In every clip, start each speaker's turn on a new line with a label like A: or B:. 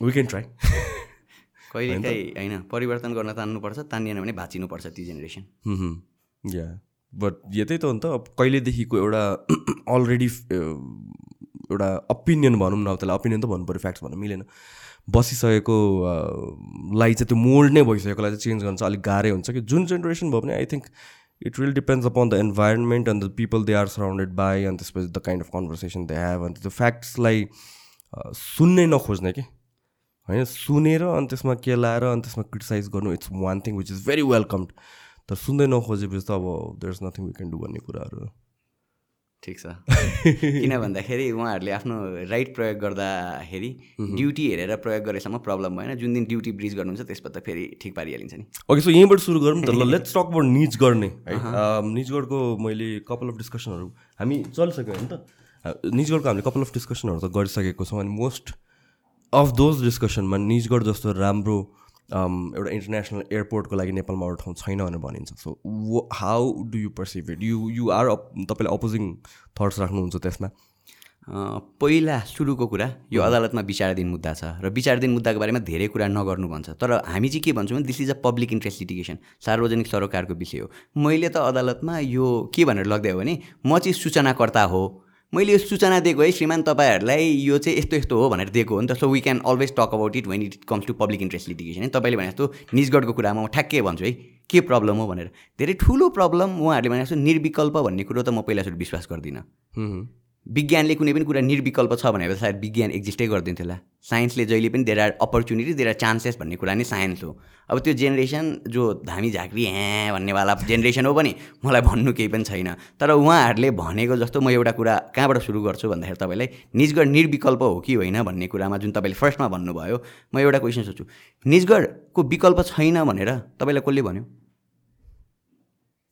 A: We can try
B: कहिलेकाहीँ होइन परिवर्तन गर्न तान्नुपर्छ तानिएन भने भाँचिनुपर्छ ती जेनेरेसन
A: या बट यतै त हो नि त अब कहिलेदेखिको एउटा अलरेडी एउटा ओपिनियन भनौँ न अब त्यसलाई ओपिनियन त भन्नु पऱ्यो फ्याक्ट्स भन्नु मिलेन। बसिसकेको लाई चाहिँ त्यो मोल्ड नै भइसकेकोलाई चाहिँ चेन्ज गर्न चाहिँ अलिक गाह्रै हुन्छ कि। जुन जेनेरेसन भयो भने I think it will depends upon the environment and the people they are surrounded by अनि त्यसपछि the kind of conversation they have अन्त त्यो फ्याक्ट्सलाई सुन्नै नखोज्ने कि। होइन सुनेर अनि त्यसमा के लाएर अनि त्यसमा क्रिटिसाइज गर्नु it's one thing which is very welcomed तर सुन्दै नखोजेपछि त अब there is nothing we can do भन्ने कुराहरू।
B: ठिक छ। किन भन्दाखेरि उहाँहरूले आफ्नो राइट प्रयोग गर्दाखेरि ड्युटी हेरेर प्रयोग गरेसम्म प्रब्लम भएन। जुन दिन ड्युटी ब्रिज गर्नुहुन्छ त्यसबाट त फेरि ठिक पारिहालिन्छ नि।
A: ओके सो यहीँबाट सुरु गरौँ त ल लेट्स टक अबाउट निज गर्ने है। निजगढको मैले कपाल अफ डिस्कसनहरू हामी चलिसक्यो होइन त। निजगढको हामीले कपाल अफ डिस्कसनहरू त गरिसकेको छौँ अनि मोस्ट अफ दोज डिस्कसनमा निजगढ जस्तो राम्रो एउटा इन्टरनेसनल एयरपोर्टको लागि नेपालमा एउटा ठाउँ छैन भनेर भनिन्छ। So how do you perceive it you you are तपाईँले अपोजिङ थट्स राख्नुहुन्छ त्यसमा?
B: पहिला सुरुको कुरा यो अदालतमा विचाराधीन मुद्दा छ र विचाराधीन मुद्दाको बारेमा धेरै कुरा नगर्नु भन्छ। तर हामी चाहिँ के भन्छौँ भने this is a public interest litigation सार्वजनिक सरोकारको विषय हो। मैले त अदालतमा यो के भनेर लग्दै हो भने म चाहिँ सूचनाकर्ता हो। मैले यो सूचना दिएको है श्रीमान तपाईँहरूलाई यो चाहिँ यस्तो यस्तो हो भनेर दिएको हो नि त। So we can always talk about it when it comes to public interest litigation है। तपाईँले भने जस्तो निजगढको कुरामा म ठ्याक्कै भन्छु है के प्रब्लम हो भनेर। धेरै ठुलो प्रब्लम उहाँहरूले भने जस्तो निर्विकल्प भन्ने कुरो त म पहिला सुरु विश्वास गर्दिनँ। विज्ञानले कुनै पनि कुरा निर्विकल्प छ भनेर सायद विज्ञान एक्जिस्टै गरिदिन्थ्यो होला। साइन्सले जहिले पनि there are opportunity there are chances भन्ने कुरा नै साइन्स हो। अब त्यो जेनेरेसन जो धामी झाँक्री ह्या भन्नेवाला जेनेरेसन हो पनि मलाई भन्नु केही पनि छैन। तर उहाँहरूले भनेको जस्तो म एउटा कुरा कहाँबाट सुरु गर्छु भन्दाखेरि तपाईँलाई निजगढ निर्विकल्प हो कि होइन भन्ने कुरामा जुन तपाईँले फर्स्टमा भन्नुभयो म एउटा क्वेसन सोध्छु। निजगढको विकल्प छैन भनेर तपाईँलाई कसले भन्यो?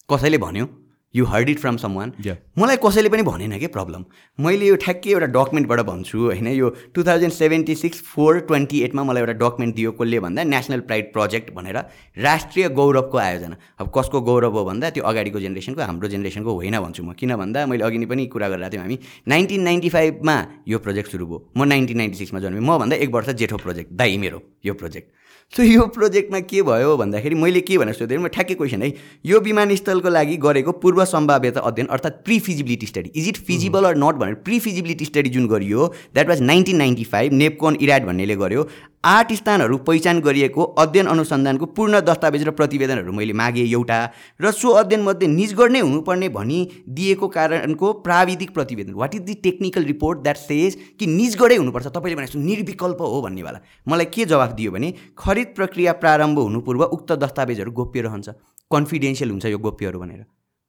B: कसैले भन्यो? You heard it from someone मलाई कसैले पनि भनेन कि प्रब्लम मैले यो ठ्याक्कै एउटा डकुमेन्टबाट भन्छु होइन? यो two thousand seventy six four twenty एटमा मलाई एउटा डकुमेन्ट दियो कसले भन्दा नेसनल प्राइड प्रोजेक्ट भनेर राष्ट्रिय गौरवको आयोजना। अब कसको गौरव हो भन्दा त्यो अगाडिको जेनेरेसनको हाम्रो जेनेरेसनको होइन भन्छु म। किन भन्दा मैले अघि नै पनि कुरा गरिरहेको थियौँ हामी। नाइन्टिन नाइन्टी फाइभमा यो प्रोजेक्ट सुरु भयो। म नाइन्टिन नाइन्टी सिक्समा जन्मेँ। मभन्दा एक वर्ष जेठो प्रोजेक्ट दाइ मेरो यो प्रोजेक्ट सो यो प्रोजेक्टमा के भयो भन्दाखेरि मैले के भनेर सोधेँ म ठ्याक्कै क्वेसन है। यो विमानस्थलको लागि गरेको पूर्व सम्भाव्यता अध्ययन अर्थात् pre feasibility study is it feasible or not भनेर प्रि फिजिबिलिटी स्टडी जुन गरियो that was nineteen ninety five नेपकोन इराट भन्नेले गर्यो। आठ स्थानहरू पहिचान गरिएको अध्ययन अनुसन्धानको पूर्ण दस्तावेज र प्रतिवेदनहरू मैले मागेँ एउटा र सो अध्ययनमध्ये निजगढ नै हुनुपर्ने भनी दिएको कारणको प्राविधिक प्रतिवेदन what is the technical report that says कि निजगढै हुनुपर्छ? तपाईँले भने निर्विकल्प हो भन्नेवाला मलाई के जवाफ दियो भने खरिद प्रक्रिया प्रारम्भ हुनु पूर्व उक्त दस्तावेजहरू गोप्य रहन्छ। कन्फिडेन्सियल हुन्छ यो गोप्यहरू भनेर।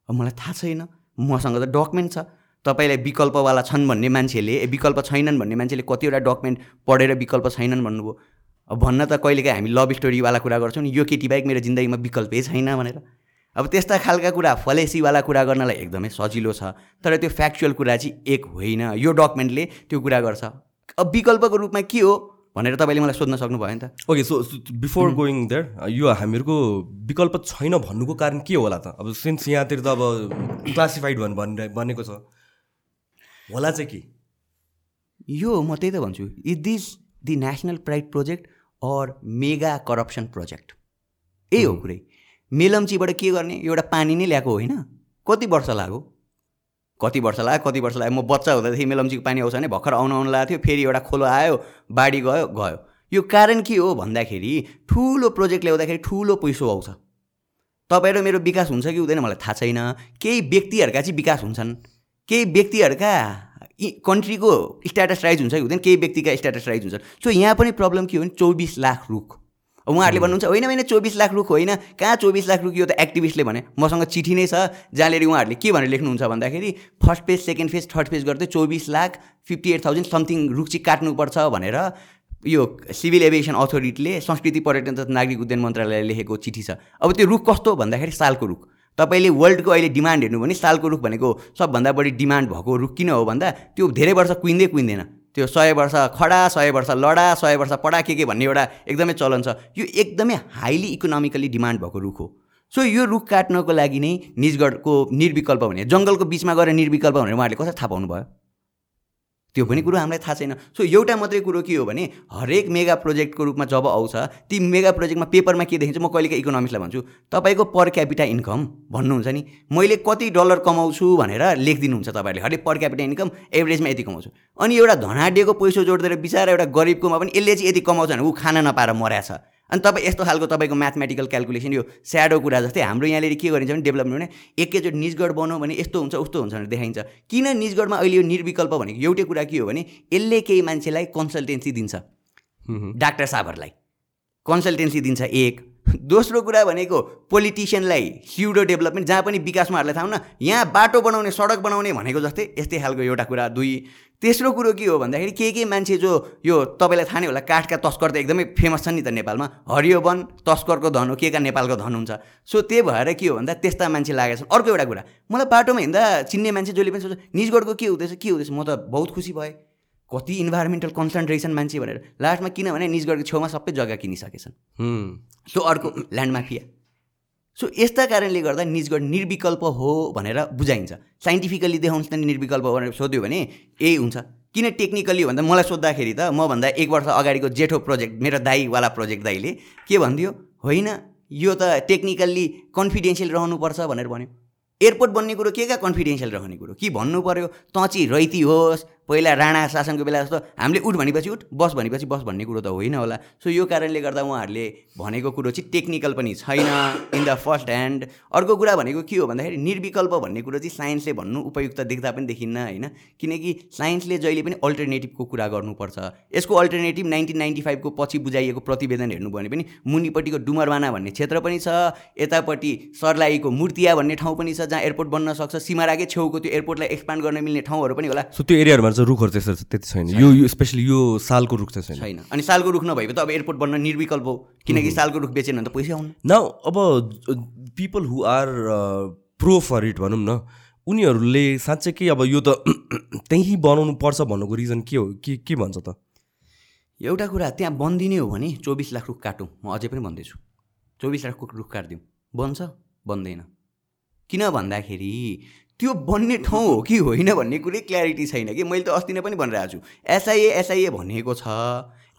B: मलाई थाहा छैन। मसँग त डकुमेन्ट छ। तपाईँलाई विकल्पवाला छन् भन्ने मान्छेले विकल्प छैनन् भन्ने मान्छेले कतिवटा डकुमेन्ट पढेर विकल्प छैनन् भन्नुभयो। अब भन्न त कहिलेकाहीँ हामी लभ स्टोरीवाला कुरा गर्छौँ नि यो केटी बाहेक मेरो जिन्दगीमा विकल्पै छैन भनेर। अब त्यस्ता खालका कुरा फलेसीवाला कुरा गर्नलाई एकदमै सजिलो छ तर त्यो फ्याक्चुअल कुरा चाहिँ एक होइन। यो डकुमेन्टले त्यो कुरा गर्छ। अब विकल्पको रूपमा के हो भनेर तपाईँले मलाई सोध्न सक्नुभयो नि त।
A: Okay so before going there यो हामीहरूको विकल्प छैन भन्नुको कारण के होला त? अब सिन्स यहाँतिर त अब क्लासिफाइड भन् भनेको छ। होला चाहिँ के?
B: यो म त्यही त भन्छु is this the national pride project or mega corruption project यही हो कुरै। मेलम्चीबाट के गर्ने? एउटा पानी नै ल्याएको होइन। कति वर्ष लाग्यो? कति वर्ष लाग्यो? कति वर्ष लाग्यो? म बच्चा हुँदादेखि मेलम्चीको पानी आउँछ भने भर्खर आउनु आउनु लागेको थियो फेरि एउटा खोलो आयो बाढी गयो गयो। यो कारण के हो भन्दाखेरि ठुलो प्रोजेक्ट ल्याउँदाखेरि ठुलो पैसो आउँछ। तपाईँ र मेरो विकास हुन्छ कि हुँदैन मलाई थाहा छैन। केही व्यक्तिहरूका चाहिँ विकास हुन्छन्। केही व्यक्तिहरूका कन्ट्रीको स्ट्याटस राइज हुन्छ कि हुँदैन केही व्यक्तिका स्ट्याटस राइज हुन्छ। सो यहाँ पनि प्रब्लम के हो भने चौबिस लाख रुख। उहाँहरूले भन्नुहुन्छ होइन होइन चौबिस लाख रुख होइन। कहाँ चौबिस लाख रुख यो त एक्टिभिस्टले भने? मसँग चिठी नै छ। जहाँनिर उहाँहरूले के भनेर लेख्नुहुन्छ भन्दाखेरि first page second page third page गर्दै चौबिस lakh fifty eight thousand something रुख चाहिँ काट्नुपर्छ भनेर यो सिभिल एभिएसन अथोरिटीले संस्कृति पर्यटन तथा नागरिक उद्यान मन्त्रालयले लेखेको चिठी छ। अब त्यो रुख कस्तो भन्दाखेरि सालको रुख। तपाईँले वर्ल्डको अहिले डिमान्ड हेर्नु भने सालको रुख भनेको सबभन्दा बढी डिमान्ड भएको रुख किन हो भन्दा त्यो धेरै वर्ष कुहिँदै कुहिँदैन। त्यो सय वर्ष खडा सय वर्ष लडा सय वर्ष पडा के के भन्ने एउटा एकदमै चलन छ। यो एकदमै हाइली इकोनोमिकली डिमान्ड भएको रुख हो। सो यो रुख काट्नको लागि नै निजगढको निर्विकल्प भने जङ्गलको बिचमा गएर निर्विकल्प भनेर उहाँहरूले कसरी थाहा पाउनु भयो त्यो पनि कुरो हामीलाई थाहा छैन। सो एउटा मात्रै कुरो के हो भने हरेक मेगा प्रोजेक्टको रूपमा जब आउँछ ती मेगा प्रोजेक्टमा पेपरमा के देखिन्छ म कहिलेका इकोनोमिक्सलाई भन्छु तपाईँको पर क्यापिटा इन्कम भन्नुहुन्छ नि। मैले कति डलर कमाउँछु भनेर लेखिदिनुहुन्छ तपाईँहरूले। हरेक पर क्यापिटा इन्कम एभरेजमा यति कमाउँछु। अनि एउटा धनाडिएको पैसा जोडिदिएर बिचरा एउटा गरिबकोमा पनि यसले चाहिँ यति कमाउँछ भने ऊ खाना नपाएर मर्याछ अनि तपाईँ यस्तो खालको तपाईँको म्याथमेटिकल क्यालकुलेसन यो स्याडो कुरा जस्तै हाम्रो यहाँनिर के गरिन्छ भने डेभलपमेन्ट भने एकैचोटि निजगढ बनाऊ भने यस्तो हुन्छ उस्तो हुन्छ भनेर देखाइन्छ। किन निजगढमा अहिले यो निर्विकल्प भनेको एउटै कुरा के हो भने यसले केही मान्छेलाई कन्सल्टेन्सी दिन्छ। डाक्टर साहबहरूलाई। कन्सल्टेन्सी दिन्छ एक। दोस्रो कुरा भनेको पोलिटिसियनलाई स्युडो डेभलपमेन्ट जहाँ पनि विकासमा उहाँहरूलाई थाहा न यहाँ बाटो बनाउने सडक बनाउने भनेको जस्तै यस्तै खालको एउटा कुरा। दुई। तेस्रो कुरो के हो भन्दाखेरि के के मान्छे जो यो तपाईँलाई थाहा नै होला काठका तस्कर त एकदमै फेमस छन् नि त नेपालमा। हरियो वन तस्करको धन हो के का नेपालको धन हुन्छ। सो त्यही भएर के हो भन्दा त्यस्ता मान्छे लागेका छन् अर्को एउटा कुरा मलाई बाटोमा हिँड्दा चिन्ने मान्छे जसले पनि सोच्छ निजगढको के हुँदैछ के हुँदैछ म त बहुत खुसी भएँ। कति इन्भाइरोमेन्टल कन्सर्न रहेछन् मान्छे भनेर। लास्टमा किनभने निजगढको छेउमा सबै जग्गा किनिसकेछन्। सो अर्को ल्यान्ड माफिया सो यस्ता कारणले गर्दा निजगढ निर्विकल्प हो भनेर बुझाइन्छ। साइन्टिफिकल्ली देखाउँछ नि निर्विकल्प भनेर सोध्यो भने यही हुन्छ। किन टेक्निकल्ली भन्दा मलाई सोद्धाखेरि त मभन्दा एक वर्ष अगाडिको जेठो प्रोजेक्ट मेरो दाईवाला प्रोजेक्ट दाईले के भनिदियो? होइन यो त टेक्निकल्ली कन्फिडेन्सियल रहनुपर्छ भनेर भन्यो। एयरपोर्ट बन्ने कुरो के क्या कन्फिडेन्सियल रहने कुरो? कि भन्नु पऱ्यो तँची रैती होस् पहिला राणा शासनको बेला जस्तो हामीले उठ भनेपछि उठ बस भनेपछि बस भन्ने कुरो त होइन होला। सो यो कारणले गर्दा उहाँहरूले भनेको कुरो चाहिँ टेक्निकल पनि छैन। इन द फर्स्ट ह्यान्ड अर्को कुरा भनेको के हो भन्दाखेरि निर्विकल्प भन्ने कुरो चाहिँ साइन्सले भन्नु उपयुक्त देख्दा पनि देखिन्न होइन? किनकि साइन्सले जहिले पनि अल्टरनेटिभको कुरा गर्नुपर्छ। यसको अल्टरनेटिभ नाइन्टिन नाइन्टी फाइभको पछि बुझाइएको प्रतिवेदन हेर्नु भने पनि मुनिपट्टिको डुमरवाना भन्ने क्षेत्र पनि छ यतापट्टि सर्लाहीको मूर्तिया भन्ने ठाउँ पनि छ जहाँ एयरपोर्ट बन्न सक्छ सिमाराकै छेउको त्यो एयरपोर्टलाई एक्सपान्ड गर्न मिल्ने ठाउँहरू पनि होला।
A: सो त्यो एरियाहरूमा चाहिँ रुखहरू त्यस्तो त्यति छैन। यो स्पेसली यो सालको रुख चाहिँ छैन।
B: छैन। अनि सालको रुख नभएको त अब एयरपोर्ट बन्न निर्विकल्प हो। किनकि सालको रुख बेचेन भने त पैसा आउनु।
A: न अब people who are pro for it भनौँ न उनीहरूले साँच्चै के अब यो त त्यहीँ बनाउनु पर्छ भन्नुको रिजन के हो? के के भन्छ त?
B: एउटा कुरा त्यहाँ बनिदिने हो भने चौबिस लाख रुख काटौँ। म अझै पनि भन्दैछु। चौबिस लाख रुख काटिदिउँ। बन्छ? बन्दैन। किन भन्दाखेरि त्यो बन्ने ठाउँ हो कि होइन भन्ने कुरै क्ल्यारिटी छैन कि मैले त अस्ति नै पनि भनिरहेको छु। एसआइए एसआइए भनेको छ।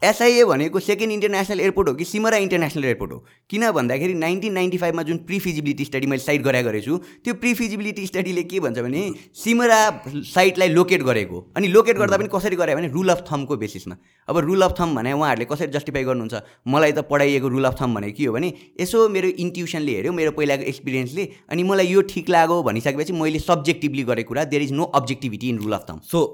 B: एसआइए भनेको सेकेन्ड इन्टरनेसनल एयरपोर्ट हो कि सिमरा इन्टरनेसनल एयरपोर्ट हो? किन भन्दाखेरि नाइन्टिन नाइन्टी फाइभमा जुन प्री फिजिबिलिटी स्टडी मैले साइट गराएको गरेको छु त्यो प्री फिजिबिलिटी स्टडीले के भन्छ भने सिमरा साइटलाई लोकेट गरेको अनि लोकेट गर्दा पनि कसरी गरे भने रुल अफ थमको बेसिसमा अब रुल अफ थम भने उहाँहरूले कसरी जस्टिफाई गर्नुहुन्छ? मलाई त पढाइएको रुल अफ थम भनेको के हो भने यसो मेरो इन्ट्युसनले हेऱ्यो मेरो पहिलाको एक्सपिरियन्सले अनि मलाई यो ठिक लाग्यो भनिसकेपछि मैले सब्जेक्टिभली गरेको कुरा there is no objectivity in rule of thumb
A: so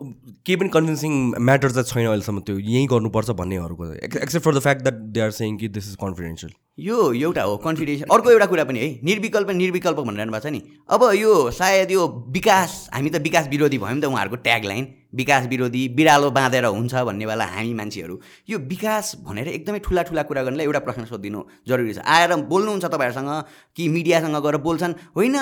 A: केही पनि कन्भिन्सिङ म्याटर चाहिँ छैन अहिलेसम्म त्यो यहीँ गर्नुपर्छ भन्नेहरूको except for the fact that they are saying कि दिस इज कन्फिडेन्सियल
B: यो एउटा हो कन्फिडेन्सियल अर्को एउटा कुरा पनि है निर्विकल्प निर्विकल्प भनिरहनु भएको छ नि। अब यो सायद यो विकास हामी त विकास विरोधी भयौँ त उहाँहरूको ट्याग लाइन विकास विरोधी बिरालो बाँधेर हुन्छ भन्नेवाला हामी मान्छेहरू। यो विकास भनेर एकदमै ठुला ठुला कुरा गर्नलाई एउटा प्रश्न सोधिदिनु जरुरी छ। आएर बोल्नुहुन्छ तपाईँहरूसँग कि मिडियासँग गएर बोल्छन्? होइन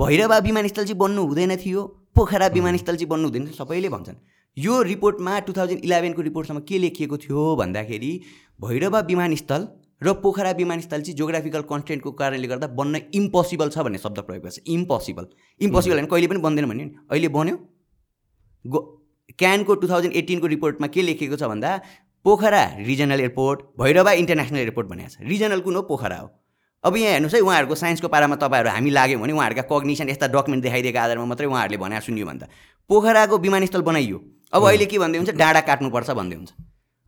B: भैरवा विमानस्थल चाहिँ बन्नु हुँदैन थियो पोखरा विमानस्थल चाहिँ बन्नु हुँदैन सबैले भन्छन्। यो रिपोर्टमा टु थाउजन्ड इलेभेनको रिपोर्टसम्म के लेखिएको थियो भन्दाखेरि भैरवा विमानस्थल र पोखरा विमानस्थल चाहिँ जोग्राफिकल कन्टेन्टको कारणले गर्दा बन्न इम्पोसिबल छ भन्ने शब्द प्रयोग गर्छ। इम्पोसिबल इम्पोसिबल भने कहिले पनि बन्दैन भन्यो नि अहिले बन्यो। गो क्यानको टु थाउजन्ड एट्टिनको रिपोर्टमा के लेखेको छ भन्दा Pokhara regional airport Bhairahawa international airport भनेको छ। रिजनल कुन हो? पोखरा हो। अब यहाँ हेर्नुहोस् है उहाँहरूको साइन्सको पारामा तपाईँहरू हामी लाग्यौँ भने उहाँहरूका कग्निसन यस्ता डकुमेन्ट देखाइदिएको आधारमा मात्रै उहाँहरूले भने सुन्यो भन्दा। पोखराको विमानस्थल बनाइयो। अब अहिले के भन्दै हुन्छ? डाँडा काट्नुपर्छ भन्दै हुन्छ।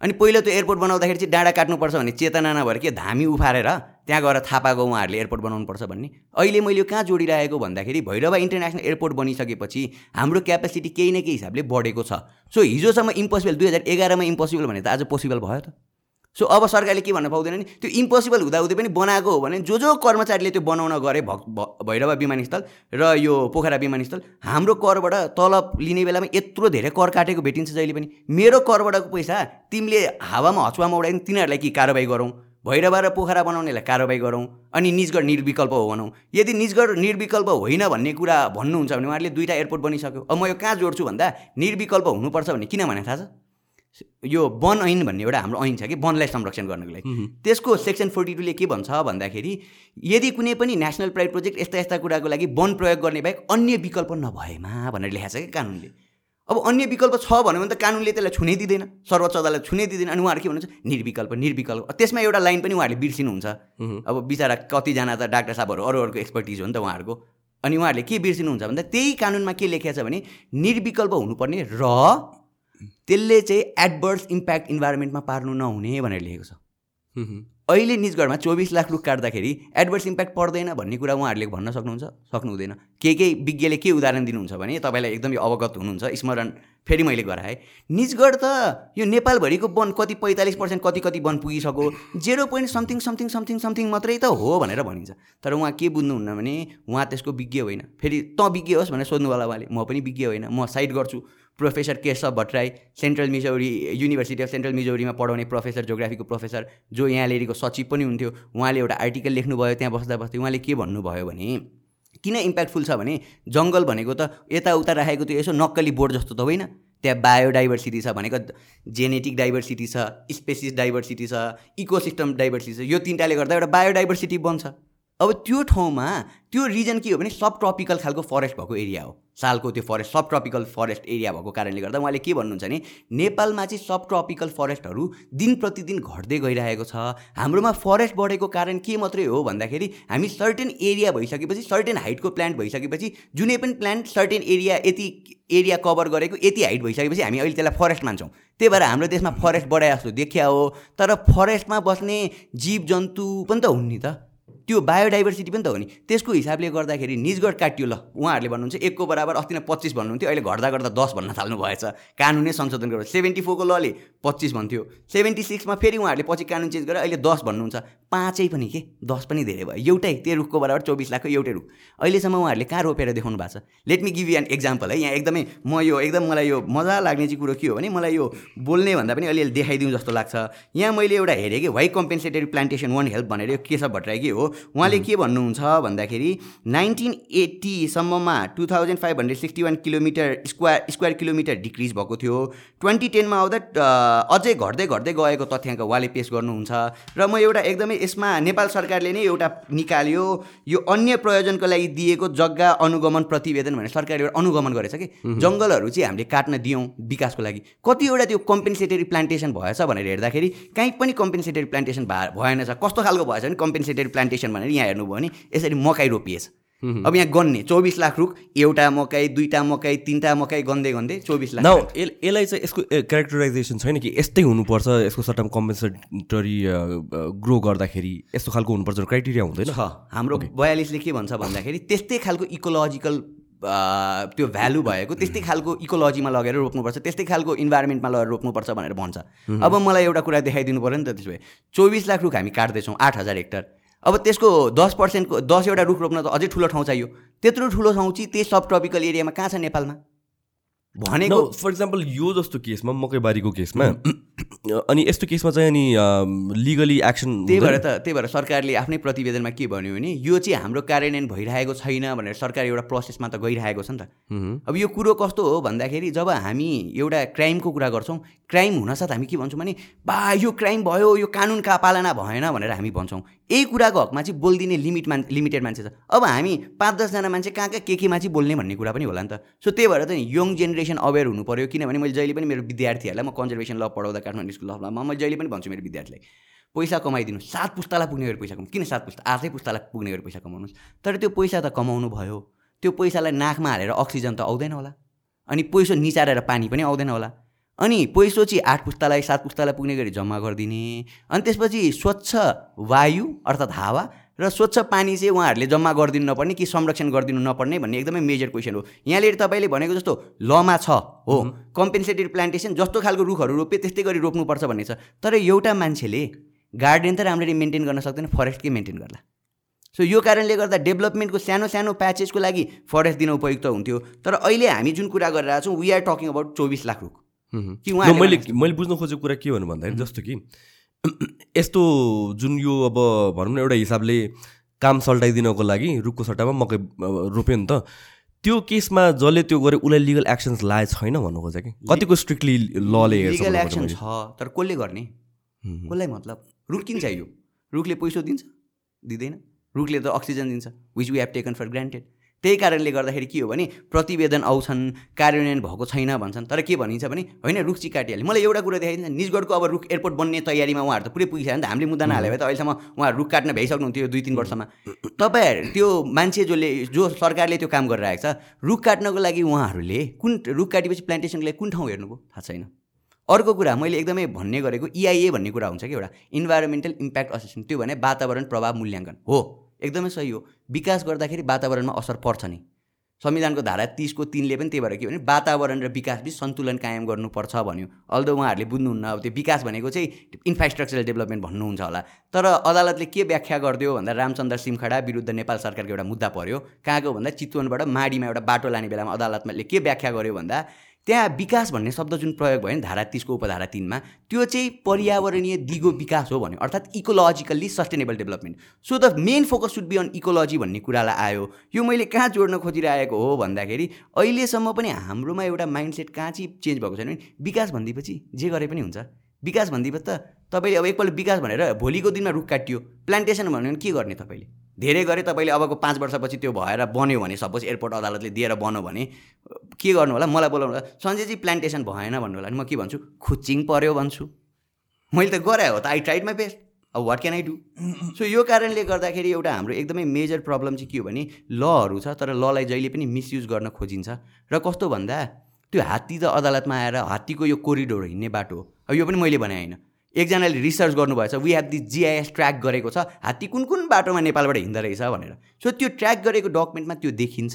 B: अनि पहिलो त्यो एयरपोर्ट बनाउँदाखेरि चाहिँ डाँडा काट्नुपर्छ भन्ने चेतना नभएर के धामी उफारेर त्यहाँ गएर थाहा पाएको उहाँहरूले एयरपोर्ट बनाउनुपर्छ भन्ने। अहिले मैले यो कहाँ जोडिरहेको भन्दाखेरि भैरवा इन्टरनेसनल एयरपोर्ट बनिसकेपछि हाम्रो क्यापेसिटी केही न केही हिसाबले बढेको छ। सो हिजोसम्म इम्पोसिबल दुई हजार एघारमा इम्पोसिबल भने त आज पोसिबल भयो त। सो अब सरकारले के भन्न पाउँदैन नि? त्यो इम्पोसिबल हुँदाहुँदै पनि बनाएको हो भने जो जो कर्मचारीले त्यो बनाउन गरे भक् भैरवा विमानस्थल र यो पोखरा विमानस्थल हाम्रो करबाट तलब लिने बेलामा यत्रो धेरै कर काटेको भेटिन्छ जहिले पनि। मेरो करबाटको पैसा तिमीले हावामा हचुवामा उडायो तिनीहरूलाई कि कारवाही गरौँ? भैरवा र पोखरा बनाउनेलाई कारवाही गरौँ अनि निजगढ निर्विकल्प हो भनौँ। यदि निजगढ निर्विकल्प होइन भन्ने कुरा भन्नुहुन्छ भने उहाँहरूले दुईवटा एयरपोर्ट बनिसक्यो। अब म यो कहाँ जोड्छु भन्दा निर्विकल्प हुनुपर्छ भन्ने किन भने थाहा छ? यो वन ऐन भन्ने एउटा हाम्रो ऐन छ कि वनलाई संरक्षण गर्नको लागि। त्यसको सेक्सन फोर्टी टूले के भन्छ भन्दाखेरि यदि कुनै पनि नेसनल प्राइड प्रोजेक्ट यस्ता यस्ता कुराको लागि वन प्रयोग गर्ने बाहेक अन्य विकल्प नभएमा भनेर लेखाएको छ कि कानुनले। अब अन्य विकल्प छ भन्यो भने त कानुनले त्यसलाई छुनै दिँदैन सर्वोच्च अदालत छुनै दिँदैन अनि उहाँहरू के भन्नुहुन्छ? निर्विकल्प निर्विकल्प। त्यसमा एउटा लाइन पनि उहाँहरूले बिर्सिनुहुन्छ। अब बिचरा कतिजना त डाक्टर साहबहरू अरू अरूको एक्सपर्टिज हो नि त उहाँहरूको। अनि उहाँहरूले के बिर्सिनुहुन्छ भन्दा त्यही कानुनमा के लेखेको छ भने निर्विकल्प हुनुपर्ने र त्यसले चाहिँ एडभर्स इम्प्याक्ट इन्भाइरोमेन्टमा पार्नु नहुने भनेर लेखेको छ। अहिले निजगढमा चौबिस लाख रुख काट्दाखेरि एडभर्स इम्प्याक्ट पर्दैन भन्ने कुरा उहाँहरूले भन्न सक्नुहुन्छ? सक्नु हुँदैन के के विज्ञले के उदाहरण दिनुहुन्छ भने तपाईँलाई एकदमै अवगत हुनुहुन्छ स्मरण फेरि मैले गराएँ। निजगढ त यो नेपालभरिको वन कति पैँतालिस पर्सेन्ट कति कति वन पुगिसक्यो zero point something something something something मात्रै त हो भनेर भनिन्छ। तर उहाँ के बुझ्नुहुन्न भने उहाँ त्यसको विज्ञ होइन। फेरि त विज्ञ होस् भनेर सोध्नुवाला उहाँले। म पनि विज्ञ होइन म साइड गर्छु। Professor Keshav Bhattarai central Missouri university of central मिजौरीमा पढाउने प्रोफेसर जोग्राफीको प्रोफेसर जो यहाँ लेडीको सचिव पनि हुन्थ्यो उहाँले एउटा आर्टिकल लेख्नुभयो त्यहाँ बस्दा बस्दै उहाँले के भन्नुभयो भने किन इम्प्याक्टफुल छ भने जङ्गल भनेको त यताउता राखेको त्यो यसो नक्कली बोर्ड जस्तो त होइन। त्यहाँ बायोडाइभर्सिटी छ भनेको जेनेटिक डाइभर्सिटी छ स्पेसिस डाइभर्सिटी छ इकोसिस्टम डाइभर्सिटी छ यो तिनवटाले गर्दा एउटा बायोडाइभर्सिटी बन्छ। अब त्यो ठाउँमा त्यो रिजन के हो भने सब ट्रपिकल खालको फरेस्ट भएको एरिया हो। सालको त्यो forest sub tropical forest area भएको कारणले गर्दा उहाँले के भन्नुहुन्छ भने नेपालमा चाहिँ सब ट्रपिकल फरेस्टहरू दिन प्रतिदिन घट्दै गइरहेको छ। हाम्रोमा फरेस्ट बढेको कारण के मात्रै हो भन्दाखेरि हामी सर्टेन एरिया भइसकेपछि सर्टेन हाइटको प्लान्ट भइसकेपछि जुनै पनि प्लान्ट सर्टेन एरिया यति एरिया कभर गरेको यति हाइट भइसकेपछि हामी अहिले त्यसलाई फरेस्ट मान्छौँ। त्यही भएर हाम्रो देशमा फरेस्ट बढाए जस्तो देखिया हो। तर फरेस्टमा बस्ने जीव जन्तु पनि त हुन् नि त। त्यो बायोडाइभर्सिटी पनि त हो नि। त्यसको हिसाबले गर्दाखेरि निजगढ काटियो ल उहाँहरूले भन्नुहुन्छ एकको बराबर अस्ति नै पच्चिस भन्नुहुन्थ्यो अहिले घट्दा गर्दा दस भन्न थाल्नु भएछ कानुनै संशोधन गरेर सेभेन्टी फोरको लले पच्चिस भन्थ्यो। सेभेन्टी सिक्समा फेरि उहाँहरूले पछि कानुन चेन्ज गरेर अहिले दस भन्नुहुन्छ। पाँचै पनि के? दस पनि धेरै भयो। एउटै त्यो रुखको बराबर चौबिस लाखको एउटै रुख। अहिलेसम्म उहाँहरूले कहाँ रोपेर देखाउनु भएको छ? Let me give you an example है। यहाँ एकदमै म यो एकदम मलाई यो मजा लाग्ने चाहिँ कुरो के हो भने मलाई यो बोल्ने भन्दा पनि अलिअलि देखाइदिउँ जस्तो लाग्छ। यहाँ मैले एउटा हेरेँ कि why compensatory plantation won't help भनेर यो केशव भट्टराई हो? उहाँले के भन्नुहुन्छ भन्दाखेरि nineteen एट्टीसम्ममा two thousand five hundred sixty one kilometre square square kilometre decrease भएको थियो। ट्वेन्टी टेनमा आउँदा अझै घट्दै घट्दै गएको तथ्याङ्क उहाँले पेस गर्नुहुन्छ। र म एउटा एकदमै यसमा नेपाल सरकारले नै एउटा निकाल्यो यो अन्य प्रयोजनको लागि दिएको जग्गा अनुगमन प्रतिवेदन भनेर सरकारले एउटा अनुगमन गरेछ कि? जङ्गलहरू चाहिँ हामीले काट्न दियौँ विकासको लागि। कतिवटा त्यो कम्पेन्सेटरी प्लान्टेसन भएछ भनेर हेर्दाखेरि कहीँ पनि कम्पेन्सेटरी प्लान्टेसन भएन छ। कस्तो खालको भएछ भने कम्पेन्सेटरी प्लान्टेसन भनेर यहाँ हेर्नुभयो भने यसरी मकै रोपिएछ। अब यहाँ गन्ने चौबिस लाख रुख एउटा मकै दुईवटा मकै तिनवटा मकै गन्दै गन्दै चौबिस लाख
A: यसलाई चाहिँ यसको क्यारेक्टराइजेसन छैन कि? यस्तै हुनुपर्छ यसको सट्टामा कम्पेन्सेटरी ग्रो गर्दाखेरि यस्तो खालको हुनुपर्छ क्राइटेरिया हुँदैन?
B: हाम्रो बयालिसले के भन्छ भन्दाखेरि त्यस्तै खालको इकोलोजिकल त्यो भ्यालु भएको त्यस्तै खालको इकोलोजीमा लगेर रोप्नुपर्छ त्यस्तै खालको इन्भाइरोमेन्टमा लगेर रोप्नुपर्छ भनेर भन्छ। अब मलाई एउटा कुरा देखाइदिनु पऱ्यो नि त त्यसो भए चौबिस लाख रुख हामी काट्दैछौँ आठ हजार हेक्टर। अब त्यसको दस पर्सेन्टको दसवटा रुख रोप्न त अझै ठुलो ठाउँ चाहियो। त्यत्रो ठुलो ठाउँ चाहिँ त्यही सब ट्रपिकल एरियामा कहाँ छ नेपालमा?
A: भनेको फर इक्जाम्पल यो जस्तो केसमा मकैबारीको केसमा अनि यस्तो केसमा चाहिँ अनि लिगली एक्सन
B: त्यही भएर त त्यही भएर सरकारले आफ्नै प्रतिवेदनमा के भन्यो भने यो चाहिँ हाम्रो कार्यान्वयन भइरहेको छैन भनेर सरकार एउटा प्रोसेसमा त गइरहेको छ नि त। अब यो कुरो कस्तो हो भन्दाखेरि जब हामी एउटा क्राइमको कुरा गर्छौँ क्राइम हुनसाथ हामी के भन्छौँ भने बा यो क्राइम भयो यो कानुनका पालना भएन भनेर हामी भन्छौँ। यही कुराको हकमा चाहिँ बोलिदिने लिमिट मान लिमिटेड मान्छे छ। अब हामी पाँच दसजना मान्छे कहाँ कहाँ के केमा चाहिँ बोल्ने भन्ने कुरा पनि होला नि त। सो त्यही भएर त यङ जेनेरेसन अवेर हुनु पऱ्यो किनभने मैले जहिले पनि मेरो विद्यार्थीहरूलाई म कन्जर्भेसन ल पढाउँदा काठमाडौँ स्कुल लमा म जहिले पनि भन्छु मेरो विद्यार्थीलाई पैसा कमाइदिनु सात पुस्तालाई पुग्ने गरी पैसा कमाउनु किन सात पुस्ता आठै पुस्तालाई पुग्ने गरी पैसा कमाउनुहोस्। तर त्यो पैसा त कमाउनु भयो त्यो पैसालाई नाकमा हालेर अक्सिजन त आउँदैन होला अनि पैसो निचारेर पानी पनि आउँदैन होला अनि पैसो चाहिँ आठ पुस्तालाई सात पुस्तालाई पुग्ने गरी जम्मा गरिदिने अनि त्यसपछि स्वच्छ वायु अर्थात् हावा र स्वच्छ पानी चाहिँ उहाँहरूले जम्मा गरिदिनु नपर्ने कि संरक्षण गरिदिनु नपर्ने भन्ने एकदमै मेजर क्वेसन हो। यहाँनिर तपाईँले भनेको जस्तो लमा छ हो। कम्पेन्सेटेड प्लान्टेसन जस्तो खालको रुखहरू रोपे त्यस्तै गरी रोप्नुपर्छ भन्ने छ। तर एउटा मान्छेले गार्डन त राम्ररी मेन्टेन गर्न सक्दैन फरेस्ट के मेन्टेन गर्ला। सो यो कारणले गर्दा डेभलपमेन्टको सानो सानो प्याचेसको लागि फरेस्ट दिन उपयुक्त हुन्थ्यो। तर अहिले हामी जुन कुरा गरिरहेको छौँ वी आर टकिङ अबाउट चौबिस लाख रुख।
A: कि मैले मैले बुझ्न खोजेको कुरा के भन्नु भन्दाखेरि जस्तो कि यस्तो जुन यो अब भनौँ न एउटा हिसाबले काम सल्टाइदिनको लागि रुखको सट्टामा मकै रोप्यो नि त त्यो केसमा जसले त्यो गरे उसलाई लिगल एक्सन्स लाए छैन भन्नु खोज्छ कि? कतिको स्ट्रिक्टली लले
B: लिगल एक्सन छ तर कसले गर्ने? कसलाई मतलब? रुख किन चाहियो रुखले पैसो दिन्छ? दिँदैन। रुखले त अक्सिजन दिन्छ which we have taken for granted त्यही कारणले गर्दाखेरि के हो भने प्रतिवेदन आउँछन् कार्यान्वयन भएको छैन भन्छन्। तर के भनिन्छ भने होइन रुख चाहिँ काटिहाल्यो मलाई एउटा कुरा देखाइदिन्छ निजगढको अब रुख एयरपोर्ट बन्ने तयारीमा उहाँहरू त पुरै पुगिसक्यो नि त। हामीले मुद्दा नहाल्यो भए त अहिलेसम्म उहाँहरू रुख काट्न भ्याइसक्नुहुन्थ्यो दुई तिन वर्षमा। तपाईँहरू त्यो मान्छे जसले जो सरकारले त्यो काम गरिरहेको छ रुख काट्नको लागि उहाँहरूले कुन रुख काटेपछि प्लान्टेसनको लागि कुन ठाउँ हेर्नुभयो? थाहा छैन। अर्को कुरा मैले एकदमै भन्ने गरेको इआइए भन्ने कुरा हुन्छ कि एउटा? इन्भाइरोमेन्टल इम्प्याक्ट असेसमेन्ट त्यो भने वातावरण प्रभाव मूल्याङ्कन हो। एकदमै सही हो। विकास गर्दाखेरि वातावरणमा असर पर्छ नि। संविधानको धारा तिसको तिनले पनि त्यही भएर के भने वातावरण र विकासबिच सन्तुलन कायम गर्नुपर्छ भन्यो। अल्दो उहाँहरूले बुझ्नुहुन्न अब त्यो विकास भनेको चाहिँ इन्फ्रास्ट्रक्चरल डेभलपमेन्ट भन्नुहुन्छ होला। तर अदालतले के व्याख्या गरिदियो भन्दा रामचन्द्र सिमखडा विरुद्ध नेपाल सरकारको एउटा मुद्दा पर्यो। कहाँको भन्दा चितवनबाट माडीमा एउटा बाटो लाने बेलामा अदालतले के व्याख्या गर्यो भन्दा त्यहाँ विकास भन्ने शब्द जुन प्रयोग भयो नि धारा तिसको उपधारा तिनमा त्यो चाहिँ पर्यावरणीय दिगो विकास हो भन्यो। अर्थात् ecologically sustainable development. So the main focus should be on ecology भन्ने कुरालाई आयो। यो मैले कहाँ जोड्न खोजिरहेको हो भन्दाखेरि अहिलेसम्म पनि हाम्रोमा एउटा माइन्डसेट कहाँ चाहिँ चेन्ज भएको छैन विकास भनिदिएपछि जे गरे पनि हुन्छ। विकास भनिदिएपछि त तपाईँले अब एकपल्ट विकास भनेर भोलिको दिनमा रुख काटियो। प्लान्टेसन भन्यो भने के गर्ने तपाईँले? धेरै गरे तपाईँले अबको पाँच वर्षपछि त्यो भएर बन्यो भने सपोज एयरपोर्ट अदालतले दिएर बन्यो भने के गर्नु होला? मलाई बोलाउनु होला सञ्जयजी प्लान्टेसन भएन भन्नु होला। म के भन्छु? खुच्चिङ पऱ्यो भन्छु। मैले त गराएँ हो त आई ट्राइड माई बेस्ट अब what can I do so यो कारणले गर्दाखेरि एउटा हाम्रो एकदमै मेजर प्रब्लम चाहिँ के हो भने लहरू छ तर ललाई जहिले पनि मिसयुज गर्न खोजिन्छ। र कस्तो भन्दा त्यो हात्ती त अदालतमा आएर हात्तीको यो कोरिडोर हिँड्ने बाटो हो। अब यो पनि मैले भने होइन। एकजनाले रिसर्च गर्नुभएछ we have the GIS track गरेको छ हात्ती कुन कुन बाटोमा नेपालबाट हिँड्दो रहेछ भनेर। सो त्यो ट्र्याक गरेको डकुमेन्टमा त्यो देखिन्छ।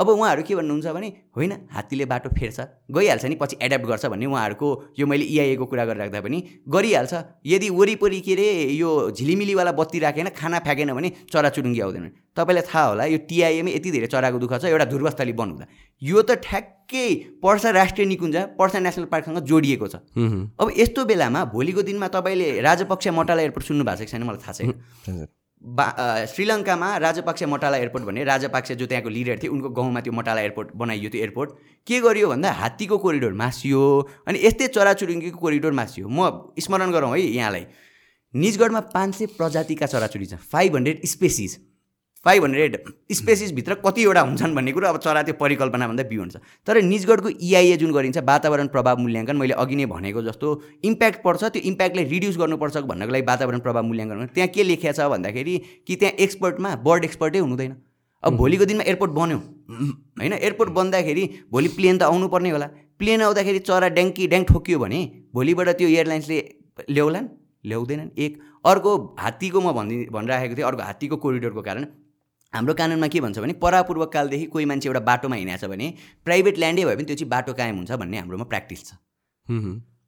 B: अब उहाँहरू के भन्नुहुन्छ भने होइन हात्तीले बाटो फेर्छ गइहाल्छ नि पछि एड्याप्ट गर्छ भन्ने उहाँहरूको यो मैले इआइएको कुरा गरिराख्दा पनि गरिहाल्छ। यदि वरिपरि के अरे यो झिलिमिलीवाला बत्ती राखेन खाना फ्याँकेन भने चराचुरुङ्गी आउँदैन। तपाईँलाई थाहा होला यो टिआइएमै यति धेरै चराको दुःख छ एउटा ध्रुवस्थली बन्हुँदा। यो त ठ्याक्कै पर्सा राष्ट्रिय निकुञ्ज पर्सा नेसनल पार्कसँग जोडिएको छ। अब यस्तो बेलामा भोलिको दिनमा तपाईँले राजपक्ष मटाला एयरपोर्ट सुन्नु भएको छैन? मलाई थाहा छैन। बा श्रीलङ्कामा राजपक्ष मटाला एयरपोर्ट भन्ने राजपक्ष जो त्यहाँको लिडर थिए उनको गाउँमा त्यो मटाला एयरपोर्ट बनाइयो त्यो एयरपोर्ट। के गरियो भन्दा हात्तीको कोरिडोर मासियो अनि यस्तै चराचुरुङ्गीको कोरिडोर मासियो। म स्मरण गरौँ है यहाँलाई। निजगढमा पाँच सय प्रजातिका चराचुरी छ five hundred species five hundred स्पेसिसभित्र कतिवटा हुन्छन् भन्ने कुरो अब चरा त्यो परिकल्पनाभन्दा बियोन्ड छ तर निजगढको इआइए जुन गरिन्छ वातावरण प्रभाव मूल्याङ्कन मैले अघि नै भनेको जस्तो इम्प्याक्ट पर्छ त्यो इम्प्याक्टलाई रिड्युस गर्नुपर्छ भन्नको लागि वातावरण प्रभाव मूल्याङ्कन त्यहाँ के लेखिया छ भन्दाखेरि कि त्यहाँ एक्सपर्टमा बर्ड एक्सपर्टै हुनुहुँदैन। अब भोलिको दिनमा एयरपोर्ट बन्यो। होइन एयरपोर्ट बन्दाखेरि भोलि प्लेन त आउनुपर्ने होला। प्लेन आउँदाखेरि चरा ड्याङ्की ड्याङ ठोकियो भने भोलिबाट त्यो एयरलाइन्सले ल्याउलान् ल्याउँदैनन्। एक अर्को हात्तीको म भनि भनिराखेको थिएँ अर्को हात्तीको कोरिडोरको कारण हाम्रो कानुनमा के भन्छ भने परापूर्व कालदेखि कोही मान्छे एउटा बाटोमा हिँडेको छ भने प्राइभेट ल्यान्डै भए पनि त्यो चाहिँ बाटो कायम हुन्छ भन्ने हाम्रोमा प्र्याक्टिस छ।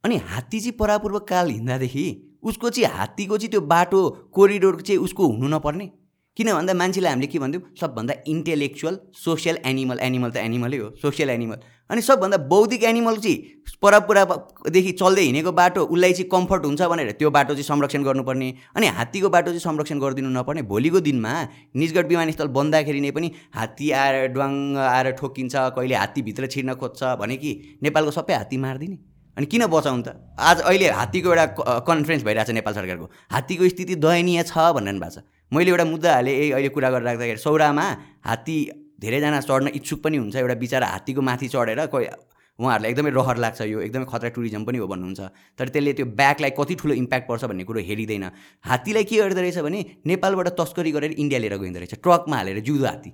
B: अनि हात्ती चाहिँ परापूर्व काल हिँड्दादेखि उसको चाहिँ हात्तीको चाहिँ त्यो बाटो कोरिडोर चाहिँ उसको हुनु नपर्ने। किन भन्दा मान्छेलाई हामीले के भनिदिउँ सबभन्दा इन्टेलेक्चुअल सोसियल एनिमल एनिमल त एनिमलै हो सोसियल एनिमल अनि सबभन्दा बौद्धिक एनिमल चाहिँ परपुरादेखि चल्दै हिँडेको बाटो उसलाई चाहिँ कम्फर्ट हुन्छ भनेर त्यो बाटो चाहिँ संरक्षण गर्नुपर्ने। अनि हात्तीको बाटो चाहिँ संरक्षण गरिदिनु नपर्ने। भोलिको दिनमा निजगढ विमानस्थल बन्दाखेरि नै पनि हात्ती आएर ड्वाङ आएर ठोकिन्छ कहिले हात्तीभित्र छिर्न खोज्छ भने कि नेपालको सबै हात्ती मारिदिने। अनि किन बचाउनु त? आज अहिले हात्तीको एउटा कन्फरेन्स भइरहेको नेपाल सरकारको। हात्तीको स्थिति दयनीय छ भनेर भएको छ। मैले एउटा मुद्दा हालेँ अहिले कुरा गरेर राख्दाखेरि सौरामा हात्ती धेरैजना चढ्न इच्छुक पनि हुन्छ एउटा बिचरा हात्तीको माथि चढेर कोही उहाँहरूलाई एकदमै रहर लाग्छ यो एकदमै खतरा टुरिज्म पनि हो भन्नुहुन्छ। तर त्यसले त्यो ब्याकलाई कति ठुलो इम्प्याक्ट पर्छ भन्ने कुरो हेरिँदैन। हात्तीलाई के गर्दो रहेछ भने नेपालबाट तस्करी गरेर इन्डिया लिएर गइँदो रहेछ ट्रकमा हालेर जिउँदो हात्ती।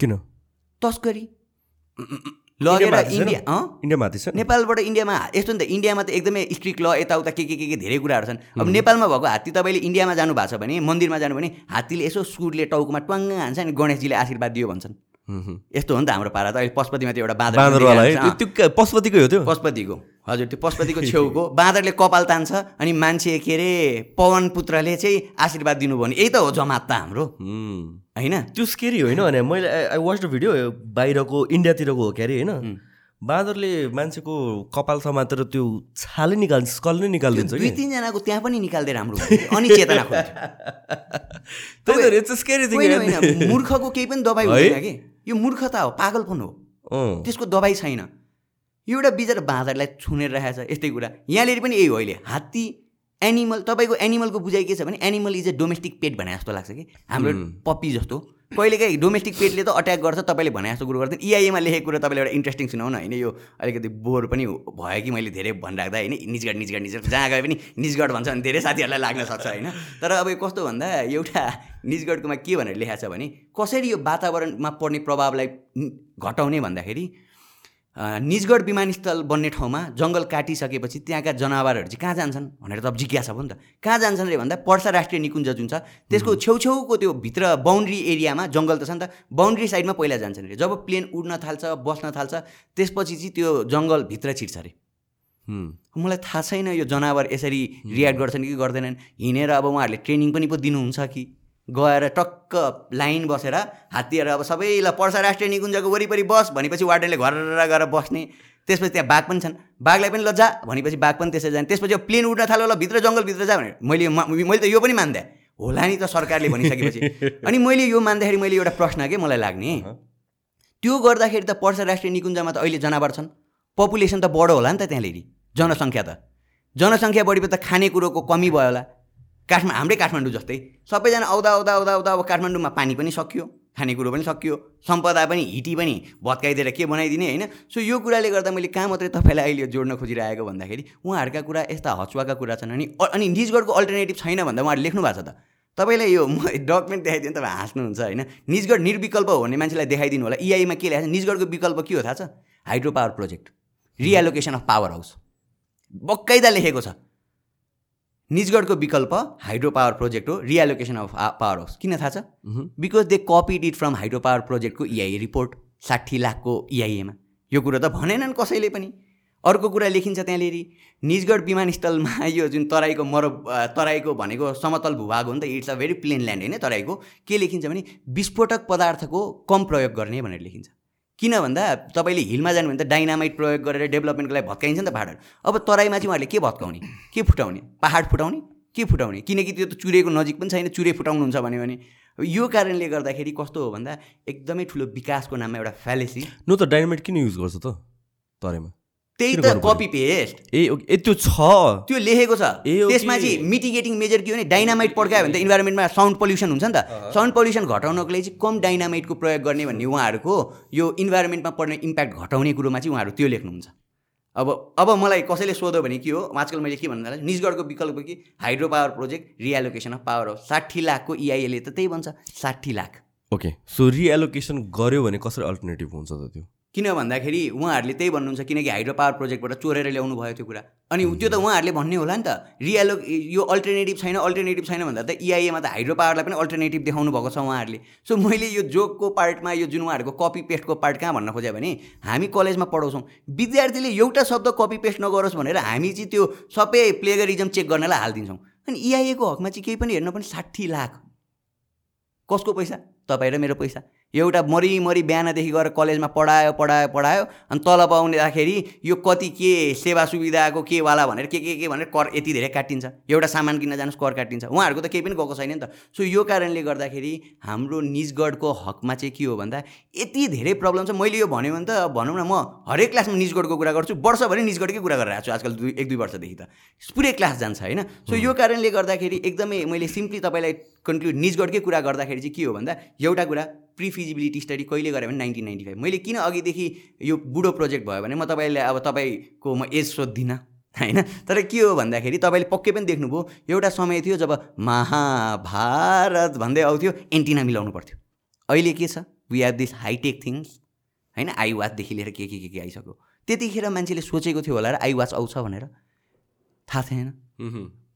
A: किन?
B: तस्करी। लगेर इन्डिया
A: इन्डियामा छ
B: नेपालबाट इन्डियामा यस्तो नि त इन्डियामा त एकदमै स्ट्रिक्ट ल यताउता के के के के धेरै कुराहरू छन्। अब नेपालमा भएको हात्ती तपाईँले इन्डियामा जानु भएको छ भने मन्दिरमा जानु भने हात्तीले यसो सुरले टाउकोमा ट्वाङ्ग हान्छ अनि गणेशजीले आशीर्वाद दियो भन्छन्। यस्तो हो नि त हाम्रो पारा त अहिले पशुपतिमा त्यो एउटा बाँदर
A: त्यो पशुपतिको हो त्यो?
B: पशुपतिको। हजुर त्यो पशुपतिको छेउको। बाँदरले कपाल तान्छ अनि मान्छे के अरे पवन पुत्रले चाहिँ आशीर्वाद दिनु भने यही त हो जमात त हाम्रो। होइन?
A: त्यो स्केरी होइन भने मैले आई वाच द भिडियो बाहिरको इन्डियातिरको हो के अरे होइन बाँदरले मान्छेको कपाल समातेर त्यो छालै निकाल्छ स्कल नै निकालिदिन्छ
B: दुई तिनजनाको त्यहाँ पनि निकाल्दै राम्रो अनि चेतना मूर्खको केही पनि दबाई हुँदैन कि? यो मूर्खता हो पागलपन हो। त्यसको दबाई छैन। एउटा बिचरा बाँदरलाई छुनेर राखेको छ यस्तै कुरा। यहाँनिर पनि यही हो अहिले। हात्ती एनिमल तपाईँको एनिमलको बुझाइ के छ भने एनिमल इज अ डोमेस्टिक पेट भने जस्तो लाग्छ कि? हाम्रो पप्पी जस्तो। कहिलेकाहीँ डोमेस्टिक पेटले त अट्याक गर्छ तपाईँले भने जस्तो कुरो गर्दैन। इआइएमा लेखेको कुरो तपाईँले एउटा इन्ट्रेस्टिङ सुनाउन होइन? यो अलिकति बोर पनि भयो कि मैले धेरै भनिराख्दा होइन? निजगढ निजगढ निजगढ जहाँ गए पनि निजगढ भन्छ भने धेरै साथीहरूलाई लाग्न सक्छ होइन? तर अब यो कस्तो भन्दा एउटा निजगढकोमा के भनेर लेखाएको छ भने कसरी यो वातावरणमा पर्ने प्रभावलाई घटाउने भन्दाखेरि निजगढ विमानस्थल बन्ने ठाउँमा जङ्गल काटिसकेपछि त्यहाँका जनावरहरू चाहिँ कहाँ जान्छन् भनेर त अब जिज्ञासा भयो नि त। कहाँ जान्छन् रे भन्दा पर्सा राष्ट्रिय निकुञ्ज जुन छ त्यसको छेउछेउको त्यो भित्र बााउन्ड्री एरियामा जङ्गल त छ नि त बााउन्ड्री साइडमा पहिला जान्छन् अरे जब प्लेन उड्न थाल्छ बस्न थाल्छ त्यसपछि चाहिँ त्यो जङ्गलभित्र छिर्छ अरे मलाई थाहा छैन यो जनावर यसरी रियाक्ट गर्छन् कि गर्दैनन्। हिँडेर अब उहाँहरूले ट्रेनिङ पनि पो दिनुहुन्छ कि? गएर टक्क लाइन बसेर हात्तीहरू अब सबैलाई पर्सा राष्ट्रिय निकुञ्जको वरिपरि बस भनेपछि वार्डनले घर गएर बस्ने। त्यसपछि त्यहाँ बाघ पनि छन्। बाघलाई पनि लजा भनेपछि बाघ पनि त्यसै जाने। त्यसपछि अब प्लेन उड्न थाल्यो होला भित्र जङ्गलभित्र जा भने मैले मैले त यो पनि मान्दै होला नि त सरकारले भनिसकेपछि। अनि मैले यो मान्दाखेरि मैले एउटा प्रश्न के मलाई लाग्ने? त्यो गर्दाखेरि त पर्सा राष्ट्रिय निकुञ्जमा त अहिले जनावर छन्। पपुलेसन त बढो होला नि त त्यहाँनिर। जनसङ्ख्या त। जनसङ्ख्या बढेपछि त खानेकुरोको कमी भयो होला। काठमा हाम्रै काठमाडौँ जस्तै। सबैजना आउँदा आउँदा आउँदा आउँदा अब काठमाडौँमा पानी पनि सकियो खानेकुरो पनि सकियो सम्पदा पनि हिटी पनि भत्काइदिएर के बनाइदिने होइन? सो यो कुराले गर्दा मैले कहाँ मात्रै तपाईँलाई अहिले जोड्न खोजिरहेको भन्दाखेरि उहाँहरूका कुरा यस्ता हचुवाका कुरा छन् अनि अनि निजगढको अल्टरनेटिभ छैन भन्दा उहाँहरूले लेख्नु भएको छ त। तपाईँलाई यो म डकुमेन्ट देखाइदिनु तपाईँ हाँस्नुहुन्छ होइन? निजगढ निर्विकल्प हो भन्ने मान्छेलाई देखाइदिनु होला। इआईमा के लेखाएको छ? निजगढको विकल्प के हो थाहा छ? Hydro power project. Relocation of power house. बक्काइदा लेखेको छ। निजगढको विकल्प हाइड्रो पावर प्रोजेक्ट हो रिएलोकेसन अफ पावर हाउस किन थाहा छ? Because they copied it from hydro power प्रोजेक्टको इआइए रिपोर्ट साठी लाखको इआइएमा यो कुरो त भनेनन् कसैले पनि। अर्को कुरा लेखिन्छ त्यहाँनिर निजगढ विमानस्थलमा यो जुन तराईको मर तराईको भनेको समतल भूभाग हो नि त it's a very plain land होइन तराईको। के लेखिन्छ भने विस्फोटक पदार्थको कम प्रयोग गर्ने भनेर लेखिन्छ। किन भन्दा तपाईँले हिलमा जानु भने त डाइनामाइट प्रयोग गरेर डेभलपमेन्टको लागि भत्काइन्छ नि त पाहाडहरू। अब तराईमा चाहिँ उहाँहरूले के भत्काउने? के फुटाउने? पाहाड फुटाउने? के फुटाउने? किनकि त्यो त चुरेको नजिक पनि छैन चुरे फुटाउनुहुन्छ भन्यो भने। यो कारणले गर्दाखेरि कस्तो हो भन्दा एकदमै ठुलो विकासको नाममा एउटा फ्यालेसी
A: नो त डाइनामाइट किन युज गर्छ त तराईमा?
B: त्यही त कपी पेस्ट
A: ए ए त्यो छ।
B: त्यो लेखेको छ। त्यसमा चाहिँ मिटिगेटिङ मेजर के हो भने डाइनामाइट पड्कायो भने त इन्भाइरोमेन्टमा साउन्ड पल्युसन हुन्छ नि त। साउन्ड पल्युसन घटाउनको लागि चाहिँ कम डाइनामाइटको प्रयोग गर्ने भन्ने उहाँहरूको यो इन्भाइरोमेन्टमा पर्ने इम्प्याक्ट घटाउने कुरोमा चाहिँ उहाँहरू त्यो लेख्नुहुन्छ। अब अब मलाई कसैले सोध्यो भने के हो आजकल मैले के भन्नु निजगढको विकल्प कि hydro power project relocation of power हो साठी लाखको इआइएले त त्यही भन्छ साठी लाख।
A: ओके। सो रिएलोकेसन गऱ्यो भने कसरी अल्टरनेटिभ हुन्छ त त्यो?
B: किन भन्दाखेरि उहाँहरूले त्यही भन्नुहुन्छ किनकि हाइड्रो पावर प्रोजेक्टबाट चोरेर ल्याउनु भयो त्यो कुरा। अनि त्यो त उहाँहरूले भन्ने होला नि त। रियालो यो अल्टरनेटिभ छैन अल्टरनेटिभ छैन भन्दा त इआइएमा त हाइड्रो पावरलाई पनि अल्टरनेटिभ देखाउनु भएको छ उहाँहरूले। सो मैले यो जोकको पार्टमा यो जुन उहाँहरूको कपी पेस्टको पार्ट कहाँ भन्न खोजेँ भने हामी कलेजमा पढाउँछौँ। विद्यार्थीले एउटा शब्द कपी पेस्ट नगरोस् भनेर हामी चाहिँ त्यो सबै प्लेगरिजम चेक गर्नलाई हालिदिन्छौँ। अनि इआइएको हकमा चाहिँ केही पनि हेर्न पनि साठी लाख। कसको पैसा? तपाईँ र मेरो पैसा। एउटा मरिमरि बिहानदेखि गएर कलेजमा पढायो पढायो पढायो अनि तल पाउँदाखेरि यो कति के सेवा सुविधाको के वाला भनेर के के के भनेर कर यति धेरै काटिन्छ। एउटा सामान किन्न जानुहोस् कर काटिन्छ। उहाँहरूको त केही पनि गएको छैन नि त। सो यो कारणले गर्दाखेरि हाम्रो निजगढको हकमा चाहिँ के हो भन्दा यति धेरै प्रब्लम छ। मैले यो भन्यो भने त भनौँ न म हरेक क्लासमा निजगढको कुरा गर्छु। वर्षभरि निजगढकै कुरा गरिरहेको छु आजकल दुई एक दुई वर्षदेखि त। पुरै क्लास जान्छ होइन? सो यो कारणले गर्दाखेरि एकदमै मैले सिम्पली तपाईँलाई कन्क्लुड निजगढकै कुरा गर्दाखेरि चाहिँ के हो भन्दा एउटा कुरा प्रिफिजिबिलिटी स्टडी कहिले गरेँ भने नाइन्टिन नाइन्टी फाइभ मैले किन अघिदेखि यो बुढो प्रोजेक्ट भयो भने म तपाईँले अब तपाईँको म एज सोद्धिनँ होइन? तर के हो भन्दाखेरि तपाईँले पक्कै पनि देख्नुभयो एउटा समय थियो जब महाभारत भन्दै आउँथ्यो एन्टिना मिलाउनु पर्थ्यो। अहिले के छ? We have this hitech things होइन? आई वाचदेखि लिएर के के के के आइसक्यो। त्यतिखेर मान्छेले सोचेको थियो होला र आई वाच आउँछ भनेर। थाहा थिएन।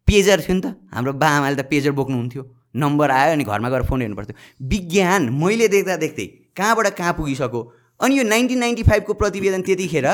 B: पेजर थियो नि त। हाम्रो बाआमाले त पेजर बोक्नुहुन्थ्यो। नम्बर आयो अनि घरमा गएर फोन हेर्नु पर्थ्यो विज्ञान मैले देख्दा देख्दै कहाँबाट कहाँ पुगिसक्यो? अनि यो नाइन्टिन नाइन्टी फाइभको प्रतिवेदन त्यतिखेर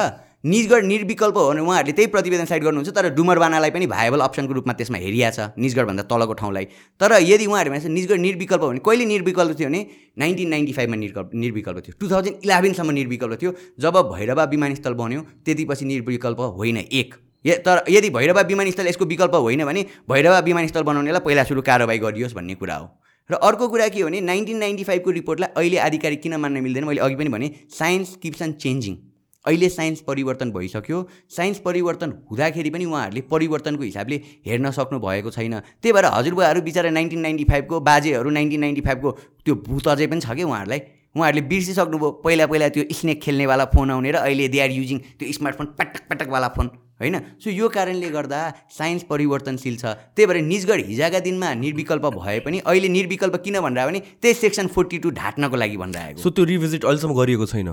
B: निजगढ निर्विकल्प हो भने उहाँहरूले त्यही प्रतिवेदन साइड गर्नुहुन्छ तर डुमरबानालाई पनि भाइबल अप्सनको रूपमा त्यसमा हेरिया छ निजगढभन्दा तलको ठाउँलाई। तर यदि उहाँहरू भन्छ निजगढ निर्विकल्प भने कहिले निर्विकल्प थियो भने नाइन्टिन नाइन्टी फाइभमा निर्विकल्प निर्विकल्प थियो। टु थाउजन्ड इलेभेनसम्म निर्विकल्प थियो। जब भैरवा विमानस्थल बन्यो त्यति पछि निर्विकल्प होइन एक। तर यदि भैरवा विमानस्थल यसको विकल्प होइन भने भैरवा विमानस्थल बनाउनेलाई पहिला सुरु कारवाही गरियोस् भन्ने कुरा हो। र अर्को कुरा के हो भने नाइन्टिन नाइन्टी फाइभको रिपोर्टलाई अहिले आधिकारिक किन मान्न मिल्दैन? मैले अघि पनि भने साइन्स किप्स अन चेन्जिङ। अहिले साइन्स परिवर्तन भइसक्यो। साइन्स परिवर्तन हुँदाखेरि पनि उहाँहरूले परिवर्तनको हिसाबले हेर्न सक्नु भएको छैन। त्यही भएर हजुरबुवाहरू बिचरा नाइन्टिन नाइन्टी फाइभको बाजेहरू नाइन्टिन नाइन्टी फाइभको त्यो भूत अझै पनि छ कि उहाँहरूलाई? उहाँहरूले बिर्सिसक्नुभयो। पहिला पहिला त्यो स्नेक खेल्नेवाला फोन आउने र अहिले दे आर युजिङ त्यो स्मार्टफोन पटक पटकवाला फोन। होइन? सो यो कारणले गर्दा साइन्स परिवर्तनशील छ। त्यही भएर निजगढ हिजोका दिनमा निर्विकल्प भए पनि अहिले निर्विकल्प किन भनेर भने त्यही सेक्सन फोर्टी टू ढाट्नको लागि भनिरहेको।
A: सो त्यो रिभिजिट अहिलेसम्म गरिएको छैन?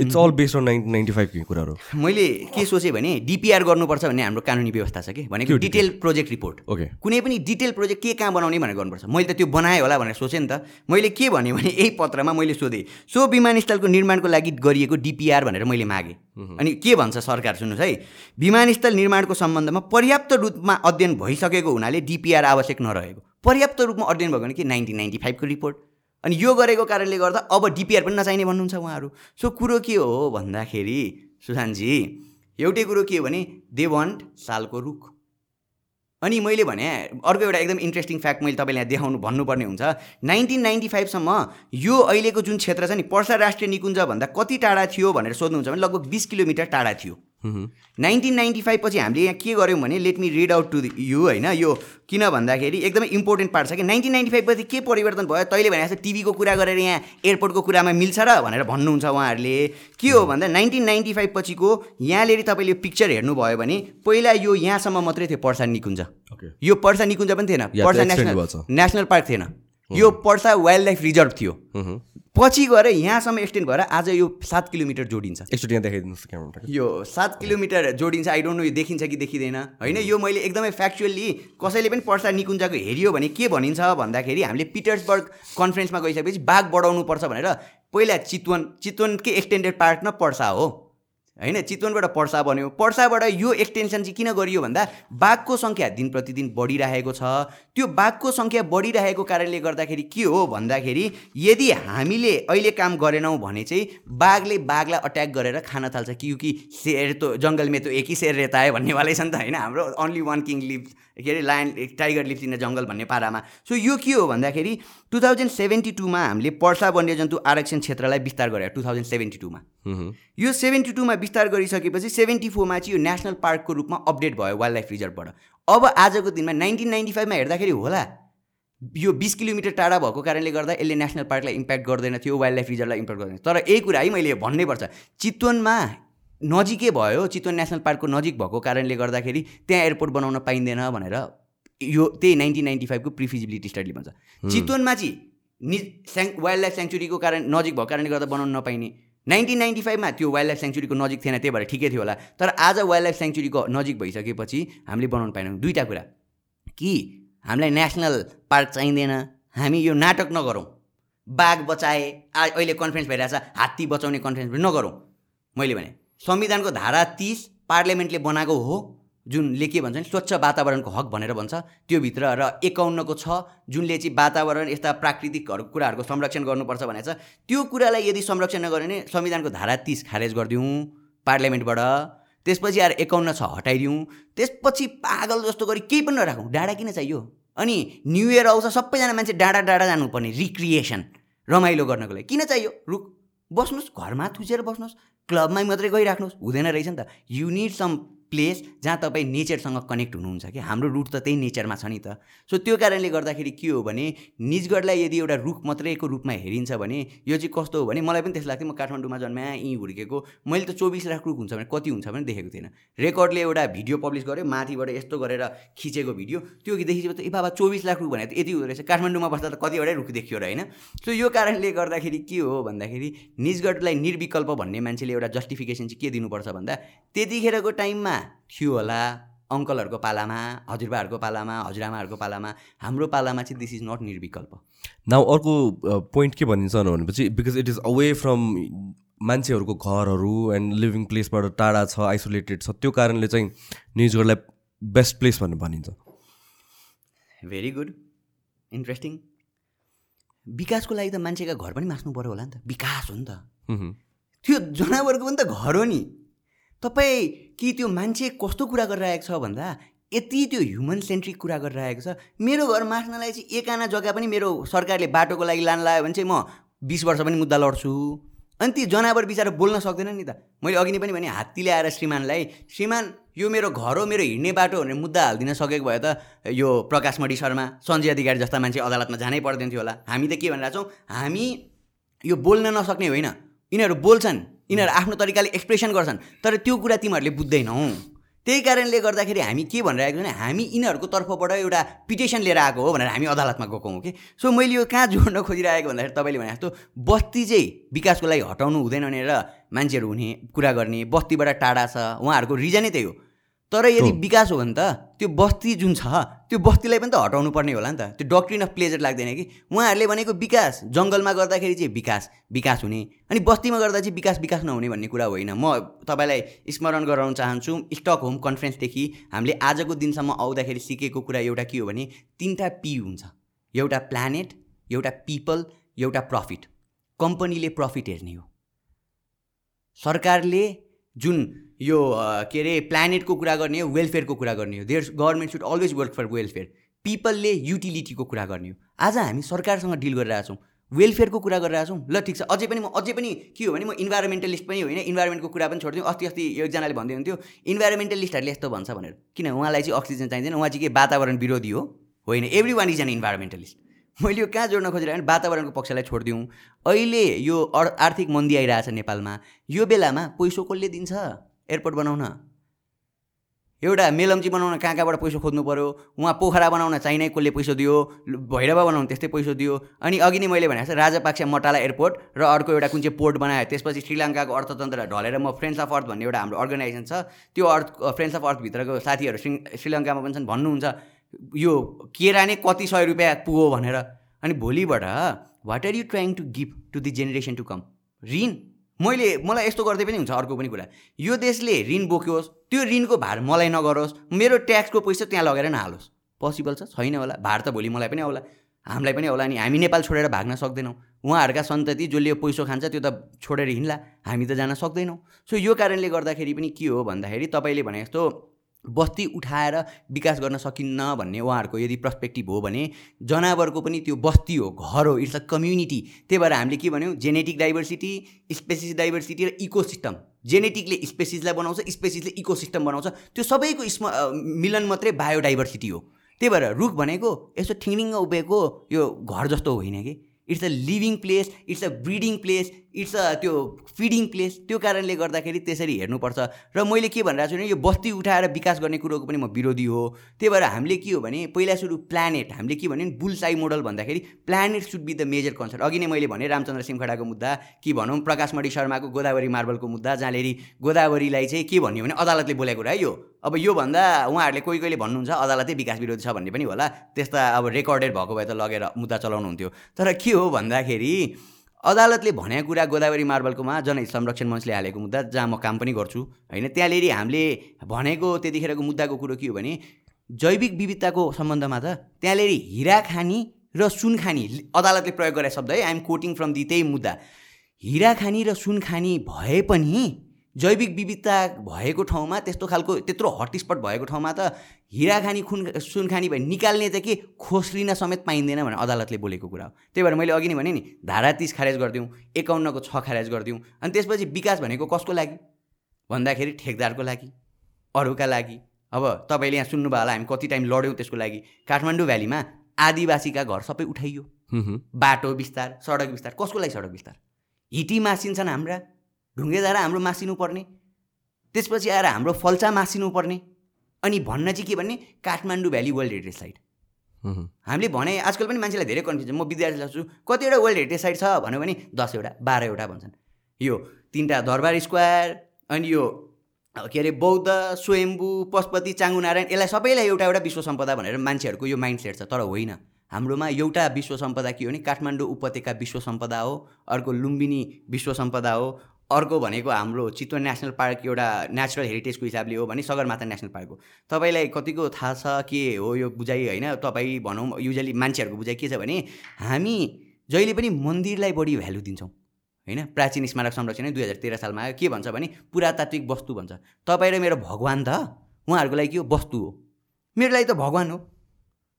A: It's all based on nineteen ninety फाइभको कुराहरू
B: मैले के सोचेँ भने डिपिआर गर्नुपर्छ भन्ने हाम्रो कानुनी व्यवस्था छ कि? भनेको डिटेल प्रोजेक्ट रिपोर्ट
A: ओके
B: कुनै पनि डिटेल प्रोजेक्ट के कहाँ बनाउने भनेर गर्नुपर्छ। मैले त त्यो बनाएँ होला भनेर सोचेँ नि त। मैले के भने यही पत्रमा मैले सोधेँ। सो विमानस्थलको निर्माणको लागि गरिएको डिपिआर भनेर मैले मागेँ। अनि के भन्छ सरकार सुन्नुहोस् है। विमानस्थल निर्माणको सम्बन्धमा पर्याप्त रूपमा अध्ययन भइसकेको हुनाले डिपिआर आवश्यक नरहेको। पर्याप्त रूपमा अध्ययन भएको भने कि? नाइन्टिन नाइन्टी फाइभको रिपोर्ट अनि यो गरेको कारणले गर्दा अब डिपिआर पनि नचाहिने भन्नुहुन्छ उहाँहरू। सो कुरो के हो भन्दाखेरि सुशान्तजी एउटै कुरो के हो भने दे वान्ट सालको रुख। अनि मैले भने अर्को एउटा एकदम इन्ट्रेस्टिङ फ्याक्ट मैले तपाईँले यहाँ देखाउनु भन्नुपर्ने हुन्छ। नाइन्टिन नाइन्टी फाइभसम्म यो अहिलेको जुन क्षेत्र छ नि पर्सा राष्ट्रिय निकुञ्जभन्दा कति टाढा थियो भनेर सोध्नुहुन्छ भने लगभग बिस किलोमिटर टाढा थियो। नाइन्टिन नाइन्टी फाइभ पछि हामीले यहाँ के गऱ्यौँ भने let me read out to you होइन यो किन भन्दाखेरि एकदमै इम्पोर्टेन्ट पार्ट छ कि नाइन्टिन नाइन्टी फाइभ पछि के परिवर्तन भयो तैँले भने जस्तो टिभीको कुरा गरेर यहाँ एयरपोर्टको कुरामा मिल्छ र भनेर भन्नुहुन्छ उहाँहरूले। के हो भन्दा नाइन्टिन नाइन्टी फाइभ पछिको यहाँनिर तपाईँले पिक्चर हेर्नुभयो भने पहिला यो यहाँसम्म मात्रै थियो पर्सा निकुञ्ज। यो पर्सा निकुञ्ज पनि थिएन पर्सा नेसनल नेसनल पार्क थिएन। यो पर्सा वाइल्ड लाइफ रिजर्भ थियो पछि गएर यहाँसम्म एक्सटेन्ड भएर आज यो सात किलोमिटर जोडिन्छ।
A: एकचोटि यहाँ देखाइदिनुहोस्
B: यो सात किलोमिटर जोडिन्छ। आई डोन्ट नो यो देखिन्छ कि देखिँदैन। होइन यो मैले एकदमै फ्याक्चुअली कसैले पनि पर्सा निकुञ्जको हेऱ्यो भने के भनिन्छ भन्दाखेरि हामीले पिटर्सबर्ग कन्फरेन्समा गइसकेपछि बाघ बढाउनुपर्छ भनेर पहिला चितवन चितवनकै एक्सटेन्डेड पार्क न पर्सा हो। होइन चितवनबाट पर्सा बन्यो। पर्साबाट यो एक्सटेन्सन चाहिँ किन गरियो भन्दा बाघको सङ्ख्या दिन प्रतिदिन बढिरहेको छ। त्यो बाघको सङ्ख्या बढिरहेको कारणले गर्दाखेरि के हो भन्दाखेरि यदि हामीले अहिले काम गरेनौँ भने चाहिँ बाघले बाघलाई अट्याक गरेर खान थाल्छ। कि सेर त जङ्गलमा त एकै सेर रेता आयो भन्नेवालै छ नि त होइन हाम्रो। अन्ली वान किङ लिभ के अरे लायन टाइगर लिप्स इन जङ्गल भन्ने पारामा। सो यो के हो भन्दाखेरि टु थाउजन्ड सेभेन्टी टूमा हामीले पर्सा वन्यजन्तु आरक्षण क्षेत्रलाई विस्तार गरे टु थाउजन्ड सेभेन्टी टूमा। यो सेभेन्टी टूमा विस्तार गरिसकेपछि सेभेन्टी फोरमा चाहिँ यो नेसनल पार्कको रूपमा अपडेट भयो वाइल्ड लाइफ रिजर्भबाट। अब आजको दिनमा नाइन्टिन नाइन्टी फाइभमा हेर्दाखेरि होला यो बिस किलोमिटर टाढा भएको कारणले गर्दा यसले नेसनल पार्कलाई इम्प्याक्ट गर्दैन थियो वाइल्ड लाइफ रिजर्भलाई इम्प्याक्ट गर्दैन तर यही कुरा है मैले भन्नै पर्छ। चितवनमा नजिकै भयो चितवन नेसनल पार्कको नजिक भएको कारणले गर्दाखेरि त्यहाँ एयरपोर्ट बनाउन पाइँदैन भनेर यो त्यही नाइन्टिन नाइन्टी फाइभको प्रिफिजिबिलिटी स्टडीले भन्छ। चितवनमा चाहिँ नि स्याङ वाइल्ड लाइफ सेङ्चुरीको कारण नजिक भएको कारणले गर्दा बनाउन नपाइने। नाइन्टिन नाइन्टी फाइभमा त्यो वाइल्ड लाइफ सेङ्चुरीको नजिक थिएन त्यही भएर ठिकै थियो होला। तर आज वाइल्ड लाइफ सेङ्चुरीको नजिक भइसकेपछि हामीले बनाउनु पाएनौँ दुईवटा कुरा। कि हामीलाई नेसनल पार्क चाहिँदैन। हामी यो नाटक नगरौँ। बाघ बचाए अहिले कन्फरेन्स भइरहेछ हात्ती बचाउने कन्फरेन्स नगरौँ। मैले भने। संविधानको धारा तिस पार्लियामेन्टले बनाएको हो जुनले के भन्छ भने स्वच्छ वातावरणको हक भनेर भन्छ त्योभित्र र एकाउन्नको छ जुनले चाहिँ वातावरण यस्ता प्राकृतिकहरू कुराहरूको संरक्षण गर्नुपर्छ भनेको छ त्यो कुरालाई यदि संरक्षण नगर्यो भने संविधानको धारा तिस खारेज गरिदिउँ पार्लियामेन्टबाट। त्यसपछि आएर एकाउन्न छ हटाइदिउँ। त्यसपछि पागल जस्तो गरी केही पनि नराखौँ। डाँडा किन चाहियो? अनि न्यु इयर आउँछ सबैजना मान्छे डाँडा डाँडा जानुपर्ने रिक्रिएसन रमाइलो गर्नको लागि। किन चाहियो? रुख बस्नुहोस् घरमा थुचेर बस्नुहोस्। क्लबमा मात्रै गइराख्नुहोस् हुँदैन रहेछ नि त युनिट सम प्लेस जहाँ तपाईँ नेचरसँग कनेक्ट हुनुहुन्छ कि? हाम्रो रुट त त्यही नेचरमा छ नि त। सो त्यो कारणले गर्दाखेरि के हो भने निजगढलाई यदि एउटा रुख मात्रैको रूपमा हेरिन्छ भने यो चाहिँ कस्तो हो भने मलाई पनि त्यस्तो लाग्थ्यो। म काठमाडौँमा जन्मा यहीँ हुर्केको। मैले त चौबिस लाख रुख हुन्छ भने कति हुन्छ भने देखेको थिएन। रेकर्डले एउटा भिडियो पब्लिस गर्यो माथिबाट यस्तो गरेर खिचेको भिडियो त्यो देखिसकेपछि ए बाबा चौबिस लाख रुख भनेर त यति हुँदो रहेछ। काठमाडौँमा बस्दा त कतिवटै रुख देखियो र होइन? सो यो कारणले गर्दाखेरि के हो भन्दाखेरि निजगढलाई निर्विकल्प भन्ने मान्छेले एउटा जस्टिफिकेसन चाहिँ के दिनुपर्छ भन्दा त्यतिखेरको टाइममा थियो होला अङ्कलहरूको पालामा हजुरबाहरूको पालामा हजुरआमाहरूको पालामा। हाम्रो पालामा चाहिँ दिस इज नट निर्विकल्प।
A: न अर्को पोइन्ट के भनिन्छ भनेपछि because it is away from मान्छेहरूको घरहरू एन्ड लिभिङ प्लेसबाट टाढा छ आइसोलेटेड छ त्यो कारणले चाहिँ न्युजहरूलाई बेस्ट प्लेस भनेर भनिन्छ।
B: भेरी गुड इन्ट्रेस्टिङ विकासको लागि त मान्छेका घर पनि मास्नु पऱ्यो होला नि त। विकास हो नि त। त्यो जनावरको पनि त घर हो नि। तपाईँ कि त्यो मान्छे कस्तो कुरा गरिरहेको छ भन्दा यति त्यो ह्युमन सेन्ट्रिक कुरा गरिरहेको छ। मेरो घर मास्नलाई चाहिँ एक आना जग्गा पनि मेरो सरकारले बाटोको लागि लान लाग्यो भने चाहिँ म बिस वर्ष पनि मुद्दा लड्छु। अनि ती जनावर बिचरा बोल्न सक्दैन नि त। मैले अघि नै पनि भने हात्तीले आएर श्रीमानलाई श्रीमान यो मेरो घर हो मेरो हिँड्ने बाटो भनेर मुद्दा हालिदिन सकेको भए त यो प्रकाश मणि शर्मा सञ्जय अधिकारी जस्ता मान्छे अदालतमा जानै पर्दैन थियो होला। हामी त के भनिरहेको छौँ हामी यो बोल्न नसक्ने होइन। यिनीहरू बोल्छन्। यिनीहरू आफ्नो तरिकाले एक्सप्रेसन गर्छन् तर त्यो कुरा तिमीहरूले बुझ्दैनौ। त्यही कारणले गर्दाखेरि हामी के भनिरहेको छ भने हामी यिनीहरूको तर्फबाट एउटा पिटिसन लिएर आएको हो भनेर हामी अदालतमा गएको हौँ कि। सो मैले यो कहाँ जोड्न खोजिरहेको भन्दाखेरि तपाईँले भने जस्तो बस्ती चाहिँ विकासको लागि हटाउनु हुँदैन भनेर मान्छेहरू हुने कुरा गर्ने बस्तीबाट टाढा छ उहाँहरूको रिजनै त्यही हो। तर यदि विकास हो भने त त्यो बस्ती जुन छ त्यो बस्तीलाई पनि त हटाउनु पर्ने होला नि त। त्यो डक्ट्रिन अफ प्लेजर लाग्दैन कि? उहाँहरूले भनेको विकास जङ्गलमा गर्दाखेरि चाहिँ विकास विकास हुने। अनि बस्तीमा गर्दा चाहिँ विकास विकास नहुने भन्ने कुरा होइन। म तपाईँलाई स्मरण गराउन चाहन्छु स्टक होम कन्फरेन्सदेखि हामीले आजको दिनसम्म आउँदाखेरि सिकेको कुरा एउटा के हो भने तिनवटा पी हुन्छ। एउटा प्लानेट एउटा पिपल एउटा प्रफिट कम्पनीले प्रफिट हेर्ने हो। सरकारले जुन यो के अरे प्लानेटको कुरा गर्ने हो वेलफेयरको कुरा गर्ने हो। There government should always work for welfare पिपलले युटिलिटीको कुरा गर्ने हो। आज हामी सरकारसँग डिल गरिरहेछौँ। वेलफेयरको कुरा गरिरहेछौँ। ल ठिक छ। अझै पनि म अझै पनि के हो भने म इन्भाइरोमेन्टलिस्ट पनि होइन। इन्भाइरोमेन्टको कुरा पनि छोडिदिउँ। अस्ति अस्ति एकजनाले भन्दै हुन्थ्यो इन्भाइरोमेन्टलिस्टहरूले यस्तो भन्छ भनेर। किन? उहाँलाई चाहिँ अक्सिजन चाहिँदैन। उहाँ चाहिँ के? वातावरण विरोधी हो। होइन? Every one is an environmentalist मैले यो कहाँ जोड्न खोजिरहेको भने वातावरणको पक्षलाई छोडिदिउँ। अहिले यो आर्थिक मन्दी आइरहेछ नेपालमा। यो बेलामा पैसो कसले दिन्छ? एयरपोर्ट बनाउन। एउटा मेलम्ची बनाउन कहाँ कहाँबाट पैसा खोज्नु पऱ्यो उहाँ पोखरा बनाउन चाइना कसले पैसा दियो भैरवा बनाउनु त्यस्तै पैसा दियो। अनि अघि नै मैले भनेको राजापाक्सा मटाला एयरपोर्ट र अर्को एउटा कुन चाहिँ पोर्ट बनायो त्यसपछि श्रीलङ्काको अर्थतन्त्र ढलेर म फ्रेन्ड्स अफ अर्थ भन्ने एउटा हाम्रो अर्गनाइजेसन छ। त्यो अर्थ फ्रेन्ड्स अफ अर्थभित्रको साथीहरू श्री श्रीलङ्कामा पनि छन् भन्नुहुन्छ यो केरा नै कति सय रुपियाँ पुगो भनेर? अनि भोलिबाट what are you trying to give to the generation to come ऋण मैले मलाई यस्तो गर्दै पनि हुन्छ अर्को पनि कुरा। यो देशले ऋण बोक्योस् त्यो ऋणको भार मलाई नगरोस् मेरो ट्याक्सको पैसा त्यहाँ लगेर नहालोस्। पोसिबल छैन होला। भार त भोलि मलाई पनि आउला। हामीलाई पनि होला अनि हामी नेपाल छोडेर भाग्न सक्दैनौँ। उहाँहरूका सन्तति जसले यो पैसो खान्छ त्यो त छोडेर हिँड्ला। हामी त जान सक्दैनौँ। सो यो कारणले गर्दाखेरि पनि के हो भन्दाखेरि तपाईँले भने जस्तो बस्ती उठाएर विकास गर्न सकिन्न भन्ने उहाँहरूको यदि पर्सपेक्टिभ हो भने जनावरको पनि त्यो बस्ती हो घर हो इट्स अ कम्युनिटी त्यही भएर हामीले के भन्यौँ? जेनेटिक डाइभर्सिटी स्पेसिस डाइभर्सिटी र इकोसिस्टम जेनेटिकले स्पेसिसलाई बनाउँछ स्पेसिसले इकोसिस्टम बनाउँछ। त्यो सबैको स्म मिलन मात्रै बायोडाइभर्सिटी हो। त्यही भएर रुख भनेको यसो ठिङ्गिङ्ग उभिएको यो घर जस्तो होइन कि? It's a living place it's a breeding place it's a त्यो फिडिङ प्लेस त्यो कारणले गर्दाखेरि त्यसरी हेर्नुपर्छ। र मैले के भनिरहेको छु भने यो बस्ती उठाएर विकास गर्ने कुरोको पनि म विरोधी हो। त्यही भएर हामीले के हो भने पहिला सुरु प्लानेट हामीले के भन्यो भने बुलसाई मोडल भन्दाखेरि planet should be the major concert अघि नै मैले भने रामचन्द्र सिमखडाको मुद्दा कि भनौँ प्रकाश मणि शर्माको गोदावरी मार्बलको मुद्दा जहाँनिर गोदावरीलाई चाहिँ के भन्यो भने अदालतले बोलेको कुरा यो। अब योभन्दा उहाँहरूले कोही कोहीले भन्नुहुन्छ अदालतै विकास विरोधी छ भन्ने पनि होला। त्यस्ता अब रेकर्डेड भएको भए त लगेर मुद्दा चलाउनु हुन्थ्यो तर के हो भन्दाखेरि अदालतले भनेको कुरा गोदावरी मार्बलकोमा जनहित संरक्षण मञ्चले हालेको मुद्दा जहाँ म काम पनि गर्छु होइन? त्यहाँनिर हामीले भनेको त्यतिखेरको मुद्दाको कुरो के हो भने जैविक विविधताको सम्बन्धमा त त्यहाँनिर हिरा खानी र सुन खानी अदालतले प्रयोग गरे शब्द है आइएम कोटिङ फ्रम दि त्यही मुद्दा। हिरा खानी र सुन खानी भए पनि जैविक विविधता भएको ठाउँमा त्यस्तो खालको त्यत्रो हटस्पट भएको ठाउँमा त हिरा खानी खुन सुन खानी भए निकाल्ने त के खोस्रिन समेत पाइँदैन भनेर अदालतले बोलेको कुरा हो। त्यही भएर मैले अघि नै भने नि धारा तिस खारेज गरिदिउँ एकाउन्नको छ खारेज गरिदिउँ अनि त्यसपछि विकास भनेको कसको लागि? भन्दाखेरि ठेकदारको लागि अरूका लागि। अब तपाईँले यहाँ सुन्नुभयो होला हामी कति टाइम लड्यौँ त्यसको लागि। काठमाडौँ भ्यालीमा आदिवासीका घर सबै उठाइयो। बाटो विस्तार सडक विस्तार कसको लागि सडक विस्तार? हिटी मासिन्छन् हाम्रा। ढुङ्गेधारा हाम्रो मासिनु पर्ने। त्यसपछि आएर हाम्रो फल्चा मासिनु पर्ने। अनि भन्न चाहिँ के भन्ने? Kathmandu valley world heritage site. हामीले भने आजकल पनि मान्छेलाई धेरै कन्फ्युजन म विद्यार्थी छु कतिवटा वर्ल्ड हेरिटेज साइट छ भन्यो भने दसवटा बाह्रवटा भन्छन्। यो तिनवटा दरबार स्क्वायर अनि यो के अरे बौद्ध स्वयम्बु पशुपति चाङ्गु नारायण यसलाई सबैलाई एउटा एउटा विश्व सम्पदा भनेर मान्छेहरूको यो माइन्ड सेट छ। तर होइन। हाम्रोमा एउटा विश्व सम्पदा के हो भने काठमाडौँ उपत्यका विश्व सम्पदा हो अर्को लुम्बिनी विश्व सम्पदा हो अर्को भनेको हाम्रो चितवन नेसनल पार्क एउटा नेचुरल हेरिटेजको हिसाबले हो भने सगरमाथा नेसनल पार्क हो। तपाईँलाई कतिको थाहा छ के हो यो बुझाइ होइन? तपाईँ भनौँ युजली मान्छेहरूको बुझाइ के छ भने हामी जहिले पनि मन्दिरलाई बढी भ्यालु दिन्छौँ होइन? प्राचीन स्मारक संरक्षण दुई हजार तेह्र सालमा आयो के भन्छ भने पुरातात्विक वस्तु भन्छ। तपाईँ र मेरो भगवान् त उहाँहरूको लागि के हो? वस्तु हो। मेरो लागि त भगवान् हो।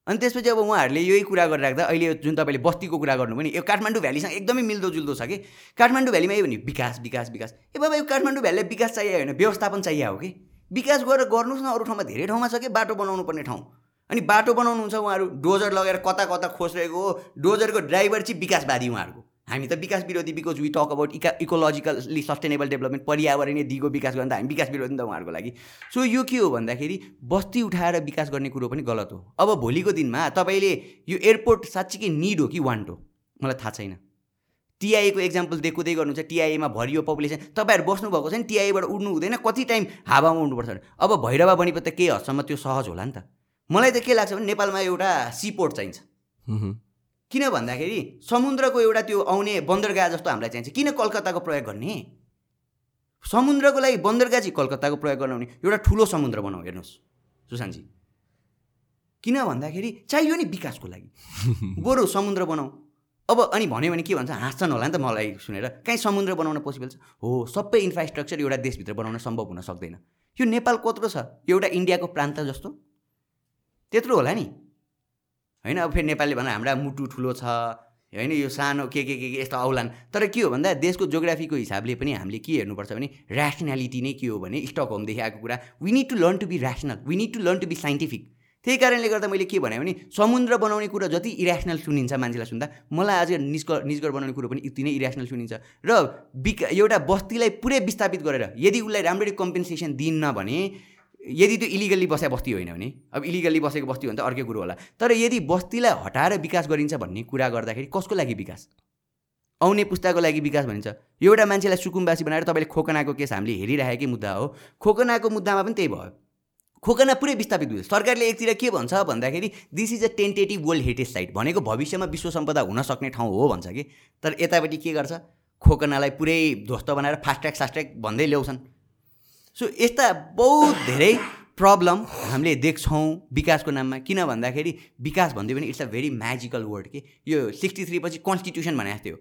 B: अनि त्यसपछि अब उहाँहरूले यही कुरा गरिराख्दा अहिले जुन तपाईँले बस्तीको कुरा गर्नु भने यो काठमाडौँ भ्यालीसँग एकदमै मिल्दोजुल्दो छ कि? काठमाडौँ भ्यालीमा यो भने विकास विकास विकास। ए बाबा यो काठमाडौँ भ्यालीलाई विकास चाहियो होइन? व्यवस्थापन चाहियो हो कि? विकास गरेर गर्नुहोस् न अरू ठाउँमा धेरै ठाउँमा छ कि बाटो बनाउनु पर्ने ठाउँ? अनि बाटो बनाउनुहुन्छ उहाँहरू डोजर लगेर कता कता खोसिरहेको डोजरको ड्राइभर चाहिँ विकासवादी उहाँहरूको। हामी त विकास विरोधी बिकज वी टक अबाउट इका इकोलोजिकली सस्टेनेबल डेभलपमेन्ट पर्यावरणीय दिगो विकास गर्न त हामी विकास विरोधी नि त उहाँहरूको लागि। सो यो के हो भन्दाखेरि बस्ती उठाएर विकास गर्ने कुरो पनि गलत हो। अब भोलिको दिनमा तपाईँले यो एयरपोर्ट साँच्चीकै निड हो कि वान्ट हो? मलाई थाहा छैन। टिआईको एक्जाम्पल देखुँदै गर्नुहुन्छ टिआईमा भरियो पपुलेसन तपाईँहरू बस्नुभएको छ नि टिआईबाट उड्नु हुँदैन कति टाइम हावामा उड्नुपर्छ अब भैरवा बनेपछि त केही हदसम्म त्यो सहज होला नि त। मलाई त के लाग्छ भने नेपालमा एउटा सिपोर्ट चाहिन्छ। किन भन्दाखेरि समुद्रको एउटा त्यो आउने बन्दरगाह जस्तो हामीलाई चाहिन्छ। किन कलकत्ताको प्रयोग गर्ने? समुद्रको लागि बन्दरगाह चाहिँ कलकत्ताको प्रयोग गर्न हुने एउटा ठुलो समुद्र बनाऊ हेर्नुहोस्। सुशान्तजी। किन भन्दाखेरि चाहियो नि विकासको लागि। बरु समुद्र बनाऊ। अब अनि भन्यो भने के भन्छ? हाँस्छन् होला नि त मलाई सुनेर। काहीँ समुद्र बनाउन पोसिबल छ? हो सबै इन्फ्रास्ट्रक्चर एउटा देशभित्र बनाउन सम्भव हुन सक्दैन। यो नेपाल कत्रो छ? एउटा इन्डियाको प्रान्त जस्तो? त्यत्रो होला नि। होइन? अब फेरि नेपालले भन्दा हाम्रा मुटु ठुलो छ। होइन? यो सानो के के के के यस्तो आउलान् तर के हो भन्दा देशको जोग्राफीको हिसाबले पनि हामीले के हेर्नुपर्छ भने ऱ्यासनालिटी नै के हो भने स्टक होमदेखि आएको कुरा। We need to learn to be rational we need to learn to be scientific त्यही कारणले गर्दा मैले के भने समुद्र बनाउने कुरा जति इरेसनल सुनिन्छ मान्छेलाई सुन्दा मलाई आज निस्क निजगढ बनाउने कुरो पनि यति नै इरेसनल सुनिन्छ। र बिक एउटा बस्तीलाई पुरै विस्थापित गरेर यदि उसलाई राम्ररी कम्पेन्सेसन दिन्न भने यदि त्यो इलिगल्ली बसेको बस्ती होइन भने अब इलिगल्ली बसेको बस्ती हो भने त अर्कै कुरो होला। तर यदि बस्तीलाई हटाएर विकास गरिन्छ भन्ने कुरा गर्दाखेरि कसको लागि विकास? आउने पुस्ताको लागि विकास भनिन्छ। एउटा मान्छेलाई सुकुम्बासी बनाएर तपाईँले खोकनाको केस हामीले हेरिराखेकै मुद्दा हो। खोकनाको मुद्दामा पनि त्यही भयो। खोकना पुरै विस्थापित हुँदैछ सरकारले एकतिर के भन्छ भन्दाखेरि this is a tentative world heritage site भनेको भविष्यमा विश्व सम्पदा हुन सक्ने ठाउँ हो भन्छ कि? तर यतापट्टि के गर्छ? खोकनालाई पुरै ध्वस्त बनाएर फास्ट्याग सास्ट्याग भन्दै ल्याउँछन्। सो यस्ता बहुत धेरै प्रब्लम हामीले देख्छौँ विकासको नाममा। किन भन्दाखेरि विकास भन्दै पनि it's a very magical word के? यो सिक्सटी थ्री पछि कन्स्टिट्युसन भने थियो।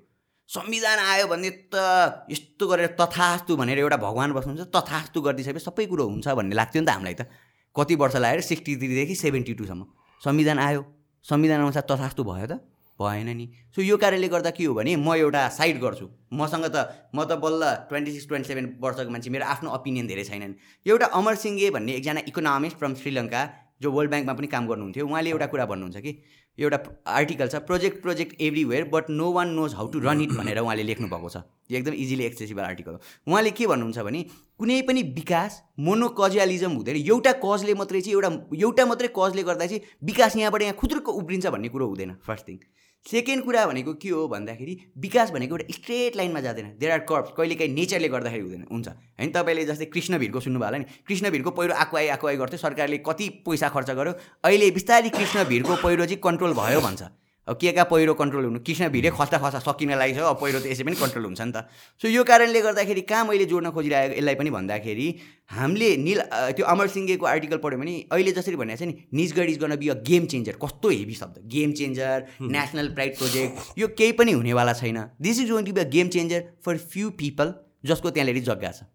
B: संविधान आयो भने त यस्तो गरेर तथास्तु भनेर एउटा भगवान् बस्नुहुन्छ तथास्तु गरिदिइसकेपछि सबै कुरो हुन्छ भन्ने लाग्थ्यो नि त हामीलाई त। कति वर्ष लागेर सिक्सटी थ्रीदेखि सेभेन्टी टूसम्म संविधान आयो। संविधान अनुसार तथास्तु भयो त। भएन नि। सो यो कारणले गर्दा के हो भने म एउटा साइड गर्छु। मसँग त म त बल्ल ट्वेन्टी सिक्स ट्वेन्टी सेभेन वर्षको मान्छे मेरो आफ्नो ओपिनियन धेरै छैनन्। एउटा अमर सिंहे भन्ने एकजना इकोनोमिस्ट फ्रम श्रीलङ्का जो वर्ल्ड ब्याङ्कमा पनि काम गर्नुहुन्थ्यो उहाँले एउटा कुरा भन्नुहुन्छ कि एउटा आर्टिकल छ project project everywhere but no one knows how to run it भनेर उहाँले लेख्नु भएको छ एकदम इजिली एक्सेसिबल आर्टिकल हो। उहाँले के भन्नुहुन्छ भने कुनै पनि विकास मोनोकजियालिजम हुँदैन। एउटा कजले मात्रै चाहिँ एउटा एउटा मात्रै कजले गर्दा चाहिँ विकास यहाँबाट यहाँ खुद्रुको उब्रिन्छ भन्ने कुरो हुँदैन। फर्स्ट थिङ सेकेन्ड कुरा भनेको के हो भन्दाखेरि विकास भनेको एउटा स्ट्रेट लाइनमा जाँदैन। देयर आर कर्प्स कहिले काहीँ नेचरले गर्दाखेरि हुँदैन। हुन्छ। होइन तपाईँले जस्तै कृष्णवीरको सुन्नुभयो होला नि। कृष्णवीरको पहिरो आकुवाई आकुवाई गर्थ्यो सरकारले कति पैसा खर्च गर्यो? अहिले बिस्तारै कृष्णवीरको पहिरो चाहिँ कन्ट्रोल भयो भन्छ। अब के का पहिरो कन्ट्रोल हुनु? कृष्ण भिडै खस्दा खस्दा सकिन लागिसक्यो अब पहिरो त यसै पनि कन्ट्रोल हुन्छ नि त। सो यो कारणले गर्दाखेरि कहाँ मैले जोड्न खोजिरहेको यसलाई पनि भन्दाखेरि हामीले निल त्यो अमर सिंहेको आर्टिकल पढ्यो भने अहिले जसरी भनेको छ नि निजगढ इज गर्न बी अ गेम चेन्जर कस्तो हेभी शब्द। Game changer national pride project यो केही पनि हुनेवाला छैन। This is going to be a game changer for few people जसको त्यहाँनिर जग्गा छ।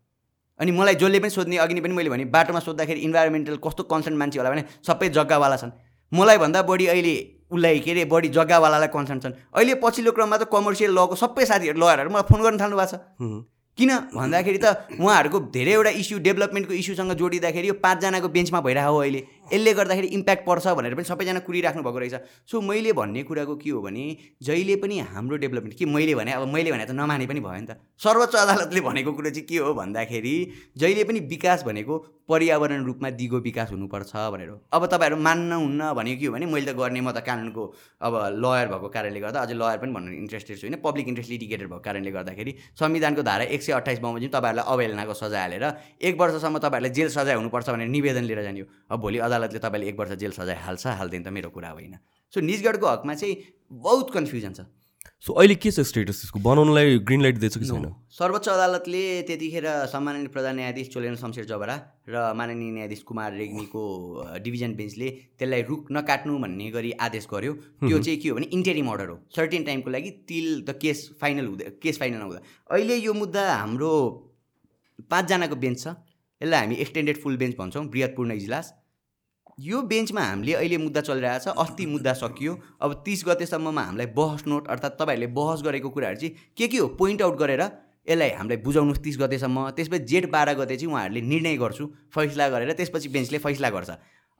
B: अनि मलाई जसले पनि सोध्ने अघि पनि मैले भने बाटोमा सोद्धाखेरि इन्भाइरोमेन्टल कस्तो कन्सर्न मान्छे होला भने सबै जग्गावाला छन्। मलाई भन्दा बढी अहिले उसलाई के अरे बढी जग्गावालालाई कन्सर्न छन्। अहिले पछिल्लो क्रममा त कमर्सियल लको सबै साथीहरू लयरहरू मलाई फोन गर्न थाल्नु भएको छ। किन? भन्दाखेरि त उहाँहरूको धेरैवटा इस्यु डेभलपमेन्टको इस्युसँग जोडिँदाखेरि यो पाँचजनाको बेन्चमा भइरहेको हो अहिले। यसले गर्दाखेरि इम्प्याक्ट पर्छ भनेर पनि सबैजना कुरिराख्नु भएको रहेछ। सो मैले भन्ने कुराको के हो भने जहिले पनि हाम्रो डेभलपमेन्ट के मैले भने अब मैले भने त नमाने पनि भयो नि त। सर्वोच्च अदालतले भनेको कुरो चाहिँ के हो भन्दाखेरि जहिले पनि विकास भनेको पर्यावरण रूपमा दिगो विकास हुनुपर्छ भनेर अब तपाईँहरू मान्नुहुन्न भनेको के हो भने मैले त गर्ने म त कानुनको अब लयर भएको कारणले गर्दा अझै लयर पनि भन्नु इन्ट्रेस्टेड छु होइन पब्लिक इन्ट्रेस्ट लिटिगेटेड भएको कारणले गर्दाखेरि संविधानको धारा एक सय अट्ठाइस बमोजिम तपाईँहरूलाई अवहेलनाको सजाय हालेर एक वर्षसम्म तपाईँहरूलाई जेल सजाय हुनुपर्छ भनेर निवेदन लिएर जाने हो। अब भोलि अदालत अदालतले तपाईँले एक वर्ष जेल सजाय हाल्छ हाल्दैन त मेरो कुरा होइन। सो निजगढको हकमा चाहिँ बहुत कन्फ्युजन छ।
A: सो अहिले के छ स्टेटस यसको? बनाउनलाई ग्रिन लाइट दिएछ कि छैन?
B: सर्वोच्च अदालतले त्यतिखेर सम्माननीय प्रधान न्यायाधीश चोलेन शमशेर जबरा र माननीय न्यायाधीश कुमार रेग्मीको डिभिजन बेन्चले त्यसलाई रुख नकाट्नु भन्ने गरी आदेश गर्यो। त्यो चाहिँ के हो भने इन्टेरिम अर्डर हो। सर्टेन टाइमको लागि तिल द केस फाइनल हुँदै केस फाइनल हुँदा अहिले यो मुद्दा हाम्रो पाँचजनाको बेन्च छ। यसलाई हामी एक्सटेन्डेड फुल बेन्च भन्छौँ बृहत्पूर्ण इजलास। यो बेन्चमा हामीले अहिले मुद्दा चलिरहेको छ अस्ति मुद्दा सकियो। अब तिस गतेसम्ममा हामीलाई बहस नोट अर्थात् तपाईँहरूले बहस गरेको कुराहरू चाहिँ के के हो? पोइन्ट आउट गरेर यसलाई हामीलाई बुझाउनुहोस् तिस गतेसम्म। त्यसपछि जेठ बाह्र गते चाहिँ उहाँहरूले निर्णय गर्छु फैसला गरेर त्यसपछि बेन्चले फैसला गर्छ।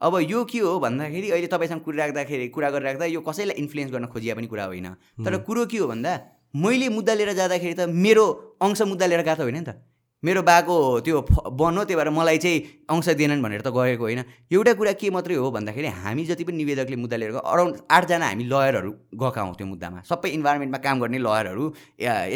B: अब यो के हो भन्दाखेरि अहिले तपाईँसँग कुरा राख्दाखेरि कुरा गरिराख्दा यो कसैलाई इन्फ्लुएन्स गर्न खोजिया पनि कुरा होइन। तर कुरो के हो भन्दा मैले मुद्दा लिएर जाँदाखेरि त मेरो अंश मुद्दा लिएर गएको होइन नि त। मेरो बाको त्यो बन हो त्यही भएर मलाई चाहिँ अंश दिएनन् भनेर त गएको होइन। एउटा कुरा के मात्रै हो भन्दाखेरि हामी जति पनि निवेदकले मुद्दा लिएर अराउन्ड आठजना हामी लयरहरू गएका हौँ त्यो मुद्दामा। सबै इन्भाइरोमेन्टमा काम गर्ने लयरहरू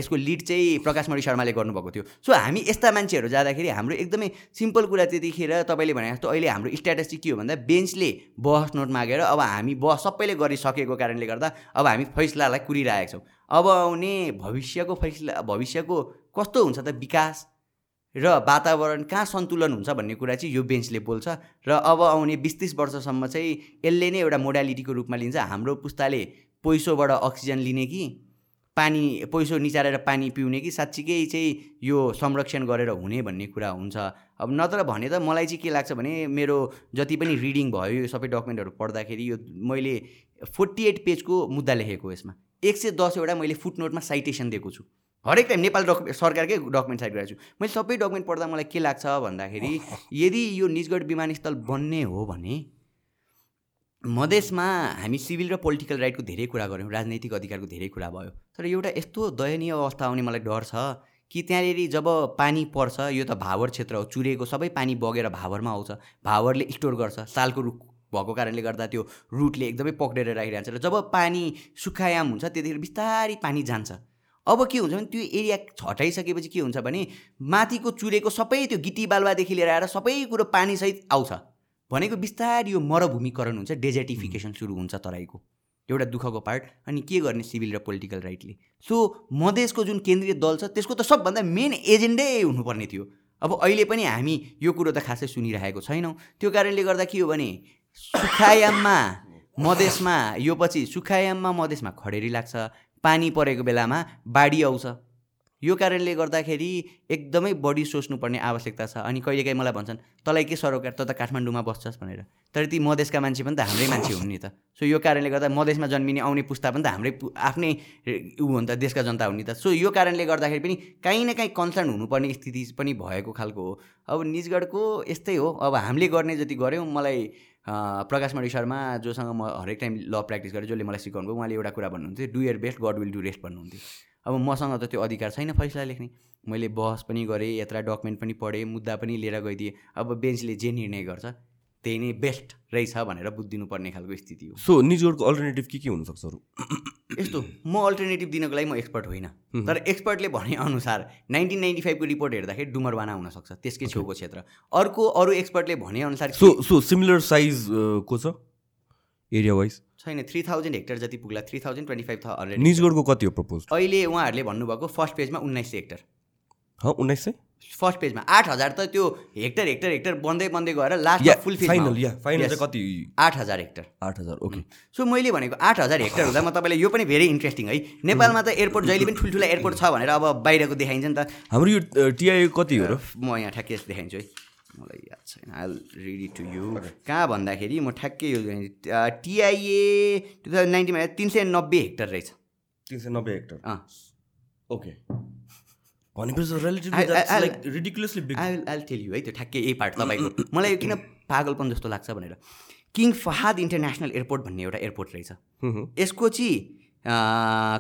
B: यसको लिड चाहिँ प्रकाश मणि शर्माले गर्नुभएको थियो। सो हामी यस्ता मान्छेहरू जाँदाखेरि हाम्रो एकदमै सिम्पल कुरा त्यतिखेर तपाईँले भने जस्तो अहिले हाम्रो स्ट्याटस चाहिँ के हो भन्दा बेन्चले बहस नोट मागेर अब हामी बहस सबैले गरिसकेको कारणले गर्दा अब हामी फैसलालाई कुरिरहेका छौँ। अब आउने भविष्यको फैसला भविष्यको कस्तो हुन्छ त विकास? र वातावरण कहाँ सन्तुलन हुन्छ भन्ने कुरा चाहिँ यो बेन्चले बोल्छ र अब आउने बिस तिस वर्षसम्म चाहिँ यसले नै एउटा मोडालिटीको रूपमा लिन्छ। हाम्रो पुस्ताले पैसोबाट अक्सिजन लिने कि पानी पैसो निचारेर पानी पिउने कि साँच्चीकै चाहिँ यो संरक्षण गरेर हुने भन्ने कुरा हुन्छ। अब नत्र भने त मलाई चाहिँ के लाग्छ भने मेरो जति पनि रिडिङ भयो यो सबै डकुमेन्टहरू पढ्दाखेरि यो मैले फोर्टी एट पेजको मुद्दा लेखेको यसमा। एक सय दसवटा मैले फुटनोटमा साइटेसन दिएको छु। हरेक टाइम नेपाल डकु सरकारकै डकुमेन्ट साइड गरेको छु। मैले सबै डकुमेन्ट पढ्दा मलाई के लाग्छ भन्दाखेरि यदि यो निजगढ विमानस्थल बन्ने हो भने मधेसमा हामी सिभिल र पोलिटिकल राइटको धेरै कुरा गऱ्यौँ राजनैतिक अधिकारको धेरै कुरा भयो। तर एउटा यस्तो दयनीय अवस्था आउने मलाई डर छ कि त्यहाँनिर जब पानी पर्छ यो त भावर क्षेत्र हो चुरेको सबै पानी बगेर भावरमा आउँछ भावरले स्टोर गर्छ। सालको रुख भएको कारणले गर्दा त्यो रुटले एकदमै पक्रेर राखिरहन्छ र जब पानी सुखायाम हुन्छ त्यतिखेर बिस्तारै पानी जान्छ। अब के हुन्छ भने त्यो एरिया हटाइसकेपछि के हुन्छ भने माथिको चुरेको सबै त्यो गिटी बालुवादेखि लिएर आएर सबै कुरो पानीसहित आउँछ। भनेको बिस्तारै यो मरुभूमिकरण हुन्छ डेजर्टिफिकेसन सुरु हुन्छ तराईको। एउटा दुःखको पार्ट अनि के गर्ने सिभिल र पोलिटिकल राइटले सो मधेसको जुन केन्द्रीय दल छ त्यसको त सबभन्दा मेन एजेन्डै हुनुपर्ने थियो। अब अहिले पनि हामी यो कुरो त खासै सुनिरहेको छैनौँ। त्यो कारणले गर्दा के हो भने सुखायाममा मधेसमा यो पछि सुखायाममा मधेसमा खडेरी लाग्छ। पानी परेको बेलामा बाढी आउँछ। यो कारणले गर्दाखेरि एकदमै बढी सोच्नुपर्ने आवश्यकता छ। अनि कहिलेकाहीँ मलाई भन्छन् तँलाई के सरोकार? त त काठमाडौँमा बस्छस् भनेर। तर ती मधेसका मान्छे पनि त हाम्रै मान्छे हुन् नि त। सो यो कारणले गर्दा मधेसमा जन्मिने आउने पुस्ता पनि त हाम्रै आफ्नै ऊ हो नि त देशका जनता हुन् नि त। सो यो कारणले गर्दाखेरि पनि काहीँ न काहीँ कन्सर्न हुनुपर्ने स्थिति पनि भएको खालको हो। अब निजगढको यस्तै हो। अब हामीले गर्ने जति गऱ्यौँ मलाई प्रकाश मणि शर्मा जोसँग म हरेक टाइम ल प्र्याक्टिस गरेँ जसले मलाई सिकाउनु भयो उहाँले एउटा कुरा भन्नुहुन्थ्यो do your best God will do rest भन्नुहुन्थ्यो। अब मसँग त त्यो अधिकार छैन फैसला लेख्ने। मैले बहस पनि गरेँ यत्र डकुमेन्ट पनि पढेँ मुद्दा पनि लिएर गइदिएँ। अब बेन्चले जे निर्णय गर्छ त्यही नै बेस्ट रहेछ भनेर बुझिदिनु पर्ने खालको स्थिति हो।
A: सो निजोडको अल्टरनेटिभ के के हुनसक्छ अरू?
B: यस्तो म अल्टरनेटिभ दिनको लागि म एक्सपर्ट होइन। तर एक्सपर्टले भनेअनुसार नाइन्टिन नाइन्टी फाइभको रिपोर्ट हेर्दाखेरि डुमरवाना हुनसक्छ त्यसकै छेउको क्षेत्र। अर्को अरू एक्सपर्टले भनेअनुसार
A: सो सो सिमिलर साइज को छ? एरिया वाइज
B: छैन थ्री थाउजन्ड हेक्टर जति पुग्ला three thousand twenty five hundred
A: निजगढको कति हो प्रपोज
B: अहिले उहाँहरूले भन्नुभएको फर्स्ट पेजमा उन्नाइस सय हेक्टर
A: उन्नाइस सय?
B: फर्स्ट पेजमा। आठ हजार त त्यो हेक्टर हेक्टर हेक्टर बन्दै बन्दै गएर लास्ट फुल
A: फाइनल या फाइनल चाहिँ कति?
B: आठ हजार हेक्टर।
A: आठ हजार ओके
B: सो मैले भनेको आठ हजार हेक्टर हुँदा म तपाईँलाई यो पनि भेरी इन्ट्रेस्टिङ है। नेपालमा त एयरपोर्ट जहिले पनि ठुल्ठुला एयरपोर्ट छ भनेर अब बाहिरको देखाइन्छ नि त।
A: हाम्रो यो टिआई कति हो र?
B: म यहाँ ठ्याक्कै देखाइन्छु है। मलाई याद छैन। आई रेडी टु यु कहाँ भन्दाखेरि म ठ्याक्कै यो टिआइए टु थाउजन्ड नाइन्टिनमा तिन सय नब्बे हेक्टर रहेछ।
A: तिन सय नब्बे हेक्टर।
B: अँ।
A: ओके
B: है त्यो ठ्याक्कै यही पार्ट तपाईँको। मलाई किन पागलपन जस्तो लाग्छ भनेर। किङ फहाद इन्टरनेसनल एयरपोर्ट भन्ने एउटा एयरपोर्ट रहेछ। यसको चाहिँ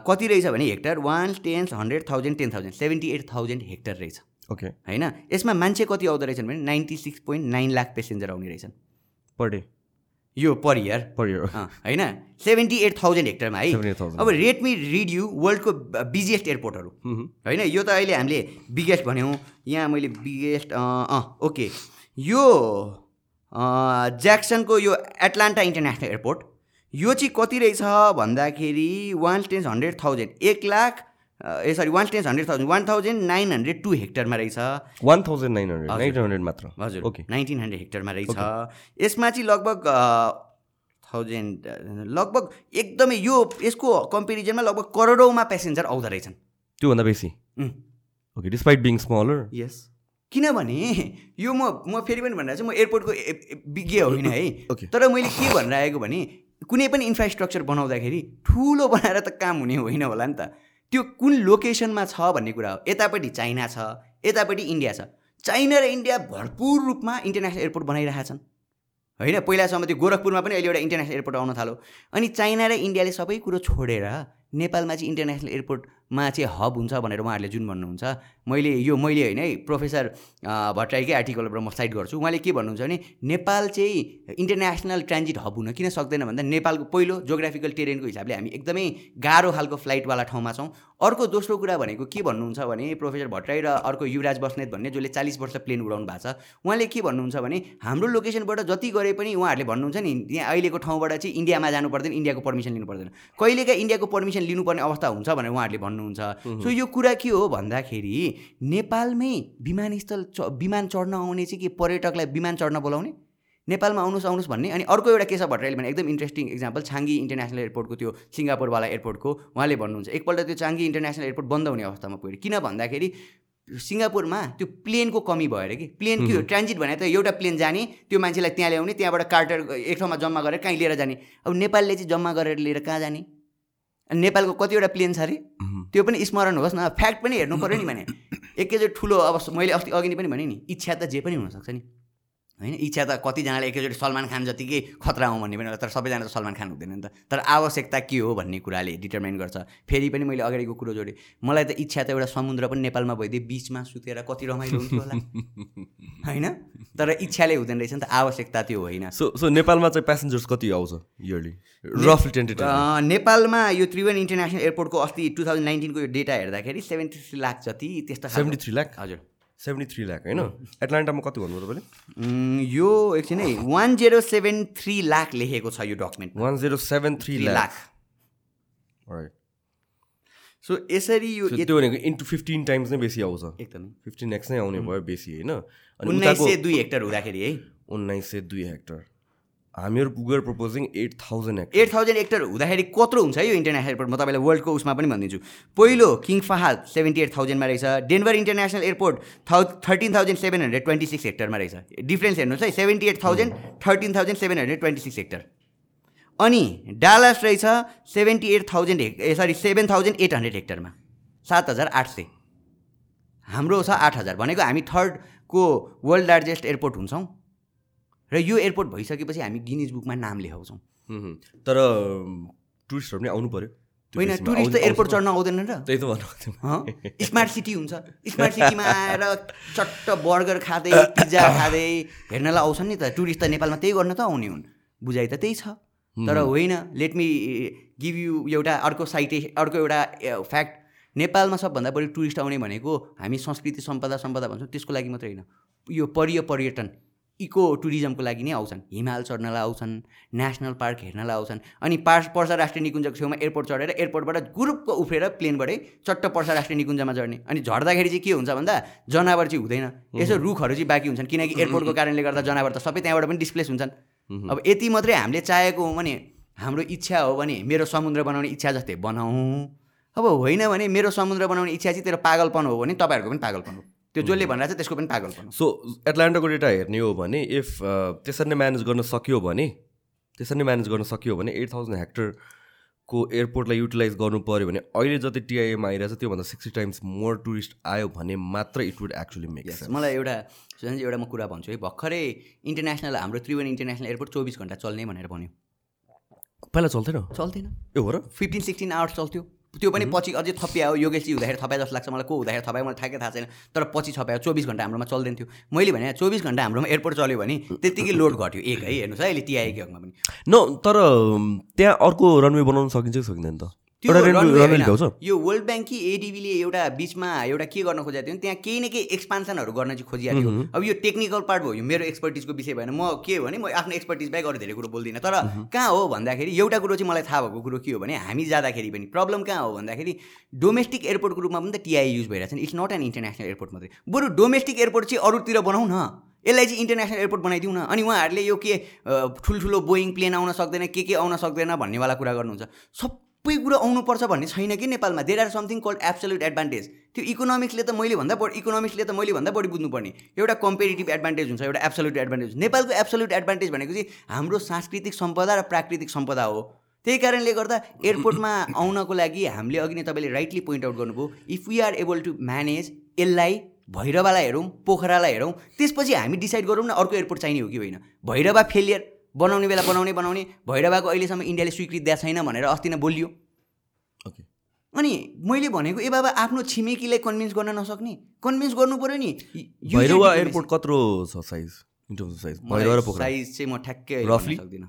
B: कति रहेछ भने hectare one ten hundred thousand ten thousand seventy eight thousand hectare रहेछ।
A: ओके
B: होइन? यसमा मान्छे कति आउँदो रहेछन् भने ninety six point nine lakh passenger आउने रहेछन्।
A: पर डे
B: यो पर इयर
A: पर इयर
B: होइन? सेभेन्टी एट थाउजन्ड हेक्टरमा है। अब रेट मी रिड यु वर्ल्डको बिगेस्ट एयरपोर्टहरू होइन? यो त अहिले हामीले बिगेस्ट भन्यौँ। यहाँ मैले बिगेस्ट अँ ओके यो ज्याक्सनको यो एटलान्टा इन्टरनेसनल एयरपोर्ट यो चाहिँ कति रहेछ भन्दाखेरि वान टेन्स हन्ड्रेड थाउजन्ड। एक lakh uh sorry one tens hundred thousand one thousand nine hundred two हेक्टरमा रहेछ।
A: One thousand nine hundred nine hundred मात्र।
B: हजुर ओके नाइन्टिन हन्ड्रेड हेक्टरमा रहेछ। यसमा चाहिँ लगभग थाउजन्ड लगभग एकदमै यो यसको कम्पेरिजनमा लगभग करोडौँमा पेसेन्जर आउँदो रहेछन्।
A: त्योभन्दा बेसी? Okay despite being smaller
B: yes किनभने यो म म फेरि पनि भनिरहेको छु म एयरपोर्टको विज्ञ होइन है. तर मैले के भनिरहेको आएको भने कुनै पनि इन्फ्रास्ट्रक्चर बनाउँदाखेरि ठुलो बनाएर त काम हुने होइन होला नि त। त्यो कुन लोकेसनमा छ भन्ने कुरा हो। यतापट्टि चाइना छ यतापट्टि इन्डिया छ। चाइना र इन्डिया भरपुर रूपमा इन्टरनेसनल एयरपोर्ट बनाइरहेका छन् होइन पहिलासम्म त्यो गोरखपुरमा पनि अहिले एउटा इन्टरनेसनल एयरपोर्ट आउन थाल्यो। अनि चाइना र इन्डियाले सबै कुरो छोडेर नेपालमा चाहिँ इन्टरनेसनल एयरपोर्टमा चाहिँ हब हुन्छ भनेर उहाँहरूले जुन भन्नुहुन्छ मैले यो मैले होइन है प्रोफेसर भट्टराईकै आर्टिकलबाट म साइड गर्छु। उहाँले के भन्नुहुन्छ भने नेपाल चाहिँ इन्टरनेसनल ट्रान्जिट हब हुन किन सक्दैन भन्दा नेपालको पहिलो जोग्राफिकल टेरेनको हिसाबले हामी एकदमै गाह्रो खालको फ्लाइटवाला ठाउँमा छौँ। अर्को दोस्रो कुरा भनेको के भन्नुहुन्छ भने प्रोफेसर भट्टराई र अर्को युवराज बस्नेत भन्ने जसले चालिस वर्ष प्लेन उडाउनु भएको छ उहाँले के भन्नुहुन्छ भने हाम्रो लोकेसनबाट जति गरे पनि उहाँहरूले भन्नुहुन्छ नि यहाँ अहिलेको ठाउँबाट चाहिँ इन्डियामा जानु पर्दैन इन्डियाको पर्मिसन लिनु पर्दैन। कहिलेका इन्डियाको पर्मिसन लिनुपर्ने अवस्था हुन्छ भनेर उहाँहरूले भन्नुहुन्छ। सो यो कुरा के हो भन्दाखेरि नेपालमै विमानस्थल च विमान चढ्न आउने चाहिँ के पर्यटकलाई विमान चढ्न बोलाउने? नेपालमा आउनुहोस् आउनुहोस् भन्ने। अनि अर्को एउटा केशव भट्टराईले भने एकदम इन्ट्रेस्टिङ इक्जाम्पल छाङ्गी इन्टरनेसनल एयरपोर्टको त्यो सिङ्गापुरवाला एयरपोर्टको उहाँले भन्नुहुन्छ। एकपल्ट त्यो चाङ्गी इन्टरनेसनल एयरपोर्ट बन्द हुने अवस्थामा पुग्यो किन भन्दाखेरि सिङ्गापुरमा त्यो प्लेनको कमी भयो अरे कि प्लेन के हो ट्रान्जिट भने त एउटा प्लेन जाने त्यो मान्छेलाई त्यहाँ ल्याउने त्यहाँबाट कार्टर एक ठाउँमा जम्मा गरेर कहीँ लिएर जाने। अब नेपालले चाहिँ जम्मा गरेर लिएर कहाँ जाने? अनि नेपालको कतिवटा प्लेन छ अरे त्यो पनि स्मरण होस् न फ्याक्ट पनि हेर्नु पऱ्यो नि भने। एकैचोटि ठुलो अब मैले अस्ति अघि नै पनि भने नि इच्छा त जे पनि हुनसक्छ नि। होइन? इच्छा त कतिजनाले एकैचोटि सलमान खान जतिकै खतरा हौँ भन्ने पनि होला तर सबैजना त सलमान खान हुँदैन नि त। तर आवश्यकता के हो भन्ने कुराले डिटर्माइन गर्छ। फेरि पनि मैले अगाडिको कुरो जोडेँ। मलाई त इच्छा त एउटा समुद्र पनि नेपालमा भइदिए बिचमा सुतेर कति रमाइलो हुन्थ्यो होला। होइन? तर इच्छाले हुँदैन रहेछ नि त। आवश्यकता त्यो होइन।
A: सो सो नेपालमा चाहिँ प्यासेन्जर्स कति आउँछ इयरली रफली
B: नेपालमा यो त्रिवेणी इन्टरनेसनल एयरपोर्टको अस्ति टु थाउजन्ड नाइन्टिनको यो डेटा हेर्दाखेरि सेभेन्टी थ्री लाख जति त्यस्तो
A: सेभेन्टी थ्री लाख
B: हजुर।
A: सेभेन्टी थ्री लाख होइन? एटलान्टामा कति भन्नुभयो तपाईँले?
B: यो एकछिन है one zero seven three lakh लेखेको छ यो document
A: one zero seven three lakh.
B: So यसरी यो
A: त्यो भनेको इन्टु फिफ्टिन टाइम्स नै बेसी आउँछ।
B: एकदमै।
A: फिफ्टिन एक्स नै आउने भयो बेसी होइन?
B: उन्नाइस सय दुई हेक्टर हुँदाखेरि है।
A: उन्नाइस सय दुई हेक्टर। हामीहरू पुगेर proposing eight thousand hectare
B: eight thousand hectare हुँदाखेरि कत्रो हुन्छ है यो इन्टरनेसनल एयरपोर्ट म तपाईँलाई वर्ल्डको उसमा पनि भनिदिन्छु पहिलो किङ फहाद सेभेन्टी एट थाउजन्डमा रहेछ। Denver international airport thou thirteen thousand seven hundred twenty six हेक्टरमा रहेछ। डिफ्रेन्स हेर्नुहोस् है seventy eight thousand thirteen thousand seven hundred twenty six hectare अनि डालास रहेछ seventy eight thousand uh sorry seven thousand eight hundred हेक्टरमा सात हजार आठ सय। हाम्रो छ आठ हजार। भनेको हामी थर्डको वर्ल्ड लार्जेस्ट एयरपोर्ट हुन्छौँ। र यो एयरपोर्ट भइसकेपछि हामी गिनिज बुकमा नाम लेखाउँछौँ।
A: तर टुरिस्टहरू पनि आउनु पऱ्यो
B: होइन। टुरिस्ट त एयरपोर्ट चढ्न आउँदैन र।
A: त्यही त भन्नु?
B: स्मार्ट सिटी हुन्छ। स्मार्ट सिटीमा आएर चट्ट बर्गर खाँदै पिज्जा खाँदै हेर्नलाई आउँछन् नि त। टुरिस्ट त नेपालमा त्यही गर्न त आउने हुन्। बुझाइ त त्यही छ। तर होइन लेट मी गिभ यु एउटा अर्को साइटे अर्को एउटा फ्याक्ट नेपालमा सबभन्दा बढी टुरिस्ट आउने भनेको हामी संस्कृति सम्पदा सम्पदा भन्छौँ। त्यसको लागि मात्रै होइन। यो परिय पर्यटन। इको टुरिज्मको लागि नै आउँछन्। हिमाल चढ्नलाई आउँछन् नेसनल पार्क हेर्नलाई आउँछन् अनि पार्स पर्सा राष्ट्रिय निकुञ्जको छेउमा एयरपोर्ट चढेर एयरपोर्टबाट ग्रुपको उफ्रेर प्लेनबाटै चट्ट पर्सा राष्ट्रिय निकुञ्जमा चढ्ने। अनि झर्दाखेरि चाहिँ के हुन्छ भन्दा जनावर चाहिँ हुँदैन। यसो रुखहरू चाहिँ बाँकी हुन्छन्। किनकि एयरपोर्टको कारणले गर्दा जनावर त सबै त्यहाँबाट पनि डिस्प्लेस हुन्छन्। अब यति मात्रै हामीले चाहेको हो भने हाम्रो इच्छा हो भने मेरो समुद्र बनाउने इच्छा जस्तै बनाऊ। अब होइन भने मेरो समुद्र बनाउने इच्छा चाहिँ तेरो पागलपन हो भने तपाईँहरूको पनि पागलपन हो। त्यो जसले भनेर चाहिँ त्यसको पनि पागलपन हो
A: सो एटलान्टाको डेटा हेर्ने हो भने इफ त्यसरी नै म्यानेज गर्न सक्यो भने त्यसरी नै म्यानेज गर्न सक्यो भने एट थाउजन्ड हेक्टरको एयरपोर्टलाई युटिलाइज गर्नु पऱ्यो भने अहिले जति टिआइएमा आइरहेछ त्योभन्दा सिक्सटी टाइम्स मोर टुरिस्ट आयो भने मात्र इट वुड एक्चुली मेक
B: मलाई एउटा सुजनजी एउटा म कुरा भन्छु है भर्खरै इन्टरनेसनल हाम्रो त्रिवेणी इन्टरनेसनल एयरपोर्ट चौबिस घन्टा चल्ने भनेर भन्यो।
A: पहिला चल्थेन?
B: चल्थेन।
A: ए हो र
B: फिफ्टिन सिक्सटिन आवर्स चल्थ्यो। त्यो पनि पछि अझै थपियो योगेशजी हुँदाखेरि थपाए जस्तो लाग्छ मलाई को हुँदाखेरि थपायो मलाई ठ्याक्कै थाहा छैन तर पछि थपायो चौबिस घन्टा हाम्रोमा चल्दैन थियो मैले भने चौबिस घन्टा हाम्रोमा एयरपोर्ट चल्यो भने त्यत्तिकै लोड घट्यो एक है हेर्नुहोस् है अहिले टिआईको हकमा पनि।
A: न तर त्यहाँ अर्को रनवे बनाउन सकिन्छ कि सकिँदैन त?
B: यो वर्ल्ड ब्याङ्क कि एडिबीले एउटा बिचमा एउटा के गर्न खोजेको थियो त्यहाँ केही न केही एक्सपान्सनहरू गर्न चाहिँ खोजिएको थियो अब यो टेक्निकल पार्ट भयो यो मेरो एक्सपर्टिजको विषय भएन। म के भने म आफ्नो एक्सपर्टिज बाहेक अरू धेरै कुरो बोल्दिनँ। तर कहाँ हो भन्दाखेरि एउटा कुरो चाहिँ मलाई थाहा भएको कुरो के हो भने हामी जाँदाखेरि पनि प्रब्लम कहाँ हो भन्दाखेरि डोमेस्टिक एयरपोर्टको रूपमा पनि त टिआई युज भइरहेको छ it's not an international airport मात्रै। बरु डोमेस्टिक एयरपोर्ट चाहिँ अरूतिर बनाऊ न यसलाई चाहिँ इन्टरनेसनल एयरपोर्ट बनाइदिउँ न। अनि उहाँहरूले यो के ठुल्ठुलो बोइङ प्लेन आउन सक्दैन के के आउन सक्दैन भन्नेवाला कुरा गर्नुहुन्छ। सब सबै कुरो आउनुपर्छ भन्ने छैन कि नेपालमा। There are something called absolute advantage त्यो इकोनोमिक्सले त मैले भन्दा बढी इकोनोमिक्सले त मैले भन्दा बढी बुझ्नुपर्ने एउटा कम्पेरिटिभ एडभान्टेज हुन्छ एउटा एब्सोल्युट एडभान्टेज नेपालको एब्सोल्युट एडभान्टेज भनेको चाहिँ हाम्रो सांस्कृतिक सम्पदा र प्राकृतिक सम्पदा हो। त्यही कारणले गर्दा एयरपोर्टमा आउनको लागि हामीले अघि नै तपाईँले राइटली पोइन्ट आउट गर्नुभयो if we are able to manage यसलाई भैरवालाई हेरौँ पोखरालाई हेरौँ त्यसपछि हामी डिसाइड गरौँ न अर्को एयरपोर्ट चाहिने हो कि होइन। भैरवा फेलियर बनाउने बेला बनाउने बनाउने भैरवाको अहिलेसम्म इन्डियाले स्वीकृति दिएको छैन भनेर अस्ति नै बोलियो।
A: ओके।
B: अनि मैले भनेको ए बाबा आफ्नो छिमेकीलाई कन्भिन्स गर्न नसक्ने कन्भिन्स गर्नु पऱ्यो नि।
A: भैरवा एयरपोर्ट कत्रो छ साइज साइज
B: साइज चाहिँ म ठ्याक्कै? सक्दिनँ।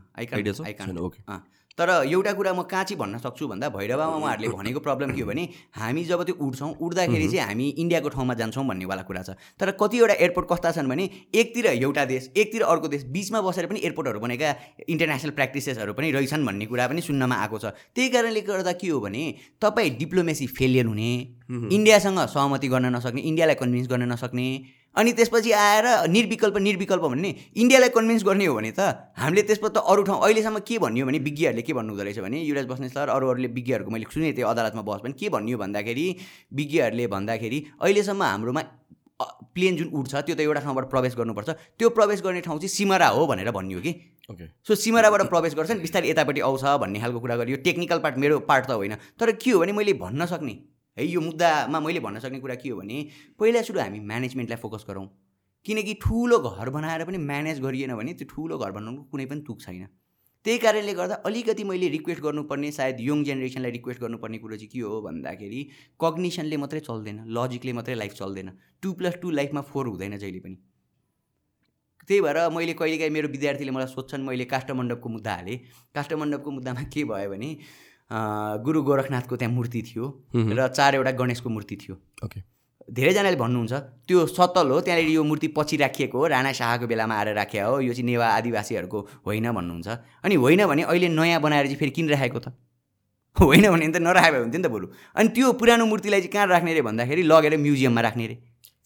B: तर एउटा कुरा म कहाँ चाहिँ भन्न सक्छु भन्दा भैरवामा उहाँहरूले भनेको प्रब्लम के हो भने हामी जब त्यो उड्छौँ उड्दाखेरि चाहिँ हामी इन्डियाको ठाउँमा जान्छौँ भन्नेवाला कुरा छ। तर कतिवटा एयरपोर्ट कस्ता छन् भने एकतिर एउटा देश एकतिर अर्को देश बिचमा बसेर पनि एयरपोर्टहरू बनेका इन्टरनेसनल प्र्याक्टिसेसहरू पनि रहेछन् भन्ने कुरा पनि सुन्नमा आएको छ। त्यही कारणले गर्दा के हो भने तपाईँ डिप्लोमेसी फेलियर हुने इन्डियासँग सहमति गर्न नसक्ने इन्डियालाई कन्भिन्स गर्न नसक्ने अनि त्यसपछि आएर निर्विकल्प निर्विकल्प भन्ने इन्डियालाई कन्भिन्स गर्ने हो भने त हामीले त्यसपछि त अरू ठाउँ अहिलेसम्म के भन्यो भने विज्ञहरूले के भन्नु हुँदो रहेछ भने युवराज बस्ने सर अरू अरूले विज्ञहरूको मैले सुनेको थिएँ अदालतमा बस पनि के भन्यो भन्दाखेरि विज्ञहरूले भन्दाखेरि अहिलेसम्म हाम्रोमा प्लेन जुन उड्छ त्यो त एउटा ठाउँबाट प्रवेश गर्नुपर्छ। त्यो प्रवेश गर्ने ठाउँ चाहिँ सिमरा हो भनेर भन्यो कि?
A: ओके
B: सो सिमराबाट प्रवेश गर्छन् बिस्तारै यतापट्टि आउँछ भन्ने खालको कुरा गरियो। टेक्निकल पार्ट मेरो पार्ट त होइन। तर के हो भने मैले भन्न सक्ने है यो मुद्दामा मैले भन्न सक्ने कुरा के हो भने पहिला सुरु हामी म्यानेजमेन्टलाई फोकस गरौँ। किनकि ठुलो घर बनाएर पनि म्यानेज गरिएन भने त्यो ठुलो घर बनाउनुको कुनै पनि तुक छैन। त्यही कारणले गर्दा अलिकति मैले रिक्वेस्ट गर्नुपर्ने सायद यङ जेनेरेसनलाई रिक्वेस्ट गर्नुपर्ने कुरो चाहिँ के हो भन्दाखेरि कग्निसनले मात्रै चल्दैन लजिकले मात्रै लाइफ चल्दैन। टू प्लस टू लाइफमा फोर हुँदैन जहिले पनि। त्यही भएर मैले कहिलेकाहीँ मेरो विद्यार्थीले मलाई सोध्छन् मैले काष्ठमण्डपको मुद्दा हालेँ। काष्ठमण्डपको मुद्दामा के भयो भने गुरु गोरखनाथको त्यहाँ मूर्ति थियो र चारवटा गणेशको मूर्ति थियो।
A: ओके।
B: धेरैजनाले भन्नुहुन्छ त्यो सतल हो त्यहाँनिर यो मूर्ति पछि राखिएको हो राणा शाहको बेलामा आएर राखेको हो यो चाहिँ नेवा आदिवासीहरूको होइन भन्नुहुन्छ। अनि होइन भने अहिले नयाँ बनाएर चाहिँ फेरि किन राखेको त? होइन भने त नराखे भए हुन्थ्यो नि त बरु। अनि त्यो पुरानो मूर्तिलाई चाहिँ कहाँ राख्ने रे भन्दाखेरि लगेर म्युजियममा राख्ने रे।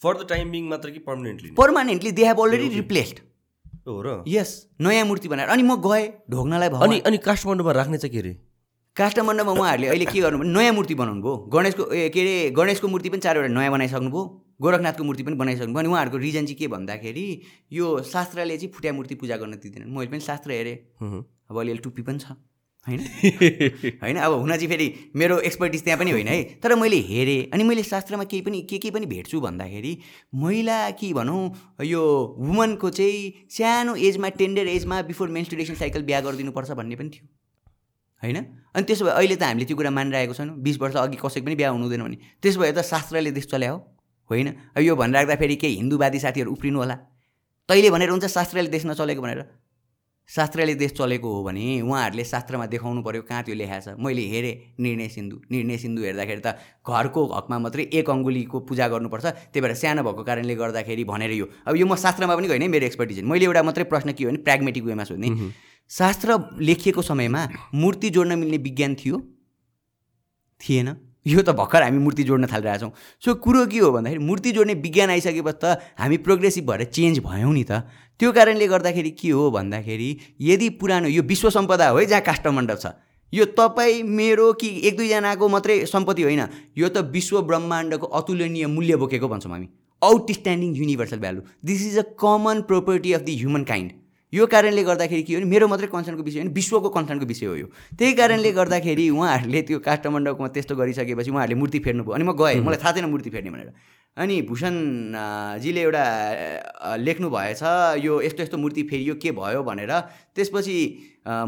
A: फर द टाइम बिङ मात्र कि permanently
B: permanently they have already replaced
A: हो र?
B: यस नयाँ मूर्ति बनाएर। अनि म गएँ ढोग्नलाई भयो
A: अनि अनि काठमाडौँमा राख्ने चाहिँ के अरे
B: काष्ठमण्डपमा उहाँहरूले अहिले के गर्नु नयाँ मूर्ति बनाउनु भयो। गणेशको ए के अरे गणेशको मूर्ति पनि चारवटा नयाँ बनाइसक्नु भयो। गोरखनाथको मूर्ति पनि बनाइसक्नु भयो। अनि उहाँहरूको रिजन चाहिँ के भन्दाखेरि यो शास्त्रले चाहिँ फुट्या मूर्ति पूजा गर्न दिँदैन मैले पनि शास्त्र हेरेँ। अब अलिअलि टुप्पी पनि छ। होइन? होइन? अब हुन चाहिँ फेरि मेरो एक्सपर्टिज त्यहाँ पनि होइन है। तर मैले हेरेँ। अनि मैले शास्त्रमा केही पनि के के पनि भेट्छु भन्दाखेरि महिला कि भनौँ यो वुमनको चाहिँ सानो एजमा टेन्डर एजमा बिफोर मेन्स्टुरेसन साइकल बिहा गरिदिनुपर्छ भन्ने पनि थियो। होइन? अनि त्यसो भए अहिले त हामीले त्यो कुरा मानिरहेको छैनौँ। बिस वर्ष अघि कसैको पनि बिहा हुनु हुँदैन भने। त्यसो भए त शास्त्रले देश चल्या हो होइन? अब यो भनिराख्दाखेरि केही हिन्दूवादी साथीहरू उफ्रिनु होला। तैँले भनेर हुन्छ शास्त्रले देश नचलेको भनेर। शास्त्रले देश चलेको हो भने उहाँहरूले शास्त्रमा देखाउनु पऱ्यो कहाँ त्यो लेखाएको छ। मैले हेरेँ निर्णय सिन्धु। निर्णय सिन्धु हेर्दाखेरि त घरको हकमा मात्रै एक अङ्गुलीको पूजा गर्नुपर्छ। त्यही भएर सानो भएको कारणले गर्दाखेरि भनेर यो अब यो म शास्त्रमा पनि गएन मेरो एक्सपर्टिज मैले एउटा मात्रै प्रश्न के हो भने प्र्याग्मेटिक वेमा सोध्ने। शास्त्र लेखिएको समयमा मूर्ति जोड्न मिल्ने विज्ञान थियो? थिएन। यो त भर्खर हामी मूर्ति जोड्न थालिरहेछौँ। सो कुरो के हो भन्दाखेरि मूर्ति जोड्ने विज्ञान आइसकेपछि त हामी प्रोग्रेसिभ भएर चेन्ज भयौँ नि त। त्यो कारणले गर्दाखेरि के हो भन्दाखेरि यदि पुरानो यो विश्व सम्पदा हो है जहाँ काष्ठमण्डप छ यो तपाईँ मेरो कि एक दुईजनाको मात्रै सम्पत्ति होइन यो त विश्व ब्रह्माण्डको अतुलनीय मूल्य बोकेको भन्छौँ हामी। Outstanding universal value this is a common property of the human kind यो कारणले गर्दाखेरि के हो भने मेरो मात्रै कन्सर्नको विषय होइन विश्वको कन्सर्नको विषय हो यो। त्यही कारणले गर्दाखेरि उहाँहरूले त्यो काष्ठमण्डपमा त्यस्तो गरिसकेपछि उहाँहरूले मूर्ति फेर्नु भयो। अनि म गएँ मलाई थाहा थिएन मूर्ति फेर्ने भनेर। अनि भूषण अ, जीले एउटा लेख्नु भएछ यो यस्तो यस्तो मूर्ति फेरियो के भयो भनेर। त्यसपछि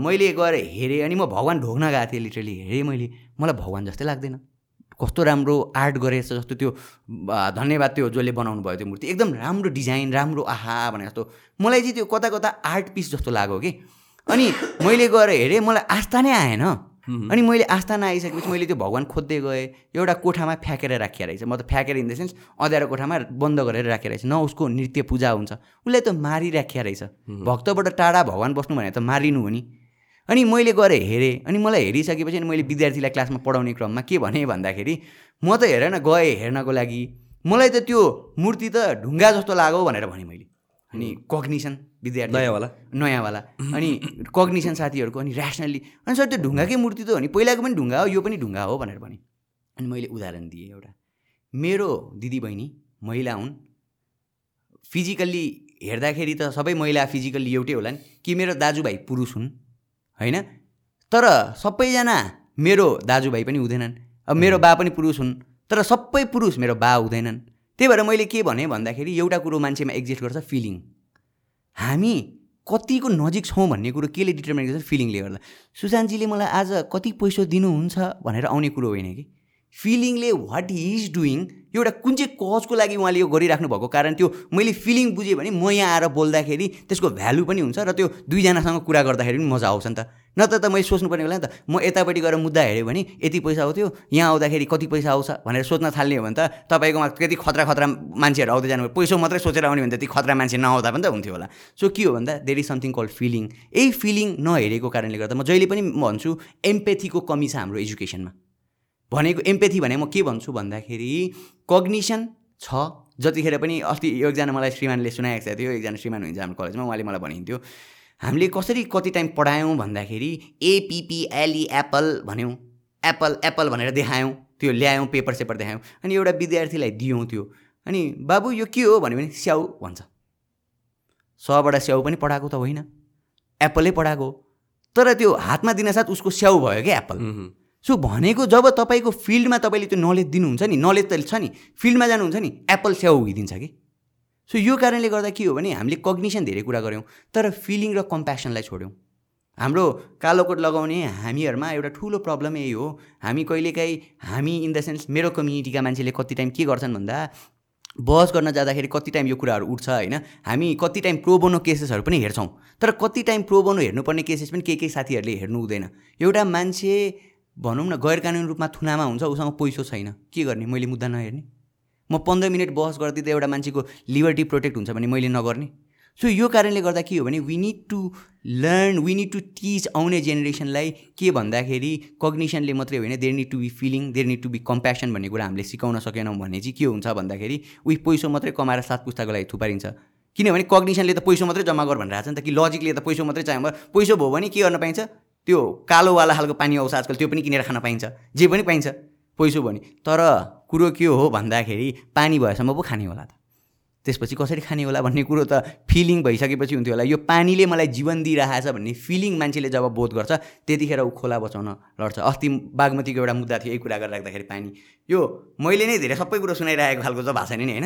B: मैले गएर हेरेँ अनि म भगवान् ढोग्न गएको थिएँ लिटरली हेरेँ मैले। मलाई भगवान् जस्तै लाग्दैन। कस्तो राम्रो आर्ट गरेछ जस्तो त्यो धन्यवाद त्यो जसले बनाउनु भयो त्यो मूर्ति। एकदम राम्रो डिजाइन राम्रो आहा भने जस्तो। मलाई चाहिँ त्यो कता कता आर्ट पिस जस्तो लाग्यो कि। अनि मैले गएर हेरेँ मलाई आस्था नै आएन। अनि मैले आस्था नआइसकेपछि मैले त्यो भगवान् खोज्दै गएँ। एउटा कोठामा फ्याँकेर राखिया रहेछ। म त फ्याँकेर इन द सेन्स अँध्यारो कोठामा बन्द गरेर राखेर रहेछ। न उसको नृत्य पूजा हुन्छ। उसलाई त मारिराखिया रहेछ। भक्तबाट टाढा भगवान् बस्नु भने त मारिनु हो नि। अनि मैले गएर हेरेँ अनि मलाई हेरिसकेपछि अनि मैले विद्यार्थीलाई क्लासमा पढाउने क्रममा के भने भन्दाखेरि म त हेर न गएँ हेर्नको लागि। मलाई त त्यो मूर्ति त ढुङ्गा जस्तो लाग्यो भनेर भने मैले। अनि कग्निसन विद्यार्थी।
A: नयाँवाला।
B: नयाँवाला। अनि कग्निसन साथीहरूको अनि ऱ्यासनल्ली अनि सर त्यो ढुङ्गाकै मूर्ति त हो नि? पहिलाको पनि ढुङ्गा हो यो पनि ढुङ्गा हो भनेर भने। अनि मैले उदाहरण दिएँ एउटा। मेरो दिदीबहिनी महिला हुन्। फिजिकल्ली हेर्दाखेरि त सबै महिला फिजिकल्ली एउटै होला नि। कि मेरो दाजुभाइ पुरुष हुन्। होइन? तर सबैजना मेरो दाजुभाइ पनि हुँदैनन्। अब मेरो बा पनि पुरुष हुन् तर सबै पुरुष मेरो बा हुँदैनन्। त्यही भएर मैले के भनेँ भन्दाखेरि एउटा कुरो मान्छेमा एक्जिस्ट गर्छ फिलिङ हामी कतिको नजिक छौँ भन्ने कुरो केले डिटर्मिन गर्छ फिलिङले गर्दा सुशान्तजीले मलाई आज कति पैसा दिनुहुन्छ भनेर आउने कुरो होइन कि? फिलिङले वाट इज डुइङ एउटा कुन चाहिँ कजको लागि उहाँले यो गरिराख्नु भएको कारण त्यो मैले फिलिङ बुझेँ भने म यहाँ आएर बोल्दाखेरि त्यसको भ्यालु पनि हुन्छ र त्यो दुईजनासँग कुरा गर्दाखेरि पनि मजा आउँछ नि त। नत्र त मैले सोच्नुपर्ने होला नि त। म यतापट्टि गएर मुद्दा हेऱ्यो भने यति पैसा आउँथ्यो यहाँ आउँदाखेरि कति पैसा आउँछ भनेर सोच्न थाल्ने हो भने त तपाईँकोमा त्यति खतरा खतरा मान्छेहरू आउँदै जानु पैसा मात्रै सोचेर आउने भने त्यति खतरा मान्छे नआउँदा पनि त हुन्थ्यो होला। सो के हो भन्दा there is something call feeling यही फिलिङ नहेरेको कारणले गर्दा म जहिले पनि भन्छु एम्पेथीको कमी छ हाम्रो एजुकेसनमा भनेको एम्पेथी भने म के भन्छु भन्दाखेरि कग्निसन छ। जतिखेर पनि अस्ति एकजना मलाई श्रीमानले सुनाएको थियो एकजना श्रीमान हुन्छ हाम्रो कलेजमा उहाँले मलाई भनिन्थ्यो हामीले कसरी कति टाइम पढायौँ भन्दाखेरि A P P L E apple भन्यौँ। एप्पल एप्पल भनेर देखायौँ त्यो ल्यायौँ पेपर सेपर देखायौँ। अनि एउटा विद्यार्थीलाई दियौँ त्यो। अनि बाबु यो के हो? भन्यो भने स्याउ भन्छ। सबाट स्याउ पनि पढाएको त होइन। एप्पलै पढाएको तर त्यो हातमा दिनसाथ उसको स्याउ भयो क्या एप्पल। सो भनेको जब तपाईँको फिल्डमा तपाईँले त्यो नलेज दिनुहुन्छ नि नलेज त छ नि फिल्डमा जानुहुन्छ नि एप्पल स्याउ उगिदिन्छ कि? सो यो कारणले गर्दा के हो भने हामीले कग्निसन धेरै कुरा गऱ्यौँ तर फिलिङ र कम्प्यासनलाई छोड्यौँ। हाम्रो कालो कोट लगाउने हामीहरूमा एउटा ठुलो प्रब्लम यही हो हामी कहिलेकाहीँ हामी इन द सेन्स मेरो कम्युनिटीका मान्छेले कति टाइम के गर्छन् भन्दा बहस गर्न जाँदाखेरि कति टाइम यो कुराहरू उठ्छ होइन हामी कति टाइम प्रोबोनो केसेसहरू पनि हेर्छौँ तर कति टाइम प्रोबोनो हेर्नुपर्ने केसेस पनि केही केही साथीहरूले हेर्नु हुँदैन। एउटा मान्छे भनौँ न गैर कानुनी रूपमा थुनामा हुन्छ उसँग पैसो छैन। के गर्ने? मैले मुद्दा नहेर्ने? म पन्ध्र मिनट बहस गरिदिँदा एउटा मान्छेको लिबर्टी प्रोटेक्ट हुन्छ भने मैले नगर्ने। सो यो कारणले गर्दा के हो भने we need to learn we need to teach आउने जेनेरेसनलाई के भन्दाखेरि कग्निसनले मात्रै होइन there need to be feeling there need to be compassion भन्ने कुरा हामीले सिकाउन सकेनौँ भने चाहिँ के हुन्छ भन्दाखेरि उही पैसो मात्रै कमाएर सात पुस्ताको लागि थुपारिन्छ। किनभने कग्निसनले त पैसो मात्रै जम्मा गर भनेर आएको छ नि त कि लजिकले त पैसो मात्रै चाहियो पैसो भयो भने के गर्न पाइन्छ? त्यो कालोवाला खालको पानी आउँछ आजकल त्यो पनि किनेर खान पाइन्छ। जे पनि पाइन्छ। पैसो भने तर कुरो के हो भन्दाखेरि पानी भएसम्म पो खाने होला त। त्यसपछि कसरी खाने होला भन्ने कुरो त फिलिङ भइसकेपछि हुन्थ्यो होला। यो पानीले मलाई जीवन दिइरहेछ भन्ने फिलिङ मान्छेले जब बोध गर्छ त्यतिखेर ऊ खोला बचाउन लड्छ। अस्ति बागमतीको एउटा मुद्दा थियो यही कुरा गरेर राख्दाखेरि पानी। यो मैले नै धेरै सबै कुरो सुनाइरहेको खालको त भाषा नै होइन?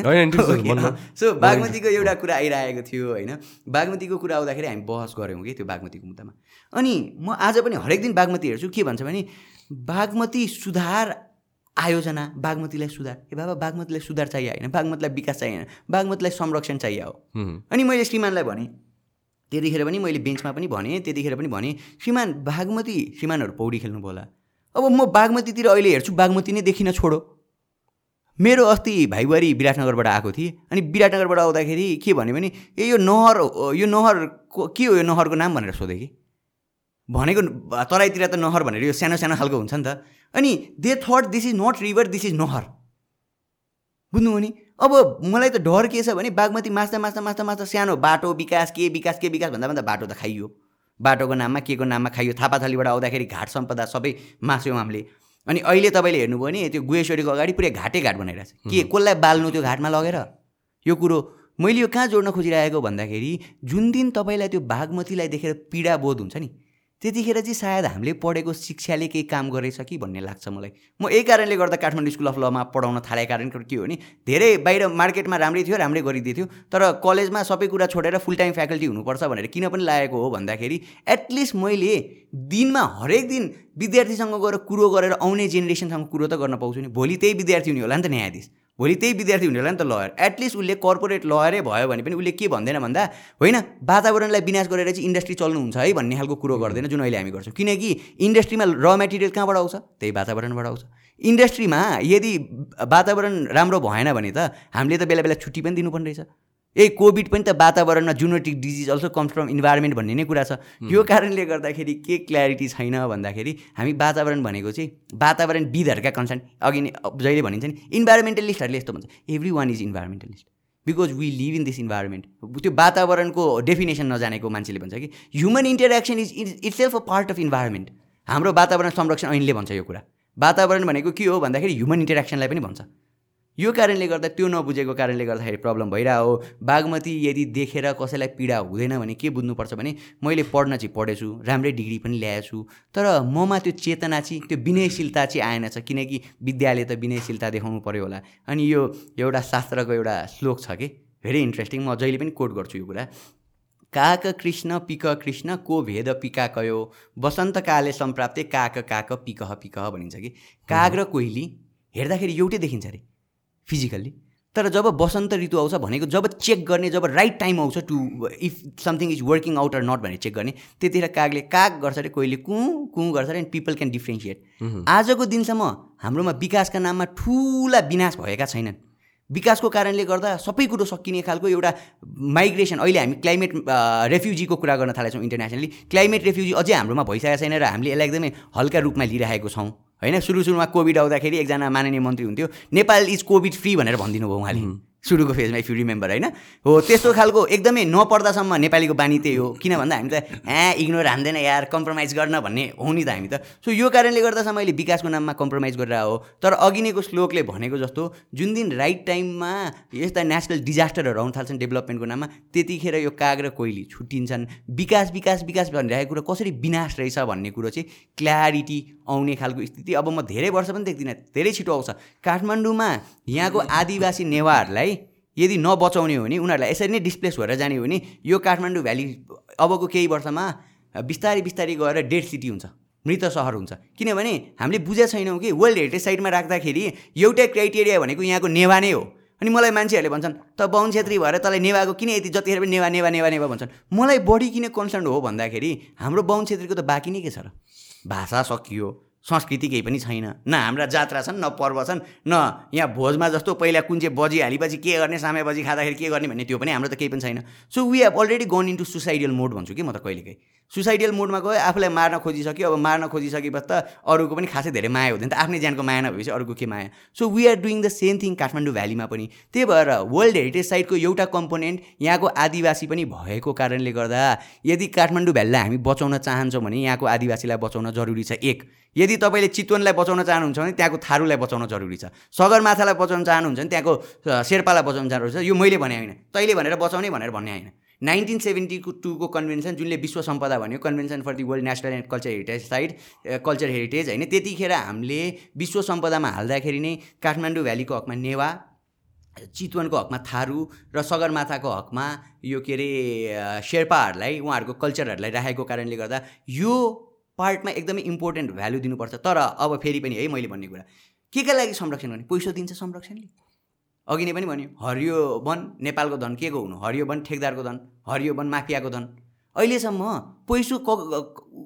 B: सो बागमतीको एउटा कुरा आइरहेको थियो होइन? बागमतीको कुरा आउँदाखेरि हामी बहस गऱ्यौँ कि त्यो बागमतीको मुद्दामा। अनि म आज पनि हरेक दिन बागमती हेर्छु। के भन्छ भने बागमती सुधार आयोजना बागमतीलाई सुधार। ए बाबा बागमतीलाई सुधार चाहियो होइन बागमतीलाई विकास चाहिएन बागमतीलाई संरक्षण चाहियो हो। अनि मैले श्रीमानलाई भनेँ त्यतिखेर पनि मैले बेन्चमा पनि भनेँ त्यतिखेर पनि भनेँ श्रीमान बागमती श्रीमानहरू पौडी खेल्नुभयो होला। अब म बागमतीतिर अहिले हेर्छु बागमती नै देखिन छोडो। मेरो अस्ति भाइबुहारी विराटनगरबाट आएको थिएँ अनि विराटनगरबाट आउँदाखेरि के भन्यो भने ए यो नहर यो नहर के हो यो नहरको नाम भनेर सोधेँ कि? भनेको तराईतिर त नहर भनेर यो सानो सानो खालको हुन्छ नि त। अनि they thought this is not river this is नहर। बुझ्नुभयो नि? अब मलाई त डर के छ भने बागमती मास्दा मास्दा मास्दा मास्दा सानो बाटो विकास के विकास के विकास भन्दा भन्दा बाटो त खाइयो। बाटोको नाममा के को नाममा खाइयो? थापाथलीबाट आउँदाखेरि घाट सम्पदा सबै मास्यौँ हामीले अनि अहिले तपाईँले हेर्नुभयो भने त्यो गुहेश्वरीको अगाडि पुरै घाटै घाट बनाइरहेको छ। के कसलाई बाल्नु त्यो घाटमा लगेर? यो कुरो मैले यो कहाँ जोड्न खोजिरहेको भन्दाखेरि जुन दिन तपाईँलाई त्यो बागमतीलाई देखेर पीडा बोध हुन्छ नि त्यतिखेर चाहिँ सायद हामीले पढेको शिक्षाले केही काम गरेछ कि भन्ने लाग्छ मलाई। म यही कारणले गर्दा काठमाडौँ स्कुल अफ लमा पढाउन थालेको कारण के हो भने धेरै बाहिर मार्केटमा राम्रै थियो राम्रै गरिदिएको थियो तर कलेजमा सबै कुरा छोडेर फुल टाइम फ्याकल्टी हुनुपर्छ भनेर किन पनि लागेको हो भन्दाखेरि एटलिस्ट मैले दिनमा हरेक दिन विद्यार्थीसँग गएर कुरो गरेर आउने जेनेरेसनसँग कुरो त गर्न पाउँछु नि। भोलि त्यही विद्यार्थी हुने होला नि त न्यायाधीश। भोलि त्यही विद्यार्थी हुने होला नि त लयर। एटलिस्ट उसले कर्पोरेट लयरै भयो भने पनि उसले के भन्दैन भन्दा होइन वातावरणलाई विनाश गरेर चाहिँ इन्डस्ट्री चल्नुहुन्छ है भन्ने खालको कुरो गर्दैन जुन अहिले हामी गर्छौँ। किनकि इन्डस्ट्रीमा र मेटेरियल कहाँबाट आउँछ? त्यही वातावरणबाट आउँछ। इन्डस्ट्रीमा यदि वातावरण राम्रो भएन भने त हामीले त बेला बेला छुट्टी पनि दिनुपर्ने रहेछ। ए कोभिड पनि त वातावरणमा zoonotic disease also comes from environment भन्ने नै कुरा छ। यो कारणले गर्दाखेरि के क्ल्यारिटी छैन भन्दाखेरि हामी वातावरण भनेको चाहिँ वातावरण विधहरूका कन्सर्न अघि नै जहिले भनिन्छ नि इन्भाइरोमेन्टलिस्टहरूले यस्तो भन्छ every one is environmentalist because we live in this environment त्यो वातावरणको डेफिनेसन नजानेको मान्छेले भन्छ कि human interaction is is itself a part of environment हाम्रो वातावरण संरक्षण ऐनले भन्छ यो कुरा। वातावरण भनेको के हो भन्दाखेरि ह्युमन इन्टरेक्सनलाई पनि भन्छ। यो कारणले गर्दा त्यो नबुझेको कारणले गर्दाखेरि प्रब्लम भइरहेको हो बागमती यदि देखेर कसैलाई पीडा हुँदैन भने के बुझ्नुपर्छ भने मैले पढ्न चाहिँ पढेछु राम्रै डिग्री पनि ल्याएछु। तर ममा त्यो चेतना चाहिँ त्यो विनयशीलता चाहिँ आएन छ किनकि विद्यालय त विनयशीलता देखाउनु पऱ्यो होला। अनि यो एउटा शास्त्रको एउटा श्लोक छ कि? भेरी इन्ट्रेस्टिङ म जहिले पनि कोट गर्छु यो कुरा। काक कृष्ण पिक कृष्ण को भेद पिका कयो? वसन्त काले सम्प्राप्ते काक काक पिकह पिकह भनिन्छ कि? काग र कोइली हेर्दाखेरि एउटै देखिन्छ अरे। फिजिकल्ली तर जब वसन्त ऋतु आउँछ भनेको जब चेक गर्ने जब राइट टाइम आउँछ to if something is working out or not भनेर चेक गर्ने त्यतिखेर कागले काग गर्छ अरे कोहीले कुँ कुँ गर्छ अरे एन्ड पिपल क्यान डिफ्रेन्सिएट आजको दिनसम्म हाम्रोमा विकासका नाममा ठुला विनाश भएका छैनन्। विकासको कारणले गर्दा सबै कुरो सकिने खालको एउटा माइग्रेसन अहिले हामी क्लाइमेट रेफ्युजीको कुरा गर्न थालेछौँ इन्टरनेसनली। क्लाइमेट रेफ्युजी अझै हाम्रोमा भइसकेको छैन र हामीले यसलाई एकदमै हल्का रूपमा लिइरहेको छौँ। होइन सुरु सुरुमा कोभिड आउँदाखेरि एकजना माननीय मन्त्री हुन्थ्यो। नेपाल इज कोभिड फ्री भनेर भनिदिनु भयो उहाँले सुरुको फेजमा इफ यु रिमेम्बर होइन? हो त्यस्तो खालको एकदमै नपर्दासम्म नेपालीको बानी त्यही हो। किन भन्दा हामी त ए इग्नोर हान्दैन यार कम्प्रोमाइज गर्न भन्ने हो नि त हामी त। सो यो कारणले गर्दासम्म अहिले विकासको नाममा कम्प्रोमाइज गरेर हो। तर अघि नैको श्लोकले भनेको जस्तो जुन दिन राइट टाइममा यस्ता नेसनल डिजास्टरहरू आउनु थाल्छन् डेभलपमेन्टको नाममा त्यतिखेर यो काग र कोइली छुट्टिन्छन्। विकास विकास विकास भनिरहेको कुरो कसरी विनाश रहेछ भन्ने कुरो चाहिँ क्ल्यारिटी आउने खालको स्थिति। अब म धेरै वर्ष पनि देख्दिनँ धेरै छिटो आउँछ। काठमाडौँमा यहाँको आदिवासी नेवारलाई यदि नबचाउने हो भने उनीहरूलाई यसरी नै डिस्प्लेस भएर जाने हो भने यो काठमाडौँ भ्याली अबको केही वर्षमा बिस्तारै बिस्तारै गएर डेड सिटी हुन्छ मृत सहर हुन्छ। किनभने हामीले बुझेको छैनौँ कि वर्ल्ड हेरिटेज साइडमा राख्दाखेरि एउटै क्राइटेरिया भनेको यहाँको नेवा नै हो। अनि मलाई मान्छेहरूले भन्छन् त बाहुन छेत्री भएर तँलाई नेवाको किन यति जतिखेर पनि नेवा नेवा नेवा नेवा भन्छन्। मलाई बढी किन कन्सर्न हो भन्दाखेरि हाम्रो बाहुन छेत्रीको त बाँकी नै के छ र? भाषा सकियो। संस्कृति केही पनि छैन। न हाम्रा जात्रा छन् न पर्व छन् न यहाँ भोजमा जस्तो पहिला कुन चाहिँ बजी हालेपछि के गर्ने सामे बजी खाँदाखेरि के गर्ने भन्ने त्यो पनि हाम्रो त केही पनि छैन। So we have already gone into suicidal mode भन्छु कि म त कहिलेकाहीँ। सुसाइडियल मोडमा गयो आफूलाई मार्न खोजिसक्यो। अब मार्न खोजिसकेपछि त अरूको पनि खासै धेरै माया हुँदैन त। आफ्नै ज्यानको माया नभएपछि अरूको के माया? So we are doing the same thing Kathmandu भ्यालीमा पनि। त्यही भएर वर्ल्ड हेरिटेज साइटको एउटा कम्पोनेन्ट यहाँको आदिवासी पनि भएको कारणले गर्दा यदि काठमाडौँ भ्यालीलाई हामी बचाउन चाहन्छौँ भने यहाँको आदिवासीलाई बचाउन जरुरी छ। एक यदि तपाईँले चितवनलाई बचाउन चाहनुहुन्छ भने त्यहाँको थारूलाई बचाउन जरुरी छ। सगरमाथालाई बचाउन चाहनुहुन्छ भने त्यहाँको शेर्पालाई बचाउन जरुरी छ। यो मैले भने होइन। तैँले भनेर बचाउने भनेर भन्ने होइन। नाइन्टिन सेभेन्टीको टूको कन्भेन्सन जुनले विश्व सम्पदा भन्यो convention for the world national and culture heritage site culture heritage होइन। त्यतिखेर हामीले विश्व सम्पदामा हाल्दाखेरि नै काठमाडौँ भ्यालीको हकमा नेवा चितवनको हकमा थारू र सगरमाथाको हकमा यो के अरे शेर्पाहरूलाई उहाँहरूको कल्चरहरूलाई राखेको कारणले गर्दा यो पार्टमा एकदमै इम्पोर्टेन्ट भ्यालु दिनुपर्छ। तर अब फेरि पनि है मैले भन्ने कुरा के का लागि संरक्षण गर्ने? पैसा दिन्छ संरक्षणले। अघि नै पनि भन्यो हरियो वन नेपालको धन के को हुनु? हरियो वन ठेकदारको धन हरियो वन माफियाको धन। अहिलेसम्म पैसो क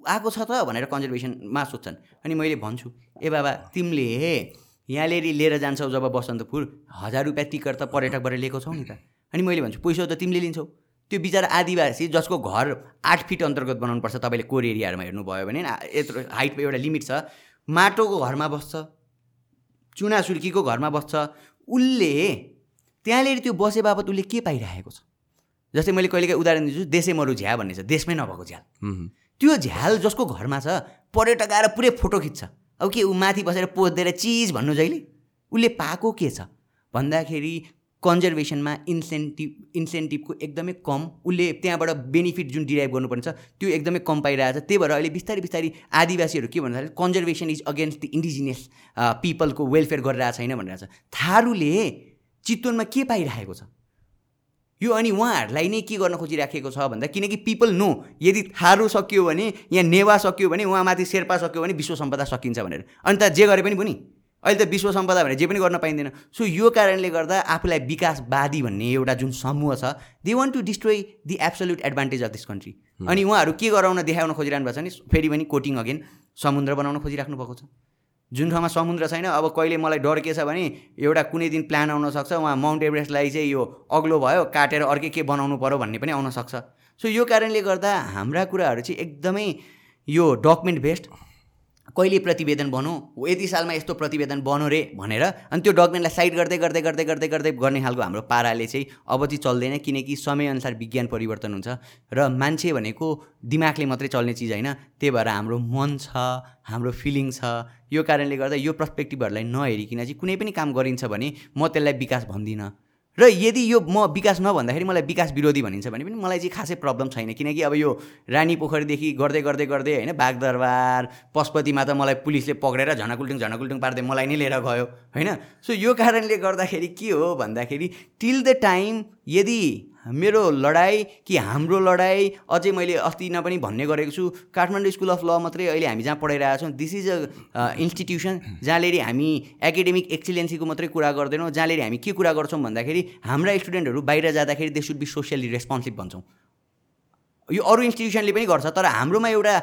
B: आएको छ त भनेर कन्जर्भेसनमा सोध्छन्। अनि मैले भन्छु ए बाबा तिमीले यहाँनिर लिएर जान्छौ जब बसन्तपुर हजार रुपियाँ टिकट त पर्यटकबाट लिएको छौ नि त। अनि मैले भन्छु पैसा त तिमीले लिन्छौ। त्यो बिचरा आदिवासी जसको घर आठ फिट अन्तर्गत बनाउनुपर्छ तपाईँले कोर एरियाहरूमा हेर्नुभयो भने यत्रो हाइटको एउटा लिमिट छ माटोको घरमा बस्छ चुना सुर्कीको घरमा बस्छ उसले त्यहाँनिर त्यो बसे बापत उसले के पाइरहेको छ? जस्तै मैले कहिलेकाहीँ उदाहरण दिन्छु देशै मरु झ्या भन्ने छ देशमै नभएको झ्याल। त्यो झ्याल जसको घरमा छ पर्यटक आएर पुरै फोटो खिच्छ। अब के ऊ माथि बसेर पोज दिएर चिज भन्नु जहिले? उसले पाएको के छ? भन्दाखेरि कन्जर्भेसनमा इन्सेन्टिभ इन्सेन्टिभको एकदमै कम उसले त्यहाँबाट बेनिफिट जुन डिराइभ गर्नुपर्ने त्यो एकदमै कम पाइरहेको छ त्यही भएर अहिले बिस्तारै बिस्तारै आदिवासीहरू के भन्दाखेरि conservation is against the indigenous पिपलको welfare गरिरहेको छैन भनिरहेको छ। थारूले चितवनमा के पाइरहेको छ? यो अनि उहाँहरूलाई नै के गर्न खोजिराखेको छ भन्दा किनकि पिपल नो यदि थारू सकियो भने यहाँ नेवा सकियो भने उहाँमाथि शेर्पा सकियो भने विश्व सम्पदा सकिन्छ भनेर। अनि त जे गरे पनि पनि अहिले त विश्व सम्पदा भनेर जे पनि गर्न पाइँदैन। सो यो कारणले गर्दा आफूलाई विकासवादी भन्ने एउटा जुन समूह छ they want to destroy the absolute advantage of this country अनि उहाँहरू के गराउन देखाउन खोजिरहनु भएको छ नि फेरि पनि कोटिङ अगेन समुद्र बनाउन खोजिराख्नु भएको छ। जुन ठाउँमा समुद्र छैन अब कहिले मलाई डर के छ भने एउटा कुनै दिन प्लान आउनसक्छ उहाँ माउन्ट एभरेस्टलाई चाहिँ यो अग्लो भयो काटेर अर्कै के बनाउनु पऱ्यो भन्ने पनि आउनसक्छ सो यो कारणले गर्दा हाम्रा कुराहरू चाहिँ एकदमै यो डकुमेन्ट बेस्ड कहिले प्रतिवेदन बनौँ यति सालमा यस्तो प्रतिवेदन बनो रे भनेर अनि त्यो डकुमेन्टलाई साइड गर्दै गर्दै गर्दै गर्दै गर्दै गर्ने खालको हाम्रो पाराले चाहिँ अब चाहिँ चल्दैन किनकि समयअनुसार विज्ञान परिवर्तन हुन्छ। र मान्छे भनेको दिमागले मात्रै चल्ने चिज होइन त्यही भएर हाम्रो मन छ हाम्रो फिलिङ छ। यो कारणले गर्दा यो पर्सपेक्टिभहरूलाई नहेरिकन चाहिँ कुनै पनि काम गरिन्छ भने म त्यसलाई विकास भन्दिनँ। र यदि यो म विकास नभन्दाखेरि मलाई विकास विरोधी भनिन्छ भने पनि मलाई चाहिँ खासै प्रब्लम छैन। किनकि अब यो रानी पोखरीदेखि गर्दै गर्दै गर्दै होइन बागदरबार पशुपतिमा त मलाई पुलिसले पक्रेर झनाकुल्टुङ झनाकुल्टुङ पार्दै मलाई नै लिएर गयो होइन? सो यो कारणले गर्दाखेरि के हो भन्दाखेरि टिल द टाइम यदि मेरो लडाइँ कि हाम्रो लडाइँ अझै मैले अस्ति न पनि भन्ने गरेको छु। काठमाडौँ स्कुल अफ ल मात्रै अहिले हामी जहाँ पढाइरहेको छौँ। दिस इज अ इन्स्टिट्युसन जहाँनिर हामी एकाडेमिक एक्सिलेन्सीको मात्रै कुरा गर्दैनौँ। जहाँनिर हामी के कुरा गर्छौँ भन्दाखेरि हाम्रा स्टुडेन्टहरू बाहिर जाँदाखेरि they should be socially responsive भन्छौँ। यो अरू इन्स्टिट्युसनले पनि गर्छ तर हाम्रोमा एउटा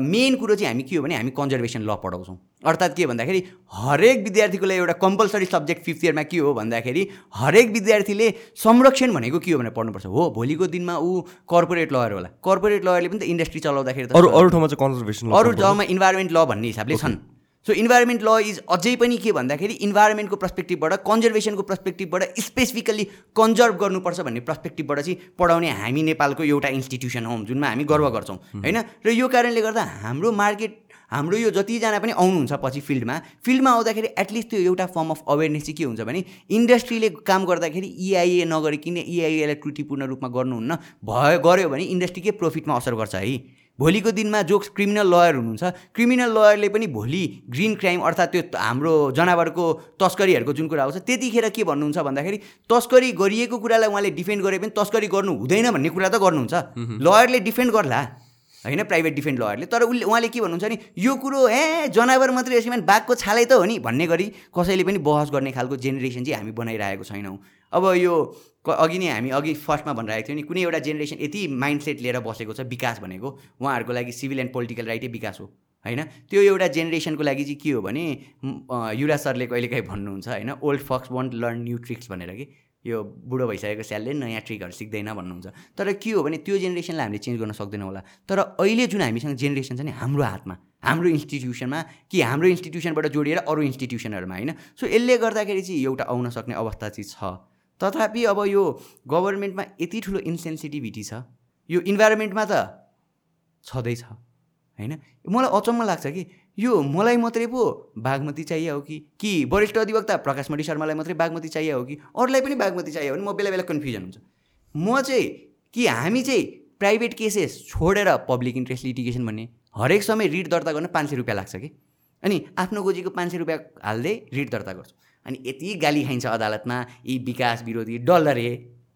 B: मेन कुरो चाहिँ हामी के हो भने हामी कन्जर्भेसन ल पढाउँछौँ। अर्थात् के भन्दाखेरि हरेक विद्यार्थीको लागि एउटा कम्पलसरी सब्जेक्ट फिफ्थ इयरमा के हो भन्दाखेरि हरेक विद्यार्थीले संरक्षण भनेको के हो भनेर पढ्नुपर्छ। हो भोलिको दिनमा ऊ कर्पोरेट लयर होला। कर्पोरेट लयरले पनि त इन्डस्ट्री चलाउँदाखेरि
A: त अरू अरू ठाउँमा चाहिँ कन्जर्भेसन
B: अरू ठाउँमा इन्भाइरोमेन्ट ल भन्ने हिसाबले छन्। सो इन्भाइरोमेन्ट ल इज अझै पनि के भन्दाखेरि इन्भाइरोमेन्टको पर्सपेक्टिभबाट कन्जर्भेसनको पर्सपेक्टिभबाट स्पेसिफिकल्ली कन्जर्भ गर्नुपर्छ भन्ने पर्सपेक्टिभबाट चाहिँ पढाउने हामी नेपालको एउटा इन्स्टिट्युसन हौँ जुनमा हामी गर्व गर्छौँ होइन? र यो कारणले गर्दा हाम्रो मार्केट हाम्रो यो जतिजना पनि आउनुहुन्छ पछि फिल्डमा फिल्डमा आउँदाखेरि एटलिस्ट त्यो एउटा फर्म अफ अवेरनेस चाहिँ के हुन्छ भने इन्डस्ट्रीले काम गर्दाखेरि इआइए नगरिकन इआइएलाई त्रुटिपूर्ण रूपमा गर्नुहुन्न भयो गऱ्यो भने इन्डस्ट्रीकै प्रफिटमा असर गर्छ है? भोलिको दिनमा जो क्रिमिनल लयर हुनुहुन्छ क्रिमिनल लयरले पनि भोलि ग्रिन क्राइम अर्थात् त्यो हाम्रो जनावरको तस्करीहरूको जुन कुरा आउँछ त्यतिखेर के भन्नुहुन्छ भन्दाखेरि तस्करी गरिएको कुरालाई उहाँले डिफेन्ड गरे पनि तस्करी गर्नु हुँदैन भन्ने कुरा त गर्नुहुन्छ। लयरले डिफेन्ड गर्ला होइन? प्राइभेट डिफेन्ड लयरले तर उसले उहाँले के भन्नुहुन्छ नि यो कुरो ए जनावर मात्रै यसमा बाघको छालै त हो नि भन्ने गरी कसैले पनि बहस गर्ने खालको जेनेरेसन चाहिँ हामी बनाइरहेको छैनौँ। अब यो अघि नै हामी अघि फर्स्टमा भनिरहेको थियौँ नि कुनै एउटा जेनेरेसन यति माइन्डसेट लिएर बसेको छ विकास भनेको उहाँहरूको लागि सिभिल एन्ड पोलिटिकल राइटै विकास हो होइन? त्यो एउटा जेनेरेसनको लागि चाहिँ के हो भने युरा सरले कहिलेकाहीँ भन्नुहुन्छ होइन? Old fox won't learn new tricks भनेर कि यो बुढो भइसकेको स्यालले नयाँ ट्रिकहरू सिक्दैन भन्नुहुन्छ। तर के हो भने त्यो जेनेरेसनलाई हामीले चेन्ज गर्न सक्दैनौँ होला। तर अहिले जुन हामीसँग जेनेरेसन छ नि हाम्रो हातमा हाम्रो इन्स्टिट्युसनमा कि हाम्रो इन्स्टिट्युसनबाट जोडिएर अरू इन्स्टिट्युसनहरूमा होइन? सो यसले गर्दाखेरि चाहिँ एउटा आउन सक्ने अवस्था चाहिँ छ। तथापि अब यो गभर्मेन्टमा यति ठुलो इन्सेन्सिटिभिटी छ यो इन्भाइरोमेन्टमा त छँदैछ होइन? मलाई अचम्म लाग्छ कि यो मलाई मात्रै पो बागमती चाहिए हो कि कि वरिष्ठ अधिवक्ता प्रकाश मणि शर्मालाई मात्रै बागमती चाहिए हो कि अरूलाई पनि बागमती चाहियो भने म बेला बेला कन्फ्युजन हुन्छ। म चाहिँ कि हामी चाहिँ प्राइभेट केसेस छोडेर पब्लिक इन्ट्रेस्ट लिटिगेसन भन्ने हरेक समय रिट दर्ता गर्न पाँच सय रुपियाँ लाग्छ कि? अनि आफ्नो गोजीको पाँच सय रुपियाँ हाल्दै रिट दर्ता गर्छु। अनि यति गाली खाइन्छ अदालतमा यी विकास विरोधी डलर हे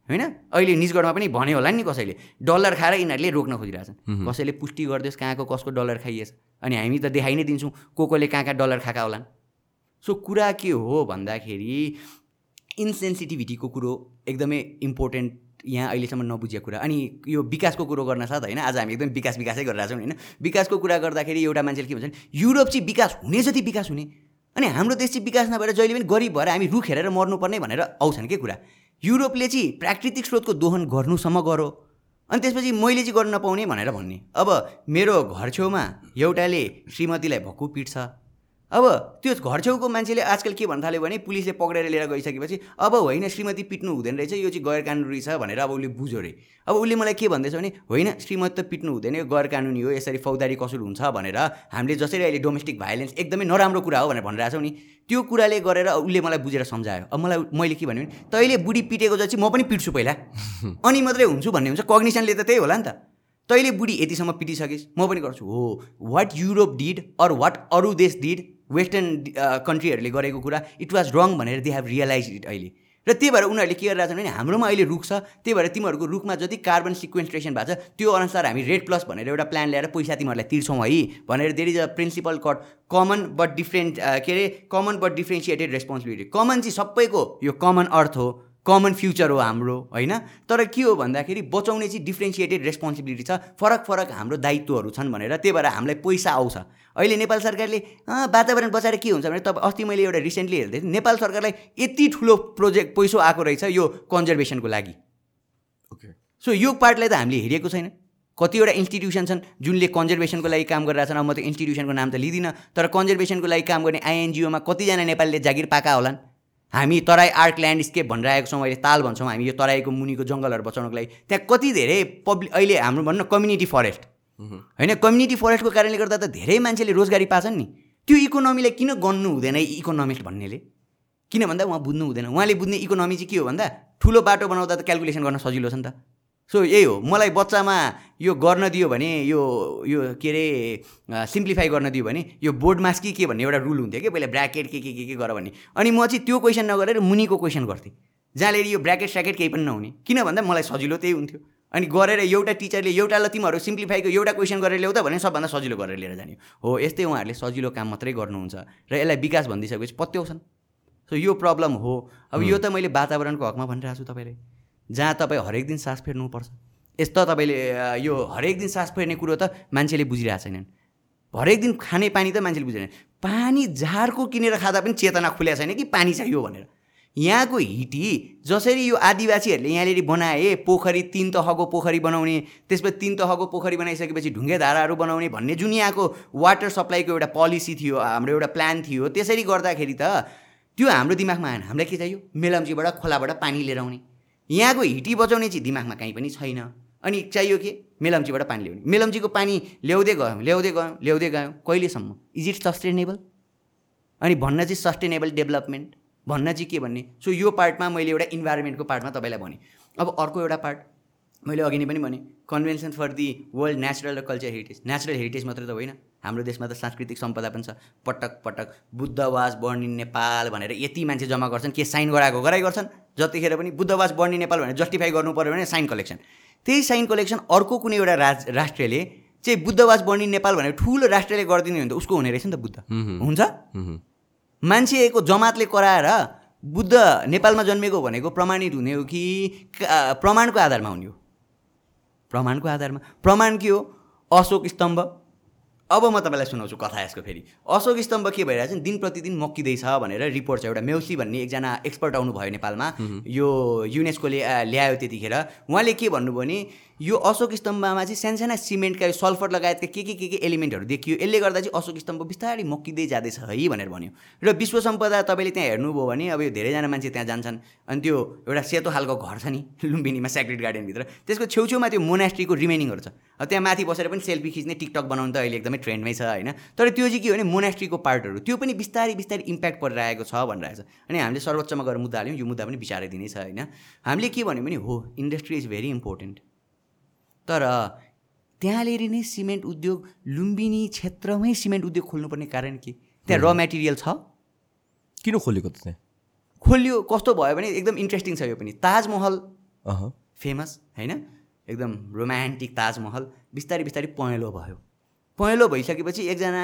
B: होइन? अहिले निजगढमा पनि भन्यो होला नि कसैले डलर खाएर यिनीहरूले रोक्न खोजिरहेछन्। कसैले पुष्टि गरिदियोस् कहाँको कसको डलर खाइएछ। अनि हामी त देखाइ नै दिन्छौँ को कोले कहाँ कहाँ डलर खाएका होलान्। सो कुरा के हो भन्दाखेरि इन्सेन्सिटिभिटीको कुरो एकदमै इम्पोर्टेन्ट यहाँ अहिलेसम्म नबुझेको कुरा। अनि यो विकासको कुरो गर्न साथ होइन आज हामी एकदम विकास विकासै गरिरहेछौँ होइन? विकासको कुरा गर्दाखेरि एउटा मान्छेले के भन्छ भने युरोप चाहिँ विकास हुने जति विकास हुने। अनि हाम्रो देश चाहिँ विकास नभएर जहिले पनि गरिब भएर हामी रुख हेरेर मर्नुपर्ने भनेर आउँछन् के कुरा? युरोपले चाहिँ प्राकृतिक स्रोतको दोहन गर्नुसम्म गरो। अनि त्यसपछि मैले चाहिँ गर्न नपाउने भनेर भन्ने। अब मेरो घर छेउमा एउटाले श्रीमतीलाई भक्कु पिट्छ। अब त्यो घर छेउको मान्छेले आजकल के भन्न थाल्यो भने पुलिसले पक्रेर लिएर गइसकेपछि अब होइन श्रीमती पिट्नु हुँदैन रहेछ यो चाहिँ गैर कानुनी छ भनेर अब उसले बुझ्यो अरे। अब उसले मलाई के भन्दैछ भने होइन श्रीमती त पिट्नु हुँदैन यो गैर कानुनी हो यसरी फौजदारी कसुर हुन्छ भनेर हामीले जसरी अहिले डोमेस्टिक भाइलेन्स एकदमै नराम्रो कुरा हो भनेर भनिरहेको छौँ नि त्यो कुराले गरेर उसले मलाई बुझेर सम्झायो। अब मलाई मैले के भन्यो भने तैँले बुढी पिटेको जति म पनि पिट्छु पहिला। अनि मात्रै हुन्छु भन्ने हुन्छ कग्निसनले त त्यही होला नि त। तैँले बुढी यतिसम्म पिटिसकेस् म पनि गर्छु। हो what Europe did or what अरू देश डिड वेस्टर्न कन्ट्रीहरूले गरेको कुरा इट वाज रङ भनेर दे हेभ रियलाइज इट अहिले। र त्यही भएर उनीहरूले के गरिरहेको छन् भने हाम्रोमा अहिले रुख छ त्यही भएर तिमीहरूको रुखमा जति कार्बन सिक्वेन्ट्रेसन भएको छ त्यो अनुसार हामी रेड प्लस भनेर एउटा प्लान ल्याएर पैसा तिमीहरूलाई तिर्छौँ है भनेर there is principle called common but different के अरे common but differentiated responsibility common चाहिँ सबैको यो कमन अर्थ हो। कमन फ्युचर हो हाम्रो होइन? तर के हो भन्दाखेरि बचाउने चाहिँ डिफ्रेन्सिएटेड रेस्पोन्सिबिलिटी छ। फरक फरक हाम्रो दायित्वहरू छन् भनेर त्यही भएर हामीलाई पैसा आउँछ। अहिले नेपाल सरकारले वातावरण बचाएर के हुन्छ भने तपाईँ अस्ति मैले एउटा रिसेन्टली हेर्दै थिएँ नेपाल सरकारलाई यति ठुलो प्रोजेक्ट पैसा आएको रहेछ यो कन्जर्भेसनको लागि। ओके सो यो पार्टलाई त हामीले हेरेको छैन। कतिवटा इन्स्टिट्युसन छन् जुनले कन्जर्भेसनको लागि काम गरिरहेछन्। अब म त्यो इन्स्टिट्युसनको नाम त लिँदिनँ तर कन्जर्भेसनको लागि काम गर्ने आइएनजिओमा कतिजना नेपालीले जागिर पाएका होलान्। हामी तराई आर्क ल्यान्डस्केप भनिरहेको आएको छौँ अहिले ताल भन्छौँ हामी यो तराईको मुनिको जङ्गलहरू बचाउनको लागि। त्यहाँ कति धेरै पब्लिक अहिले हाम्रो भनौँ न कम्युनिटी फरेस्ट। होइन कम्युनिटी फरेस्टको कारणले गर्दा त धेरै मान्छेले रोजगारी पाछन् नि। त्यो इकोनोमीलाई किन गन्नु हुँदैन इकोनोमिस्ट भन्नेले? किन भन्दा उहाँ बुझ्नु हुँदैन। उहाँले बुझ्ने इकोनोमी चाहिँ के हो भन्दा ठुलो बाटो बनाउँदा त क्यालकुलेसन गर्न सजिलो छ नि त। सो यही हो मलाई बच्चामा यो गर्न दियो भने यो यो के अरे सिम्प्लिफाई गर्न दियो भने यो बोर्ड मास कि के भन्ने एउटा रुल हुन्थ्यो कि पहिला ब्राकेट के के के के गर भन्ने। अनि म चाहिँ त्यो क्वेसन नगरेर मुनिको क्वेसन गर्थेँ। जहाँले यो ब्राकेट स्याकेट केही पनि नहुने। किन भन्दा मलाई सजिलो त्यही हुन्थ्यो। अनि गरेर एउटा टिचरले एउटा ल तिमीहरू सिम्प्लिफाईको एउटा क्वेसन गरेर ल्याउँदा भने सबभन्दा सजिलो गरेर लिएर जाने हो। यस्तै उहाँहरूले सजिलो काम मात्रै गर्नुहुन्छ र यसलाई विकास भनिदिइसकेपछि पत्याउँछन्। सो यो प्रब्लम हो। अब यो त मैले वातावरणको हकमा भनिरहेको छु तपाईँले जहाँ तपाईँ हरेक दिन सास फेर्नुपर्छ। यस्तो तपाईँले यो हरेक दिन सास फेर्ने कुरो त मान्छेले बुझिरहेको छैनन्। हरेक दिन खाने पानी त मान्छेले बुझेन पानी झारको किनेर खाँदा पनि चेतना खुल्या छैन कि पानी चाहियो भनेर। यहाँको हिटी जसरी यो आदिवासीहरूले यहाँनिर बनाए पोखरी तिन तहको पोखरी बनाउने त्यसपछि तिन तहको पोखरी बनाइसकेपछि ढुङ्गे धाराहरू बनाउने भन्ने जुन यहाँको वाटर सप्लाईको एउटा पोलिसी थियो हाम्रो एउटा प्लान थियो त्यसरी गर्दाखेरि त त्यो हाम्रो दिमागमा आएन। हामीलाई के चाहियो? मेलम्चीबाट खोलाबाट पानी लिएर आउने। यहाँको हिटी बचाउने चाहिँ दिमागमा कहीँ पनि छैन। अनि चाहियो के? मेलम्चीबाट पानी ल्याउने। मेलम्चीको पानी ल्याउँदै गयौँ ल्याउँदै गयौँ ल्याउँदै गयौँ। कहिलेसम्म? इज इट सस्टेनेबल अनि भन्न चाहिँ सस्टेनेबल डेभलपमेन्ट भन्न चाहिँ के भन्ने? सो यो पार्टमा मैले एउटा इन्भाइरोमेन्टको पार्टमा तपाईँलाई भनेँ। अब अर्को एउटा पार्ट मैले अघि नै पनि भनेँ। Convention for the world natural र कल्चर हेरिटेज नेचुरल हेरिटेज मात्रै त होइन। हाम्रो देशमा त सांस्कृतिक सम्पदा पनि छ। पटक पटक बुद्धवास बर्निन नेपाल भनेर यति मान्छे जम्मा गर्छन् के साइन गराएको गराइ गर्छन्। जतिखेर पनि बुद्धवास बर्निन नेपाल भनेर जस्टिफाई गर्नु पऱ्यो भने साइन कलेक्सन त्यही साइन कलेक्सन अर्को कुनै एउटा राज राष्ट्रले चाहिँ बुद्धवास बर्निन नेपाल भनेर ठुलो राष्ट्रले गरिदिने भने त उसको हुने रहेछ नि त बुद्ध। हुन्छ? मान्छेको जमातले कराएर बुद्ध नेपालमा जन्मेको भनेको प्रमाणित हुने हो कि प्रमाणको आधारमा हुने हो? प्रमाणको आधारमा। प्रमाण के हो? अशोक स्तम्भ। अब म तपाईँलाई सुनाउँछु कथा यसको फेरि। अशोक स्तम्भ के भइरहेछ दिन प्रतिदिन मक्किँदैछ भनेर रिपोर्ट छ एउटा मेउसी भन्ने एकजना एक्सपर्ट आउनुभयो नेपालमा। यो युनेस्कोले ल्यायो त्यतिखेर। उहाँले के भन्नुभयो भने यो अशोक स्तम्भमा चाहिँ सानसाना सिमेन्टका सल्फर लगायतका के के के के एलिमेन्टहरू देखियो। यसले गर्दा चाहिँ अशोक स्तम्भ बिस्तारै मक्किँदै जाँदैछ है भनेर भन्यो। र विश्व सम्पदा तपाईँले त्यहाँ हेर्नुभयो भने अब यो धेरैजना मान्छे त्यहाँ जान्छन्। अनि त्यो एउटा सेतो खालको घर छ नि लुम्बिनीमा सेक्रेट गार्डनभित्र त्यसको छेउछेउमा त्यो मोनास्ट्रीको रिमेनिङहरू छ। त्यहाँ माथि बसेर पनि सेल्फी खिच्ने टिकटक बनाउनु त अहिले एकदमै ट्रेन्डमै छ होइन। तर त्यो चाहिँ के हो भने मोनास्ट्रीको पार्टहरू त्यो पनि बिस्तारै बिस्तारै इम्प्याक्ट परिरहेको छ भनिरहेको छ। अनि हामीले सर्वोच्चमा गएर मुद्दा हाल्यौँ यो मुद्दा पनि विचारै दिने छ होइन। हामीले के भन्यो भने हो इन्डस्ट्री इज भेरी इम्पोर्टेन्ट तर त्यहाँनिर नै सिमेन्ट उद्योग लुम्बिनी क्षेत्रमै सिमेन्ट उद्योग खोल्नुपर्ने कारण के? त्यहाँ र मेटेरियल छ?
A: किन खोलेको त त्यहाँ?
B: खोलियो कस्तो भयो भने एकदम इन्ट्रेस्टिङ छ यो पनि। ताजमहल फेमस होइन? एकदम रोमान्टिक ताजमहल बिस्तारै बिस्तारै पहेँलो भयो। पहेँलो भइसकेपछि एकजना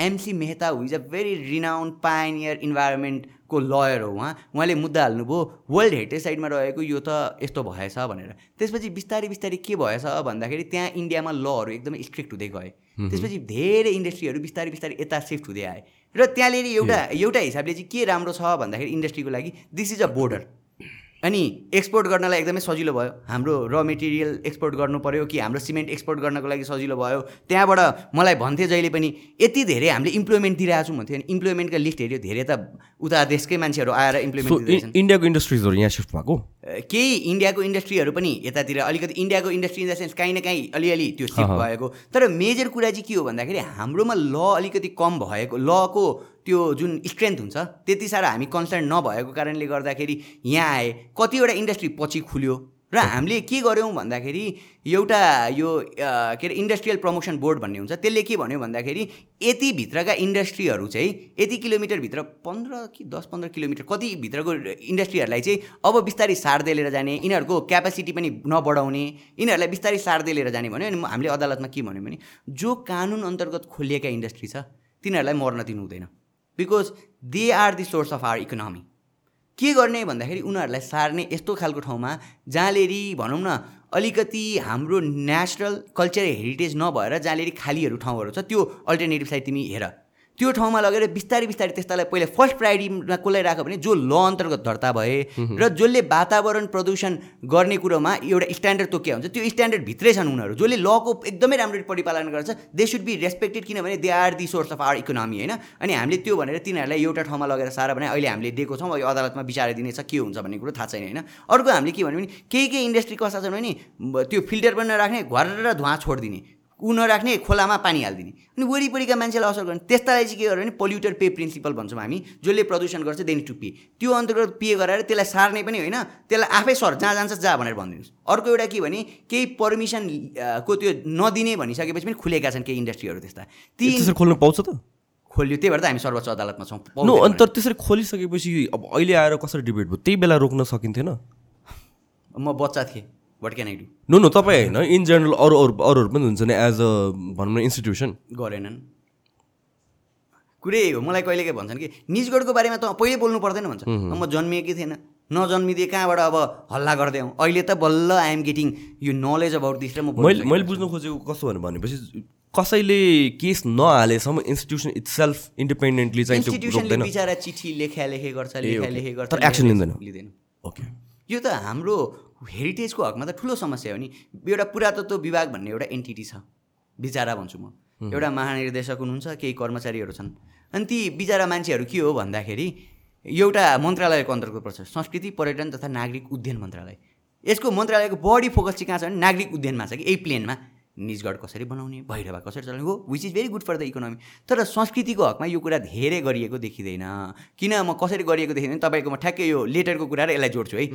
B: M C Mehta who is a very renowned pioneer इन्भाइरोमेन्टको lawyer हो उहाँ उहाँले मुद्दा हाल्नुभयो वर्ल्ड हेरिटेज साइडमा रहेको यो त यस्तो भएछ भनेर। त्यसपछि बिस्तारै बिस्तारै के भएछ भन्दाखेरि त्यहाँ इन्डियामा लहरू एकदमै स्ट्रिक्ट हुँदै गए। त्यसपछि धेरै इन्डस्ट्रीहरू बिस्तारै बिस्तारै यता सिफ्ट हुँदै आए। र त्यहाँनिर एउटा एउटा हिसाबले चाहिँ के राम्रो छ भन्दाखेरि इन्डस्ट्रीको लागि दिस इज अ बोर्डर अनि एक्सपोर्ट गर्नलाई एकदमै सजिलो भयो। हाम्रो र मेटेरियल एक्सपोर्ट गर्नु पऱ्यो कि हाम्रो सिमेन्ट एक्सपोर्ट गर्नको लागि सजिलो भयो। त्यहाँबाट मलाई भन्थे जहिले पनि यति धेरै हामीले इम्प्लोइमेन्ट दिइरहेको छौँ भन्थ्यो अनि इम्प्लोइमेन्टको लिस्ट हेऱ्यो धेरै त उता देशकै मान्छेहरू आएर इम्प्लोइमेन्ट
A: इन्डियाको इन्डस्ट्रिजहरू यहाँ सिफ्ट भएको?
B: केही इन्डियाको इन्डस्ट्रीहरू पनि यतातिर अलिकति इन्डियाको इन्डस्ट्री इन द सेन्स काहीँ न काहीँ अलिअलि त्यो सिफ्ट भएको। तर मेजर कुरा चाहिँ के हो भन्दाखेरि हाम्रोमा ल अलिकति कम भएको लको त्यो जुन स्ट्रेन्थ हुन्छ त्यति साह्रो हामी कन्सर्न नभएको कारणले गर्दाखेरि यहाँ आए कतिवटा इन्डस्ट्री पछि खुल्यो र हामीले के गऱ्यौँ भन्दाखेरि एउटा यो के अरे इन्डस्ट्रियल प्रमोसन बोर्ड भन्ने हुन्छ त्यसले के भन्यो भन्दाखेरि यतिभित्रका इन्डस्ट्रीहरू चाहिँ यति किलोमिटरभित्र पन्ध्र कि दस पन्ध्र किलोमिटर कतिभित्रको इन्डस्ट्रीहरूलाई चाहिँ अब बिस्तारै सार्दै लिएर जाने यिनीहरूको क्यापासिटी पनि नबढाउने यिनीहरूलाई बिस्तारै सार्दै लिएर जाने भन्यो अनि हामीले अदालतमा के भन्यो भने जो कानुन अन्तर्गत खोलिएका इन्डस्ट्री छ तिनीहरूलाई मर्न दिनु हुँदैन because they are the source of our economy के गर्ने भन्दाखेरि उनीहरूलाई सार्ने यस्तो खालको ठाउँमा जहाँलेरि भनौँ न अलिकति हाम्रो नेचरल कल्चर हेरिटेज नभएर जहाँनिर खालीहरू ठाउँहरू छ त्यो अल्टरनेटिभ साइड तिमी हेर। त्यो ठाउँमा लगेर बिस्तारै बिस्तारै त्यस्तालाई पहिला फर्स्ट प्रायोरिटीमा कसलाई राख्यो भने जो ल अन्तर्गत दर्ता भए र जसले वातावरण प्रदूषण गर्ने कुरोमा एउटा स्ट्यान्डर्ड तोकिया हुन्छ त्यो स्ट्यान्डर्ड भित्रै छन् उनीहरू। जसले लको एकदमै राम्ररी परिपालन गर्छ दे सुड बी रेस्पेक्टेड किनभने they are the source of our economy होइन? अनि हामीले त्यो भनेर तिनीहरूलाई एउटा ठाउँमा लगेर सारा भने अहिले हामीले दिएको छौँ यो अदालतमा विचार दिनेछ के हुन्छ भन्ने कुरो थाहा छैन होइन? अर्को हामीले के भन्यो भने केही केही इन्डस्ट्री कस्ता छन् भने त्यो फिल्टर पनि नराख्ने घर र धुवा छोडिदिने। ऊ नराख्ने खोलामा पानी हालिदिने। अनि वरिपरिका मान्छेलाई असर गर्ने। त्यस्तालाई चाहिँ के गर्यो भने पोल्युटर पे प्रिन्सिपल भन्छौँ हामी जसले प्रदूषण गर्छ देनी टु पे त्यो अन्तर्गत पे गराएर त्यसलाई सार्ने पनि होइन त्यसलाई आफै सर जहाँ जान्छ जहाँ भनेर भनिदिनुहोस्। अर्को एउटा के भने केही पर्मिसन को त्यो नदिने भनिसकेपछि पनि खुलेका छन् केही इन्डस्ट्रीहरू त्यस्ता। ती
A: खोल्नु पाउँछ त?
B: खोल्यो त्यही भएर त हामी सर्वोच्च अदालतमा छौँ।
A: नो अन्त त्यसरी खोलिसकेपछि अब अहिले आएर कसरी डिबेट भयो? त्यही बेला रोक्न सकिन्थेन?
B: म बच्चा थिएँ। What can I do
A: no no तपाईँ होइन इन जेनरल अरू अरू अरूहरू पनि हुन्छ नि एज अ भनौँ न इन्स्टिट्युसन
B: गरेनन्। कुरै हो मलाई कहिले के भन्छन् कि निजगढको बारेमा त पहिले बोल्नु पर्दैन भन्छ। म जन्मिएकै थिएन नजन्मिदिए कहाँबाट अब हल्ला गर्दै हौँ अहिले त बल्ल आइएम गेटिङ यो नलेज अबाउट दिस र म
A: मैले मैले बुझ्नु खोजेको कस्तो भनेपछि कसैले केस नहालेसम्म इन्स्टिट्युसन इट्स सेल्फ इन्डिपेन्डेन्टली चाहिँ
B: इन्स्टिट्युसनले बिचरा चिठी लेखा लेखे गर्छ लेखा लेखे गर्छ
A: एक्सन लिँदैन।
B: लिँदैन।
A: ओके।
B: यो त हाम्रो हेरिटेजको हकमा त ठुलो समस्या हो नि। एउटा पुरातत्व विभाग भन्ने एउटा एन्टिटी छ बिचारा भन्छु म। एउटा महानिर्देशक हुनुहुन्छ केही कर्मचारीहरू छन्। अनि ती बिचारा मान्छेहरू के हो भन्दाखेरि एउटा मन्त्रालयको अन्तर्गत पर्छ संस्कृति पर्यटन तथा नागरिक उद्यान मन्त्रालय। यसको मन्त्रालयको बढी फोकस चाहिँ कहाँ छ भने नागरिक उद्यानमा छ कि यही प्लेनमा। निजगढ कसरी बनाउने भैरवा कसरी चलाउने हो which is very good for the economy तर संस्कृतिको हकमा यो कुरा धेरै गरिएको देखिँदैन। किन म कसरी गरिएको देखिँदैन तपाईँको म ठ्याक्कै यो लेटरको कुरा र यसलाई जोड्छु है।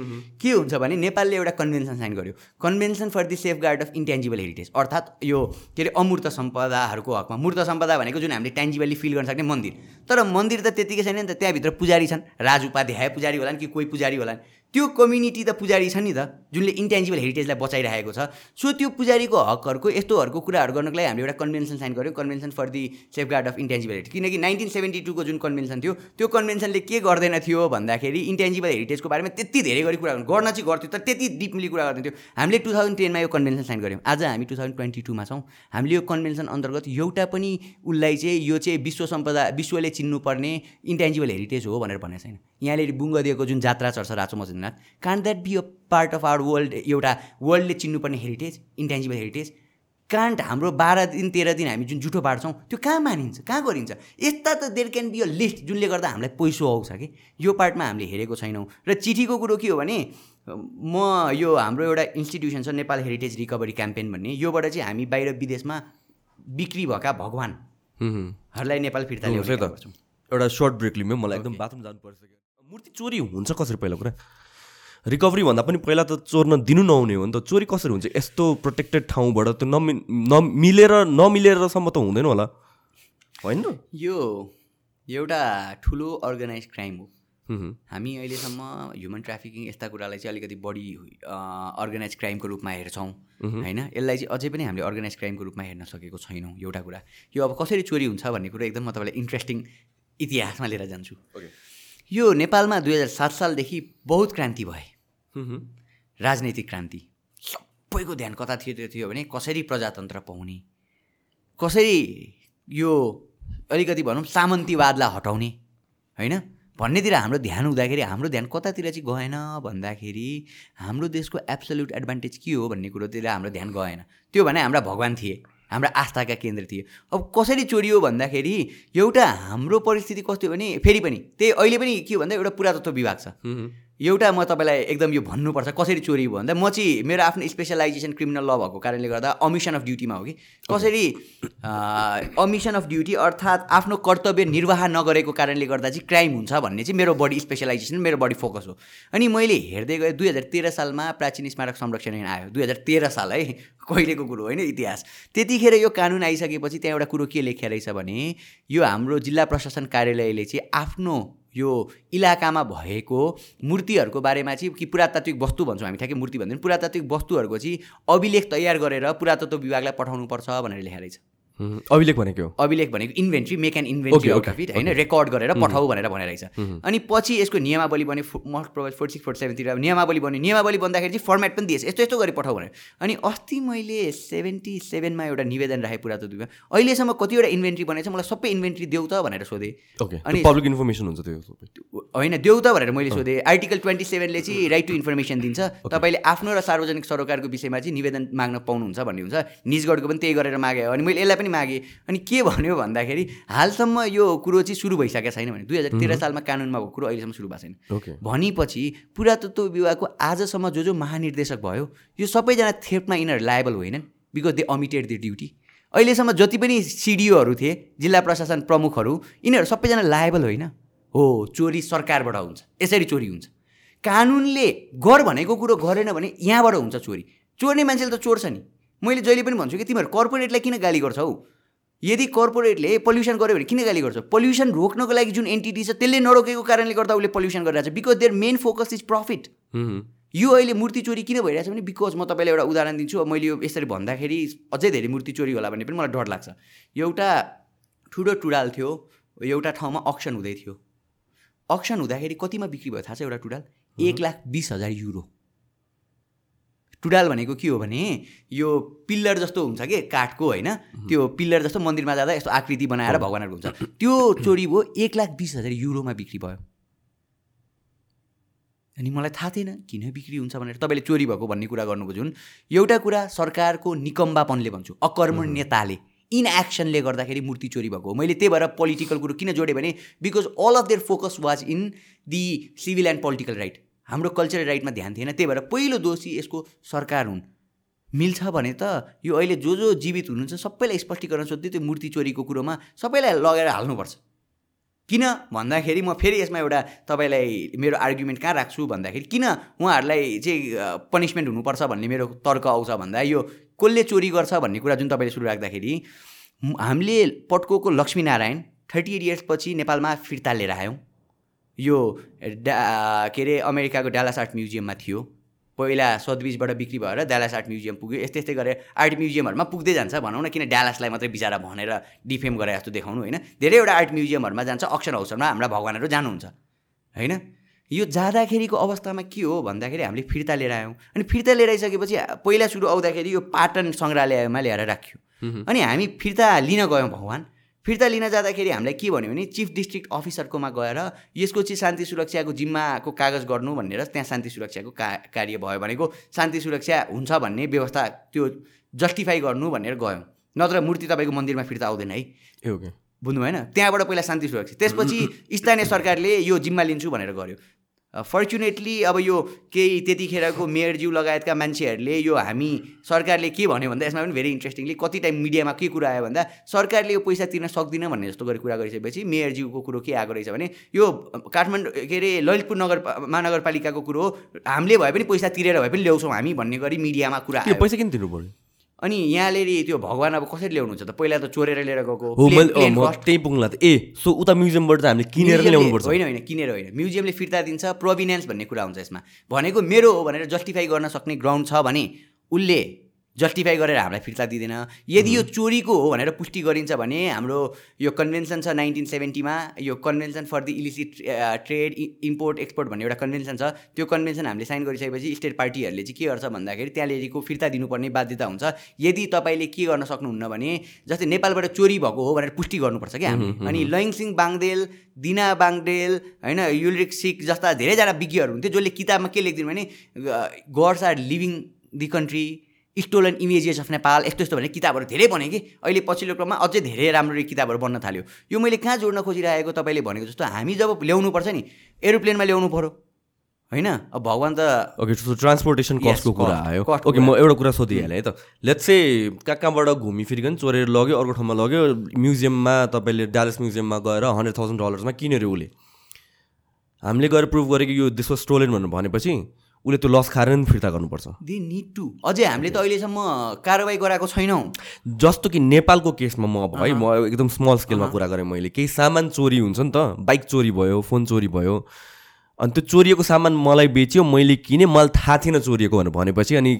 B: के हुन्छ भने नेपालले एउटा कन्भेन्सन साइन गर्यो। Convention for the safeguard of intangible heritage अर्थात् यो के अरे अमूर्त सम्पदाहरूको हकमा मूर्त सम्पदा भनेको जुन हामीले ट्यान्जिबली फिल गर्न सक्ने मन्दिर। तर मन्दिर त त्यतिकै छैन नि त त्यहाँभित्र पुजारी छन् राज उपाध्याय पुजारी होलान् कि कोही पुजारी होलान्। त्यो कम्युनिटी त पुजारी छ नि त जुनले इन्टेन्जिबल हेरिटेजलाई बचाइरहेको छ। सो त्यो पुजारीको हकहरूको यस्तोहरूको कुराहरू गर्नको लागि हामीले एउटा कन्भेन्सन साइन गऱ्यौँ convention for the safeguard of intangible heritage किनकि नाइन्टिन सेभेन्टी टूको जुन कन्भेन्सन थियो त्यो कन्भेन्सनले के गर्दैन थियो भन्दाखेरि इन्टेन्जिबल हेरिटेजको बारेमा त्यति धेरै गरी कुरा गर्न चाहिँ गर्थ्यो तर त्यति डिपली कुरा गर्दैन थियो। हामीले टु थाउजन्ड टेनमा यो कन्भेन्सन साइन गऱ्यौँ आज हामी टु थाउजन्ड ट्वेन्टी टूमा छौँ। हामीले यो कन्भेन्सन अन्तर्गत एउटा पनि उसलाई चाहिँ यो चाहिँ विश्व सम्पदा विश्वले चिन्नुपर्ने इन्टेन्जिबल हेरिटेज हो भनेर भनेको छैन। यहाँले बुङ्ग दिएको जुन जात्रा चर्छ राचो मजुनाथ can't that be a part of our world एउटा वर्ल्डले चिन्नुपर्ने हेरिटेज इन्टेन्जिबल हेरिटेज कान्ट हाम्रो बाह्र दिन तेह्र दिन हामी जुन जुठो बाँड्छौँ त्यो कहाँ मानिन्छ कहाँ गरिन्छ? यस्ता त there can be a list जुनले गर्दा हामीलाई पैसो आउँछ कि? यो पार्टमा हामीले हेरेको छैनौँ। र चिठीको कुरो के हो भने म यो हाम्रो एउटा इन्स्टिट्युसन छ नेपाल हेरिटेज रिकभरी क्याम्पेन भन्ने योबाट चाहिँ हामी बाहिर विदेशमा बिक्री भएका भगवान्हरूलाई नेपाल फिर्ता ल्याउँछ
A: एउटा सर्ट ब्रेक लिउँ मलाई एकदम बाथरुम जानुपर्छ मूर्ति चोरी हुन्छ कसरी पहिला कुरा? रिकभरी भन्दा पनि पहिला त चोर्न दिनु नहुने हो नि त। चोरी कसरी हुन्छ? यस्तो प्रोटेक्टेड ठाउँबाट त्यो नमि नमिलेर नमिलेरसम्म त हुँदैन होला। होइन
B: यो एउटा ठुलो अर्गनाइज क्राइम हो। हामी अहिलेसम्म ह्युमन ट्राफिकिङ यस्ता कुरालाई चाहिँ अलिकति बढी अर्गनाइज क्राइमको रूपमा हेर्छौँ। होइन? यसलाई चाहिँ अझै पनि हामीले अर्गनाइज क्राइमको रूपमा हेर्न सकेको छैनौँ एउटा कुरा। यो अब कसरी चोरी हुन्छ भन्ने कुरा एकदम म तपाईँलाई इन्ट्रेस्टिङ इतिहासमा लिएर जान्छु। यो नेपालमा दुई हजार सात सालदेखि बहुत क्रान्ति भए। राजनैतिक क्रान्ति। सबैको ध्यान कता थियो त्यो थियो भने कसरी प्रजातन्त्र पाउने कसरी यो अलिकति भनौँ सामन्तीवादलाई हटाउने होइन? भन्नेतिर हाम्रो ध्यान हुँदाखेरि हाम्रो ध्यान कतातिर चाहिँ गएन भन्दाखेरि हाम्रो देशको एब्सोल्युट एडभान्टेज के हो भन्ने कुरोतिर हाम्रो ध्यान गएन। त्यो भने हाम्रा भगवान् थिए। हाम्रा आस्थाका केन्द्र थिए अब कसरी चोरियो भन्दाखेरि एउटा हाम्रो परिस्थिति कस्तो भने फेरि पनि त्यही अहिले पनि के भन्दा एउटा पुरातत्व विभाग छ। एउटा म तपाईँलाई एकदम यो भन्नुपर्छ कसरी चोरी भयो भन्दा म चाहिँ मेरो आफ्नो स्पेसलाइजेसन क्रिमिनल ल भएको कारणले गर्दा अमिसन अफ ड्युटीमा हो कि? कसरी अमिसन अफ ड्युटी अर्थात् आफ्नो कर्तव्य निर्वाह नगरेको कारणले गर्दा चाहिँ क्राइम हुन्छ भन्ने चाहिँ मेरो बडी स्पेसलाइजेसन मेरो बडी फोकस हो। अनि मैले हेर्दै गएँ दुई हजार तेह्र सालमा प्राचीन स्मारक संरक्षण ऐन आयो। दुई हजार तेह्र साल है कहिलेको कुरो होइन इतिहास। त्यतिखेर यो कानुन आइसकेपछि त्यहाँ एउटा कुरो के लेखिया रहेछ भने यो हाम्रो जिल्ला प्रशासन कार्यालयले चाहिँ आफ्नो यो इलाकामा भएको मूर्तिहरूको बारेमा चाहिँ कि पुरातात्विक वस्तु भन्छौँ हामी ठ्याक्कै मूर्ति भन्दैन। पुरातात्विक वस्तुहरूको चाहिँ अभिलेख तयार गरेर पुरातत्व विभागलाई पठाउनुपर्छ भनेर लेखेर रहेछ
A: अभिलेख भनेको
B: अभिलेख भनेको inventory make an inventory
A: Okay,
B: out
A: okay,
B: of it होइन? रेकर्ड गरेर पठाऊ भनेर भनिरहेछ अनि पछि यसको नियमावली बन्यो most provide forty six forty सेभेनतिर नियमावली बन्यो। नियमावली बन्दाखेरि चाहिँ फर्मेट पनि दिएछ। यस्तो यस्तो गरी पठाऊ भनेर। अनि अस्ति मैले सेभेन्टी सेभेनमा एउटा निवेदन राखेँ पुरातत्वमा अहिलेसम्म कतिवटा इन्भेन्ट्री बनेको छ मलाई सबै इन्भेन्ट्री देऊ त भनेर सोधेँ।
A: ओके
B: अनि-
A: पब्लिक इन्फर्मेसन हुन्छ त्यो
B: होइन देऊ त भनेर मैले सोधेँ। आर्टिकल ट्वेन्टी सेभेनले चाहिँ राइट टु इन्फर्मेसन दिन्छ। तपाईँले आफ्नो र सार्वजनिक सरोकारको विषयमा चाहिँ निवेदन माग्न पाउनुहुन्छ भन्ने हुन्छ। निजगढको पनि त्यही गरेर मागे अनि मैले यसलाई पनि मागेँ। अनि के भन्यो भन्दाखेरि हालसम्म यो कुरो चाहिँ सुरु भइसकेको छैन भने दुई हजार तेह्र सालमा कानुनमा भएको कुरो अहिलेसम्म सुरु भएको छैन। भनेपछि पुरातत्व विभागको आजसम्म जो जो महानिर्देशक भयो यो सबैजना थेप्टमा यिनीहरू लायबल होइनन् because they omitted the duty अहिलेसम्म जति पनि सिडिओहरू थिए जिल्ला प्रशासन प्रमुखहरू यिनीहरू सबैजना लायबल होइन। हो चोरी सरकारबाट हुन्छ यसरी चोरी हुन्छ। कानुनले गर भनेको कुरो गरेन भने यहाँबाट हुन्छ चोरी। चोर्ने मान्छेले त चोर्छ नि। मैले जहिले पनि भन्छु कि तिमीहरू कर्पोरेटलाई किन गाली गर्छौ? यदि कर्पोरेटले पल्युसन गर्यो भने किन गाली गर्छ? पल्युसन रोक्नको लागि जुन एन्टिटी छ त्यसले नरोकेको कारणले गर्दा उसले पल्युसन गरिरहेको छ। Because their main focus is profit यो अहिले मूर्ति चोरी किन भइरहेछ भने बिकज म तपाईँलाई एउटा उदाहरण दिन्छु। अब मैले यो यसरी भन्दाखेरि अझै धेरै मूर्ति चोरी होला भन्ने पनि मलाई डर लाग्छ। एउटा ठुलो टुडाल थियो एउटा ठाउँमा अक्सन हुँदै थियो। अक्सन हुँदाखेरि कतिमा बिक्री भयो? थाहा छ एउटा टुडाल? एक लाख बिस हजार युरो टुडाल भनेको के हो भने यो पिल्लर जस्तो हुन्छ कि काठको होइन त्यो पिल्लर जस्तो मन्दिरमा जाँदा यस्तो आकृति बनाएर भगवान्हरूको हुन्छ। त्यो चोरी भयो एक लाख बिस हजार युरोमा बिक्री भयो। अनि मलाई थाहा थिएन किन बिक्री हुन्छ भनेर। तपाईँले चोरी भएको भन्ने कुरा गर्नुको जुन। एउटा कुरा सरकारको निकम्बापनले भन्छु अकर्मण्यताले इनएक्सनले गर्दाखेरि मूर्ति चोरी भएको हो। मैले त्यही भएर पोलिटिकल कुरो किन जोडेँ भने because all of their focus was in the civil and political right. हाम्रो कल्चरल राइटमा ध्यान थिएन। त्यही भएर पहिलो दोषी यसको सरकार हुन्। मिल्छ भने त यो अहिले जो जो जीवित हुनुहुन्छ सबैलाई स्पष्टीकरण सोध्दै त्यो मूर्ति चोरीको कुरोमा सबैलाई लगेर हाल्नुपर्छ। किन? भन्दाखेरि म फेरि यसमा एउटा तपाईँलाई मेरो आर्ग्युमेन्ट कहाँ राख्छु भन्दाखेरि किन उहाँहरूलाई चाहिँ पनिसमेन्ट हुनुपर्छ भन्ने मेरो तर्क आउँछ भन्दा यो कसले चोरी गर्छ भन्ने कुरा जुन तपाईँले सुरु राख्दाखेरि हामीले पटकोको लक्ष्मीनारायण थर्टी एट इयर्सपछि नेपालमा फिर्ता लिएर आयौँ। यो डा के अरे अमेरिकाको डालास आर्ट म्युजियममा थियो। पहिला सदबिजबाट बिक्री भएर डालास आर्ट म्युजियम पुग्यो। यस्तै यस्तै गरेर आर्ट म्युजियमहरूमा पुग्दै जान्छ भनौँ न किन डालासलाई मात्रै बिचारा भनेर डिफेम गरे जस्तो देखाउनु होइन। धेरैवटा आर्ट म्युजियमहरूमा जान्छ अक्सन हाउसहरूमा हाम्रा भगवान्हरू जानुहुन्छ। होइन? यो जाँदाखेरिको अवस्थामा के हो भन्दाखेरि हामीले फिर्ता लिएर आयौँ। अनि फिर्ता लिएर आइसकेपछि पहिला सुरु आउँदाखेरि यो पाटन सङ्ग्रहालयमा ल्याएर राख्यो। अनि हामी फिर्ता लिन गयौँ भगवान्। फिर्ता लिन जाँदाखेरि हामीलाई के भन्यो भने चिफ डिस्ट्रिक्ट अफिसरकोमा गएर यसको चाहिँ शान्ति सुरक्षाको जिम्माको कागज गर्नु भनेर त्यहाँ शान्ति सुरक्षाको का कार्य भयो भनेको शान्ति सुरक्षा हुन्छ भन्ने व्यवस्था त्यो जस्टिफाई गर्नु भनेर गयौँ। नत्र मूर्ति तपाईँको मन्दिरमा फिर्ता आउँदैन है। बुझ्नु भएन त्यहाँबाट पहिला शान्ति सुरक्षा। त्यसपछि स्थानीय सरकारले यो जिम्मा लिन्छु भनेर गर्यो। फर्चुनेटली अब यो केही त्यतिखेरको मेयरज्यू लगायतका मान्छेहरूले यो हामी सरकारले के भन्यो भन्दा यसमा पनि भेरी इन्ट्रेस्टिङली कति टाइम मिडियामा के कुरा आयो भन्दा सरकारले यो पैसा तिर्न सक्दिनँ भन्ने जस्तो गरी कुरा गरिसकेपछि मेयरज्यूको कुरो के आएको रहेछ भने यो काठमाडौँ के अरे ललितपुर नगर महानगरपालिकाको कुरो हो। हामीले भए पनि पैसा तिरेर भए पनि ल्याउँछौँ हामी भन्ने गरी मिडियामा कुरा
A: पैसा किन तिर्नु पऱ्यो
B: अनि यहाँले त्यो भगवान् अब कसरी ल्याउनुहुन्छ त? पहिला त चोरेर लिएर गएको।
A: त्यही पुग्ला त ए सो उता म्युजियमबाट त हामीले किनेर नै
B: म्युजियमले-
A: ल्याउनुपर्छ।
B: होइन होइन किनेर होइन। म्युजियमले फिर्ता दिन्छ प्रोभिनेन्स भन्ने कुरा हुन्छ यसमा। भनेको मेरो हो भनेर जस्टिफाई गर्न सक्ने ग्राउन्ड छ भने उसले जस्टिफाई गरेर हामीलाई फिर्ता दिँदैन। यदि यो चोरीको हो भनेर पुष्टि गरिन्छ भने हाम्रो यो कन्भेन्सन छ नाइन्टिन सेभेन्टीमा यो convention for the illicit trade import export भन्ने एउटा कन्भेन्सन छ। त्यो कन्भेन्सन हामीले साइन गरिसकेपछि स्टेट पार्टीहरूले चाहिँ के गर्छ भन्दाखेरि त्यहाँनिरको फिर्ता दिनुपर्ने बाध्यता हुन्छ। यदि तपाईँले के गर्न सक्नुहुन्न भने जस्तै नेपालबाट चोरी भएको हो भनेर पुष्टि गर्नुपर्छ क्या। हामीले अनि लयङसिंह बाङदेल दिना बाङदेल होइन युलिक सिक जस्ता धेरैजना विज्ञहरू हुन्थ्यो जसले किताबमा के लेखिदिनु भने gods are leaving the country stolen images of Nepal यस्तो यस्तो भन्ने किताबहरू धेरै बने कि अहिले पछिल्लो क्रममा अझै धेरै राम्रो किताबहरू बन्न थाल्यो यो मैले कहाँ जोड्न खोजिरहेको तपाईँले भनेको जस्तो हामी जब ल्याउनु पर्छ नि एरोप्लेनमा ल्याउनु पऱ्यो होइन अब भगवान् त
A: ओके सो ट्रान्सपोर्टेसन कस्टको कुरा आयो। ओके म एउटा कुरा सोधिहालेँ है त। लेट्स चाहिँ कहाँ कहाँबाट घुमिफिरिकन चोरेर लग्यो अर्को ठाउँमा लग्यो म्युजियममा तपाईँले डालस म्युजियममा गएर हन्ड्रेड थाउजन्ड डलर्समा किनेर उसले। हामीले गएर प्रुभ गरेँ कि यो दिस वाज स्टोलेन भनेर भनेपछि उसले त्यो लस खाएर नि फिर्ता गर्नुपर्छ।
B: दे निड टु अझै हामीले त अहिलेसम्म कारवाही गराएको छैनौँ।
A: जस्तो कि नेपालको केसमा म अब है म एकदम स्मल स्केलमा कुरा गरेँ मैले। केही सामान चोरी हुन्छ नि त बाइक चोरी भयो फोन चोरी भयो। अनि त्यो चोरिएको सामान मलाई बेच्यो मैले किनेँ मलाई थाहा थिएन चोरिएको भनेर भनेपछि अनि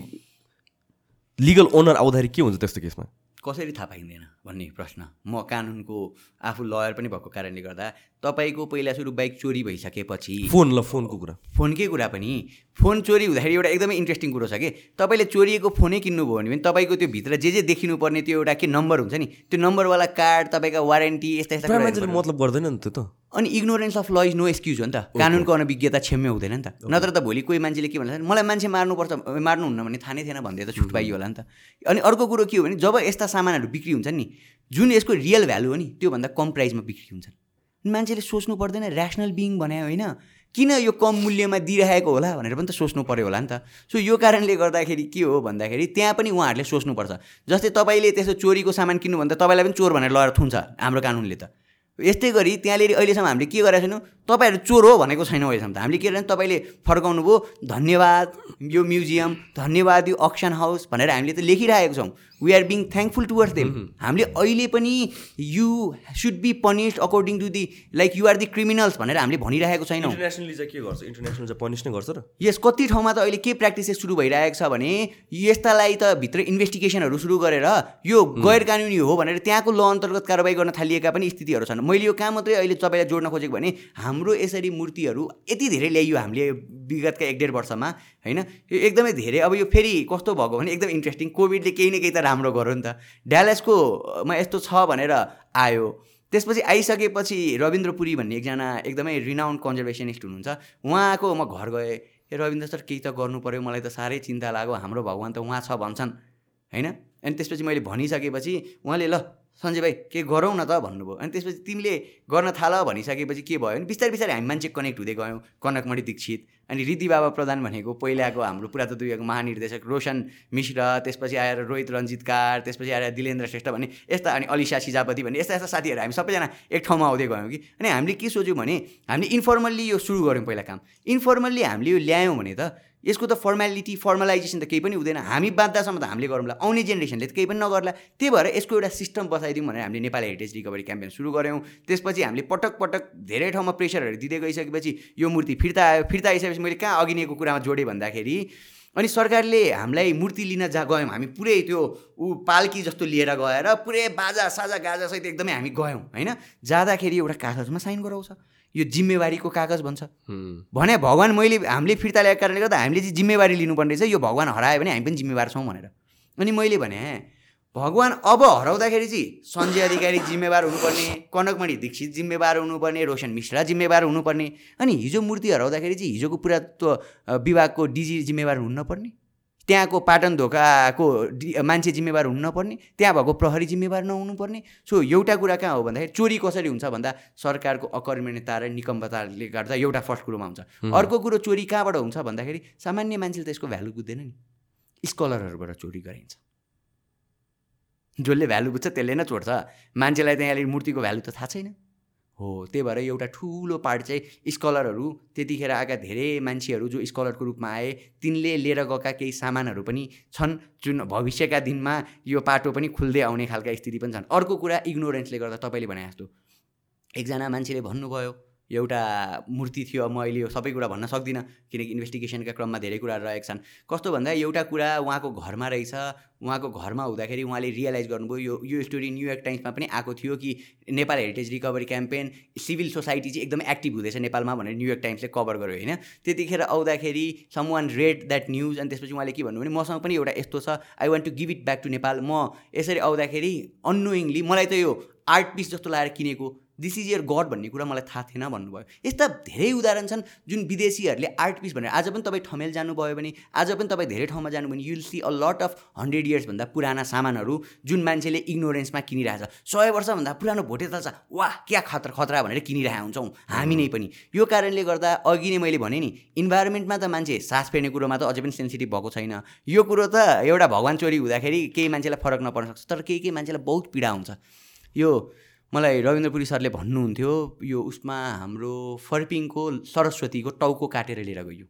A: लिगल ओनर आउँदाखेरि के हुन्छ त्यस्तो केसमा?
B: कसरी थाहा पाइँदैन भन्ने प्रश्न। म कानुनको आफू लयर पनि भएको कारणले गर्दा तपाईँको पहिला सुरु बाइक चोरी भइसकेपछि
A: फोन ल फोनको कुरा।
B: फोनकै कुरा पनि फोन चोरी हुँदाखेरि एउटा एकदमै इन्ट्रेस्टिङ कुरो छ कि? तपाईँले चोरिएको फोनै किन्नुभयो भने पनि तपाईँको त्यो भित्र जे जे देखिनुपर्ने त्यो एउटा के नम्बर हुन्छ नि त्यो नम्बरवाला कार्ड तपाईँका वारेन्टी यस्ता यस्ता
A: मतलब गर्दैन नि त्यो त।
B: अनि ignorance of law is no excuse हो नि त। कानुनको अनभिज्ञता क्षम्य हुँदैन नि त। नत्र त भोलि कोही मान्छेले के भन्छ मलाई मान्छे मार्नुपर्छ मार्नुहुन्न भन्ने थाहा नै थिएन भन्दै त छुट पाइयो होला नि त। अनि अर्को कुरो के हो भने जब यस्ता सामानहरू बिक्री हुन्छन् नि जुन यसको रियल भ्यालु हो नि त्योभन्दा कम प्राइसमा बिक्री हुन्छन् मान्छेले सोच्नु पर्दैन ऱ्यासनल बिङ भने होइन किन यो कम मूल्यमा दिइरहेको होला भनेर पनि त सोच्नु पऱ्यो होला नि त। सो यो कारणले गर्दाखेरि के हो भन्दाखेरि त्यहाँ पनि उहाँहरूले सोच्नुपर्छ। जस्तै तपाईँले त्यसो चोरीको सामान किन्नु भन्दा तपाईँलाई पनि चोर भनेर लगाएर थुन्छ हाम्रो कानुनले त। यस्तै गरी त्यहाँनिर अहिलेसम्म हामीले के गरेका छैनौँ तपाईँहरू चोर हो भनेको छैनौँ अहिलेसम्म त। हामीले के गरेर तपाईँले फर्काउनु भयो धन्यवाद यो म्युजियम धन्यवाद यो अक्सन हाउस भनेर हामीले त लेखिरहेको छौँ। We are being thankful towards them हामीले अहिले पनि you should be punished according to the like you are the criminals भनेर हामीले भनिरहेको छैनौँ।
A: इन्टरनेसनली चाहिँ के गर्छ? इन्टरनेसनल चाहिँ पनिस नै गर्छ र?
B: यस कति ठाउँमा त अहिले के प्र्याक्टिसेस सुरु भइरहेको छ भने यस्तालाई त भित्र इन्भेस्टिगेसनहरू सुरु गरेर यो गैर कानुनी हो भनेर त्यहाँको ल अन्तर्गत कारवाही गर्न थालिएका पनि स्थितिहरू छन्। मैले यो कहाँ मात्रै अहिले तपाईँलाई जोड्न खोजेको भने हाम्रो यसरी मूर्तिहरू यति धेरै ल्याइयो हामीले विगतका एक डेढ वर्षमा होइन? यो एकदमै धेरै। अब यो फेरि कस्तो भएको भने एकदम इन्ट्रेस्टिङ कोभिडले केही न केही त राम्रो गर्यो नि त। ड्यालेसकोमा यस्तो छ भनेर आयो। त्यसपछि आइसकेपछि रविन्द्र पुरी भन्ने एकजना एकदमै रिनाउन्ड कन्जर्भेसनिस्ट हुनुहुन्छ। उहाँको म घर गएँ। ए रविन्द्र सर केही त गर्नु पऱ्यो मलाई त साह्रै चिन्ता लाग्यो। हाम्रो भगवान् त उहाँ छ भन्छन्। होइन? अनि त्यसपछि मैले भनिसकेपछि उहाँले ल सञ्जय भाइ के गरौँ न त भन्नुभयो। अनि त्यसपछि तिमीले गर्न थाल भनिसकेपछि के भयो? भने बिस्तारै बिस्तारै हामी मान्छे कनेक्ट हुँदै गयौँ कनकमणि दीक्षित। अनि रिद्धि बाबा प्रधान भनेको पहिलाको हाम्रो पुरातत्व विभागको महानिर्देशक रोशन मिश्र त्यसपछि आएर रोहित रञ्जितकार त्यसपछि आएर दिलेन्द्र श्रेष्ठ भन्ने यस्ता अनि अलिसा सिजापति भन्ने यस्ता यस्ता साथीहरू हामी सबैजना एक ठाउँमा आउँदै गयौँ कि। अनि हामीले के सोच्यौँ भने हामीले इन्फर्मल्ली यो सुरु गऱ्यौँ पहिला काम। इन्फर्मल्ली हामीले यो ल्यायौँ भने त यसको त फर्मेलिटी फर्मलाइजेसन त केही पनि हुँदैन। हामी बाँच्दासम्म त हामीले गरौँला। आउने जेनेरेसनले त केही पनि नगर्ला। त्यही भएर यसको एउटा सिस्टम बसाइदिउँ भनेर हामीले नेपाल हेरिटेज रिकभरी क्याम्पेन सुरु गऱ्यौँ। त्यसपछि हामीले पटक पटक धेरै ठाउँमा प्रेसरहरू दिँदै गइसकेपछि यो मूर्ति फिर्ता आयो। फिर्ता आइसकेपछि मैले कहाँ अघिनेको कुरामा जोडेँ भन्दाखेरि अनि सरकारले हामीलाई मूर्ति लिन जा गयौँ। हामी पुरै त्यो ऊ पाल्की जस्तो लिएर गएर पुरै बाजा साजा गाजासहित एकदमै हामी गयौँ होइन? जाँदाखेरि एउटा कागजमा साइन गराउँछ। यो जिम्मेवारीको कागज भन्छ। भने भगवान् मैले हामीले फिर्ता ल्याएको कारणले गर्दा हामीले चाहिँ जिम्मेवारी लिनुपर्ने रहेछ। यो भगवान् हरायो भने हामी पनि जिम्मेवार छौँ भनेर। अनि मैले भने भगवान् अब हराउँदाखेरि चाहिँ सञ्जय अधिकारी जिम्मेवार हुनुपर्ने कनकमणि दीक्षित जिम्मेवार हुनुपर्ने रोशन मिश्रा जिम्मेवार हुनुपर्ने अनि हिजो मूर्ति हराउँदाखेरि चाहिँ हिजोको पुरात्व विभागको डिजी जिम्मेवार हुनु नपर्ने। त्यहाँको पाटन धोकाको मान्छे जिम्मेवार हुनु नपर्ने त्यहाँ भएको प्रहरी जिम्मेवार नहुनुपर्ने। सो एउटा कुरा कहाँ हो भन्दाखेरि चोरी कसरी हुन्छ भन्दा सरकारको अकर्मण्यता र निकम्बताले गर्दा एउटा फर्स्ट कुरोमा हुन्छ। अर्को कुरो चोरी कहाँबाट हुन्छ भन्दाखेरि सामान्य मान्छेले त यसको भ्यालु बुझ्दैन नि। स्कलरहरूबाट चोरी गरिन्छ। जसले भ्यालु बुझ्छ त्यसले नै चोर्छ मान्छेलाई त यहाँले मूर्तिको भ्यालु त थाहा छैन। हो त्यही भएर एउटा ठुलो पार्ट चाहिँ स्कलरहरू त्यतिखेर आएका धेरै मान्छेहरू जो स्कलरको रूपमा आए तिनले लिएर गएका केही सामानहरू पनि छन् जुन भविष्यका दिनमा यो पाटो पनि खुल्दै आउने खालका स्थिति पनि छन्। अर्को कुरा इग्नोरेन्सले गर्दा तपाईँले भने जस्तो एकजना मान्छेले भन्नुभयो एउटा मूर्ति थियो म अहिले यो सबै कुरा भन्न सक्दिनँ किनकि इन्भेस्टिगेसनका क्रममा धेरै कुराहरू रहेका छन्। कस्तो भन्दा एउटा कुरा उहाँको घरमा रहेछ उहाँको घरमा हुँदाखेरि उहाँले रियलाइज गर्नुभयो यो यो स्टोरी न्युयोर्क टाइम्समा पनि आएको थियो कि Nepal heritage recovery campaign civil society चाहिँ एकदम एक्टिभ हुँदैछ नेपालमा भनेर न्युयोर्क टाइम्सले कभर गर्यो होइन? त्यतिखेर आउँदाखेरि someone read that news अनि त्यसपछि उहाँले के भन्नु भने मसँग पनि एउटा यस्तो छ I want to give it back to Nepal. म यसरी आउँदाखेरि अनोइङली मलाई त यो आर्ट पिस जस्तो लगाएर किनेको दिस इज यर गड भन्ने कुरा मलाई थाहा थिएन भन्नुभयो। यस्ता धेरै उदाहरण छन् जुन विदेशीहरूले आर्ट पिस भनेर आज पनि तपाईँ ठमेल जानुभयो भने आज पनि तपाईँ धेरै ठाउँमा जानुभयो भने you'll see a lot of hundred इयर्सभन्दा पुराना सामानहरू जुन मान्छेले इग्नोरेन्समा किनिरहेछ। सय वर्षभन्दा पुरानो भोटे छ। वाह क्या खतरा खतरा भनेर किनिरहेका हुन्छौँ हामी नै पनि। यो कारणले गर्दा अघि नै मैले भने नि इन्भाइरोमेन्टमा त मान्छे सास फेर्ने कुरोमा त अझै पनि सेन्सिटिभ भएको छैन। यो कुरो त एउटा भगवान् चोरी हुँदाखेरि केही मान्छेलाई फरक नपर्न सक्छ तर केही केही मान्छेलाई बहुत पीडा हुन्छ। यो मलाई रविन्द्रपुरी सरले भन्नुहुन्थ्यो यो उसमा हाम्रो फर्पिङको सरस्वतीको टाउको काटेर लिएर गयो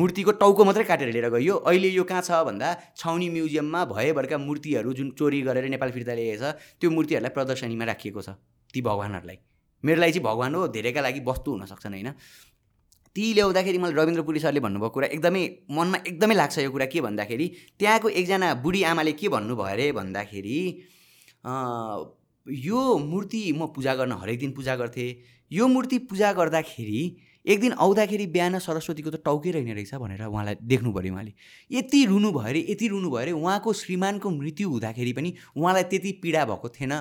B: मूर्तिको टाउको मात्रै काटेर लिएर गयो अहिले यो कहाँ छ भन्दा छाउनी म्युजियममा भएभरका मूर्तिहरू जुन चोरी गरेर नेपाल फिर्ता ल्याएछ त्यो मूर्तिहरूलाई प्रदर्शनीमा राखिएको छ ती भगवान्हरूलाई। मेरो लागि चाहिँ भगवान् हो धेरैका लागि वस्तु हुन सक्छन् होइन? ती ल्याउँदाखेरि मलाई रविन्द्र पुरी सरले भन्नुभएको कुरा एकदमै मनमा एकदमै लाग्छ यो कुरा के भन्दाखेरि त्यहाँको एकजना बुढी आमाले के भन्नुभयो अरे भन्दाखेरि यो मूर्ति म पूजा गर्न हरेक दिन पूजा गर्थेँ। यो मूर्ति पूजा गर्दाखेरि एक दिन आउँदाखेरि बिहान सरस्वतीको त टाउकै रहेन रहेछ भनेर उहाँलाई देख्नु पऱ्यो उहाँले। यति रुनु भयो अरे यति रुनु भयो अरे उहाँको श्रीमानको मृत्यु हुँदाखेरि पनि उहाँलाई त्यति पीडा भएको थिएन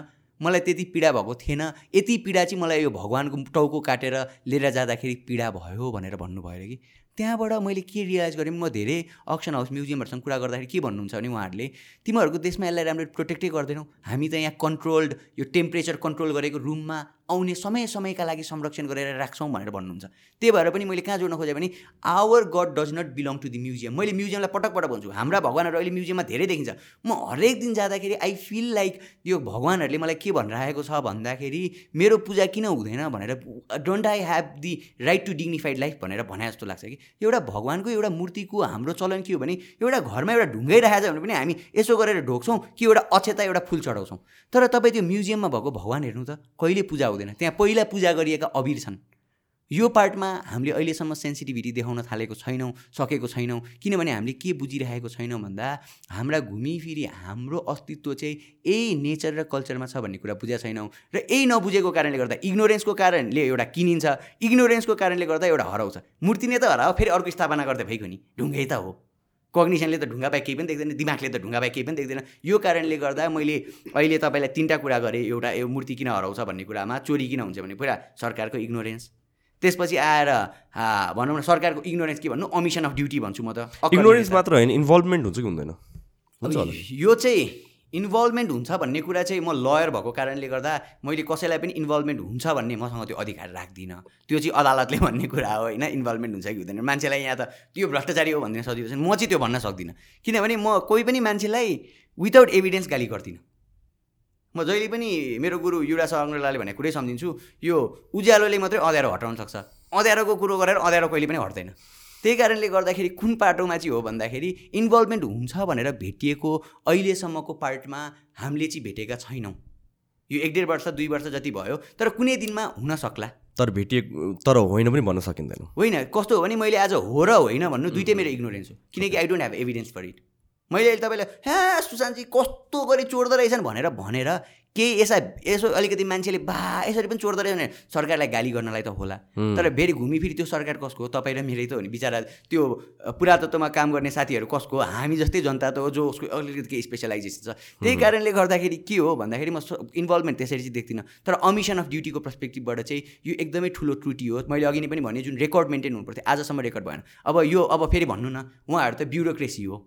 B: मलाई त्यति पीडा भएको थिएन यति पीडा चाहिँ मलाई यो भगवान्को टाउको काटेर लिएर जाँदाखेरि पीडा भयो भनेर भन्नुभयो अरे कि। त्यहाँबाट मैले के रियलाइज गरेँ म धेरै अक्सन हाउस म्युजियमहरूसँग कुरा गर्दाखेरि के भन्नुहुन्छ भने उहाँहरूले तिमीहरूको देशमा यसलाई राम्रो प्रोटेक्टै गर्दैनौ। हामी त यहाँ कन्ट्रोल्ड यो टेम्परेचर कन्ट्रोल गरेको रुममा आउने समय समयका लागि संरक्षण गरेर राख्छौँ भनेर भन्नुहुन्छ। त्यही भएर पनि मैले कहाँ जोड्न खोजेँ भने our god does not belong to the museum मैले म्युजियमलाई पटक पटक भन्छु हाम्रा भगवान्हरू अहिले म्युजियममा धेरै देखिन्छ। म हरेक दिन जाँदाखेरि आई फिल लाइक यो भगवान्हरूले मलाई के भनिरहेको छ भन्दाखेरि मेरो पूजा किन हुँदैन भनेर don't I have the right to dignified life भनेर भने जस्तो लाग्छ कि। एउटा भगवान्को एउटा मूर्तिको हाम्रो चलन के हो भने एउटा घरमा एउटा ढुङ्गै राखेको छ भने पनि हामी यसो गरेर ढोक्छौँ कि एउटा अक्षता एउटा फुल चढाउँछौँ। तर तपाईँ त्यो म्युजियममा भएको भगवान् हेर्नु त कहिले पूजा हुँदैन। त्यहाँ पहिला पूजा गरिएका अबिर छन्। यो पार्टमा हामीले अहिलेसम्म सेन्सिटिभिटी देखाउन थालेको छैनौँ सकेको छैनौँ किनभने हामीले के बुझिरहेको छैनौँ भन्दा हाम्रा घुमिफिरी हाम्रो अस्तित्व चाहिँ यही नेचर र कल्चरमा छ भन्ने कुरा बुझेको छैनौँ र यही नबुझेको कारणले गर्दा इग्नोरेन्सको कारणले एउटा किनिन्छ इग्नोरेन्सको कारणले गर्दा एउटा हराउँछ। मूर्ति नै त हराओ फेरि अर्को स्थापना गर्दै भइगयो नि। ढुङ्गै त हो। कग्निसनले त ढुङ्गा बाहेक केही पनि देख्दैन दिमागले त ढुङ्गा बाहेक केही पनि देख्दैन। यो कारणले गर्दा मैले अहिले तपाईँलाई तिनवटा कुरा गरेँ एउटा यो मूर्ति किन हराउँछ भन्ने कुरामा चोरी किन हुन्छ भने पुरा सरकारको इग्नोरेन्स। त्यसपछि आएर भनौँ न सरकारको इग्नोरेन्स के भन्नु? अमिसन अफ ड्युटी भन्छु म त।
A: इग्नोरेन्स मात्र होइन इन्भल्भमेन्ट हुन्छ कि हुँदैन?
B: यो चाहिँ इन्भल्भमेन्ट हुन्छ भन्ने कुरा चाहिँ म लयर भएको कारणले गर्दा मैले कसैलाई पनि इन्भल्भमेन्ट हुन्छ भन्ने मसँग त्यो अधिकार राख्दिनँ। त्यो चाहिँ अदालतले भन्ने कुरा हो होइन? इन्भल्भमेन्ट हुन्छ कि हुँदैन? मान्छेलाई यहाँ त त्यो भ्रष्टाचारी हो भनिदिन सजिलो छ म चाहिँ त्यो भन्न सक्दिनँ। किनभने म कोही पनि मान्छेलाई विदाउट एभिडेन्स गाली गर्दिनँ। म जहिले पनि मेरो गुरु युवराज अङ्ग्रेलाले भनेको कुरै सम्झिन्छु यो उज्यालोले मात्रै अँध्यारो हटाउन सक्छ। अँध्यारोको कुरो गरेर अँध्यारो कहिले पनि हट्दैन। त्यही कारणले गर्दाखेरि कुन पाटोमा चाहिँ हो भन्दाखेरि इन्भल्भमेन्ट हुन्छ भनेर भेटिएको अहिलेसम्मको पार्टमा हामीले चाहिँ भेटेका छैनौँ। यो एक डेढ वर्ष दुई वर्ष जति भयो तर कुनै दिनमा हुन सक्ला।
A: तर भेटिए तर होइन पनि भन्न सकिँदैन।
B: होइन कस्तो हो भने मैले आज हो र होइन भन्नु दुइटै मेरो इग्नोरेन्स हो किनकि I don't have evidence for it मैले अहिले तपाईँलाई ह्या सुशान्तजी कस्तो गरी चोर्दो रहेछन्? भनेर भनेर केही यसा यसो अलिकति मान्छेले बा यसरी पनि चोर्दो रहेछ भने सरकारलाई गाली गर्नलाई त होला। तर फेरि घुमिफिरी त्यो सरकार कसको हो? तपाईँ र मेरै त हो नि बिचरा। त्यो पुरातत्वमा काम गर्ने साथीहरू कसको हामी जस्तै जनता त हो जो उसको अलिकति केही स्पेसलाइजेसन छ। त्यही कारणले गर्दाखेरि के हो भन्दाखेरि म इन्भल्भमेन्ट त्यसरी चाहिँ देख्दिनँ। तर अमिसन अफ ड्युटीको पर्सपेक्टिभबाट चाहिँ यो एकदमै ठुलो त्रुटि हो। मैले अघि नै पनि भने जुन रेकर्ड मेन्टेन हुनुपर्थ्यो आजसम्म रेकर्ड भएन। अब यो अब फेरि भन्नु न उहाँहरू त ब्युरोक्रेसी हो।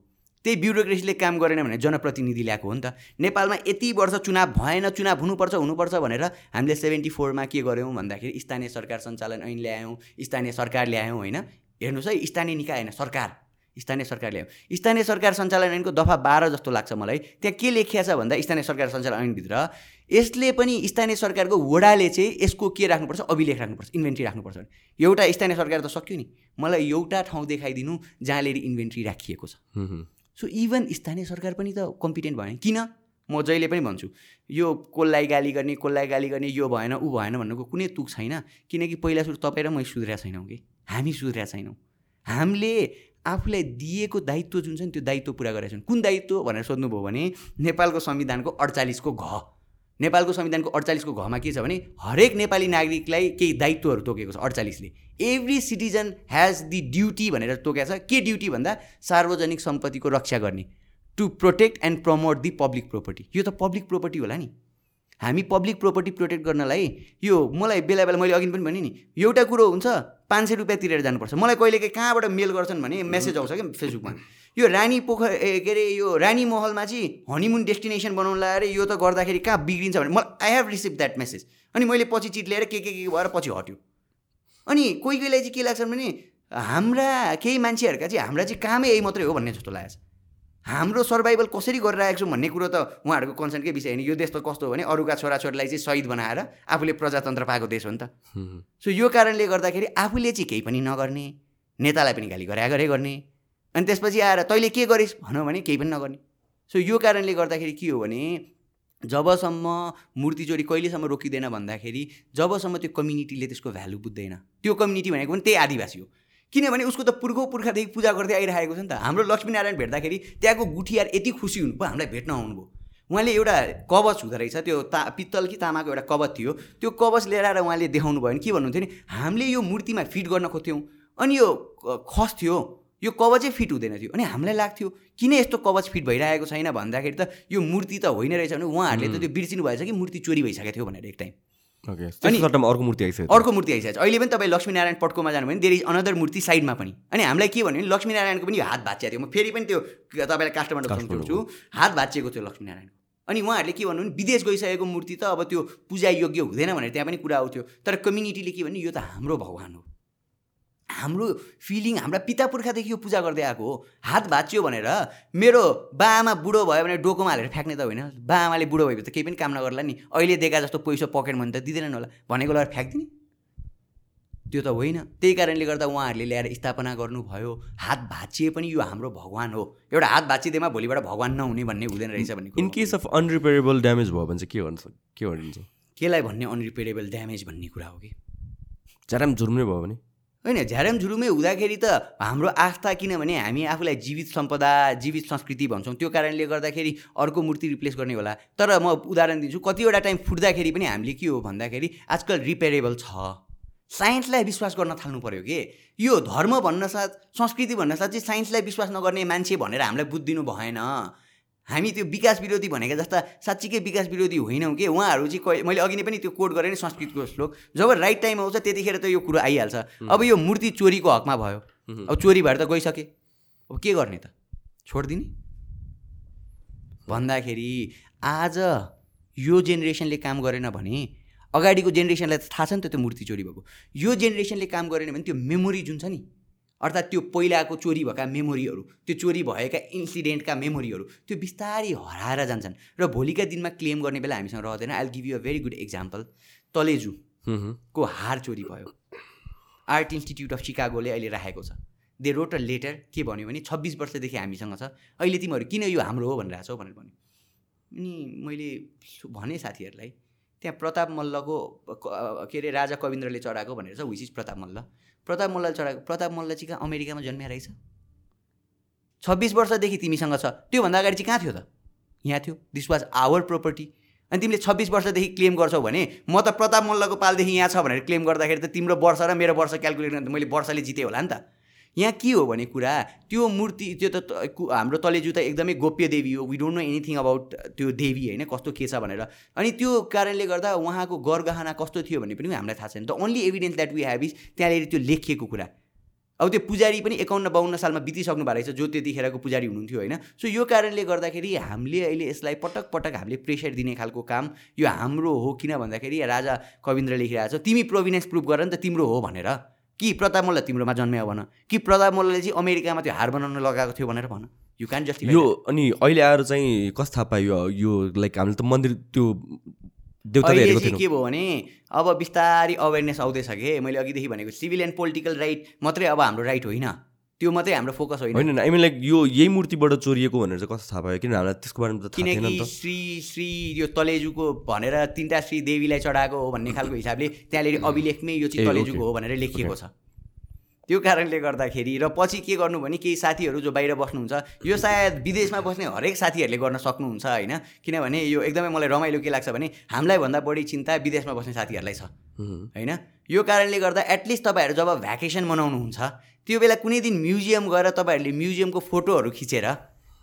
B: त्यही ब्युरोक्रेसीले काम गरेन भने जनप्रतिनिधि ल्याएको हो नि त। नेपालमा यति वर्ष चुनाव भएन चुनाव हुनुपर्छ हुनुपर्छ भनेर हामीले सेभेन्टी फोरमा के गऱ्यौँ भन्दाखेरि स्थानीय सरकार सञ्चालन ऐन ल्यायौँ स्थानीय सरकार ल्यायौँ होइन। हेर्नुहोस् है स्थानीय निकाय होइन सरकार। स्थानीय सरकार ल्यायौँ। स्थानीय सरकार सञ्चालन ऐनको दफा बाह्र जस्तो लाग्छ मलाई। त्यहाँ के लेखिया छ भन्दा स्थानीय सरकार सञ्चालन ऐनभित्र यसले पनि स्थानीय सरकारको वडाले चाहिँ यसको के राख्नुपर्छ? अभिलेख राख्नुपर्छ इन्भेन्ट्री राख्नुपर्छ एउटा स्थानीय सरकार त सक्यो नि। मलाई एउटा ठाउँ देखाइदिनु जहाँनिर इन्भेन्ट्री राखिएको छ। सो इभन स्थानीय सरकार पनि त कम्पिटेन्ट भएन। किन? म जहिले पनि भन्छु यो कसलाई गाली गर्ने कसलाई गाली गर्ने यो भएन ऊ भएन भन्नुको कुनै तुक छैन। किनकि पहिला सुरु तपाईँ र मै सुध्रिया छैनौँ कि? हामी सुध्रिया छैनौँ। हामीले आफूलाई दिएको दायित्व जुन छ नि त्यो दायित्व पुरा गरेका छौँ कुन दायित्व भनेर सोध्नुभयो भने नेपालको संविधानको अडचालिसको घ। नेपालको संविधानको अडचालिसको घमा के छ भने हरेक नेपाली नागरिकलाई केही दायित्वहरू तोकेको छ अडचालिसले। Every citizen has the duty भनेर तोकेको छ। के ड्युटी भन्दा सार्वजनिक सम्पत्तिको रक्षा गर्ने। To protect and promote the public property यो त पब्लिक प्रोपर्टी होला नि। हामी पब्लिक प्रोपर्टी प्रोटेक्ट गर्नलाई यो मलाई बेला बेला मैले अघि पनि भने नि एउटा कुरो हुन्छ पाँच सय रुपियाँ तिरेर जानुपर्छ। मलाई कहिले कहाँबाट मेल गर्छन् भने मेसेज आउँछ क्या फेसबुकमा। यो रानी पोखर ए के अरे यो रानी महलमा चाहिँ हनीमुन डेस्टिनेसन बनाउनु लगाएर यो त गर्दाखेरि कहाँ बिग्रिन्छ भने मलाई I have received that message अनि मैले पछि चिट ल्याएर के के के भएर पछि हट्यो। अनि कोही कोहीलाई चाहिँ के लाग्छ भने हाम्रा केही मान्छेहरूका चाहिँ हाम्रा चाहिँ कामै यही मात्रै हो भन्ने जस्तो लागेको छ। हाम्रो सर्भाइभल कसरी गरिरहेको छौँ भन्ने कुरो त उहाँहरूको कन्सर्नकै विषय होइन यो देश त कस्तो हो भने अरूका छोराछोरीलाई चाहिँ सहिद बनाएर आफूले प्रजातन्त्र पाएको देश हो नि त। सो यो कारणले गर्दाखेरि आफूले चाहिँ केही पनि नगर्ने नेतालाई पनि गाली गरे गरे गर्ने अनि त्यसपछि आएर तैँले के गरिस्? भनौँ भने केही पनि नगर्ने। सो यो कारणले गर्दाखेरि के हो भने जबसम्म मूर्ति चोरी कहिलेसम्म रोकिँदैन भन्दाखेरि जबसम्म त्यो कम्युनिटीले त्यसको भ्यालु बुझ्दैन। त्यो कम्युनिटी भनेको पनि त्यही आदिवासी हो। किनभने उसको त पुर्खो पुर्खादेखि पूजा गर्दै आइरहेको छ नि त। हाम्रो लक्ष्मीनारायण भेट्दाखेरि त्यहाँको गुठियार यति खुसी हुनुभयो हामीलाई भेट्न आउनुभयो। उहाँले एउटा कवच हुँदो रहेछ त्यो ता पित्तल कि तामाको एउटा कवच थियो। त्यो कवच लिएर आएर उहाँले देखाउनु भयो भने के भन्नुहुन्थ्यो नि हामीले यो मूर्तिमा फिट गर्न खोज्थ्यौँ। अनि यो खस थियो। यो कवचै फिट हुँदैन थियो। अनि हामीलाई लाग्थ्यो किन यस्तो कवच फिट भइरहेको छैन भन्दाखेरि त यो मूर्ति त होइन रहेछ भने उहाँहरूले त त्यो बिर्सिनु भएछ कि मूर्ति चोरी भइसकेको थियो भनेर एक टाइम
A: अनि अर्को मूर्ति आइसक्यो
B: अर्को मूर्ति आइसकेको छ। अहिले पनि तपाईँ लक्ष्मीनारायण पटकोमा जानु भने धेरै अनदर मूर्ति साइडमा पनि। अनि हामीलाई के भन्यो भने लक्ष्मीनारायणको पनि हात भाँचिएको थियो। म फेरि पनि त्यो तपाईँलाई कास्टमार सम्झाउँछु। हात भाँचिएको थियो लक्ष्मीनारायणको अनि उहाँहरूले के भन्नु भने विदेश गइसकेको मूर्ति त अब त्यो पूजा योग्य हुँदैन भनेर त्यहाँ पनि कुरा आउँथ्यो। तर कम्युनिटीले के भन्यो यो त हाम्रो भगवान् हो। हाम्रो फिलिङ हाम्रा पिता पुर्खादेखि यो पूजा गर्दै आएको हो। हात भाँच्यो भनेर मेरो बाआमा बुढो भयो भने डोकोमा हालेर फ्याँक्ने त होइन। बाआमाले बुढो भएपछि त केही पनि काम नगर्ला नि। अहिले दिएका जस्तो पैसा पकेट भने त दिँदैनन् होला। भनेको लगाएर फ्याँक्दिने। त्यो त होइन। त्यही कारणले गर्दा उहाँहरूले ल्याएर स्थापना गर्नुभयो। हात भाँचिए पनि यो हाम्रो भगवान् हो। एउटा हात भाँचिदिएमा भोलिबाट भगवान् नहुने भन्ने हुँदैन रहेछ भन्ने
A: in case of unrepairable damage भयो भने चाहिँ के भन्छ? के भनिन्छ?
B: केलाई भन्ने अनरिपेयरेबल ड्यामेज भन्ने कुरा हो कि?
A: झ्याराम झुर्मै भयो भने?
B: होइन झ्याराम झुरुमै हुँदाखेरि त हाम्रो आस्था किनभने हामी आफूलाई जीवित सम्पदा जीवित संस्कृति भन्छौँ। त्यो कारणले गर्दाखेरि अर्को मूर्ति रिप्लेस गर्ने होला। तर म उदाहरण दिन्छु कतिवटा टाइम फुट्दाखेरि पनि हामीले के हो भन्दाखेरि आजकल रिपेयरेबल छ। साइन्सलाई विश्वास गर्न थाल्नु पऱ्यो कि? यो धर्म भन्न साथ संस्कृति भन्न साथ चाहिँ साइन्सलाई विश्वास नगर्ने मान्छे भनेर हामीलाई बुझिदिनु भएन। हामी त्यो विकास विरोधी भनेका जस्ता साँच्चीकै विकास विरोधी होइनौँ कि? उहाँहरू चाहिँ मैले अघि नै पनि त्यो कोट गरेँ नि संस्कृतको श्लोक जब राइट टाइम आउँछ त्यतिखेर त यो कुरो आइहाल्छ। अब यो मूर्ति चोरीको हकमा भयो। अब चोरी भएर त गइसके। अब के गर्ने त? छोडिदिने? भन्दाखेरि आज यो जेनेरेसनले काम गरेन भने अगाडिको जेनेरेसनलाई त थाहा छ नि त त्यो मूर्ति चोरी भएको। यो जेनेरेसनले काम गरेन भने त्यो मेमोरी जुन छ नि अर्थात् त्यो पहिलाको चोरी भएका मेमोरीहरू त्यो चोरी भएका इन्सिडेन्टका मेमोरीहरू त्यो बिस्तारै हराएर जान्छन् र भोलिका दिनमा क्लेम गर्ने बेला हामीसँग रहँदैन। I give you a very good example Taleju को हार चोरी भयो। आर्ट इन्स्टिट्युट अफ सिकागोले अहिले राखेको छ। दे रोट अ लेटर के भन्यो भने छब्बिस वर्षदेखि हामीसँग छ। अहिले तिमीहरू किन यो हाम्रो हो भनिरहेको छौ भनेर भन्यो। अनि मैले भने साथीहरूलाई त्यहाँ प्रताप मल्लको के अरे राजा कविन्द्रले चढाएको भनेर छ विच इज प्रताप मल्ल। प्रताप मल्लले चढाएको प्रताप मल्ल चाहिँ कहाँ अमेरिकामा जन्मिया रहेछ छब्बिस वर्षदेखि तिमीसँग छ। त्योभन्दा अगाडि चाहिँ कहाँ थियो त? यहाँ थियो। दिस वाज आवर प्रोपर्टी अनि तिमीले छब्बिस वर्षदेखि क्लेम गर्छौ भने म त प्रताप मल्लको पालदेखि यहाँ छ भनेर क्लेम गर्दाखेरि त तिम्रो वर्ष र मेरो वर्ष क्यालकुलेट गर्दा मैले वर्षले जितेँ होला नि त। यहाँ के हो भने कुरा? त्यो मूर्ति त्यो त हाम्रो तलेजु त एकदमै गोप्य देवी हो। We don't know anything about त्यो देवी होइन कस्तो के छ भनेर। अनि त्यो कारणले गर्दा उहाँको गरगहना कस्तो थियो भन्ने पनि हामीलाई थाहा छैन। The only evidence that we have is त्यहाँनिर त्यो लेखिएको कुरा। अब त्यो पुजारी पनि एकाउन्न बाहन्न सालमा बितिसक्नु भएको रहेछ जो त्यतिखेरको पुजारी हुनुहुन्थ्यो होइन। सो यो कारणले गर्दाखेरि हामीले अहिले यसलाई पटक पटक हामीले प्रेसर दिने खालको काम यो हाम्रो हो किन भन्दाखेरि राजा कविन्द्र लेखिरहेको छ तिमी प्रोभिनेन्स प्रुभ गर नि त तिम्रो हो भनेर। कि प्रताप मल्ल तिम्रोमा जन्म्यो भन। कि प्रताप मल्लले चाहिँ अमेरिकामा त्यो हार बनाउन लगाएको थियो भनेर भन। यु क्यान जस्ट
A: यो अनि अहिले आएर चाहिँ कस थाहा पायो? यो लाइक हामीले त मन्दिर त्यो
B: के भयो भने अब बिस्तारै अवेरनेस आउँदैछ कि? मैले अघिदेखि भनेको सिभिल एन्ड पोलिटिकल राइट मात्रै अब हाम्रो राइट होइन। त्यो मात्रै हाम्रो फोकस होइन।
A: होइन आई मिन लाइक यो यही मूर्तिबाट चोरिएको भनेर चाहिँ कस्तो थाहा भयो? किन हामीलाई त्यसको बारेमा त
B: किनकि श्री श्री यो तलेजुको भनेर तिनवटा श्री देवीलाई चढाएको हो भन्ने खालको हिसाबले त्यहाँनिर अभिलेखमै यो चाहिँ तलेजुको हो भनेर लेखिएको छ। त्यो कारणले गर्दाखेरि र पछि के गर्नु भने केही साथीहरू जो बाहिर बस्नुहुन्छ यो सायद विदेशमा बस्ने हरेक साथीहरूले गर्न सक्नुहुन्छ होइन। किनभने यो एकदमै मलाई रमाइलो के लाग्छ भने हामीलाई भन्दा बढी चिन्ता विदेशमा बस्ने साथीहरूलाई छ। होइन? यो कारणले गर्दा एटलिस्ट तपाईँहरू जब भ्याकेसन मनाउनुहुन्छ त्यो बेला कुनै दिन म्युजियम गएर तपाईँहरूले म्युजियमको फोटोहरू खिचेर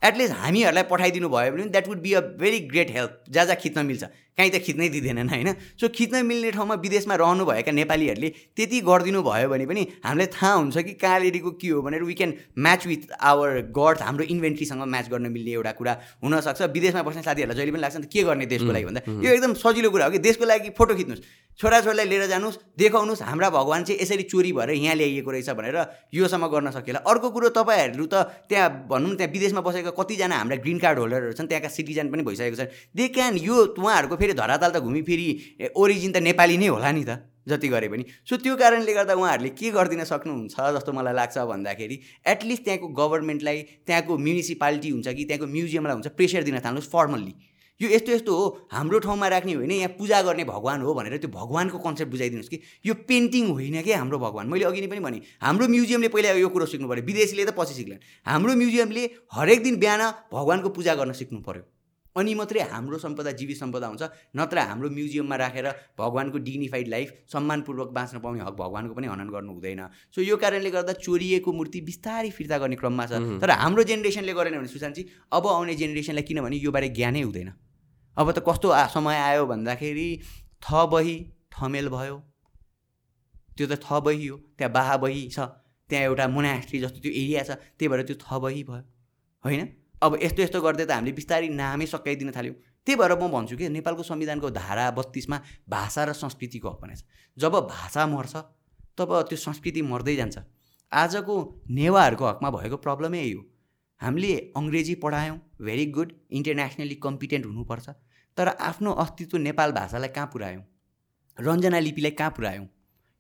B: एटलिस्ट हामीहरूलाई पठाइदिनु भयो भने that would be a very great help जहाँ जहाँ खिच्न मिल्छ। काहीँ त खिच्नै दिँदैनन् होइन? सो खिच्न मिल्ने ठाउँमा विदेशमा रहनुभएका नेपालीहरूले त्यति गरिदिनु भयो भने पनि हामीलाई थाहा हुन्छ कि कहाँनिरको के हो भनेर we can match with our gods हाम्रो इन्भेन्ट्रीसँग म्याच गर्न मिल्ने एउटा कुरा हुनसक्छ। विदेशमा बस्ने साथीहरूलाई जहिले पनि लाग्छ नि के गर्ने देशको लागि भन्दा? यो एकदम सजिलो कुरा हो कि देशको लागि फोटो खिच्नुहोस्। छोराछोरीलाई लिएर जानुहोस् देखाउनुहोस् हाम्रा भगवान् चाहिँ यसरी चोरी भएर यहाँ ल्याइएको रहेछ भनेर योसम्म गर्न सकिएला। अर्को कुरो तपाईँहरू त त्यहाँ भनौँ न त्यहाँ विदेशमा बसेका कतिजना हाम्रा ग्रिन कार्ड होल्डरहरू छन् त्यहाँका सिटिजन पनि भइसकेको छन् दे क्यान यो उहाँहरूको फेरि धराताल त घुमिफिरी ओरिजिन त नेपाली नै होला नि त जति गरे पनि। सो त्यो कारणले गर्दा उहाँहरूले के गरिदिन सक्नुहुन्छ जस्तो मलाई लाग्छ भन्दाखेरि एटलिस्ट त्यहाँको गभर्मेन्टलाई त्यहाँको म्युनिसिपालिटी हुन्छ कि त्यहाँको म्युजियमलाई हुन्छ प्रेसर दिन थाल्नुहोस् फर्मल्ली यो यस्तो यस्तो हो हाम्रो ठाउँमा राख्ने होइन यहाँ पूजा गर्ने भगवान् हो भनेर त्यो भगवान्को कन्सेप्ट बुझाइदिनुहोस् कि। यो पेन्टिङ होइन कि हाम्रो भगवान्। मैले अघि नै पनि भने हाम्रो म्युजियमले पहिला यो कुरो सिक्नु पऱ्यो विदेशीले त पछि सिक्लान् हाम्रो म्युजियमले हरेक दिन बिहान भगवान्को पूजा गर्न सिक्नु पऱ्यो। अनि मात्रै हाम्रो सम्पदा जीवित सम्पदा हुन्छ नत्र हाम्रो म्युजियममा राखेर भगवान्को डिग्निफाइड लाइफ सम्मानपूर्वक बाँच्न पाउने हक भगवान्को पनि हनन गर्नु हुँदैन। सो यो कारणले गर्दा चोरिएको मूर्ति बिस्तारै फिर्ता गर्ने क्रममा छ। तर हाम्रो जेनेरेसनले गरेन भने सुशान्तजी अब आउने जेनेरेसनलाई किनभने योबारे ज्ञानै हुँदैन। अब त कस्तो समय आयो भन्दाखेरि थ बही थमेल भयो। त्यो त थ बही हो त्यहाँ बाहा बही छ त्यहाँ एउटा मोनास्ट्री जस्तो त्यो एरिया छ त्यही भएर त्यो थ बही भयो। होइन? अब यस्तो यस्तो गर्दै त हामीले बिस्तारै नामै सकाइदिन थाल्यौँ। त्यही भएर म भन्छु कि नेपालको संविधानको धारा बत्तिसमा भाषा र संस्कृतिको हक छ। जब भाषा मर्छ तब त्यो संस्कृति मर्दै जान्छ। आजको नेवाहरूको हकमा भएको प्रब्लमै यही हो। हामीले अङ्ग्रेजी पढायौँ भेरी गुड इन्टरनेसनली कम्पिटेन्ट हुनुपर्छ। तर आफ्नो अस्तित्व नेपाल भाषालाई कहाँ पुऱ्यायौँ? रञ्जना लिपिलाई कहाँ पुऱ्यायौँ?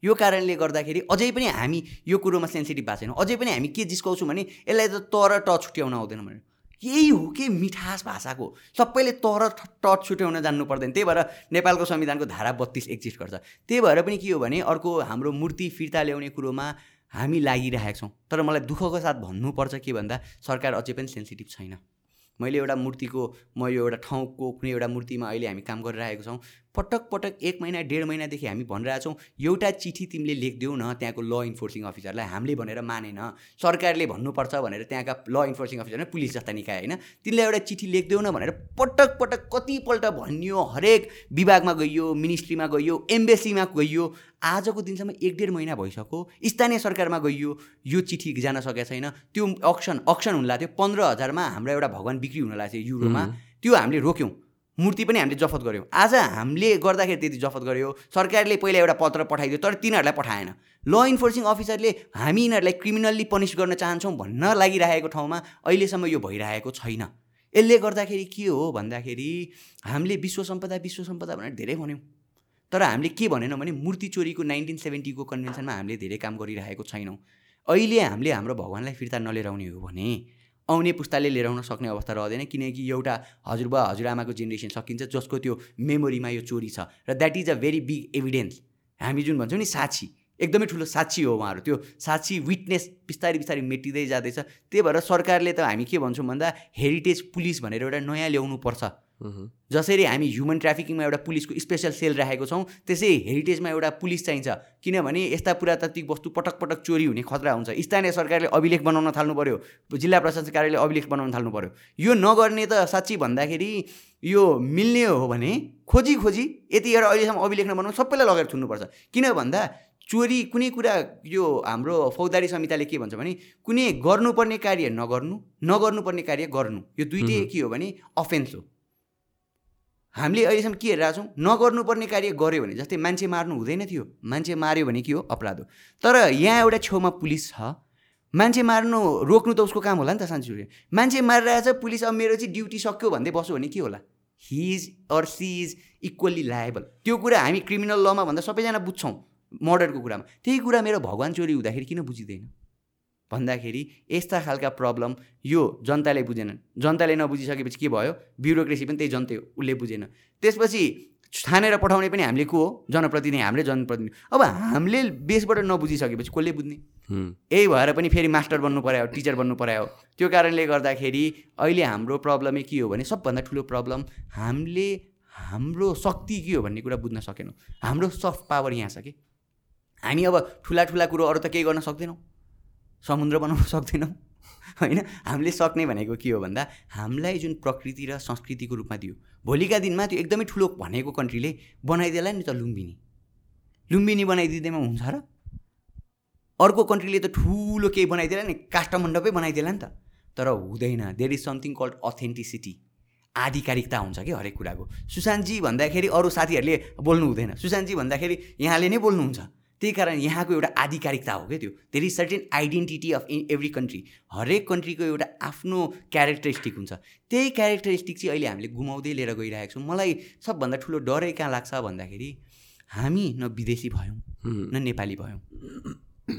B: यो कारणले गर्दाखेरि अझै पनि हामी यो कुरोमा सेन्सिटिभ भएको छैनौँ। अझै पनि हामी के जिस्काउँछौँ भने यसलाई त तर ट छुट्याउन आउँदैन भने यही हो कि मिठास भाषाको सबैले तर टच छुट्याउन जान्नु पर्दैन। त्यही भएर नेपालको संविधानको धारा बत्तिस एक्जिस्ट गर्छ। त्यही भएर पनि के हो भने अर्को हाम्रो मूर्ति फिर्ता ल्याउने कुरोमा हामी लागिरहेका छौँ। तर मलाई दुःखको साथ भन्नुपर्छ के भन्दा सरकार अझै पनि सेन्सिटिभ छैन। मैले एउटा मूर्तिको म यो एउटा ठाउँको कुनै एउटा मूर्तिमा अहिले हामी काम गरिरहेको छौँ। पटक पटक एक महिना डेढ महिनादेखि हामी भनिरहेछौँ एउटा चिठी तिमीले लेखिदेऊ न त्यहाँको ल इन्फोर्सिङ अफिसरलाई हामीले भनेर मानेन सरकारले भन्नुपर्छ भनेर त्यहाँका ल इन्फोर्सिङ अफिसर पुलिस जस्ता निकाय होइन? तिमीलाई एउटा चिठी लेखिदेऊ न भनेर पटक पटक कतिपल्ट भनियो हरेक विभागमा गइयो मिनिस्ट्रीमा गइयो एम्बेसीमा गइयो आजको दिनसम्म एक डेढ महिना भइसक्यो स्थानीय सरकारमा गइयो यो चिठी जान सकेको छैन त्यो अक्सन अक्सन हुन लाग्थ्यो पन्ध्र हजारमा हाम्रो एउटा भगवान् बिक्री हुन लाग्थ्यो युरोमा त्यो हामीले रोक्यौँ। मूर्ति पनि हामीले जफत गऱ्यौँ। आज हामीले गर्दाखेरि त्यति जफत गऱ्यो। सरकारले पहिला एउटा पत्र पठाइदियो तर तिनीहरूलाई पठाएन। ल इन्फोर्सिङ अफिसरले हामी यिनीहरूलाई क्रिमिनल्ली पनिस गर्न चाहन्छौँ भन्न लागिरहेको ठाउँमा अहिलेसम्म यो भइरहेको छैन। यसले गर्दाखेरि के हो भन्दाखेरि हामीले विश्व सम्पदा विश्व सम्पदा भनेर धेरै भन्यौँ। तर हामीले के भनेनौँ भने मूर्ति चोरीको नाइन्टिन सेभेन्टीको कन्भेन्सनमा हामीले धेरै काम गरिरहेको छैनौँ। अहिले हामीले हाम्रो भगवान्लाई फिर्ता नलिएर हो भने आउने पुस्ताले लिएर आउन सक्ने अवस्था रहँदैन किनकि एउटा हजुरबा हजुरआमाको जेनेरेसन सकिन्छ जसको त्यो मेमोरीमा यो चोरी छ। र that is a very big evidence हामी जुन भन्छौँ नि साक्षी एकदमै ठुलो साक्षी हो उहाँहरू। त्यो साक्षी विटनेस बिस्तारै बिस्तारै मेटिँदै जाँदैछ। त्यही भएर सरकारले त हामी के भन्छौँ भन्दा हेरिटेज पुलिस भनेर एउटा नयाँ ल्याउनु पर्छ जसरी हामी ह्युमन ट्राफिकिङमा एउटा पुलिसको स्पेसल सेल राखेको छौँ त्यसै हेरिटेजमा एउटा पुलिस चाहिन्छ। किनभने यस्ता पुरातात्विक वस्तु पटक पटक चोरी हुने खतरा हुन्छ। स्थानीय सरकारले अभिलेख बनाउन थाल्नु पऱ्यो जिल्ला प्रशासन कार्यालयले अभिलेख बनाउन थाल्नु पऱ्यो यो नगर्ने त साँच्ची भन्दाखेरि यो मिल्ने हो भने खोजी खोजी यतिखेर अहिलेसम्म अभिलेख नबनाउनु सबैलाई लगेर छुन्नुपर्छ किन भन्दा चोरी कुनै कुरा यो हाम्रो फौजदारी संहिताले के भन्छ भने कुनै गर्नुपर्ने कार्य नगर्नु नगर्नुपर्ने कार्य गर्नु। यो दुइटै के हो भने अफेन्स हो। हामीले अहिलेसम्म के हेरिरहेको छौँ? नगर्नुपर्ने कार्य गऱ्यो भने जस्तै मान्छे मार्नु हुँदैन थियो मान्छे मार्यो भने के हो? अपराध हो। तर यहाँ एउटा छेउमा पुलिस छ। मान्छे मार्नु रोक्नु त उसको काम होला नि त साँच्ची मान्छे मारिरहेछ पुलिस अब मेरो चाहिँ ड्युटी सक्यो भन्दै बस्यो भने के होला? His or she is equally liable त्यो कुरा हामी क्रिमिनल लमा भन्दा सबैजना बुझ्छौँ मर्डरको कुरामा। त्यही कुरा मेरो भगवान् चोरी हुँदाखेरि किन बुझिँदैन? भन्दाखेरि यस्ता खालका प्रब्लम यो जनताले बुझेनन्। जनताले नबुझिसकेपछि के भयो? ब्युरोक्रेसी पनि त्यही जनतै हो उसले बुझेन। त्यसपछि छानेर पठाउने पनि हामीले को हो? जनप्रतिनिधि हाम्रै जनप्रतिनिधि अब हामीले बेसबाट नबुझिसकेपछि कसले बुझ्ने? यही भएर पनि फेरि मास्टर बन्नु पऱ्यो टिचर बन्नु पऱ्यो त्यो कारणले गर्दाखेरि अहिले हाम्रो प्रब्लमै के हो भने सबभन्दा ठुलो प्रब्लम हामीले हाम्रो शक्ति के हो भन्ने कुरा बुझ्न सकेनौँ। हाम्रो सफ्ट पावर यहाँ छ कि? हामी अब ठुला ठुला कुरो अरू त केही गर्न सक्दैनौँ। समुद्र बनाउन सक्दैनौँ। होइन? हामीले सक्ने भनेको के हो भन्दा हामीलाई जुन प्रकृति र संस्कृतिको रूपमा दियो भोलिका दिनमा त्यो एकदमै ठुलो भनेको कन्ट्रीले बनाइदिएला नि त लुम्बिनी। लुम्बिनी बनाइदिँदैमा हुन्छ र? अर्को कन्ट्रीले त ठुलो केही बनाइदिएला नि काष्ठमण्डपै बनाइदिएला नि त। तर हुँदैन। There is something called authenticity आधिकारिकता हुन्छ कि हरेक कुराको। सुशान्तजी भन्दाखेरि अरू साथीहरूले बोल्नु हुँदैन। सुशान्तजी भन्दाखेरि यहाँले नै बोल्नुहुन्छ। त्यही कारण यहाँको एउटा आधिकारिकता हो क्या त्यो। There is certain identity of in every country हरेक कन्ट्रीको एउटा आफ्नो क्यारेक्टरिस्टिक हुन्छ। त्यही क्यारेक्टरिस्टिक चाहिँ अहिले हामीले गुमाउँदै लिएर गइरहेको छौँ। मलाई सबभन्दा ठुलो डरै कहाँ लाग्छ भन्दाखेरि हामी न विदेशी भयौँ न नेपाली भयौँ।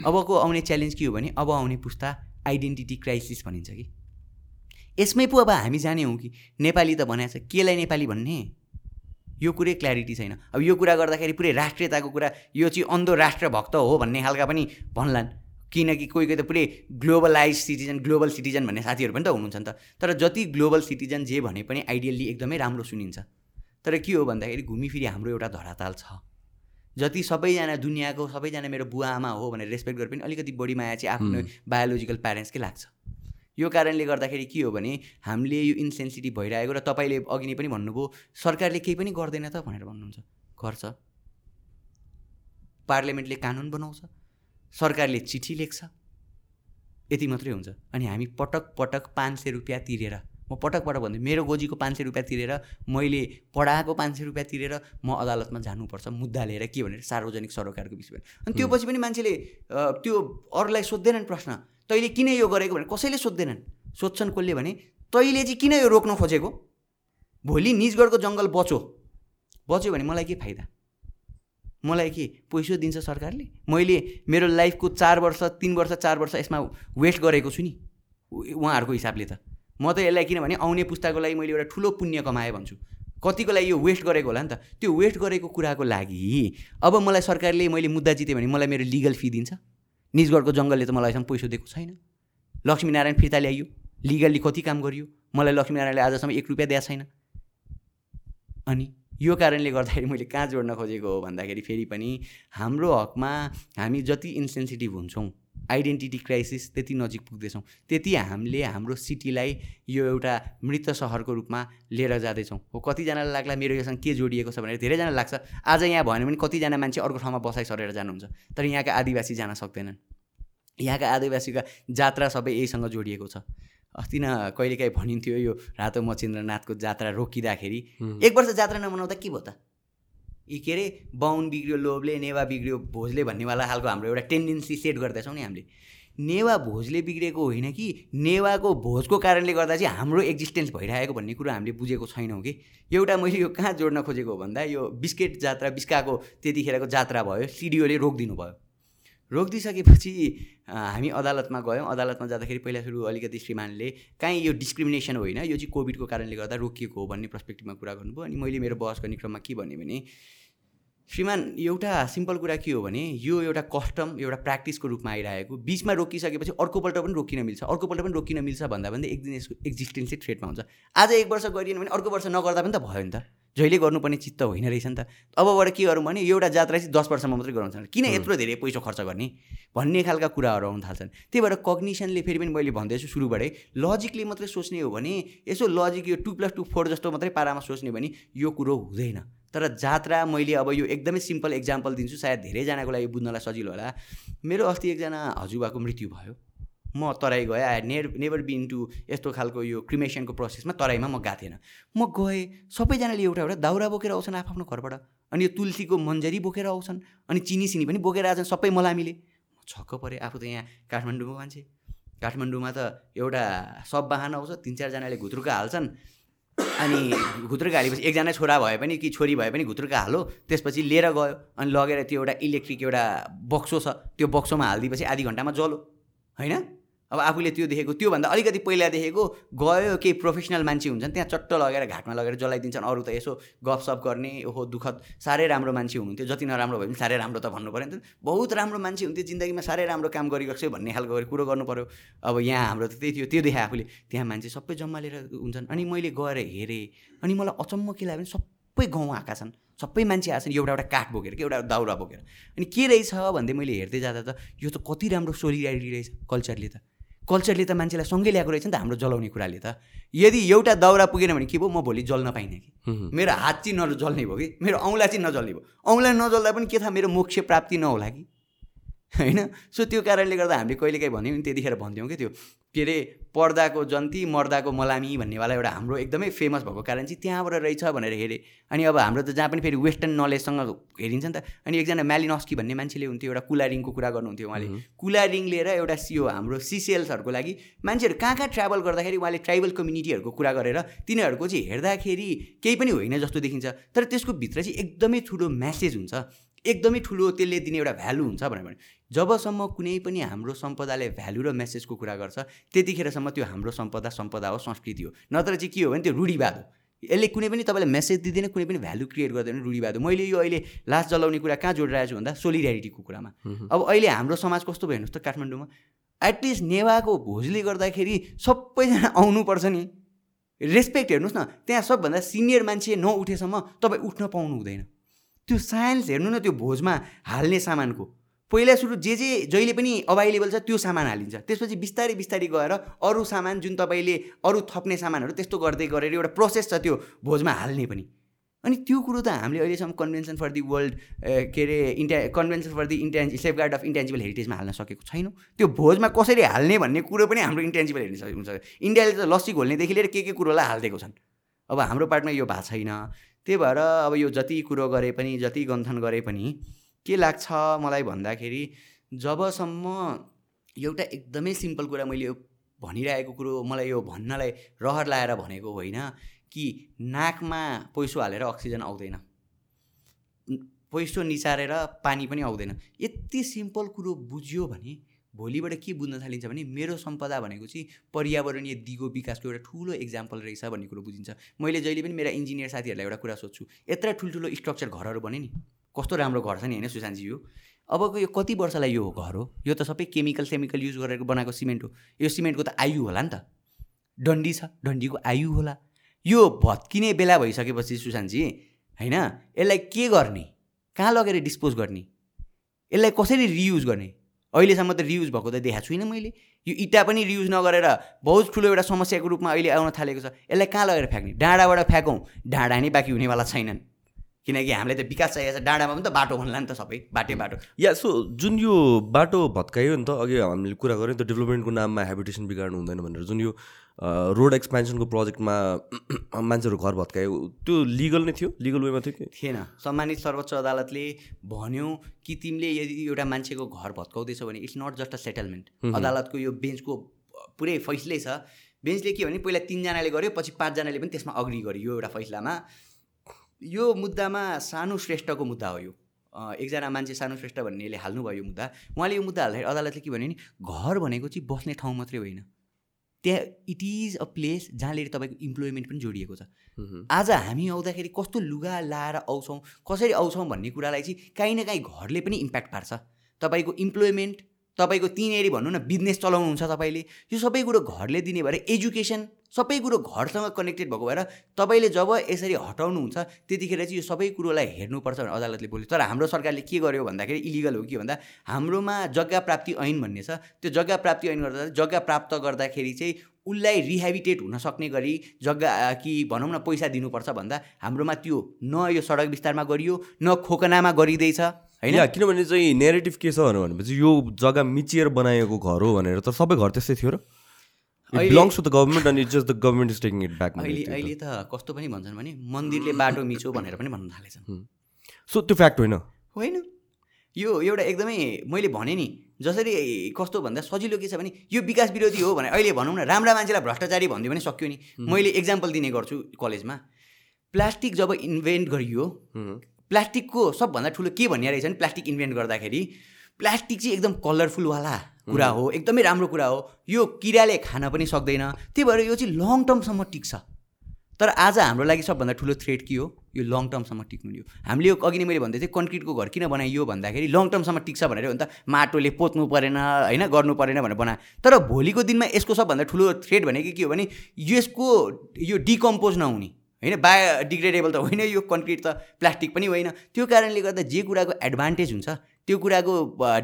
B: अबको आउने च्यालेन्ज के हो भने अब आउने पुस्ता आइडेन्टिटी क्राइसिस भनिन्छ कि। यसमै पो अब हामी जाने हौँ कि। नेपाली त भनेको छ केलाई नेपाली भन्ने? यो कुरै क्ल्यारिटी छैन। अब यो कुरा गर्दाखेरि पुरै राष्ट्रियताको कुरा यो चाहिँ अन्धो राष्ट्रभक्त हो भन्ने खालका पनि भन्लान्। किनकि कोही कोही त पुरै ग्लोबलाइज सिटिजन ग्लोबल सिटिजन भन्ने साथीहरू पनि त हुनुहुन्छ नि त। तर जति ग्लोबल सिटिजन जे भने पनि आइडियल्ली एकदमै राम्रो सुनिन्छ। तर के हो भन्दाखेरि घुमिफिरी हाम्रो एउटा धराताल छ। जति सबैजना दुनियाँको सबैजना मेरो बुवा आमा हो भनेर रेस्पेक्ट गरे पनि अलिकति बढी माया चाहिँ आफ्नो बायोलोजिकल प्यारेन्ट्सकै लाग्छ। यो कारणले गर्दाखेरि के हो भने हामीले यो इन्सेन्सिटिभ भइरहेको र तपाईँले अघि नै पनि भन्नुभयो सरकारले केही पनि गर्दैन त भनेर भन्नुहुन्छ। गर्छ। पार्लियामेन्टले कानुन बनाउँछ। सरकारले चिठी लेख्छ। यति मात्रै हुन्छ। अनि हामी पटक पटक पाँच सय रुपियाँ तिरेर म पटक पटक भन्छु मेरो गोजीको पाँच सय रुपियाँ तिरेर मैले पढाएको पाँच सय रुपियाँ तिरेर म अदालतमा जानुपर्छ मुद्दा लिएर के भनेर सार्वजनिक सरोकारको विषयमा अनि त्यो पछि पनि मान्छेले त्यो अरूलाई सोध्दैनन् प्रश्न। तैँले किन यो गरेको भने कसैले सोध्दैनन्। सोध्छन् कसले भने तैँले चाहिँ किन यो रोक्न खोजेको? भोलि निजगढको जङ्गल बचो बच्यो भने मलाई के फाइदा? मलाई के पैसो दिन्छ सरकारले? मैले मेरो लाइफको चार वर्ष तिन वर्ष चार वर्ष यसमा वेस्ट गरेको छु नि। उहाँहरूको हिसाबले त। म त यसलाई किनभने आउने पुस्ताको लागि मैले एउटा ठुलो पुण्य कमाएँ भन्छु। कतिको लागि यो वेस्ट गरेको होला नि त। त्यो वेस्ट गरेको कुराको लागि अब मलाई सरकारले मैले मुद्दा जितेँ भने मलाई मेरो लिगल फी दिन्छ। निजगढको जङ्गलले त मलाई पैसा दिएको छैन। लक्ष्मीनारायण फिर्ता ल्याइयो लिगल्ली कति काम गरियो मलाई लक्ष्मीनारायणले आजसम्म एक रुपियाँ दिएको छैन। अनि यो कारणले गर्दाखेरि मैले कहाँ जोड्न खोजेको हो भन्दाखेरि फेरि पनि हाम्रो हकमा हामी जति इन्सेन्सिटिभ हुन्छौँ आइडेन्टिटी क्राइसिस त्यति नजिक पुग्दैछौँ। त्यति हामीले हाम्रो सिटीलाई यो एउटा मृत सहरको रूपमा लिएर जाँदैछौँ। हो कतिजनालाई लाग्ला मेरो योसँग के जोडिएको छ भनेर धेरैजना लाग्छ। आज यहाँ भयो भने कतिजना मान्छे अर्को ठाउँमा बसाइ सरेर जानुहुन्छ। तर यहाँका आदिवासी जान सक्दैनन्। यहाँका आदिवासीका जात्रा सबै यहीसँग जोडिएको छ। अस्ति न कहिलेकाहीँ भनिन्थ्यो यो रातो मचिन्द्रनाथको जात्रा रोकिँदाखेरि। एक वर्ष जात्रा नमनाउँदा के भयो त? यी के अरे बाहुन बिग्रियो लोभले नेवा बिग्रियो भोजले भन्नेवाला खालको हाम्रो एउटा टेन्डेन्सी सेट गर्दैछौँ नि हामीले। नेवा भोजले बिग्रेको होइन कि नेवाको भोजको कारणले गर्दा चाहिँ हाम्रो एक्जिस्टेन्स भइरहेको भन्ने कुरो हामीले बुझेको छैनौँ कि। एउटा मैले यो कहाँ जोड्न खोजेको भन्दा यो बिस्केट जात्रा बिस्काको त्यतिखेरको जात्रा भयो सिडिओले रोकिदिनु भयो। रोकिदिइसकेपछि हामी अदालतमा गयौँ। अदालतमा जाँदाखेरि पहिला सुरु अलिकति श्रीमानले काहीँ यो डिस्क्रिमिनेसन होइन। यो चाहिँ कोभिडको कारणले गर्दा रोकिएको हो भन्ने पर्सपेक्टिभमा कुरा गर्नुभयो। अनि मैले मेरो बहस गर्ने क्रममा के भने श्रीमान एउटा सिम्पल कुरा के हो भने यो एउटा कस्टम एउटा प्र्याक्टिसको रूपमा आइरहेको बिचमा रोकिसकेपछि अर्कोपल्ट पनि रोकिन मिल्छ। अर्कोपल्ट पनि रोकिन मिल्छ भन्दा भन्दा एक दिन यसको एक्जिस्टेन्सै थ्रेटमा हुन्छ। आज एक वर्ष गरिएन भने अर्को वर्ष नगर्दा पनि त भयो नि त। जहिले गर्नुपर्ने चित्त होइन रहेछ नि त। अबबाट के गरौँ भने एउटा जात्रा चाहिँ दस वर्षमा मात्रै गराउँछ। किन यत्रो धेरै पैसा खर्च गर्ने? भन्ने खालका कुराहरू आउनु थाल्छन्। त्यही भएर कग्निसनले फेरि पनि मैले भन्दैछु सुरुबाटै लजिकले मात्रै सोच्ने हो भने यसो लजिक यो टु प्लस टू फोर जस्तो मात्रै पारामा सोच्ने भने यो कुरो हुँदैन। तर जात्रा मैले अब यो एकदमै सिम्पल इक्जाम्पल दिन्छु सायद धेरैजनाको लागि बुझ्नलाई सजिलो होला। मेरो अस्ति एकजना हजुरबाको मृत्यु भयो। म तराई गएँ आई नेर नेभर बिन टु यस्तो खालको यो क्रिमेसनको प्रोसेसमा तराईमा म गएको थिएन। म गएँ सबैजनाले एउटा एउटा दाउरा बोकेर आउँछन् आफ्नो घरबाट अनि यो तुलसीको मन्जरी बोकेर आउँछन् अनि चिनी सिनी पनि बोकेर आउँछन् सबै मलामीले। म छक्क परेँ आफू त यहाँ काठमाडौँको मान्छे। काठमाडौँमा त एउटा सब बाहन आउँछ तिन चारजनाले घुत्रुका हाल्छन्। अनि घुत्रुका हालेपछि एकजना छोरा भए पनि कि छोरी भए पनि घुत्रुका हालो। त्यसपछि लिएर गयो अनि लगेर त्यो एउटा इलेक्ट्रिक एउटा बक्सो छ त्यो बक्सोमा हालिदिएपछि आधी घन्टामा जलो होइन? अब आफूले त्यो देखेको त्योभन्दा अलिकति पहिला देखेको गयो केही प्रोफेसनल मान्छे हुन्छन् त्यहाँ चट्ट लगेर घाटमा लगेर जलाइदिन्छन् अरू त यसो गफसफ गर्ने ओहो दुःखद साह्रै राम्रो मान्छे हुनुहुन्थ्यो। जति नराम्रो भए पनि साह्रै राम्रो त भन्नु पऱ्यो नि त। बहुत राम्रो मान्छे हुन्थ्यो जिन्दगीमा साह्रै राम्रो काम गरिरहेको छ भन्ने खालको कुरो गर्नु पऱ्यो। अब यहाँ हाम्रो त त्यही थियो त्यो देखाएँ आफूले। त्यहाँ मान्छे सबै जम्मा लिएर हुन्छन्। अनि मैले गएर हेरेँ अनि मलाई अचम्म के लाग्यो भने सबै गाउँ आएका छन्। सबै मान्छे आएको छन् एउटा एउटा काठ बोकेर कि एउटा दाउरा बोकेर। अनि के रहेछ भन्दै मैले हेर्दै जाँदा त यो त कति राम्रो सोलिडारिटी रहेछ कल्चरले त। कल्चरले त मान्छेलाई सँगै ल्याएको रहेछ नि त हाम्रो जलाउने कुराले त। यदि एउटा दाउरा पुगेन भने के भयो? म भोलि जल्न पाइनँ कि। मेरो हात चाहिँ नजल्ने भयो कि। मेरो औँला चाहिँ नजल्ने भयो। औँला नजल्दा पनि के थाहा? मेरो मोक्ष प्राप्ति नहोला कि। होइन? सो त्यो कारणले गर्दा हामीले कहिलेकाहीँ भन्यौँ नि त्यतिखेर भन्थ्यौँ कि त्यो के अरे पर्दाको जन्ती मर्दाको मलामी भन्नेवाला एउटा हाम्रो एकदमै फेमस भएको कारण चाहिँ त्यहाँबाट रहेछ भनेर हेरेँ। अनि अब हाम्रो त जहाँ पनि फेरि वेस्टर्न नलेजसँग हेरिन्छ नि त। अनि एकजना म्यालिनस्की भन्ने मान्छेले हुन्थ्यो एउटा कुलारिङको कुरा गर्नुहुन्थ्यो उहाँले। कुलारिङ लिएर एउटा सियो हाम्रो सिसेल्सहरूको लागि मान्छेहरू कहाँ कहाँ ट्राभल गर्दाखेरि उहाँले ट्राइबल कम्युनिटीहरूको कुरा गरेर तिनीहरूको चाहिँ हेर्दाखेरि केही पनि होइन जस्तो देखिन्छ। तर त्यसको भित्र चाहिँ एकदमै ठुलो म्यासेज हुन्छ। एकदमै ठुलो त्यसले दिने एउटा भ्यालु हुन्छ भनेर भने जबसम्म कुनै पनि हाम्रो सम्पदाले भ्यालु र मेसेजको कुरा गर्छ त्यतिखेरसम्म त्यो हाम्रो सम्पदा सम्पदा हो संस्कृति हो। नत्र चाहिँ के हो भने त्यो रुढीवाद हो। यसले कुनै पनि तपाईँलाई मेसेज दिँदैन कुनै पनि भ्यालु क्रिएट गर्दैन रुढीवाद हो। मैले यो अहिले लास्ट जलाउने कुरा कहाँ जोडिरहेको छु भन्दा सोलिड्यारिटीको कुरामा। अब अहिले हाम्रो समाज कस्तो भयो हेर्नुहोस् त काठमाडौँमा। एटलिस्ट नेवाको भोजले गर्दाखेरि सबैजना आउनुपर्छ नि। रेस्पेक्ट हेर्नुहोस् न त्यहाँ सबभन्दा सिनियर मान्छे नउठेसम्म तपाईँ उठ्न पाउनु हुँदैन। त्यो साइन्स हेर्नु न त्यो भोजमा हाल्ने सामानको। पहिला सुरु जे जे जहिले पनि अभाइलेबल छ त्यो सामान हालिन्छ। त्यसपछि बिस्तारै बिस्तारै गएर अरू सामान जुन तपाईँले अरू थप्ने सामानहरू त्यस्तो गर्दै गरेर एउटा प्रोसेस छ त्यो भोजमा हाल्ने पनि। अनि त्यो कुरो त हामीले अहिलेसम्म कन्भेन्सन फर दि वर्ल्ड के अरे इन्टा कन्भेन्सन फर दि इन्टेन्ज सेफगार्ड अफ इन्टेन्जिबल हेरिटेजमा हाल्न सकेको छैनौँ। त्यो भोजमा कसरी हाल्ने भन्ने कुरो पनि हाम्रो इन्टेन्जिबल हेर्न हुन्छ। इन्डियाले त लस्सी घोल्नेदेखि लिएर के के कुरोलाई हालिदिएको छन्? अब हाम्रो पार्टमा यो भएको छैन। त्यही भएर अब यो जति कुरो गरे पनि जति गन्थन गरे पनि के लाग्छ मलाई भन्दाखेरि जबसम्म एउटा एकदमै सिम्पल कुरा मैले यो भनिरहेको कुरो मलाई यो भन्नलाई रहर लाएर भनेको होइन कि नाकमा पैसो हालेर अक्सिजन आउँदैन। पैसो निचारेर पानी पनि आउँदैन। यति सिम्पल कुरो बुझ्यो भने भोलिबाट के बुझ्न थालिन्छ भने मेरो सम्पदा भनेको चाहिँ पर्यावरणीय दिगो विकासको एउटा ठुलो इक्जाम्पल रहेछ भन्ने कुरो बुझिन्छ। मैले जहिले पनि मेरा इन्जिनियर साथीहरूलाई एउटा कुरा सोध्छु यत्र ठुल्ठुलो स्ट्रक्चर घरहरू भने नि। कस्तो राम्रो घर छ नि होइन सुशान्तजी यो अबको यो कति वर्षलाई यो घर हो? यो त सबै केमिकल सेमिकल युज गरेर बनाएको सिमेन्ट हो। यो सिमेन्टको त आयु होला नि त। डन्डी छ डन्डीको आयु होला। यो भत्किने बेला भइसकेपछि सुशान्तजी होइन? यसलाई के गर्ने? कहाँ लगेर डिस्पोज गर्ने? यसलाई कसरी रियुज गर्ने? अहिलेसम्म त रियुज भएको त देखाएको छुइनँ मैले। यो इँटा पनि रियुज नगरेर बहुत ठुलो एउटा समस्याको रूपमा अहिले आउन थालेको छ। यसलाई कहाँ लगेर फ्याँक्ने? डाँडाबाट फ्याँकौँ। डाँडा नै बाँकी हुनेवाला छैनन्। किनकि हामीलाई त विकास चाहिएको छ। डाँडामा पनि त बाटो भन्ला नि त सबै बाटै बाटो।
A: या सो जुन यो बाटो भत्कायो नि त अघि हामीले कुरा गऱ्यौँ त डेभलपमेन्टको नाममा हेबिटेसन बिगार्नु हुँदैन भनेर। जुन यो रोड एक्सपेन्सनको प्रोजेक्टमा मान्छेहरू घर भत्कायो त्यो लिगल नै थियो? लिगल वेमा थियो कि?
B: थिएन। सम्मानित सर्वोच्च अदालतले भन्यो कि तिमीले यदि एउटा मान्छेको घर भत्काउँदैछौ भने it's not just a settlement अदालतको यो बेन्चको पुरै फैसलै छ। बेन्चले के भने पहिला तिनजनाले गर्यो पछि पाँचजनाले पनि त्यसमा अग्री गर्यो यो एउटा फैसलामा। यो मुद्दामा सानो श्रेष्ठको मुद्दा हो यो। एकजना मान्छे सानो श्रेष्ठ भन्नेले हाल्नुभयो यो मुद्दा। उहाँले यो मुद्दा हाल्दाखेरि अदालतले के भन्यो भने घर भनेको चाहिँ बस्ने ठाउँ मात्रै होइन। त्यहाँ इट इज अ प्लेस जहाँनिर तपाईँको इम्प्लोइमेन्ट पनि जोडिएको छ। आज हामी आउँदाखेरि कस्तो लुगा लाएर आउँछौँ कसरी आउँछौँ भन्ने कुरालाई चाहिँ काहीँ न काहीँ घरले पनि इम्प्याक्ट पार्छ। तपाईँको इम्प्लोइमेन्ट तपाईँको तिनीहरू भनौँ न बिजनेस चलाउनुहुन्छ तपाईँले। यो सबै कुरो घरले दिने भएर एजुकेसन सबै कुरो घरसँग कनेक्टेड भएको भएर तपाईँले जब यसरी हटाउनुहुन्छ त्यतिखेर चाहिँ यो सबै कुरोलाई हेर्नुपर्छ भनेर अदालतले बोल्यो। तर हाम्रो सरकारले के गर्यो भन्दाखेरि इलिगल हो कि भन्दा हाम्रोमा जग्गा प्राप्ति ऐन भन्ने छ। त्यो जग्गा प्राप्ति ऐन गर्दा जग्गा प्राप्त गर्दाखेरि चाहिँ उसलाई रिहेबिटेट हुन सक्ने गरी जग्गा कि भनौँ न पैसा दिनुपर्छ भन्दा हाम्रोमा त्यो न यो सडक विस्तारमा गरियो न खोकनामा गरिँदैछ
A: होइन? किनभने चाहिँ नेगेटिभ के छ भनेपछि यो जग्गा मिचिएर बनाएको घर हो भनेर त सबै घर त्यस्तै थियो र। बिलोङ्स टु द गभर्मेन्ट अनि just the government is taking it back
B: अहिले अहिले त कस्तो पनि भन्छन् भने मन्दिरले बाटो मिचो भनेर पनि भन्न थालेछन्
A: सो त्यो फ्याक्ट होइन
B: होइन यो एउटा एकदमै मैले भने नि जसरी कस्तो भन्दा सजिलो के छ भने यो विकास विरोधी हो भने अहिले भनौँ न राम्रा मान्छेलाई भ्रष्टाचारी भनिदियो भने सक्यो नि मैले इक्जाम्पल दिने गर्छु कलेजमा प्लास्टिक जब इन्भेन्ट गरियो प्लास्टिकको सबभन्दा ठुलो के भन्ने रहेछ भने प्लास्टिक इन्भेन्ट गर्दाखेरि प्लास्टिक चाहिँ एकदम कलरफुलवाला कुरा हो। एकदमै राम्रो कुरा हो। यो किराले खान पनि सक्दैन। त्यही भएर यो चाहिँ लङ टर्मसम्म टिक्छ। तर आज हाम्रो लागि सबभन्दा ठुलो थ्रेड के हो? यो लङ टर्मसम्म टिक्नु यो हामीले यो अघि नै मैले भन्दै थिएँ कन्क्रिटको घर किन बनाइयो भन्दाखेरि लङ टर्मसम्म टिक्छ भनेर हो नि त माटोले पोत्नु परेन होइन गर्नु परेन भनेर बना तर भोलिको दिनमा यसको सबभन्दा ठुलो थ्रेड भनेको के हो भने यसको यो डिकम्पोज नहुने होइन बायोडिग्रेडेबल त होइन यो कन्क्रिट त प्लास्टिक पनि होइन। त्यो कारणले गर्दा जे कुराको एडभान्टेज हुन्छ त्यो कुराको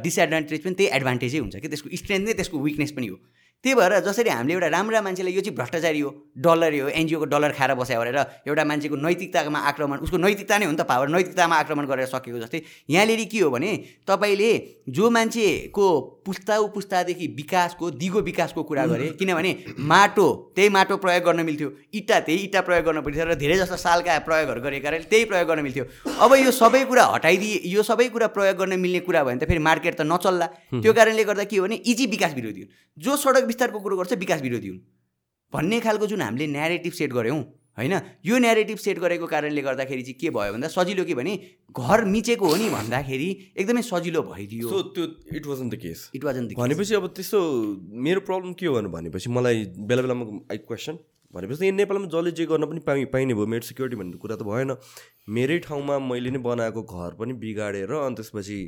B: डिसएडभान्टेज पनि त्यही एडभान्टेजै हुन्छ कि त्यसको स्ट्रेन्थ नै त्यसको विकनेस पनि हो। त्यही भएर जसरी हामीले एउटा राम्रा मान्छेलाई यो चाहिँ भ्रष्टाचारी हो डलर हो एनजिओको डलर खाएर बस्यो भनेर एउटा मान्छेको नैतिकतामा आक्रमण उसको नैतिकता नै हो नि त पावर नैतिकतामा आक्रमण गरेर सकेको जस्तै। यहाँनिर के हो भने तपाईँले जो मान्छेको पुस्ता पुस्तादेखि विकासको दिगो विकासको कुरा गरे किनभने माटो त्यही माटो प्रयोग गर्न मिल्थ्यो इँटा त्यही इँटा प्रयोग गर्न पर्थ्यो र धेरै जस्तो सालका प्रयोगहरू गरेका कारणले त्यही प्रयोग गर्न मिल्थ्यो। अब यो सबै कुरा हटाइदिए यो सबै कुरा प्रयोग गर्न मिल्ने कुरा भयो भने त फेरि मार्केट त नचल्ला। त्यो कारणले गर्दा के हो भने इजी विकास विरोधी जो सडक विस्तारको कुरो गर्छ विकास विरोधी हुन्। भन्ने खालको जुन हामीले न्यारेटिभ सेट गऱ्यौँ होइन? यो नेरेटिभ सेट गरेको कारणले गर्दाखेरि चाहिँ के भयो भन्दा सजिलो के भने घर मिचेको हो नि भन्दाखेरि एकदमै सजिलो भइदियो।
A: सो त्यो it wasn't the case
B: it wasn't
A: भनेपछि अब त्यस्तो मेरो प्रब्लम के हो भनेपछि मलाई बेला बेलामा आई क्वेसन भनेपछि यहाँ नेपालमा जसले जे गर्न पनि पाइ पाइने भयो मेरो सिक्युरिटी भन्ने कुरा त भएन। मेरै ठाउँमा मैले नै बनाएको घर पनि बिगाडेर अनि त्यसपछि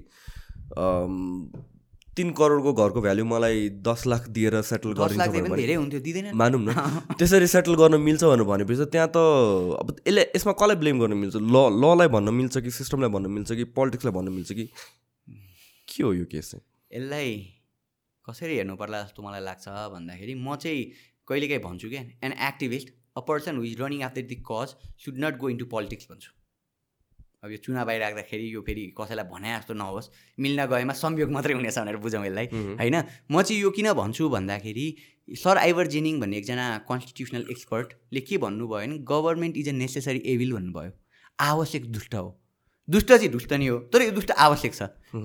A: तिन करोडको घरको भ्याल्यु मलाई दस लाख दिएर सेटल
B: गरिदिन्छ
A: मानौँ न। त्यसरी सेटल गर्न मिल्छ भनेर भनेपछि त्यहाँ त अब यसले यसमा कसलाई ब्लेम गर्न मिल्छ? ल ललाई भन्न मिल्छ कि सिस्टमलाई भन्न मिल्छ कि पोलिटिक्सलाई भन्न मिल्छ कि? के हो यो केस चाहिँ?
B: यसलाई कसरी हेर्नु पर्ला जस्तो मलाई लाग्छ भन्दाखेरि म चाहिँ कहिलेकाहीँ भन्छु क्या an activist a person who is running after the cause should not go into politics भन्छु। अब यो चुनाव आइराख्दाखेरि यो फेरि कसैलाई भने जस्तो नहोस्। मिल्न गएमा संयोग मात्रै हुनेछ भनेर बुझौँ यसलाई। होइन? म चाहिँ यो किन भन्छु भन्दाखेरि सर आइभर जेनिङ भन्ने एकजना कन्स्टिट्युसनल एक्सपर्टले के भन्नुभयो भने government is a necessary evil भन्नुभयो। आवश्यक दुष्ट हो। दुष्ट चाहिँ दुष्ट नै हो तर यो दुष्ट आवश्यक छ।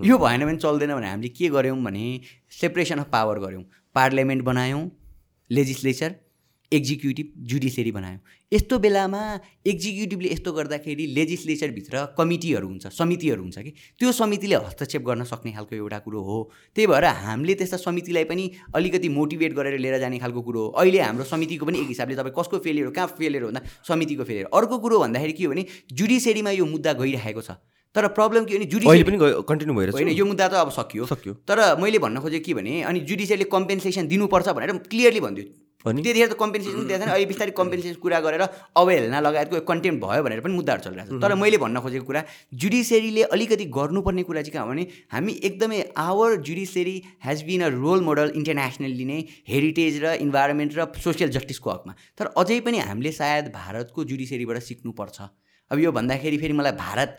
B: यो भएन भने चल्दैन भने हामीले के गऱ्यौँ भने सेपरेसन अफ पावर गऱ्यौँ। पार्लियामेन्ट बनायौँ लेजिस्लेचर एक्जिक्युटिभ जुडिसियरी बनायो। यस्तो बेलामा एक्जिक्युटिभले यस्तो गर्दाखेरि लेजिस्लेचरभित्र कमिटीहरू हुन्छ समितिहरू हुन्छ कि त्यो समितिले हस्तक्षेप गर्न सक्ने खालको एउटा कुरो हो। त्यही भएर हामीले त्यस्ता समितिलाई पनि अलिकति मोटिभेट गरेर लिएर जाने खालको कुरो हो। अहिले हाम्रो समितिको पनि एक हिसाबले तपाईँ कसको फेलियर हो कहाँ फेलियर हो भन्दा समितिको फेलियर अर्को कुरो भन्दाखेरि के हो भने जुडिसियरीमा यो मुद्दा गइरहेको छ। तर प्रब्लम के भने
A: जुडिसियरी पनि कन्टिन्यू भएर
B: होइन यो मुद्दा त अब सकियो। सक्यो। तर मैले भन्न खोजेँ के भने अनि जुडिसियरले कम्पेन्सेसन दिनुपर्छ भनेर क्लियरली भनिदियो। त्यतिखेर त कम्पेन्सेसन दिएको थिएन अहिले बिस्तारै कम्पेन्सेसन कुरा गरेर अवहेलना लगायतको कन्टेन्ट भयो भनेर पनि मुद्दाहरू चलिरहेको छ। तर मैले भन्न खोजेको कुरा जुडिसियरीले अलिकति गर्नुपर्ने कुरा चाहिँ कहाँ भने हामी एकदमै our judiciary has been a role model internationally नै हेरिटेज र इन्भाइरोमेन्ट र सोसियल जस्टिसको हकमा। तर अझै पनि हामीले सायद भारतको जुडिसियरीबाट सिक्नुपर्छ। अब यो भन्दाखेरि फेरि मलाई भारत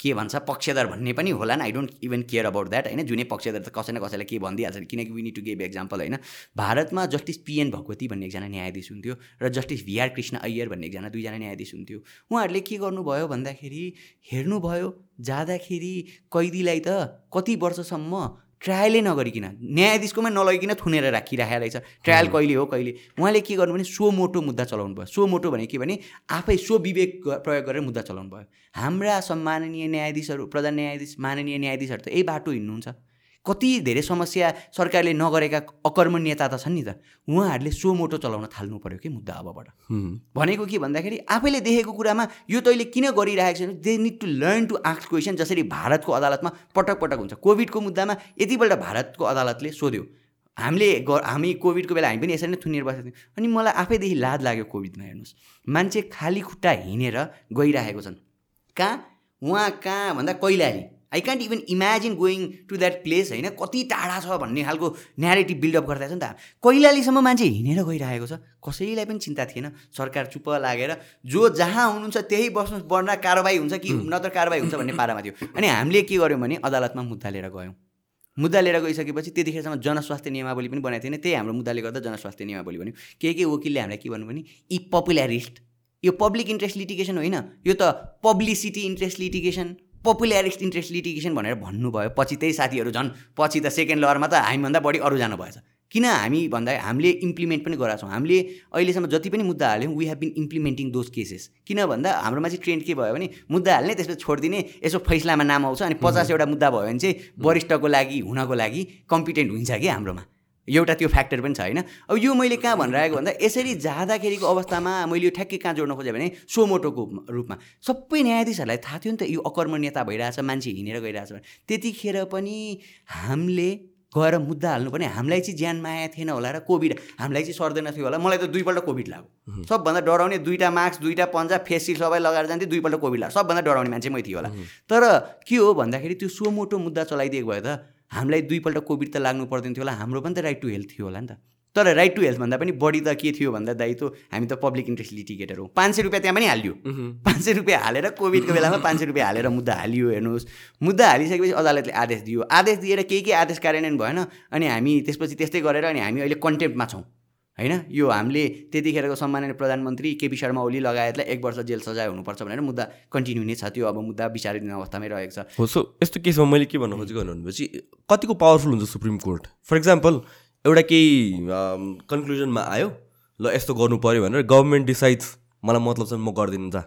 B: के भन्छ पक्षधर भन्ने पनि होला नि I don't even care about that होइन? जुनै पक्षधर त कसै न कसैलाई के भनिदिइहाल्छ। किनकि we need to give example होइन? भारतमा जस्टिस पिएन भगवती भन्ने एकजना न्यायाधीश हुन्थ्यो र जस्टिस भिआर कृष्ण अय्यर भन्ने एकजना दुईजना न्यायाधीश हुन्थ्यो। उहाँहरूले के गर्नुभयो भन्दाखेरि हेर्नुभयो जाँदाखेरि कैदीलाई त कति वर्षसम्म ट्रायलै नगरिकन न्यायाधीशकोमा नलगिकन थुनेर राखिराखेको रहेछ। ट्रायल कहिले हो कहिले? उहाँले के गर्नु भने सो मोटो मुद्दा चलाउनु भयो। सो मोटो भने के भने आफै सो विवेक प्रयोग गरेर मुद्दा चलाउनु भयो। हाम्रा सम्माननीय न्यायाधीशहरू प्रधान न्यायाधीश माननीय न्यायाधीशहरू त यही बाटो हिँड्नुहुन्छ। कति धेरै समस्या सरकारले नगरेका अकर्म नेता त छन् नि त। उहाँहरूले सो मोटो चलाउन थाल्नु पऱ्यो कि मुद्दा अबबाट। भनेको के भन्दाखेरि आफैले देखेको कुरामा यो तैँले किन गरिरहेको छ they need to learn to ask question जसरी भारतको अदालतमा पटक पटक हुन्छ। कोभिडको मुद्दामा यतिपल्ट भारतको अदालतले सोध्यो। हामीले ग हामी कोभिडको बेला हामी पनि यसरी नै थुनेर बसेको थियौँ। अनि मलाई आफैदेखि लाज लाग्यो कोभिडमा हेर्नुहोस्। मान्छे खाली खुट्टा हिँडेर गइरहेको छन्। कहाँ? उहाँ कहाँ भन्दा Kailali. I can't even imagine going to that place होइन? कति टाढा छ भन्ने खालको न्यारेटिभ बिल्डअप गर्दा छ नि त। कैलालीसम्म मान्छे हिँडेर गइरहेको छ। कसैलाई पनि चिन्ता थिएन। सरकार चुप्प लागेर जो जहाँ हुनुहुन्छ त्यही बस्नु बढ्न कारवाही हुन्छ कि नत्र कारवाही हुन्छ भन्ने पारामा थियो। अनि हामीले के गर्यौँ भने अदालतमा मुद्दा लिएर गयौँ। मुद्दा लिएर गइसकेपछि त्यतिखेरसम्म जनस्वास्थ्य नियमावली पनि बनाएको थिएन। त्यही हाम्रो मुद्दाले गर्दा जनस्वास्थ्य नियमावली भन्यो के के वकिलले हामीलाई के भन्नु भने इ पपुलरिस्ट यो पब्लिक इन्ट्रेस्ट लिटिगेसन होइन। यो त publicity interest litigation. Popularist interest litigation भनेर भन्नुभयो। पछि त्यही साथीहरू झन् पछि त सेकेन्ड लरमा त हामीभन्दा बढी अरू जानुभएछ किन हामी भन्दा हामीले इम्प्लिमेन्ट पनि गराएको छौँ। हामीले अहिलेसम्म जति पनि मुद्दा हाल्यौँ we have been implementing those cases किन भन्दा हाम्रोमा चाहिँ ट्रेन्ड के भयो भने मुद्दा हाल्ने त्यसपछि छोडिदिने यसो फैसलामा नाम आउँछ अनि पचासवटा मुद्दा भयो भने चाहिँ वरिष्ठको लागि हुनको लागि कम्पिटेन्ट हुन्छ कि हाम्रोमा। एउटा त्यो फ्याक्टर पनि छ होइन? अब यो मैले कहाँ भनिरहेको भन्दा यसरी जाँदाखेरिको अवस्थामा मैले यो ठ्याक्कै कहाँ जोड्न खोजेँ भने सोमोटोको रूपमा। सबै न्यायाधीशहरूलाई थाहा थियो नि त यो अकर्म नेता भइरहेछ मान्छे हिँडेर गइरहेछ भने। त्यतिखेर पनि हामीले गएर मुद्दा हाल्नु पनि हामीलाई चाहिँ ज्यान माया थिएन होला र कोभिड हामीलाई चाहिँ सर्दैन थियो होला। मलाई त दुईपल्ट कोभिड लाग्यो। सबभन्दा डराउने दुईवटा मास्क दुईवटा पन्जा फेस सिल सबै लगाएर जान्थेँ दुईपल्ट कोभिड लाग्यो। सबभन्दा डराउने मान्छे मै थियो होला। तर के हो भन्दाखेरि त्यो सोमोटो मुद्दा चलाइदिएको भए त हामीलाई दुईपल्ट कोभिड त लाग्नु पर्दैन थियो होला हाम्रो पनि त राइट टु हेल्थ थियो होला नि त। तर राइट टु हेल्थ भन्दा पनि बढी त के थियो भन्दा दाइ त हामी त पब्लिक इन्ट्रेस्ट लिटिगेटर हो। पाँच सय रुपियाँ त्यहाँ पनि हालियो। पाँच सय रुपियाँ हालेर कोभिडको बेलामा पाँच सय रुपियाँ हालेर मुद्दा हालियो हेर्नुहोस्। मुद्दा हालिसकेपछि अदालतले आदेश दियो। आदेश दिएर केही केही आदेश कार्यान्वयन भएन अनि हामी त्यसपछि त्यस्तै गरेर अनि हामी अहिले कन्टेम्पमा छौँ। होइन? यो हामीले त्यतिखेरको सम्माननीय प्रधानमन्त्री केपी शर्मा ओली लगायतलाई एक वर्ष जेल सजाय हुनुपर्छ भनेर मुद्दा कन्टिन्यू नै छ। त्यो अब मुद्दा विचाराधीन अवस्थामै रहेको छ।
A: हो सो यस्तो केसमा मैले के भन्न खोजेको भनेपछि कतिको पावरफुल हुन्छ सुप्रिम कोर्ट? फर इक्जाम्पल एउटा केही कन्क्लुजनमा आयो ल यस्तो गर्नु पऱ्यो भनेर गभर्मेन्ट डिसाइड्स मलाई मतलब छ म गरिदिनु जा।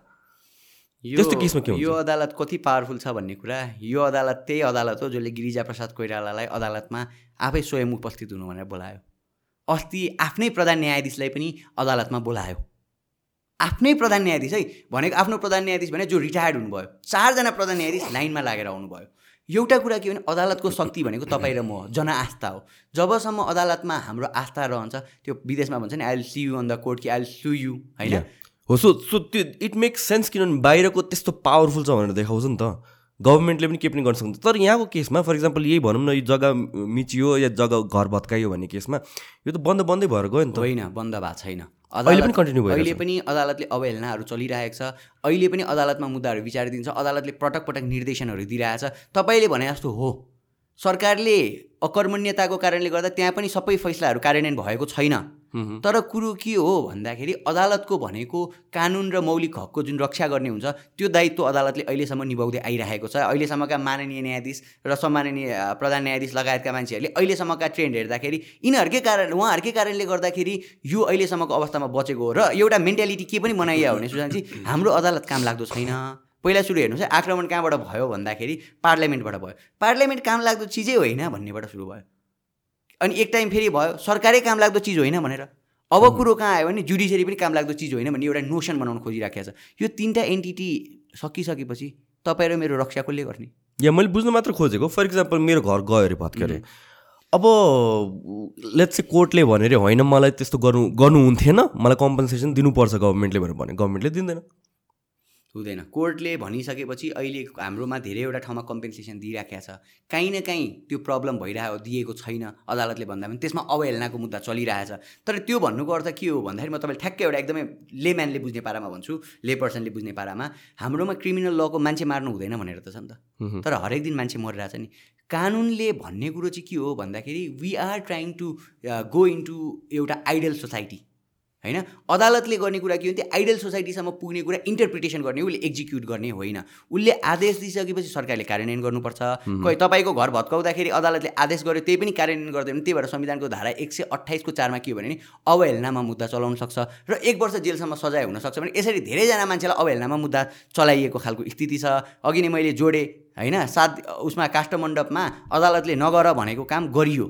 B: यो
A: केसमा के?
B: यो अदालत कति पावरफुल छ भन्ने कुरा यो अदालत त्यही अदालत हो जसले गिरिजा प्रसाद कोइरालालाई अदालतमा आफै स्वयं उपस्थित हुनु भनेर बोलायो। अस्ति आफ्नै प्रधान न्यायाधीशलाई पनि अदालतमा बोलायो। आफ्नै प्रधान न्यायाधीश है भनेको आफ्नो प्रधान न्यायाधीश भने जो रिटायर्ड हुनुभयो चारजना प्रधान न्यायाधीश लाइनमा लागेर आउनुभयो। एउटा कुरा के भने अदालतको शक्ति भनेको तपाईँ र म हो, जनआस्था हो। जबसम्म अदालतमा हाम्रो आस्था रहन्छ त्यो विदेशमा भन्छ नि I see you on the court कि आई सु यु होइन.
A: हो सो सो त्यो इट मेक्स सेन्स किनभने बाहिरको त्यस्तो पावरफुल छ भनेर देखाउँछ नि त। गभर्मेन्टले पनि के पनि गर्न सक्छ तर यहाँको केसमा फर इक्जाम्पल यही भनौँ न यो जग्गा मिचियो या जग्गा घर भत्कायो भन्ने केसमा यो त बन्द बन्दै भएर गयो नि त।
B: होइन बन्द भएको छैन।
A: अहिले पनि continue भइरहेछ।
B: अहिले पनि अदालतले अवहेलनाहरू चलिरहेको छ। अहिले पनि अदालतमा मुद्दाहरू विचार दिन्छ अदालतले पटक पटक निर्देशनहरू दिइरहेछ तपाईँले भने जस्तो हो। सरकारले अकर्मण्यताको कारणले गर्दा त्यहाँ पनि सबै फैसलाहरू कार्यान्वयन भएको छैन। तर कुरो के हो भन्दाखेरि अदालतको भनेको कानुन र मौलिक हकको जुन रक्षा गर्ने हुन्छ त्यो दायित्व अदालतले अहिलेसम्म निभाउँदै आइरहेको छ। अहिलेसम्मका माननीय न्यायाधीश र सम्माननीय प्रधान न्यायाधीश लगायतका मान्छेहरूले अहिलेसम्मका ट्रेन्ड हेर्दाखेरि यिनीहरूकै कारण उहाँहरूकै कारणले गर्दाखेरि यो अहिलेसम्मको अवस्थामा बचेको हो। र एउटा मेन्टालिटी के पनि बनाइया भने सुशान्तजी हाम्रो अदालत काम लाग्दो छैन। पहिला सुरु हेर्नुहोस् है आक्रमण कहाँबाट भयो भन्दाखेरि पार्लियामेन्टबाट भयो। पार्लियामेन्ट काम लाग्दो चिजै होइन भन्नेबाट सुरु भयो। अनि एक टाइम फेरि भयो सरकारै काम लाग्दो चिज होइन भनेर। अब कुरो कहाँ आयो भने जुडिसियरी पनि काम लाग्दो चिज होइन भन्ने एउटा नोसन बनाउन खोजिराखेको छ। यो तिनवटा एन्टिटी सकिसकेपछि तपाईँ र मेरो रक्षा कसले गर्ने?
A: या मैले बुझ्नु मात्र खोजेको फर इक्जाम्पल मेरो घर गयो अरे भत्केरे अब लेट्स चाहिँ कोर्टले भन्यो अरे होइन मलाई त्यस्तो गर्नु गर्नुहुन्थेन मलाई कम्पन्सेसन दिनुपर्छ गभर्मेन्टले भनेर भने। गभर्मेन्टले दिँदैन।
B: हुँदैन। कोर्टले भनिसकेपछि अहिले हाम्रोमा धेरैवटा ठाउँमा कम्पेन्सेसन दिइराखेको छ। काहीँ न काहीँ त्यो प्रब्लम भइरहेको दिएको छैन अदालतले भन्दा पनि। त्यसमा अवहेलनाको मुद्दा चलिरहेछ। तर त्यो भन्नुको अर्थ के हो भन्दाखेरि म तपाईँले ठ्याक्कै एउटा एकदमै लेम्यानले बुझ्ने पारामा भन्छु ले पर्सनले बुझ्ने पारामा। हाम्रोमा क्रिमिनल लको मान्छे मार्नु हुँदैन भनेर त छ नि। त। तर हरेक दिन मान्छे मरिरहेछ नि। कानुनले भन्ने कुरो चाहिँ के हो भन्दाखेरि we are trying to go into एउटा आइडल सोसाइटी होइन? अदालतले गर्ने कुरा के हो त्यो आइडल सोसाइटीसम्म पुग्ने कुरा इन्टरप्रिटेसन गर्ने उसले एक्जिक्युट गर्ने होइन। उसले आदेश दिइसकेपछि सरकारले कार्यान्वयन गर्नुपर्छ। कोही तपाईँको घर भत्काउँदाखेरि अदालतले आदेश गर्यो त्यही पनि कार्यान्वयन गर्दैन। त्यही भएर संविधानको धारा एक सय अठाइसको चारमा के हो भने अवहेलनामा मुद्दा चलाउन सक्छ र एक वर्ष जेलसम्म सजाय हुनसक्छ भने यसरी धेरैजना मान्छेलाई अवहेलनामा मुद्दा चलाइएको खालको स्थिति छ। अघि नै मैले जोडेँ होइन? सात उसमा काष्ठमण्डपमा अदालतले नगर भनेको काम गरियो।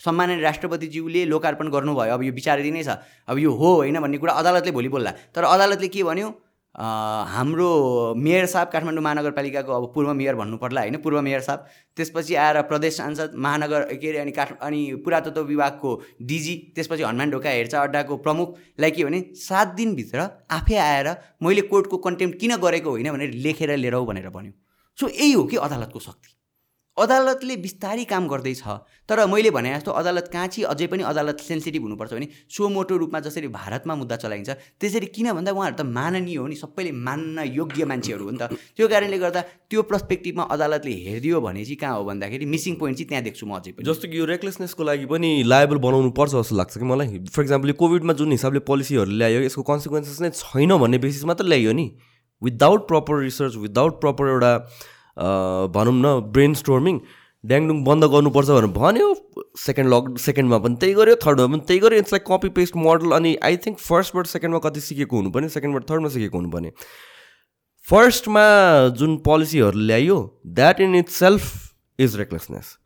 B: सम्माननीय राष्ट्रपतिज्यूले लोकार्पण गर्नुभयो। अब यो विचाराधीन नै छ। अब यो हो होइन भन्ने कुरा अदालतले भोलि बोल्ला। तर अदालतले के भन्यो? हाम्रो मेयर साहब काठमाडौँ महानगरपालिकाको अब पूर्व मेयर भन्नु पर्ला होइन पूर्व मेयर साहब। त्यसपछि आएर प्रदेश सांसद महानगर के अरे अनि काठ अनि पुरातत्व विभागको डिजी त्यसपछि हनुमान ढोका हेरचाह अड्डाको प्रमुखलाई के भने सात दिनभित्र आफै आएर मैले कोर्टको कन्टेम्प किन गरेको होइन भनेर लेखेर लिएर भनेर भन्यो। सो यही हो कि अदालतको शक्ति। अदालतले बिस्तारै काम गर्दैछ। तर मैले भने जस्तो अदालत काँची अझै पनि अदालत सेन्सिटिभ हुनुपर्छ भने सो मोटो रूपमा जसरी भारतमा मुद्दा चलाइन्छ त्यसरी किन भन्दा उहाँहरू त माननीय हो नि सबैले मान्न योग्य मान्छेहरू हो नि त। त्यो कारणले गर्दा त्यो पर्सपेक्टिभमा अदालतले हेरिदियो भने चाहिँ कहाँ हो भन्दाखेरि मिसिङ पोइन्ट चाहिँ त्यहाँ देख्छु म अझै पनि।
A: जस्तो कि यो रेकलेसनेसको लागि पनि लायबल बनाउनु पर्छ जस्तो लाग्छ कि मलाई। फर इक्जाम्पल यो कोभिडमा जुन हिसाबले पोलिसीहरू ल्यायो यसको कन्सिक्वेन्सेस नै छैन भन्ने बेसिस मात्र ल्याइयो नि। Without proper research without proper एउटा भनौँ न ब्रेन स्टोर्मिङ ड्याङडुङ बन्द गर्नुपर्छ भनेर भन्यो। सेकेन्ड लक सेकेन्डमा पनि त्यही गर्यो थर्डमा पनि त्यही गर्यो। It's like copy paste model अनि आई थिङ्क फर्स्टबाट सेकेन्डमा कति सिकेको हुनुपर्ने सेकेन्डबाट थर्डमा सिकेको हुनुपर्ने। फर्स्टमा जुन पोलिसीहरू ल्याइयो that in itself is recklessness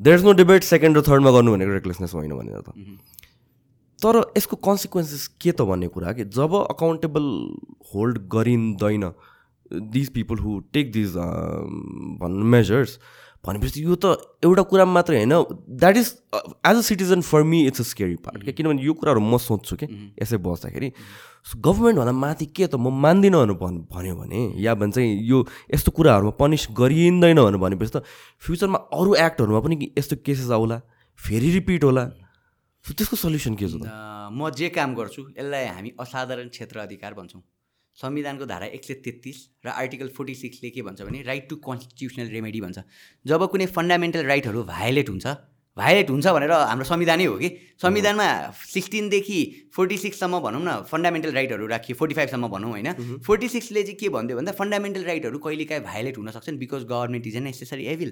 A: there is no debate second र थर्डमा गर्नु भनेको रेकलेसनेस होइन भनेर त। तर यसको कन्सिक्वेन्सेस के त भन्ने कुरा कि जब अकाउन्टेबल होल्ड गरिँदैन these people who take these भन्नु मेजर्स भनेपछि यो त एउटा कुरा मात्रै होइन that is as a citizen for me it's a scary part क्या किनभने यो कुराहरू म सोध्छु कि यसै बस्दाखेरि गभर्मेन्टभन्दा माथि के त म मान्दिनँ भनेर भन् भन्यो भने या भन्छ चाहिँ यो यस्तो कुराहरूमा पनिस गरिँदैन भनेर भनेपछि त फ्युचरमा अरू एक्टहरूमा पनि यस्तो केसेस आउला फेरि रिपिट होला। सो त्यसको सल्युसन के छ
B: म जे काम गर्छु यसलाई हामी असाधारण क्षेत्र अधिकार भन्छौँ। संविधानको धारा एक सय तेत्तिस र आर्टिकल फोर्टी सिक्सले के भन्छ भने राइट टु कन्स्टिट्युसनल रेमेडी भन्छ। जब कुनै फन्डामेन्टल राइटहरू भायोलेट हुन्छ भाइलेट हुन्छ भनेर हाम्रो संविधानै हो कि? संविधानमा सिक्सटिनदेखि फोर्टी सिक्ससम्म भनौँ न फन्डामेन्टल राइटहरू राखियो फोर्टी फाइभसम्म भनौँ होइन। फोर्टी सिक्सले चाहिँ के भन्यो भन्दा फन्डामेन्टल राइटहरू कहिलेकाहीँ भाइलेट हुन सक्छन् because government is an necessary evil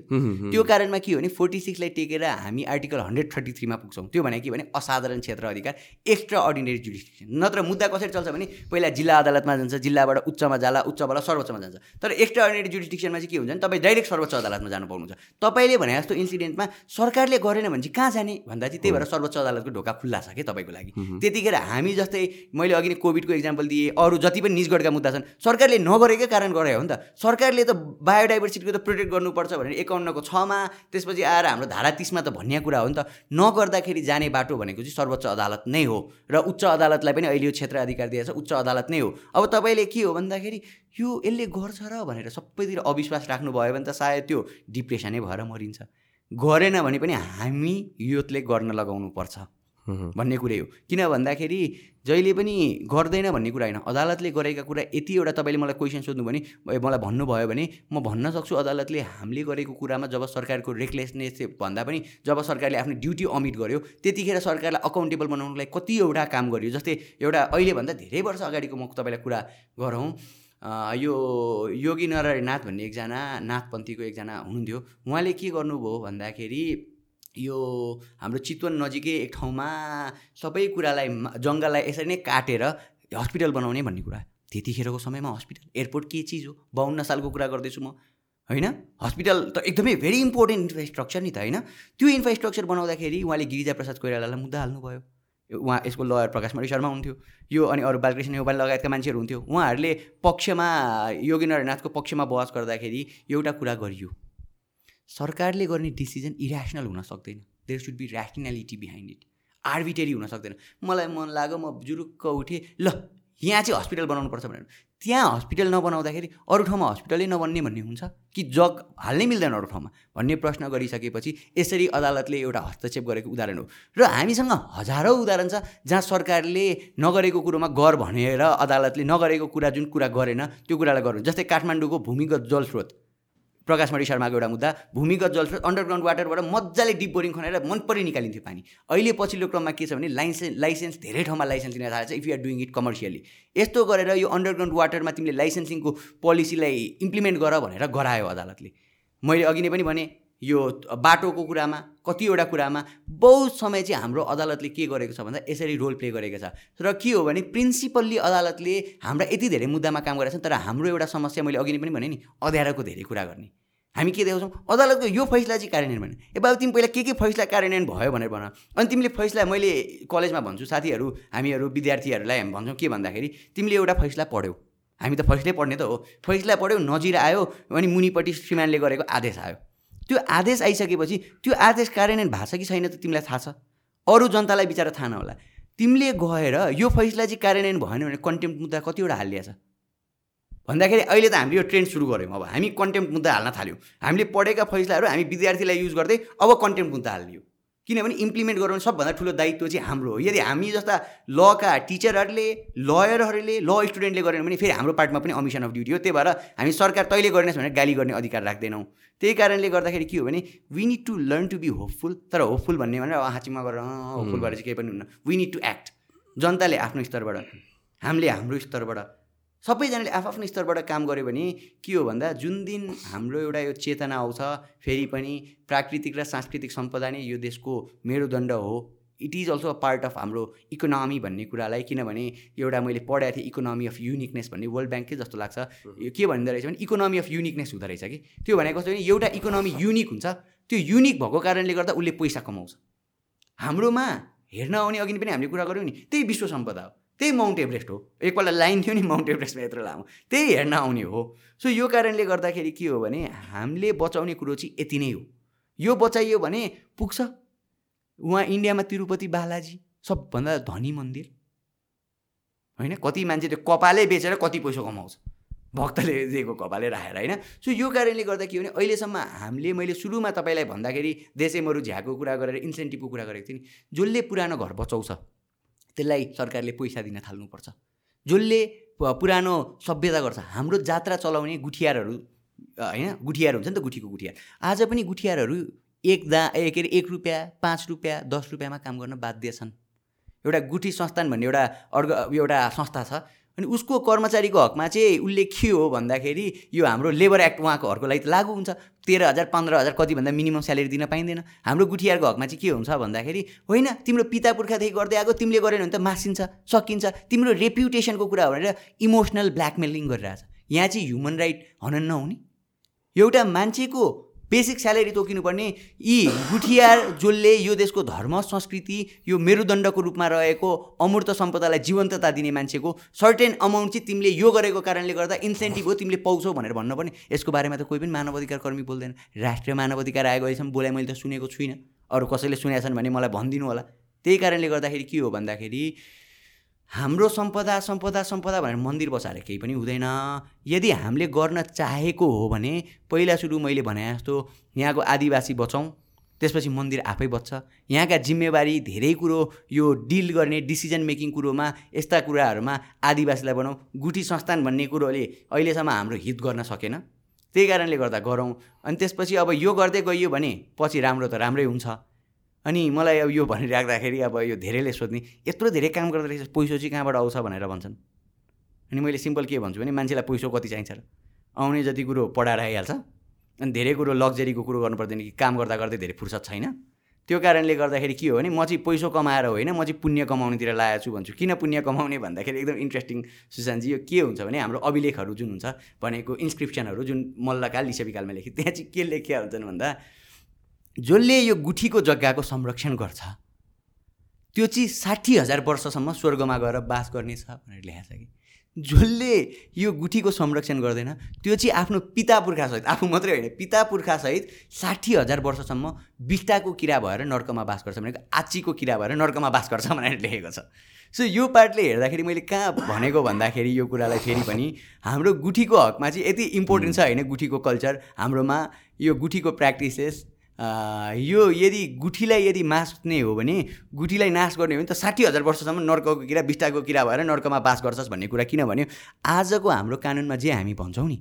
B: त्यो कारणमा के हो भने फोर्टी सिक्सलाई टेकेर हामी आर्टिकल हन्ड्रेड थर्टी थ्रीमा पुग्छौँ। त्यो भने के भने असाधारण क्षेत्र अधिकार एक्स्ट्रा अर्डिनेरी जुडिस्टिक्सन नत्र मुद्दा कसरी चल्छ भने पहिला जिल्ला अदालतमा जान्छ जिल्लाबाट उच्चमा जाला उच्चबाट सर्वोच्चमा जान्छ। तर एक्स्ट्रा अर्डिनेरी जुडिस्टिक्सनमा चाहिँ के हुन्छ भने तपाईँ डाइरेक्ट सर्वोच्च अदालतमा जानु पाउनुहुन्छ। तपाईँले भने जस्तो इन्सिडेन्टमा सरकारले गरेन भने चाहिँ कहाँ जाने? भन्दा चाहिँ त्यही भएर सर्वोच्च अदालतको ढोका खुल्ला छ कि तपाईँको लागि। त्यतिखेर हामी जस्तै मैले अघि नै कोभिडको इक्जाम्पल दिएँ अरू जति पनि निजगढका मुद्दा छन् सरकारले नगरेकै कारण गरे हो नि त। सरकारले त बायोडाइभर्सिटीको त प्रोटेक्ट गर्नुपर्छ भनेर एकाउन्नको छमा त्यसपछि आएर हाम्रो धारा तिसमा त भन्ने कुरा हो नि त। नगर्दाखेरि जाने बाटो भनेको चाहिँ सर्वोच्च अदालत नै हो। र उच्च अदालतलाई पनि अहिले यो क्षेत्र अधिकार दिएको छ उच्च अदालत नै हो। अब तपाईँले के हो भन्दाखेरि यो यसले गर्छ र भनेर सबैतिर अविश्वास राख्नुभयो भने त सायद त्यो डिप्रेसनै भएर मरिन्छ। गरेन भने पनि हामी युथले गर्न लगाउनु पर्छ भन्ने कुरै हो। किन भन्दाखेरि जहिले पनि गर्दैन भन्ने कुरा होइन। अदालतले गरेका कुरा यति एउटा तपाईँले मलाई क्वेसन सोध्नु भने मलाई भन्नुभयो भने म भन्न सक्छु अदालतले हामीले गरेको कुरामा जब सरकारको रेकलेसनेस भन्दा पनि जब सरकारले आफ्नो ड्युटी अमिट गर्यो त्यतिखेर सरकारलाई अकाउन्टेबल बनाउनुलाई कति एउटा काम गर्यो जस्तै एउटा अहिलेभन्दा धेरै वर्ष अगाडिको म तपाईँलाई कुरा गरौँ। यो योगी नारायणनाथ भन्ने एकजना नाथपन्थीको एकजना हुनुहुन्थ्यो। उहाँले के गर्नुभयो भन्दाखेरि यो हाम्रो चितवन नजिकै एक ठाउँमा सबै कुरालाई जङ्गललाई यसरी नै काटेर हस्पिटल बनाउने भन्ने कुरा। त्यतिखेरको समयमा हस्पिटल एयरपोर्ट के चिज हो? बाहन्न सालको कुरा गर्दैछु म। होइन? हस्पिटल त एकदमै भेरी इम्पोर्टेन्ट इन्फ्रास्ट्रक्चर नि त होइन? त्यो इन्फ्रास्ट्रक्चर बनाउँदाखेरि उहाँले गिरिजा प्रसाद कोइरालालाई मुद्दा हाल्नुभयो। उहाँ यसको लयर प्रकाश मणि शर्मा हुन्थ्यो। यो अनि अरू बालकृष्ण नेपाल लगायतका मान्छेहरू हुन्थ्यो। उहाँहरूले पक्षमा योगी नारायणनाथको पक्षमा बहस गर्दाखेरि एउटा कुरा गरियो। सरकारले गर्ने डिसिजन इरेसनल हुन सक्दैन। There should be rationality behind it arbitrary हुन सक्दैन। मलाई मन लाग्यो म जुरुक्क उठेँ ल यहाँ चाहिँ हस्पिटल बनाउनुपर्छ भनेर। त्यहाँ हस्पिटल नबनाउँदाखेरि अरू ठाउँमा हस्पिटलै नबन्ने भन्ने हुन्छ? कि जग हाल्नै मिल्दैन अरू ठाउँमा? भन्ने प्रश्न गरिसकेपछि यसरी अदालतले एउटा हस्तक्षेप गरेको उदाहरण हो। र हामीसँग हजारौँ उदाहरण छ जहाँ सरकारले नगरेको कुरोमा गर भनेर अदालतले नगरेको कुरा जुन कुरा गरेन त्यो कुरालाई गर्नु जस्तै काठमाडौँको भूमिगत जलस्रोत। मणि शर्माको एउटा मुद्दा भूमिगत जलस्रोत अन्डरग्राउन्ड वाटरबाट मजाले डिप बोरिङ खनेर मन परि निकालिन्थ्यो पानी। अहिले पछिल्लो क्रममा के छ भने लाइसेन्स लाइसेन्स धेरै ठाउँमा लाइसेन्स लिन थालेको छ if you're doing it commercially यस्तो गरेर यो अन्डरग्राउन्ड वाटरमा तिमीले लाइसेन्सिङको पोलिसीलाई इम्प्लिमेन्ट गर भनेर गरायो अदालतले। मैले अघि नै पनि भने यो बाटोको कुरामा कतिवटा कुरामा बहुत समय चाहिँ हाम्रो अदालतले के गरेको छ भन्दा यसरी रोल प्ले गरेको छ। र के हो भने प्रिन्सिपल्ली अदालतले हाम्रा यति धेरै मुद्दामा काम गरेको छ तर हाम्रो एउटा समस्या मैले अघि नै पनि भने नि अध्यारोको धेरै कुरा गर्ने। हामी के देखाउँछौँ? अदालतको यो फैसला चाहिँ कार्यान्वयन भने ए बाबु तिमी पहिला के के फैसला कार्यान्वयन भयो भनेर भन। अनि तिमीले फैसला मैले कलेजमा भन्छु साथीहरू हामीहरू विद्यार्थीहरूलाई हामी भन्छौँ के भन्दाखेरि तिमीले एउटा फैसला पढ्यौ। हामी त फैसलै पढ्ने त हो। फैसला पढ्यौ नजिर आयो अनि मुनिपट्टि श्रीमानले गरेको आदेश आयो। त्यो आदेश आइसकेपछि त्यो आदेश कार्यान्वयन भएको छ कि छैन त तिमीलाई थाहा छ? अरू जनतालाई बिचरा थाहा नहोला। तिमीले गएर यो फैसला चाहिँ कार्यान्वयन भएन भने कन्टेम्प मुद्दा कतिवटा हालिदिएछ? भन्दाखेरि अहिले त हामीले यो ट्रेन्ड सुरु गऱ्यौँ। अब हामी कन्टेम्प मुद्दा हाल्न थाल्यौँ। हामीले पढेका फैसलाहरू हामी विद्यार्थीलाई युज गर्दै अब कन्टेम्प मुद्दा हाल्ने किनभने इम्प्लिमेन्ट गराउने सबभन्दा ठुलो दायित्व चाहिँ हाम्रो हो। यदि हामी जस्ता लका टिचरहरूले लयरहरूले ल स्टुडेन्टले गरेन भने फेरि हाम्रो पार्टमा पनि अमिसन अफ ड्युटी हो। त्यही भएर हामी सरकार तैँले गर्नेछ भनेर गाली गर्ने अधिकार राख्दैनौँ। त्यही कारणले गर्दाखेरि के हो भने we need to learn to be hopeful तर होपफुल भन्ने भनेर हाँचीमा गरेर होपफुल भएर चाहिँ केही पनि हुन्न। वी निड टु एक्ट जनताले आफ्नो स्तरबाट हामीले हाम्रो स्तरबाट सबैजनाले आफ्नो स्तरबाट काम गऱ्यो भने के हो भन्दा जुन दिन हाम्रो एउटा यो चेतना आउँछ फेरि पनि प्राकृतिक र सांस्कृतिक सम्पदा नै यो देशको मेरुदण्ड हो। It is also a part of हाम्रो इकोनोमी भन्ने कुरालाई किनभने एउटा मैले पढाएको थिएँ इकोनोमी अफ युनिकनेस भन्ने वर्ल्ड ब्याङ्कै जस्तो लाग्छ। यो के भन्दो रहेछ भने इकोनोमी अफ युनिकनेस हुँदो रहेछ कि? त्यो भनेको कस्तो भने एउटा इकोनोमी युनिक हुन्छ त्यो युनिक भएको कारणले गर्दा उसले पैसा कमाउँछ। हाम्रोमा हेर्न आउने अघि पनि हामीले कुरा गऱ्यौँ नि त्यही विश्व सम्पदा हो। त्यही माउन्ट एभरेस्ट हो। एकपल्ट लाइन थियो नि माउन्ट एभरेस्टमा यत्रो लामो। त्यही हेर्न आउने हो। सो यो कारणले गर्दाखेरि के हो भने हामीले बचाउने कुरो चाहिँ यति नै हो। यो बचाइयो भने पुग्छ। उहाँ इन्डियामा तिरुपति बालाजी सबभन्दा धनी मन्दिर। होइन? कति मान्छे त्यो कपालै बेचेर कति पैसा कमाउँछ। भक्तले दिएको कपाले राखेर होइन? सो यो कारणले गर्दा के भने अहिलेसम्म हामीले मैले सुरुमा तपाईँलाई भन्दाखेरि देशै मरु झ्याको कुरा गरेर इन्सेन्टिभको कुरा गरेको थिएँ नि जसले पुरानो घर बचाउँछ। त्यसलाई सरकारले पैसा दिन थाल्नुपर्छ। जसले पुरानो सभ्यता गर्छ। हाम्रो जात्रा चलाउने गुठियारहरू होइन गुठियार हुन्छ नि त गुठीको गुठियार। आज पनि गुठियारहरू एक दा ए के अरे एक रुपियाँ पाँच रुपियाँ दस रुपियाँमा काम गर्न बाध्य छन्। एउटा गुठी संस्थान भन्ने एउटा अर्को एउटा संस्था छ। अनि उसको कर्मचारीको हकमा चाहिँ उसले के हो भन्दाखेरि यो हाम्रो लेबर एक्ट उहाँकोहरूको लागि त लागु हुन्छ। तेह्र हजार पन्ध्र हजार कति भन्दा मिनिमम स्यालेरी दिन पाइँदैन। हाम्रो गुठियारको हकमा चाहिँ के हुन्छ भन्दाखेरि होइन तिम्रो पिता पुर्खादेखि गर्दै आएको तिमीले गरेन भने त मासिन्छ सकिन्छ। तिम्रो रेप्युटेसनको कुरा भनेर इमोसनल ब्ल्याकमेलिङ गरिरहेछ। यहाँ चाहिँ ह्युमन राइट हनन नहुने। एउटा मान्छेको बेसिक स्यालेरी तोकिनुपर्ने यी गुठियार जसले यो देशको धर्म संस्कृति यो मेरुदण्डको रूपमा रहेको अमूर्त सम्पदालाई जीवन्तता दिने मान्छेको सर्टेन अमाउन्ट चाहिँ तिमीले यो गरेको कारणले गर्दा इन्सेन्टिभ हो तिमीले पाउँछौ भनेर भन्नुपर्ने। यसको बारेमा त कोही पनि मानव अधिकार कर्मी बोल्दैन। राष्ट्रिय मानव अधिकार आएको अहिलेसम्म बोलाइ मैले त सुनेको छुइनँ। अरू कसैले सुनेका छन् भने मलाई भनिदिनु होला। त्यही कारणले गर्दाखेरि के हो भन्दाखेरि हाम्रो सम्पदा सम्पदा सम्पदा भनेर मन्दिर बसाएर केही पनि हुँदैन। यदि हामीले गर्न चाहेको हो भने पहिला सुरु मैले भने जस्तो यहाँको आदिवासी बचाउँ त्यसपछि मन्दिर आफै बच्छ। यहाँका जिम्मेवारी धेरै कुरो यो डिल गर्ने डिसिजन मेकिङ कुरोमा यस्ता कुराहरूमा आदिवासीलाई बनाऊ गुठी संस्थान भन्ने कुरोले अहिलेसम्म हाम्रो हित गर्न सकेन। त्यही कारणले गर्दा गरौँ। अनि त्यसपछि अब यो गर्दै गइयो भने पछि राम्रो त राम्रै हुन्छ। अनि मलाई अब यो भनिराख्दाखेरि अब यो धेरैले सोध्ने यत्रो धेरै काम गर्दो रहेछ पैसो चाहिँ कहाँबाट आउँछ? भनेर भन्छन्। अनि मैले सिम्पल के भन्छु भने मान्छेलाई पैसो कति चाहिन्छ र? आउने जति कुरो पढाएर आइहाल्छ अनि धेरै कुरो लग्जरीको कुरो गर्नु पर्दैन कि काम गर्दा गर्दै धेरै फुर्सद छैन। त्यो कारणले गर्दाखेरि के हो भने म चाहिँ पैसो कमाएर होइन म चाहिँ पुण्य कमाउनेतिर लागेको छु भन्छु। किन पुण्य कमाउने भन्दाखेरि एकदम इन्ट्रेस्टिङ सुशान्तजी यो के हुन्छ भने हाम्रो अभिलेखहरू जुन हुन्छ भनेको इन्सक्रिप्सनहरू जुन मल्लकाल लिसेपिकालमा लेखे त्यहाँ चाहिँ के लेखिया हुन्छन् भन्दा जसले यो गुठीको जग्गाको संरक्षण गर्छ त्यो चाहिँ साठी हजार वर्षसम्म स्वर्गमा गएर बास गर्नेछ भनेर लेखाएको छ कि। जसले यो गुठीको संरक्षण गर्दैन त्यो चाहिँ आफ्नो पिता पुर्खासहित आफू मात्रै होइन पिता पुर्खासहित साठी हजार वर्षसम्म बिस्टाको किरा भएर नर्कमा बास गर्छ भनेको आचीको किरा भएर नर्कमा बास गर्छ भनेर लेखेको छ। सो यो पार्टले हेर्दाखेरि मैले कहाँ भनेको भन्दाखेरि यो कुरालाई फेरि पनि हाम्रो गुठीको हकमा चाहिँ यति इम्पोर्टेन्ट छ होइन गुठीको कल्चर हाम्रोमा यो गुठीको प्र्याक्टिसेस यो यदि गुठीलाई यदि मास्ने हो भने गुठीलाई नाश गर्ने हो भने त साठी हजार वर्षसम्म नर्कको किरा बिस्टाको किरा भएर नर्कमा बास गर्छस् भन्ने कुरा किन भन्यो? आजको हाम्रो कानुनमा जे हामी भन्छौँ नि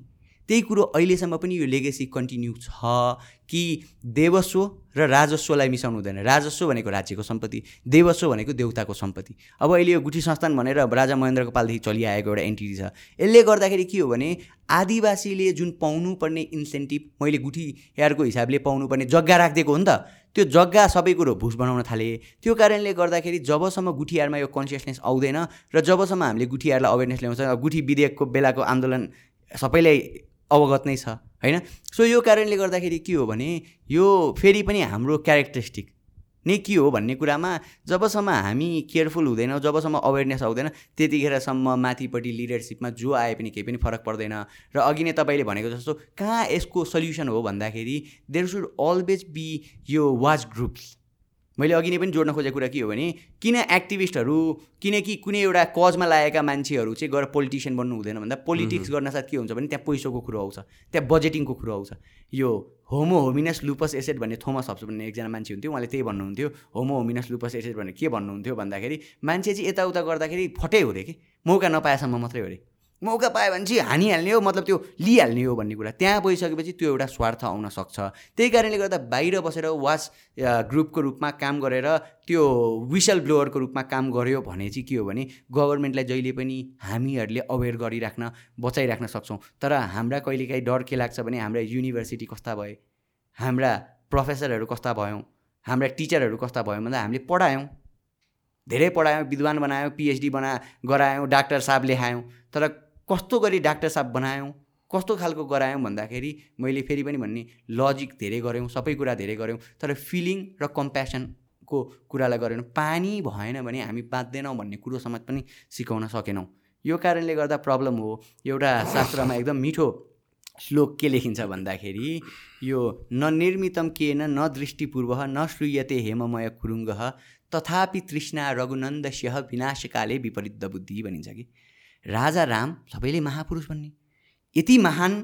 B: त्यही कुरो अहिलेसम्म पनि यो लेगेसी कन्टिन्यू छ कि देवस्व र राजस्वलाई मिसाउनु हुँदैन। राजस्व भनेको राज्यको सम्पत्ति देवस्व भनेको देउताको सम्पत्ति। अब अहिले यो गुठी संस्थान भनेर राजा महेन्द्रको पालदेखि चलिआएको एउटा एन्टिटी छ। यसले गर्दाखेरि के हो भने आदिवासीले जुन पाउनुपर्ने इन्सेन्टिभ मैले गुठी यारको हिसाबले पाउनुपर्ने जग्गा राखिदिएको हो नि त त्यो जग्गा सबै कुरो भुस बनाउन थाले। त्यो कारणले गर्दाखेरि जबसम्म गुठियारमा यो कन्सियसनेस आउँदैन र जबसम्म हामीले गुठियारलाई अवेरनेस ल्याउँछ गुठी विधेयकको बेलाको आन्दोलन सबैलाई अवगत नै छ होइन? सो यो कारणले गर्दाखेरि के हो भने यो फेरि पनि हाम्रो क्यारेक्टरिस्टिक नै के हो भन्ने कुरामा जबसम्म हामी केयरफुल हुँदैनौँ जबसम्म अवेरनेस आउँदैन त्यतिखेरसम्म माथिपट्टि लिडरसिपमा जो आए पनि केही पनि फरक पर्दैन। र अघि नै तपाईँले भनेको जस्तो कहाँ यसको सल्युसन हो भन्दाखेरि देयर सुड अलवेज बी यो वाच ग्रुप्स मैले अघि नै पनि जोड्न खोजेको कुरा के हो भने किन एक्टिभिस्टहरू किनकि कुनै एउटा कजमा लागेका मान्छेहरू चाहिँ गएर पोलिटिसियन बन्नु हुँदैन भन्दा पोलिटिक्स गर्न साथ के हुन्छ भने त्यहाँ पैसाको कुरो आउँछ त्यहाँ बजेटिङको कुरो आउँछ। यो होमो होमिनस लुपस एसेट भन्ने थोमस हब्स भन्ने एकजना मान्छे हुन्थ्यो उहाँले त्यही भन्नुहुन्थ्यो होमो होमिनस लुपस एसेट भनेर के भन्नुहुन्थ्यो भन्दाखेरि मान्छे चाहिँ यताउता गर्दाखेरि फटै हो कि? मौका नपाएसम्म मात्रै हो अरे। मौका पायो भने चाहिँ हानिहाल्ने हो मतलब त्यो लिइहाल्ने हो भन्ने कुरा। त्यहाँ गइसकेपछि त्यो एउटा स्वार्थ आउन सक्छ। त्यही कारणले गर्दा बाहिर बसेर वाच ग्रुपको रूपमा काम गरेर त्यो विसल ब्लोवरको रूपमा काम गऱ्यो भने चाहिँ के हो भने गभर्मेन्टलाई जहिले पनि हामीहरूले अवेर गरिराख्न बचाइराख्न सक्छौँ। तर हाम्रा कहिलेकाहीँ डर के लाग्छ भने हाम्रा युनिभर्सिटी कस्ता भए हाम्रा प्रोफेसरहरू कस्ता भयौँ हाम्रा टिचरहरू कस्ता भयौँ भन्दा हामीले पढायौँ। धेरै पढायौँ विद्वान बनायौँ पिएचडी बना गरायौँ डाक्टर साहब लेखायौँ तर कस्तो गरी डाक्टर साहब बनायौँ कस्तो खालको गरायौँ भन्दाखेरि मैले फेरि पनि भन्ने लजिक धेरै गऱ्यौँ सबै कुरा धेरै गऱ्यौँ तर फिलिङ र कम्प्यासनको कुरालाई गरेनौँ। पानी भएन भने हामी बाँच्दैनौँ भन्ने कुरो समाज पनि सिकाउन सकेनौँ। यो कारणले गर्दा प्रब्लम हो। एउटा शास्त्रमा एकदम मिठो श्लोक के लेखिन्छ भन्दाखेरि यो न निर्मितम केन न दृष्टिपूर्व न श्रूयते हेममय खुरुङ्ग तथापि तृष्णा रघुनन्द स्यह विनाशकाले विपरीत बुद्धि भनिन्छ कि? राजा राम सबैले महापुरुष भन्ने यति महान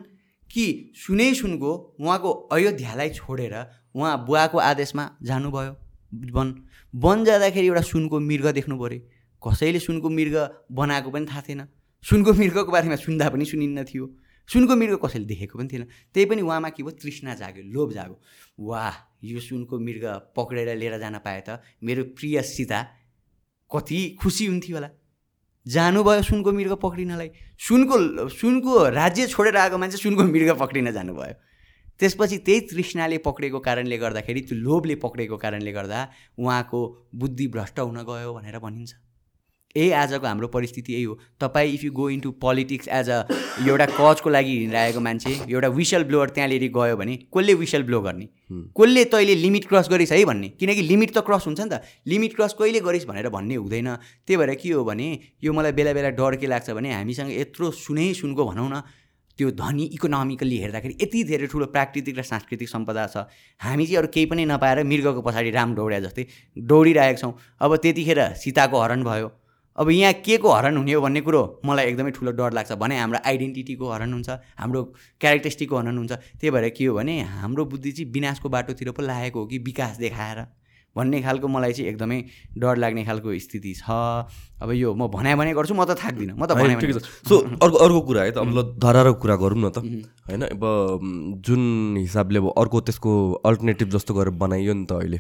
B: कि सुनै सुनको उहाँको अयोध्यालाई छोडेर उहाँ बुवाको आदेशमा जानुभयो। वन वन जाँदाखेरि एउटा सुनको मृग देख्नु पऱ्यो। कसैले सुनको मृग बनाएको पनि थाहा थिएन। सुनको मृगको बारेमा सुन्दा पनि सुनिन्न थियो। सुनको मृग कसैले देखेको पनि थिएन। त्यही पनि उहाँमा के भयो? तृष्णा जाग्यो लोभ जाग्यो। वाह यो सुनको मृग पक्रेर लिएर जान पाए त मेरो प्रिय सीता कति खुसी हुन्थ्यो होला। जानुभयो सुनको मृग पक्रिनलाई। सुनको सुनको राज्य छोडेर आएको मान्छे सुनको मृग पक्रिन जानुभयो। त्यसपछि त्यही तृष्णाले पक्रेको कारणले गर्दाखेरि त्यो लोभले पक्रेको कारणले गर्दा उहाँको बुद्धि भ्रष्ट हुन गयो भनेर भनिन्छ। यही आजको हाम्रो परिस्थिति यही हो। तपाईँ if you go into politics as a एउटा कजको लागि हिँडिरहेको मान्छे एउटा विसल ब्लोवर त्यहाँनिर गयो भने कसले विसल ब्लो गर्ने कसले तैँले लिमिट क्रस गरिस् है भन्ने? किनकि लिमिट त क्रस हुन्छ नि त। लिमिट क्रस कहिले गरिस् भनेर भन्ने हुँदैन। त्यही भएर के हो भने यो मलाई बेला बेला डर के लाग्छ भने हामीसँग यत्रो सुनै सुनको भनौँ न त्यो धनी इकोनोमिकल्ली हेर्दाखेरि यति धेरै ठुलो प्राकृतिक र सांस्कृतिक सम्पदा छ। हामी चाहिँ अरू केही पनि नपाएर मृगको पछाडि राम दौड्या जस्तै दौडिरहेको छौँ। अब त्यतिखेर सीताको हरण भयो। अब यहाँ के को हरण हुने हो भन्ने कुरो मलाई एकदमै ठुलो डर लाग्छ। भने हाम्रो आइडेन्टिटीको हरण हुन्छ हाम्रो क्यारेक्टरिस्टिकको हरण हुन्छ। त्यही भएर के हो भने हाम्रो बुद्धि चाहिँ विनाशको बाटोतिर पो लागेको हो कि विकास देखाएर भन्ने खालको मलाई चाहिँ एकदमै डर लाग्ने खालको स्थिति छ। अब यो म भनाइ भने गर्छु म त थाक्दिनँ म त
A: ठिकै छ। सो अर्को अर्को कुरा है त अब ल धराको कुरा गरौँ न त। होइन अब जुन हिसाबले अब अर्को त्यसको अल्टरनेटिभ जस्तो गरेर बनाइयो नि त अहिले।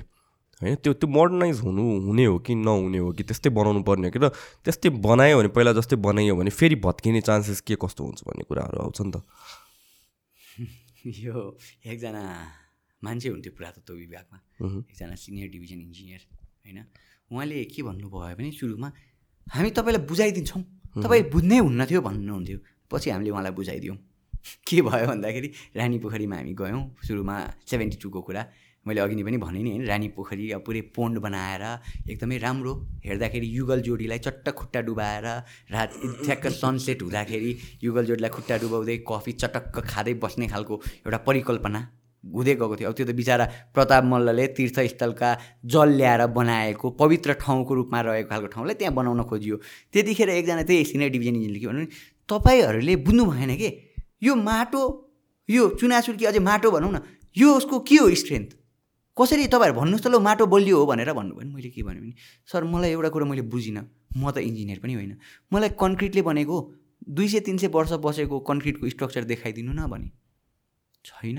A: होइन? त्यो त्यो मोडर्नाइज हुनु हुने हो कि नहुने हो कि? त्यस्तै बनाउनु पर्ने हो कि? र त्यस्तै बनायो भने पहिला जस्तै बनाइयो भने फेरि भत्किने चान्सेस के कस्तो हुन्छ भन्ने कुराहरू आउँछ नि त।
B: यो एकजना मान्छे हुन्थ्यो पुरातत्व विभागमा। एकजना सिनियर डिभिजन इन्जिनियर होइन? उहाँले के भन्नुभयो भने सुरुमा हामी तपाईँलाई बुझाइदिन्छौँ। तपाईँ बुझ्नै हुन्न थियो भन्नुहुन्थ्यो। पछि हामीले उहाँलाई बुझाइदियौँ। के भयो भन्दाखेरि रानी पोखरीमा हामी गयौँ सुरुमा सेभेन्टी टूको कुरा। मैले अघि नै पनि भने नि होइन रानी पोखरी अब पुरै पोन्ड बनाएर एकदमै राम्रो हेर्दाखेरि युगल जोडीलाई चट्ट खुट्टा डुबाएर रात ठ्याक्क सनसेट हुँदाखेरि युगल जोडीलाई खुट्टा डुबाउँदै कफी चटक्क खाँदै बस्ने खालको एउटा परिकल्पना हुँदै गएको थियो। अब त्यो त बिचरा प्रताप मल्लले तीर्थस्थलका जल ल्याएर बनाएको पवित्र ठाउँको रूपमा रहेको खालको ठाउँलाई त्यहाँ बनाउन खोजियो। त्यतिखेर एकजना त्यही सिनियर डिभिजन इन्जिनियरले के भन्नु तपाईँहरूले बुझ्नु भएन कि? यो माटो यो चुनाचुर्की अझै माटो भनौँ न यो उसको के हो स्ट्रेन्थ कसरी तपाईँहरू भन्नुहोस् त ल माटो बलियो हो भनेर भन्नुभयो भने मैले के भनेँ सर मलाई एउटा कुरा मैले बुझिनँ। म त इन्जिनियर पनि होइन। मलाई कन्क्रिटले बनेको दुई सय तिन सय वर्ष बसेको कन्क्रिटको स्ट्रक्चर देखाइदिनु न भने। छैन।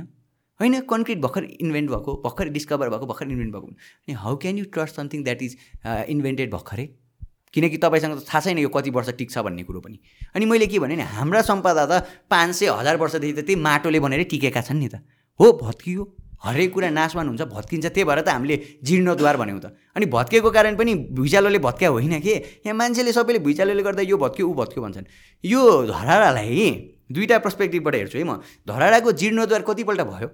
B: होइन कन्क्रिट भर्खर इन्भेन्ट भएको भर्खर डिस्कभर भएको भर्खर इन्भेन्ट भएको अनि how can you trust something that is invented भर्खरै? किनकि तपाईँसँग त थाहा छैन यो कति वर्ष टिक्छ भन्ने कुरो पनि। अनि मैले के भने हाम्रा सम्पदा त पाँच सय हजार वर्षदेखि त त्यही माटोले बनेरै टिकेका छन् नि त। हो भत्कियो। हरेक कुरा नाशवान हुन्छ भत्किन्छ। त्यही भएर त हामीले जीर्णद्वार भन्यौँ त। अनि भत्केको कारण पनि भुइँचालोले भत्क्या होइन कि? यहाँ मान्छेले सबैले भुइँचालोले गर्दा यो भत्क्यो ऊ भत्क्यो भन्छन्। यो धराडालाई दुईवटा पर्सपेक्टिभबाट हेर्छु है म। धराडाको जीर्णोद्वार कतिपल्ट भयो?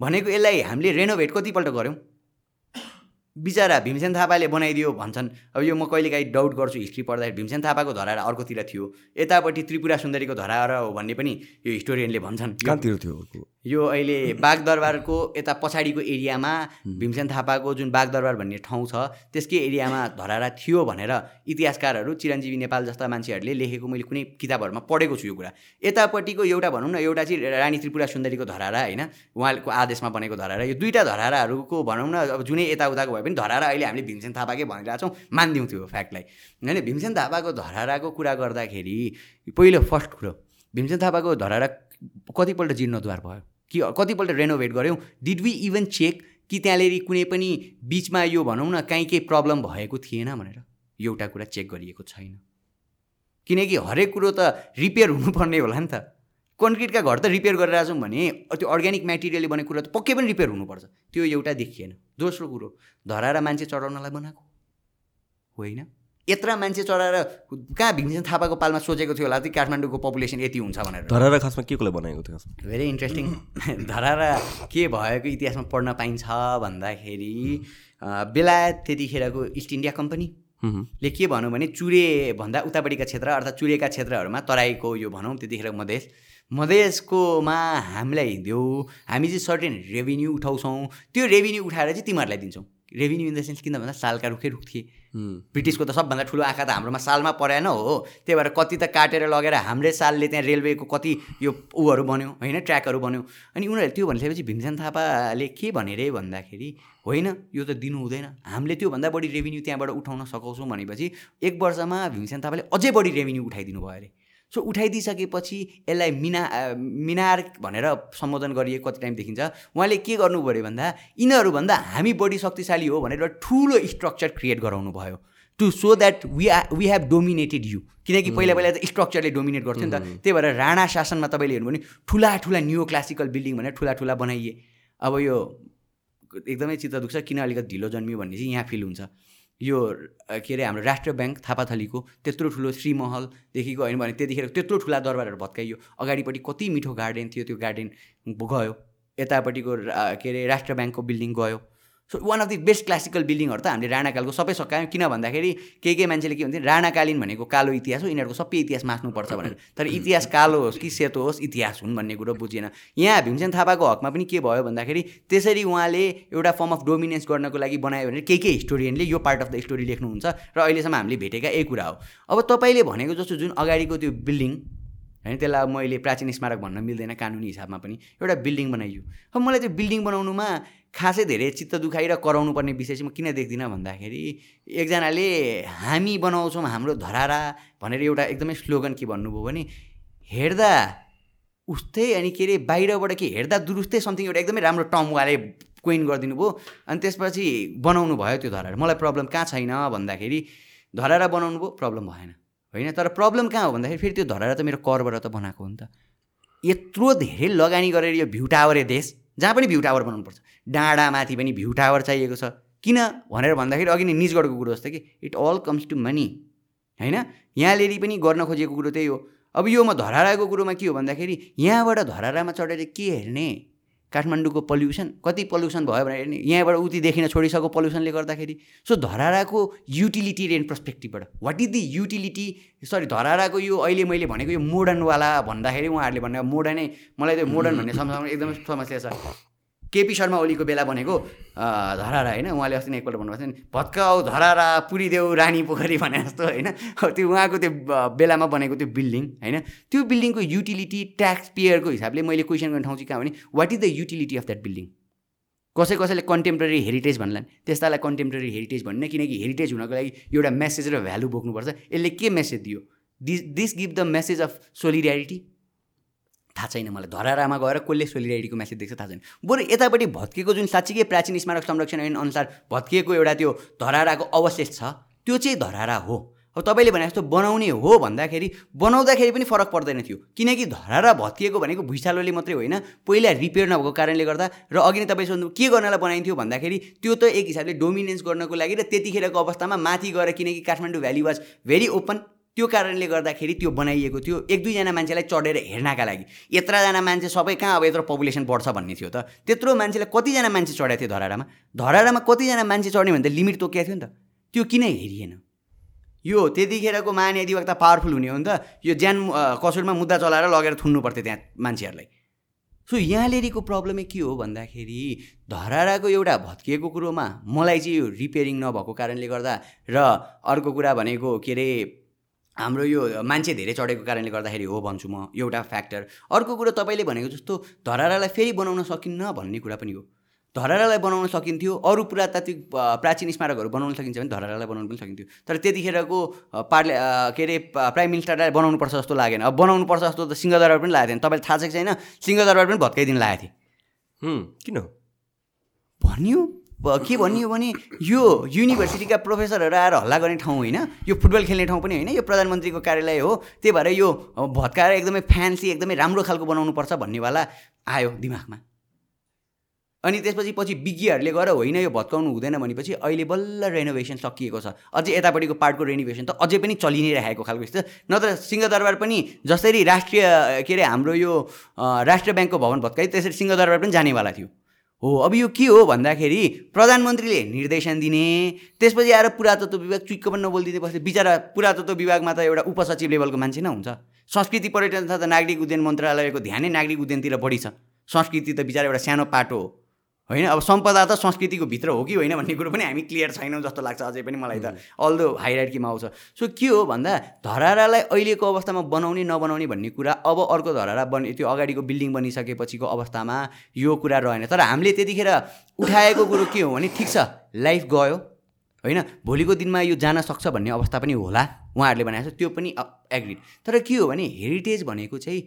B: भनेको यसलाई हामीले रेनोभेट कतिपल्ट गऱ्यौँ? बिचरा भीमसेन थापाले बनाइदियो भन्छन्। अब यो म कहिलेकाहीँ डाउट गर्छु हिस्ट्री पढ्दाखेरि भीमसेन थापाको धरारा अर्कोतिर थियो। यतापट्टि त्रिपुरा सुन्दरीको धरारा हो भन्ने पनि यो हिस्टोरियनले भन्छन्।
A: कहाँतिर थियो
B: यो अहिले बागदरबारको यता पछाडिको एरियामा भीमसेन थापाको जुन बागदरबार भन्ने ठाउँ छ त्यसकै एरियामा धरारा थियो भनेर इतिहासकारहरू चिरञ्जीवी नेपाल जस्ता मान्छेहरूले लेखेको मैले कुनै किताबहरूमा पढेको छु यो कुरा। यतापट्टिको एउटा भनौँ न एउटा चाहिँ रानी त्रिपुरा सुन्दरीको धरारा होइन उहाँको आदेशमा बनेको धरारा। यो दुईवटा धराराहरूको भनौँ न अब जुनै यताउताको भए पनि धरारा अहिले हामीले भीमसेन थापाकै भनिरहेको छौँ मानिदिउँ त्यो फ्याक्टलाई होइन भीमसेन थापाको धराराको कुरा गर्दाखेरि पहिलो फर्स्ट कुरो भीमसेन थापाको धरारा कतिपल्ट जीर्णोद्वार भयो? कि कतिपल्ट रेनोभेट गऱ्यौँ। डिड वी इभन चेक कि त्यहाँनिर कुनै पनि बिचमा यो भनौँ न काहीँ केही प्रब्लम भएको थिएन भनेर? एउटा कुरा चेक गरिएको छैन। किनकि हरेक कुरो त रिपेयर हुनुपर्ने होला नि त। कन्क्रिटका घर त रिपेयर गरेर छौँ भने त्यो अर्ग्यानिक मेटेरियलले बनेको कुरा त पक्कै पनि रिपेयर हुनुपर्छ। त्यो एउटा देखिएन। दोस्रो कुरो धराएर मान्छे चढाउनलाई बनाएको। होइन? यत्र मान्छे चढाएर कहाँ भीमसेन थापाको पालमा सोचेको थियो होला कि काठमाडौँको पपुलेसन यति हुन्छ भनेर।
A: धरारा खासमा के कोलाई बनाएको थियो
B: भेरी इन्ट्रेस्टिङ धरारा के भएको इतिहासमा पढ्न पाइन्छ भन्दाखेरि बेलायत त्यतिखेरको इस्ट इन्डिया कम्पनी ले के भनौँ भने चुरेभन्दा उतापट्टिका क्षेत्र अर्थात् चुरेका क्षेत्रहरूमा तराईको यो भनौँ त्यतिखेर मधेस। मधेसकोमा हामीलाई हिँड्यौँ। हामी चाहिँ सर्टेन रेभिन्यू उठाउँछौँ। त्यो रेभिन्यू उठाएर चाहिँ तिमीहरूलाई दिन्छौँ। रेभिन्यू इन द सेन्स किन भन्दा सालका रुखै रुख थिए। ब्रिटिसको त सबभन्दा ठुलो आँखा त हाम्रोमा सालमा परेन हो। त्यही भएर कति त काटेर लगेर हाम्रै सालले त्यहाँ रेलवेको कति यो ऊहरू बन्यो होइन ट्र्याकहरू बन्यो। अनि उनीहरूले त्यो भनिसकेपछि भीमसेन थापाले के भने रे भन्दाखेरि होइन यो त दिनु हुँदैन। हामीले त्योभन्दा बढी रेभिन्यू त्यहाँबाट उठाउन सकाउँछौँ भनेपछि एक वर्षमा भीमसेन थापाले अझै बढी रेभिन्यू उठाइदिनु भयो अरे। सो उठाइदिइसकेपछि यसलाई मिना मिनार भनेर सम्बोधन गरिए कति टाइम देखिन्छ। उहाँले के गर्नु पऱ्यो भन्दा यिनीहरूभन्दा हामी बढी शक्तिशाली हो भनेर एउटा ठुलो स्ट्रक्चर क्रिएट गराउनु भयो। To show that we uh we have dominated you किनकि पहिला पहिला त स्ट्रक्चरले डोमिनेट गर्थ्यो नि त। त्यही भएर राणा शासनमा तपाईँले हेर्नु भने ठुला ठुला न्यु क्लासिकल बिल्डिङ भनेर ठुला ठुला बनाइए। अब यो एकदमै चित्त दुख्छ किन अलिकति ढिलो जन्मियो भन्ने चाहिँ यहाँ फिल हुन्छ। यो के अरे हाम्रो राष्ट्र ब्याङ्क थापाथलीको त्यत्रो ठुलो श्रीमहलदेखिको होइन भने त्यतिखेर त्यत्रो ठुला दरबारहरू भत्काइयो। अगाडिपट्टि कति मिठो गार्डन थियो त्यो गार्डन गयो। यतापट्टिको के अरे राष्ट्र ब्याङ्कको बिल्डिङ गयो। So one of the best classical बिल्डिङहरू त हामीले राणाकालको सबै सकायौँ। किन भन्दाखेरि केही केही मान्छेले के भन्छ राणाकालीन भनेको कालो इतिहास हो यिनीहरूको सबै इतिहास मास्नुपर्छ भनेर। तर इतिहास कालो होस् कि सेतो होस् इतिहास हुन् भन्ने कुरो बुझिएन यहाँ भीमसेन थापाको हकमा पनि के भयो भन्दाखेरि त्यसरी उहाँले एउटा फर्म अफ डोमिनेन्स गर्नको लागि बनायो भने केही केही हिस्टोरियनले यो पार्ट अफ द स्टोरी लेख्नुहुन्छ र अहिलेसम्म हामीले भेटेका एक कुरा हो। अब तपाईँले भनेको जस्तो जुन अगाडिको त्यो बिल्डिङ होइन त्यसलाई मैले प्राचीन स्मारक भन्न मिल्दैन कानुनी हिसाबमा पनि। एउटा बिल्डिङ बनाइयो। अब मलाई त्यो बिल्डिङ बनाउनुमा खासै धेरै चित्त दुखाइ र कराउनु पर्ने विषय चाहिँ म किन देख्दिनँ भन्दाखेरि एकजनाले हामी बनाउँछौँ हाम्रो धरारा भनेर एउटा एकदमै स्लोगन के भन्नुभयो भने हेर्दा उस्तै अनि के अरे बाहिरबाट के हेर्दा दुरुस्तै समथिङ एउटा एकदमै राम्रो टर्म उहाँले कोइन गरिदिनु भयो अनि त्यसपछि बनाउनु भयो त्यो धरारा। मलाई प्रब्लम कहाँ छैन भन्दाखेरि धरारा बनाउनु भयो प्रब्लम भएन। होइन तर प्रब्लम कहाँ हो? भन्दाखेरि फेरि त्यो धरारा त मेरो करबाट त बनाएको हो नि त। यत्रो धेरै लगानी गरेर यो भ्यू टावर देश जहाँ पनि भ्यू टावर बनाउनुपर्छ। डाँडामाथि पनि भ्यू टावर चाहिएको छ। किन? भनेर भन्दाखेरि अघि नै निजगढको कुरो जस्तो कि। It all comes to money होइन? यहाँनिर पनि गर्न खोजेको कुरो त्यही हो। अब यो म धराराको कुरोमा के हो भन्दाखेरि यहाँबाट धरारामा चढेर के हेर्ने? काठमाडौँको पल्युसन। कति पल्युसन भयो भने हेर्ने? यहाँबाट उति देखिन छोडिसक्यो पल्युसनले गर्दाखेरि। सो धराराको utilitarian पर्सपेक्टिभबाट what is the utility sorry धराराको यो अहिले मैले भनेको यो मोडर्नवाला भन्दाखेरि उहाँहरूले भन्ने मोडर्नै मलाई त्यो मोडर्न भन्ने समस्या एकदमै समस्या छ। केपी शर्मा ओलीको बेला भनेको धरारा होइन? उहाँले अस्ति नै एकपल्ट भन्नुभएको थियो नि भत्काउ धरारा पुरिदेऊ रानी पोखरी भने जस्तो होइन? त्यो उहाँको त्यो बेलामा बनेको त्यो बिल्डिङ होइन? त्यो बिल्डिङको युटिलिटी ट्याक्स पेयरको हिसाबले मैले क्वेसन गर्ने ठाउँ चाहिँ कहाँ भने what is the utility of that building कसै कसैले कन्टेम्पोरेरी हेरिटेज भन्लान् त्यस्तालाई कन्टेम्पोरेरी हेरिटेज भन्ने किनकि हेरिटेज हुनको लागि एउटा मेसेज र भ्यालु बोक्नुपर्छ। यसले के मेसेज दियो? This this give the message of solidarity थाहा छैन मलाई। धरारामा गएर कसले सोलिडाइटीको म्यासेज देख्छ थाहा छैन। बरु यतापट्टि भत्किएको जुन साँच्चीकै प्राचीन स्मारक संरक्षण ऐन अनुसार भत्किएको एउटा त्यो धराराको अवशेष छ त्यो चाहिँ धरारा हो। अब तपाईँले भने जस्तो बनाउने हो भन्दाखेरि बनाउँदाखेरि पनि फरक पर्दैन थियो। किनकि धरारा भत्किएको भनेको भुइँचालोले मात्रै होइन पहिला रिपेयर नभएको कारणले गर्दा र अघि नै तपाईँ सोध्नु के गर्नलाई बनाइन्थ्यो भन्दाखेरि त्यो त एक हिसाबले डोमिनेन्स गर्नको लागि र त्यतिखेरको अवस्थामा माथि गएर किनकि Kathmandu valley was very open त्यो कारणले गर्दाखेरि त्यो बनाइएको थियो। एक दुईजना मान्छेलाई चढेर हेर्नका लागि। यत्रजना मान्छे सबै कहाँ? अब यत्रो पपुलेसन बढ्छ भन्ने थियो त। त्यत्रो मान्छेलाई कतिजना मान्छे चढाएको थियो धराडामा धराडामा कतिजना मान्छे चढ्ने भने त लिमिट तोकिएको थियो नि त। त्यो किन हेरिएन? यो त्यतिखेरको महाधिवक्ता पावरफुल हुने हो नि त। यो ज्यान कसुरमा मुद्दा चलाएर लगेर थुन्नु पर्थ्यो त्यहाँ मान्छेहरूलाई। सो यहाँनिरको प्रब्लमै के हो भन्दाखेरि धराराको एउटा भत्किएको कुरोमा मलाई चाहिँ यो रिपेयरिङ नभएको कारणले गर्दा र अर्को कुरा भनेको के अरे हाम्रो यो मान्छे धेरै चढेको कारणले गर्दाखेरि हो भन्छु म एउटा फ्याक्टर अर्को कुरो तपाईँले भनेको जस्तो धरारालाई फेरि बनाउन सकिन्न भन्ने कुरा पनि हो। धरारालाई बनाउन सकिन्थ्यो अरू पुरातात्विक प्राचीन स्मारकहरू बनाउन सकिन्छ भने धरारालाई बनाउनु पनि सकिन्थ्यो। तर त्यतिखेरको पार्ले के अरे प्राइम मिनिस्टरलाई बनाउनुपर्छ जस्तो लागेन। अब बनाउनुपर्छ जस्तो त सिंहदरबार पनि लागेको थिएन। तपाईँलाई थाहा छ कि छैन? सिंहदरबार पनि भत्काइदिनु लागेको
A: थिएँ। किन?
B: भनियो। के भनियो भने यो युनिभर्सिटीका प्रोफेसरहरू आएर हल्ला गर्ने ठाउँ होइन यो फुटबल खेल्ने ठाउँ पनि होइन यो प्रधानमन्त्रीको कार्यालय हो त्यही भएर यो भत्काएर एकदमै फ्यान्सी एकदमै राम्रो खालको बनाउनुपर्छ भन्नेवाला आयो दिमागमा। अनि त्यसपछि पछि विज्ञहरूले गएर होइन यो भत्काउनु हुँदैन भनेपछि अहिले बल्ल रेनोभेसन सकिएको छ। अझै यतापट्टिको पार्टको रेनोभेसन त अझै पनि चलि नै राखेको खालको यस्तो नत्र सिंहदरबार पनि जसरी राष्ट्रिय के अरे हाम्रो यो राष्ट्रिय ब्याङ्कको भवन भत्काइ त्यसरी सिंहदरबार पनि जानेवाला थियो। हो अब यो के हो भन्दाखेरि प्रधानमन्त्रीले निर्देशन दिने त्यसपछि आएर पुरातत्व विभाग चुक्क पनि नबोलिदिँदै बस्ने बिचरा पुरातत्व विभागमा त एउटा उपसचिव लेभलको मान्छे नै हुन्छ। संस्कृति पर्यटन तथा नागरिक उद्यान मन्त्रालयको ध्यानै नागरिक उद्यानतिर बढी छ। संस्कृति त बिचरा एउटा सानो पाटो हो। होइन? अब सम्पदा त संस्कृतिको भित्र हो कि होइन भन्ने कुरो पनि हामी क्लियर छैनौँ जस्तो लाग्छ अझै पनि मलाई त। अल्दो हाइराइटकीमा आउँछ। सो के हो भन्दा धरारालाई अहिलेको अवस्थामा बनाउने नबनाउने भन्ने कुरा अब अर्को धरारा बनि त्यो अगाडिको बिल्डिङ बनिसकेपछिको अवस्थामा यो कुरा रहेन। तर हामीले त्यतिखेर उठाएको कुरो के हो भने ठिक छ लाइफ गयो होइन? भोलिको दिनमा यो जान सक्छ भन्ने अवस्था पनि होला। उहाँहरूले भनेको छ त्यो पनि एग्रिड तर के हो भने हेरिटेज भनेको चाहिँ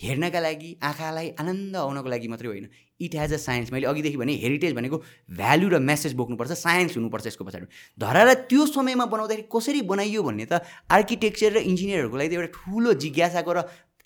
B: हेर्नका लागि आँखालाई आनन्द आउनको लागि मात्रै होइन। इट हेज अ साइन्स मैले अघिदेखि भने हेरिटेज भनेको भ्यालु र मेसेज बोक्नुपर्छ साइन्स हुनुपर्छ यसको पछाडि। धरालाई त्यो समयमा बनाउँदाखेरि कसरी बनाइयो भन्ने त आर्किटेक्चर र इन्जिनियरहरूको लागि त एउटा ठुलो जिज्ञासाको र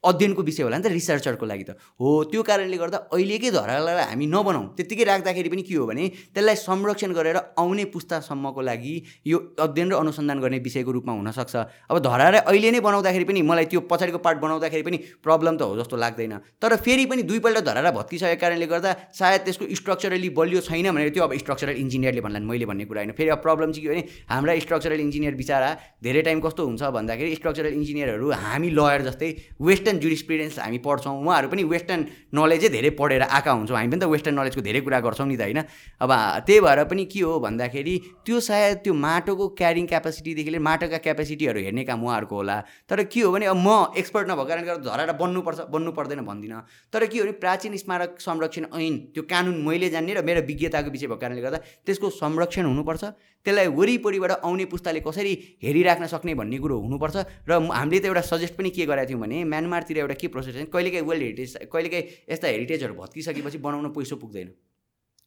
B: अध्ययनको विषय होला नि त रिसर्चरको लागि त। हो त्यो कारणले गर्दा अहिलेकै धरालाई हामी नबनाउँ। त्यत्तिकै राख्दाखेरि पनि के हो भने त्यसलाई संरक्षण गरेर आउने पुस्तासम्मको लागि यो अध्ययन र अनुसन्धान गर्ने विषयको रूपमा हुनसक्छ। अब धरालाई अहिले नै बनाउँदाखेरि पनि मलाई त्यो पछाडिको पार्ट बनाउँदाखेरि पनि प्रब्लम त हो जस्तो लाग्दैन। तर फेरि पनि दुईपल्ट धरारा भत्किसकेको कारणले गर्दा सायद त्यसको स्ट्रक्चरली बलियो छैन भनेर त्यो अब स्ट्रक्चरल इन्जिनियरले भन्ला मैले भन्ने कुरा होइन। फेरि अब प्रब्लम चाहिँ के भने हाम्रा स्ट्रक्चरल इन्जिनियर बिचरा धेरै टाइम कस्तो हुन्छ भन्दाखेरि स्ट्रक्चरल इन्जिनियरहरू हामी लयर जस्तै वेस्ट वेस्टर्न जुडिसप्रिडेन्स हामी पढ्छौँ। उहाँहरू पनि वेस्टर्न नलेजै धेरै पढेर आएका हुन्छौँ। हामी पनि त वेस्टर्न नलेजको धेरै कुरा गर्छौँ नि त होइन? अब त्यही भएर पनि के हो भन्दाखेरि त्यो सायद त्यो माटोको क्यारिङ क्यापेसिटीदेखि लिएर माटोका क्यापेसिटीहरू हेर्ने काम उहाँहरूको होला। तर के हो भने अब म एक्सपर्ट नभएको कारणले गर्दा झराएर बन्नुपर्छ बन्नु पर्दैन भन्दिनँ। तर के हो भने प्राचीन स्मारक संरक्षण ऐन त्यो कानुन मैले जान्ने र मेरो विज्ञताको विषय भएको कारणले गर्दा त्यसको संरक्षण हुनुपर्छ। त्यसलाई वरिपरिबाट आउने पुस्ताले कसरी हेरिराख्न सक्ने भन्ने कुरो हुनुपर्छ। र हामीले त एउटा सजेस्ट पनि के गरेका थियौँ भने म्यानमारतिर एउटा के प्रोसेस छ कहिलेकाहीँ वर्ल्ड हेरिटेज कहिलेकाहीँ यस्ता हेरिटेजहरू भत्किसकेपछि बनाउन पैसो पुग्दैन।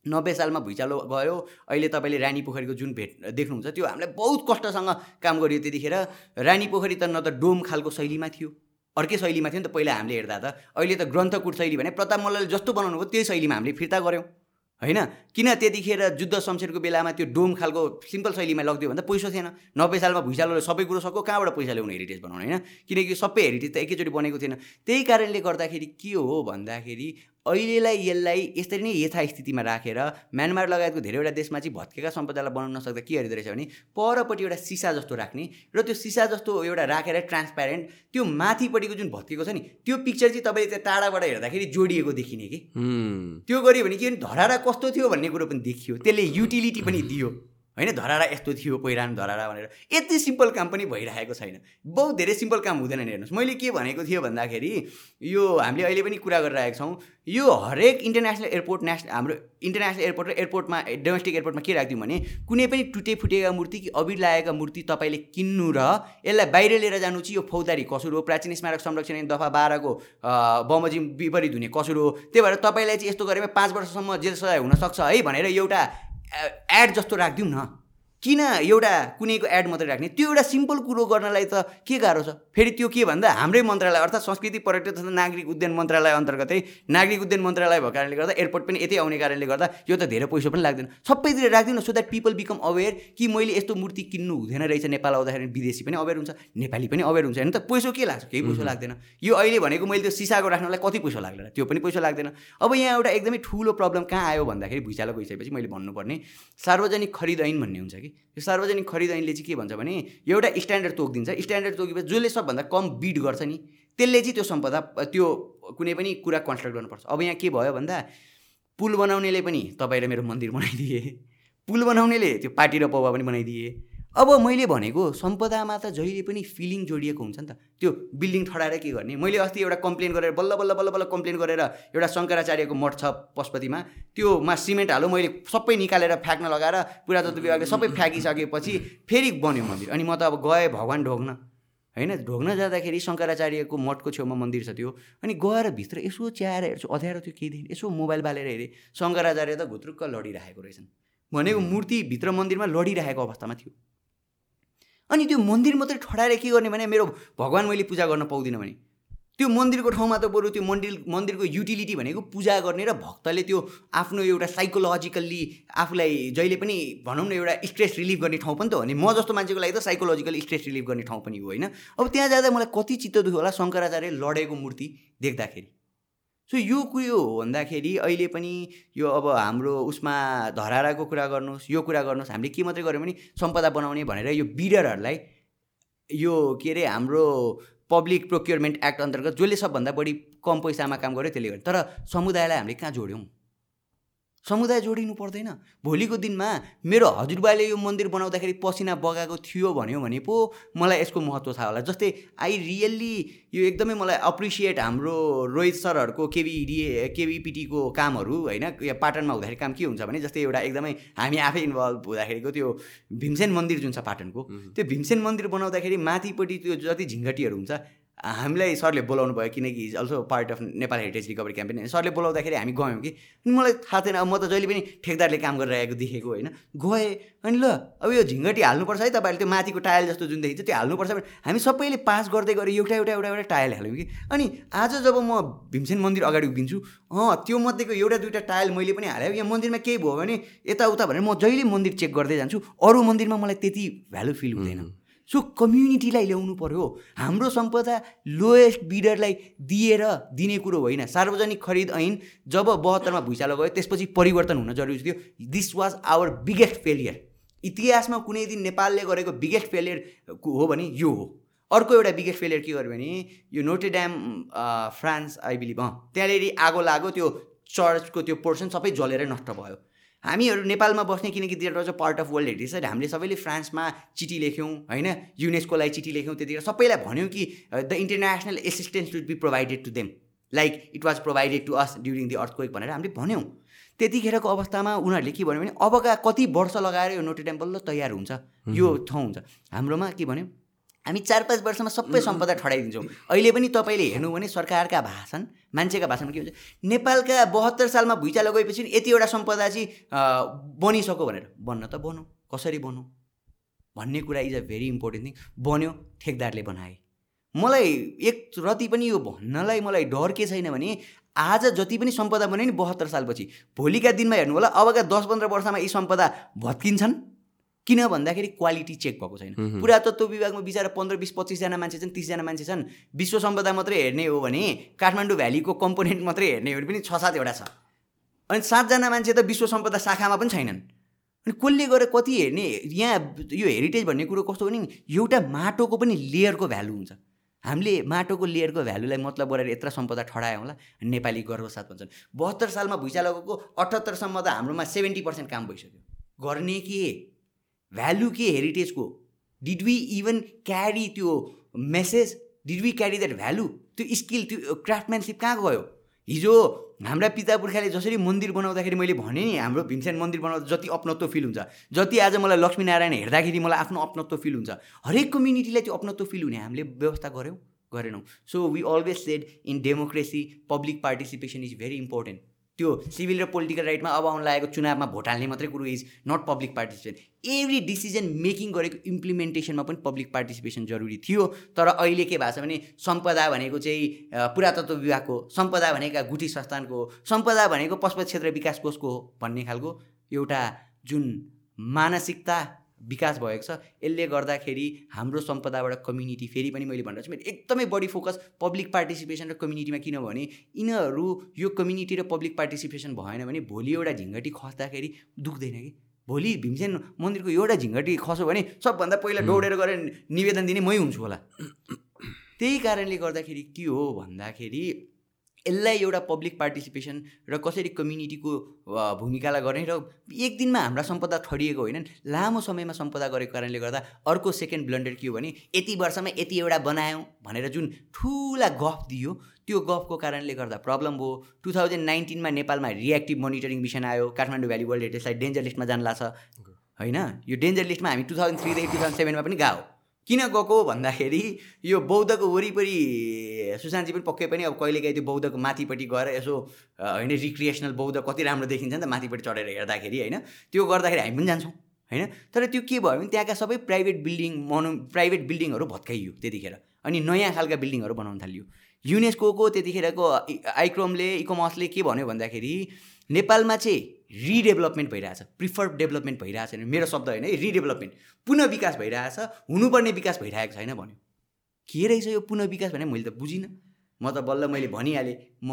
B: नब्बे सालमा भुइँचालो गयो अहिले तपाईँले रानी पोखरीको जुन भेट देख्नुहुन्छ त्यो हामीलाई बहुत कष्टसँग काम गरियो त्यतिखेर। रानी पोखरी त न त डोम खालको शैलीमा थियो अर्कै शैलीमा थियो नि त पहिला हामीले हेर्दा त। अहिले त ग्रन्थकुट शैली भने प्रताप मल्लले जस्तो बनाउनु भयो त्यही शैलीमा हामीले फिर्ता गऱ्यौँ। होइन? किन त्यतिखेर जुद्ध शमशेरको बेलामा त्यो डोम खालको सिम्पल शैलीमा लगिदियो भन्दा पैसा थिएन। नब्बे सालमा भुइँचालोले सबै कुरो सक्यो कहाँबाट पैसा ल्याउनु हेरिटेज बनाउनु होइन? किनकि सबै हेरिटेज त एकैचोटि बनेको थिएन। त्यही कारणले गर्दाखेरि के हो भन्दाखेरि अहिलेलाई यसलाई यसरी नै यथास्थितिमा राखेर म्यानमार लगायतको धेरैवटा देशमा चाहिँ भत्केका सम्पदालाई बनाउन नसक्दा के गरिँदो रहेछ भने परपट्टि एउटा सिसा जस्तो राख्ने र त्यो सिसा जस्तो एउटा राखेर ट्रान्सप्यारेन्ट त्यो माथिपट्टिको जुन भत्केको छ नि त्यो पिक्चर चाहिँ तपाईँले त्यो टाढाबाट हेर्दाखेरि जोडिएको देखिने कि। त्यो गऱ्यो भने के भने धरारा कस्तो थियो भन्ने कुरो पनि देखियो त्यसले युटिलिटी पनि दियो। होइन? धरारा यस्तो थियो पहिरान धरारा भनेर। यति सिम्पल काम पनि भइरहेको छैन। बहुत धेरै सिम्पल काम हुँदैन हेर्नुहोस्। मैले के भनेको थियो भन्दाखेरि यो हामीले अहिले पनि कुरा गरिरहेको छौँ यो हरेक इन्टरनेसनल एयरपोर्ट नेसनल हाम्रो इन्टरनेसनल एयरपोर्ट र एयरपोर्टमा डोमेस्टिक एयरपोर्टमा के राखिदिउँ भने कुनै पनि टुटे फुटेका मूर्ति कि अबिर लागेका मूर्ति तपाईँले किन्नु र यसलाई बाहिर लिएर जानु चाहिँ यो फौजदारी कसुर हो। प्राचीन स्मारक संरक्षण दफा बाह्रको बमोजिम विपरीत हुने कसुर हो। त्यही भएर तपाईँलाई चाहिँ यस्तो गरेर पाँच वर्षसम्म जेल सजाय हुनसक्छ है भनेर एउटा एड जस्तो राखिदिउँ न। किन एउटा कुनैको एड मात्रै राख्ने? त्यो एउटा सिम्पल कुरो गर्नलाई त के गाह्रो छ? फेरि त्यो के भन्दा हाम्रै मन्त्रालय अर्थात् संस्कृति पर्यटन तथा नागरिक उद्यान मन्त्रालय अन्तर्गतै नागरिक उद्यान मन्त्रालय भएको कारणले गर्दा एयरपोर्ट पनि यतै आउने कारणले गर्दा यो त धेरै पैसा पनि लाग्दैन। सबैतिर राखिदिनु so that people become aware कि मैले यस्तो मूर्ति किन्नु हुँदैन रहेछ। नेपाल आउँदाखेरि विदेशी पनि अवेर हुन्छ नेपाली पनि अवेर हुन्छ। होइन त? पैसा के लाग्छ? केही पैसा लाग्दैन। यो अहिले भनेको मैले त्यो सिसाको राख्नलाई कति पैसा लाग्दैन? त्यो पनि पैसा लाग्दैन। अब यहाँ एउटा एकदमै ठुलो प्रब्लम कहाँ आयो भन्दाखेरि भुइँचालो गइसकेपछि मैले भन्नुपर्ने सार्वजनिक खरिद ऐन भन्ने हुन्छ कि? यो सार्वजनिक खरिद ऐनले चाहिँ के भन्छ भने एउटा स्ट्यान्डर्ड तोकिदिन्छ। स्ट्यान्डर्ड तोकेपछि जसले सबभन्दा कम बिड गर्छ नि त्यसले चाहिँ त्यो सम्पदा त्यो कुनै पनि कुरा कन्स्ट्रक्ट गर्नुपर्छ। अब यहाँ के भयो भन्दा पुल बनाउनेले पनि तपाईँ र मेरो मन्दिर बनाइदिए। पुल बनाउनेले त्यो पार्टी र पौवा पनि बनाइदिए। अब मैले भनेको सम्पदामा त जहिले पनि फिलिङ जोडिएको हुन्छ नि त। त्यो बिल्डिङ ठडाएर के गर्ने? मैले अस्ति एउटा कम्प्लेन गरेर बल्ल बल्ल बल्ल बल्ल कम्प्लेन गरेर एउटा शङ्कराचार्यको मठ छ पशुपतिमा त्योमा सिमेन्ट हालो मैले सबै निकालेर फ्याँक्न लगाएर पुरातत्व विभागले सबै फ्याँकिसकेपछि फेरि बन्यो मन्दिर। अनि म त अब गएँ भगवान् ढोग्न। होइन ढोग्न जाँदाखेरि शङ्कराचार्यको मठको छेउमा मन्दिर छ त्यो। अनि गएर भित्र यसो च्याएर हेर्छु अध्यारो थियो केही दिन यसो मोबाइल बालेर हेरेँ। शङ्कराचार्य त घुत्रुक्क लडिरहेको रहेछन्। भनेको मूर्ति भित्र मन्दिरमा लडिरहेको अवस्थामा थियो। अनि त्यो मन्दिर मात्रै ठडाएर के गर्ने भने मेरो भगवान् मैले पूजा गर्न पाउँदिनँ भने। त्यो मन्दिरको ठाउँमा त बरु त्यो मन्दिर मन्दिरको युटिलिटी भनेको पूजा गर्ने र भक्तले त्यो आफ्नो एउटा साइकोलोजिकल्ली आफूलाई जहिले पनि भनौँ न एउटा स्ट्रेस रिलिभ गर्ने ठाउँ पनि त हो नि। म जस्तो मान्छेको लागि त साइकोलोजिकल स्ट्रेस रिलिभ गर्ने ठाउँ पनि हो होइन? अब त्यहाँ जाँदा मलाई कति चित्त दुख्यो होला शङ्कराचार्य लडेको मूर्ति देख्दाखेरि। सो यो कुरो हो भन्दाखेरि अहिले पनि यो अब हाम्रो उसमा धराराको कुरा गर्नुहोस् यो कुरा गर्नुहोस् हामीले के मात्रै गऱ्यौँ भने सम्पदा बनाउने भनेर यो बिडरहरूलाई यो के अरे हाम्रो पब्लिक प्रोक्योरमेन्ट एक्ट अन्तर्गत जसले सबभन्दा बढी कम पैसामा काम गर्यो त्यसले गर्यो। तर समुदायलाई हामीले कहाँ जोड्यौँ? समुदाय जोडिनु पर्दैन। भोलिको दिनमा मेरो हजुरबाले यो मन्दिर बनाउँदाखेरि पसिना बगाएको थियो भन्यो भने पो मलाई यसको महत्त्व थाहा होला। जस्तै आई रियल्ली यो एकदमै मलाई अप्रिसिएट हाम्रो रोहित सरहरूको केबी केबिपिटीको कामहरू होइन? पाटनमा हुँदाखेरि काम के हुन्छ भने जस्तै एउटा एकदमै हामी आफै इन्भल्भ हुँदाखेरिको त्यो भीमसेन मन्दिर जुन छ पाटनको त्यो भीमसेन मन्दिर बनाउँदाखेरि माथिपट्टि त्यो जति झिङ्गटीहरू हुन्छ हामीलाई सरले बोलाउनु भयो किनकि is also part of Nepal heritage recovery campaign. सरले बोलाउँदाखेरि हामी गयौँ कि। मलाई थाहा थिएन अब म त जहिले पनि ठेकदारले काम गरिरहेको देखेको होइन। गएँ अनि ल अब यो झिङ्गटी हाल्नुपर्छ है तपाईँहरूले त्यो माथिको टायल जस्तो जुन देखिन्छ त्यो हाल्नुपर्छ भने हामी सबैले पास गर्दै गऱ्यो एउटा एउटा एउटा एउटा टायल हाल्यौँ कि। अनि आज जब म भीमसेन मन्दिर अगाडि उभिन्छु अँ त्यो मध्येको एउटा दुइटा टायल मैले पनि हालेँ। यहाँ मन्दिरमा केही भयो भने यताउता भनेर म जहिले मन्दिर चेक गर्दै जान्छु अरू मन्दिरमा मलाई त्यति भ्यालु फिल हुँदैन। सो कम्युनिटीलाई ल्याउनु पऱ्यो हाम्रो सम्पदा लोएस्ट बिडरलाई दिएर दिने कुरो होइन। सार्वजनिक खरिद ऐन जब बहत्तरमा भुइँचालो गयो त्यसपछि परिवर्तन हुन जरुरी थियो। This was our biggest failure इतिहासमा कुनै दिन नेपालले गरेको बिगेस्ट फेलियर हो भने यो हो। अर्को एउटा बिगेस्ट फेलियर के गर्यो भने यो Notre Dame France I believe अँ त्यहाँनिर आगो लाग्यो त्यो चर्चको त्यो पोर्सन सबै जलेर नष्ट भयो। हामीहरू नेपालमा बस्ने किनकि there was a part of world heritage हामीले सबैले फ्रान्समा चिठी लेख्यौँ होइन? युनेस्कोलाई चिठी लेख्यौँ त्यतिखेर सबैलाई भन्यौँ कि the international assistance would be provided to them like it was provided to us during the earth भनेर हामीले भन्यौँ। त्यतिखेरको अवस्थामा उनीहरूले के भन्यो भने अबका कति वर्ष लगाएर यो नोटे टेम्पल तयार हुन्छ? यो ठाउँ हुन्छ। हाम्रोमा के भन्यो? हामी चार पाँच वर्षमा सबै सम्पदा ठडाइदिन्छौँ। अहिले पनि तपाईँले हेर्नु भने सरकारका भाषण मान्छेका भाषणमा के हुन्छ नेपालका बहत्तर सालमा भुइँचालो गएपछि यतिवटा सम्पदा चाहिँ बनिसक्यो भनेर। बन्न त बनौँ कसरी बनौँ भन्ने कुरा is a very important thing बन्यो ठेकदारले बनाए। मलाई एक रति पनि यो भन्नलाई मलाई डर के छैन भने आज जति पनि सम्पदा बन्यो नि बहत्तर सालपछि। भोलिका दिनमा हेर्नु होला अबका दस पन्ध्र वर्षमा यी सम्पदा भत्किन्छन् किन भन्दाखेरि क्वालिटी चेक भएको छैन। पुरातत्व विभागमा बिचरा पन्ध्र बिस पच्चिसजना मान्छे छन् तिसजना मान्छे छन्। विश्व सम्पदा मात्रै हेर्ने हो भने काठमाडौँ भ्यालीको कम्पोनेन्ट मात्रै हेर्ने हो भने पनि छ सातवटा छ। अनि सातजना मान्छे त विश्व सम्पदा शाखामा पनि छैनन्। अनि कसले गरेर कति हेर्ने यहाँ यो हेरिटेज भन्ने कुरो कस्तो भने एउटा माटोको पनि लेयरको भ्यालु हुन्छ। हामीले माटोको लेयरको भ्यालुलाई मतलब गरेर यत्र सम्पदा ठडायौँ होला नेपाली गर्वसाथ भन्छन्। बहत्तर सालमा भुइँचालोको अठहत्तरसम्म त हाम्रोमा सेभेन्टी पर्सेन्ट काम भइसक्यो। गर्ने के? भ्यालु के हेरिटेजको डिड वी इभन क्यारी त्यो message did we carry that value त्यो स्किल त्यो क्राफ्टम्यानसिप कहाँ गयो? हिजो हाम्रा पिता पुर्खाले जसरी मन्दिर बनाउँदाखेरि मैले भनेँ नि हाम्रो भीमसेन मन्दिर बनाउँदा जति अपनत्व फिल हुन्छ। जति आज मलाई लक्ष्मीनारायण हेर्दाखेरि मलाई आफ्नो अपनत्व फिल हुन्छ। हरेक कम्युनिटीलाई त्यो अपनत्व फिल हुने हामीले व्यवस्था गऱ्यौँ गरेनौँ। So we always said in democracy public participation is very important त्यो सिभिल र पोलिटिकल राइटमा अब आउनु लागेको चुनावमा भोट हाल्ने मात्रै कुरो is not public participation every decision making गरेको इम्प्लिमेन्टेसनमा पनि पब्लिक पार्टिसिपेसन जरुरी थियो। तर अहिले के भएको छ भने सम्पदा भनेको चाहिँ पुरातत्व विभागको सम्पदा भनेका गुठी संस्थानको सम्पदा भनेको पशुपत क्षेत्र विकास कोषको हो भन्ने खालको एउटा जुन मानसिकता विकास भएको छ। यसले गर्दाखेरि हाम्रो सम्पदाबाट कम्युनिटी फेरि पनि मैले भनेर मेरो एकदमै बढी फोकस पब्लिक पार्टिसिपेसन र कम्युनिटीमा किनभने यिनीहरू यो कम्युनिटी र पब्लिक पार्टिसिपेसन भएन भने भोलि एउटा झिङ्गटी खस्दाखेरि दुख्दैन कि? भोलि भीमसेन मन्दिरको एउटा झिङ्गटी खस्यो भने सबभन्दा पहिला दौडेर गएर निवेदन दिने मै हुन्छु होला। त्यही कारणले गर्दाखेरि के हो भन्दाखेरि यसलाई एउटा पब्लिक पार्टिसिपेसन र कसरी कम्युनिटीको भूमिकालाई गर्ने र एक दिनमा हाम्रा सम्पदा ठडिएको होइन लामो समयमा सम्पदा गरेको कारणले गर्दा अर्को सेकेन्ड ब्लन्डर के हो भने यति वर्षमा यति एउटा बनायौँ भनेर जुन ठुला गफ दियो त्यो गफको कारणले गर्दा प्रब्लम भयो। टु थाउजन्ड नाइन्टिनमा नेपालमा रियाक्टिभ मोनिटरिङ मिसन आयो काठमाडौँ भ्याली वर्ल्ड हेरिटेजलाई डेन्जर लिस्टमा जान लाग्छ। होइन? यो डेन्जर लिस्टमा हामी टु थाउजन्ड थ्रीदेखि टु थाउजन्ड सेभेनमा पनि गयो किन गएको भन्दाखेरि यो बौद्धको वरिपरि सुशान्तजी पनि पक्कै पनि अब कहिलेकाहीँ त्यो बौद्धको माथिपट्टि गएर यसो होइन रिक्रिएसनल बौद्ध कति राम्रो देखिन्छ नि त माथिपट्टि चढेर हेर्दाखेरि होइन? त्यो गर्दाखेरि हामी पनि जान्छौँ होइन? तर त्यो के भयो भने त्यहाँका सबै प्राइभेट बिल्डिङ मनो प्राइभेट बिल्डिङहरू भत्काइयो त्यतिखेर अनि नयाँ खालका बिल्डिङहरू बनाउन थालियो। युनेस्को त्यतिखेरको आइक्रोमले इकोमर्सले के भन्यो भन्दाखेरि नेपालमा चाहिँ रिडेभलपमेन्ट भइरहेछ प्रिफर डेभलपमेन्ट भइरहेको छैन मेरो शब्द होइन है रिडेभलपमेन्ट पुनः विकास भइरहेछ हुनुपर्ने विकास भइरहेको छैन भन्यो। के रहेछ यो पुनः विकास भने मैले त बुझिनँ। म त बल्ल मैले भनिहालेँ म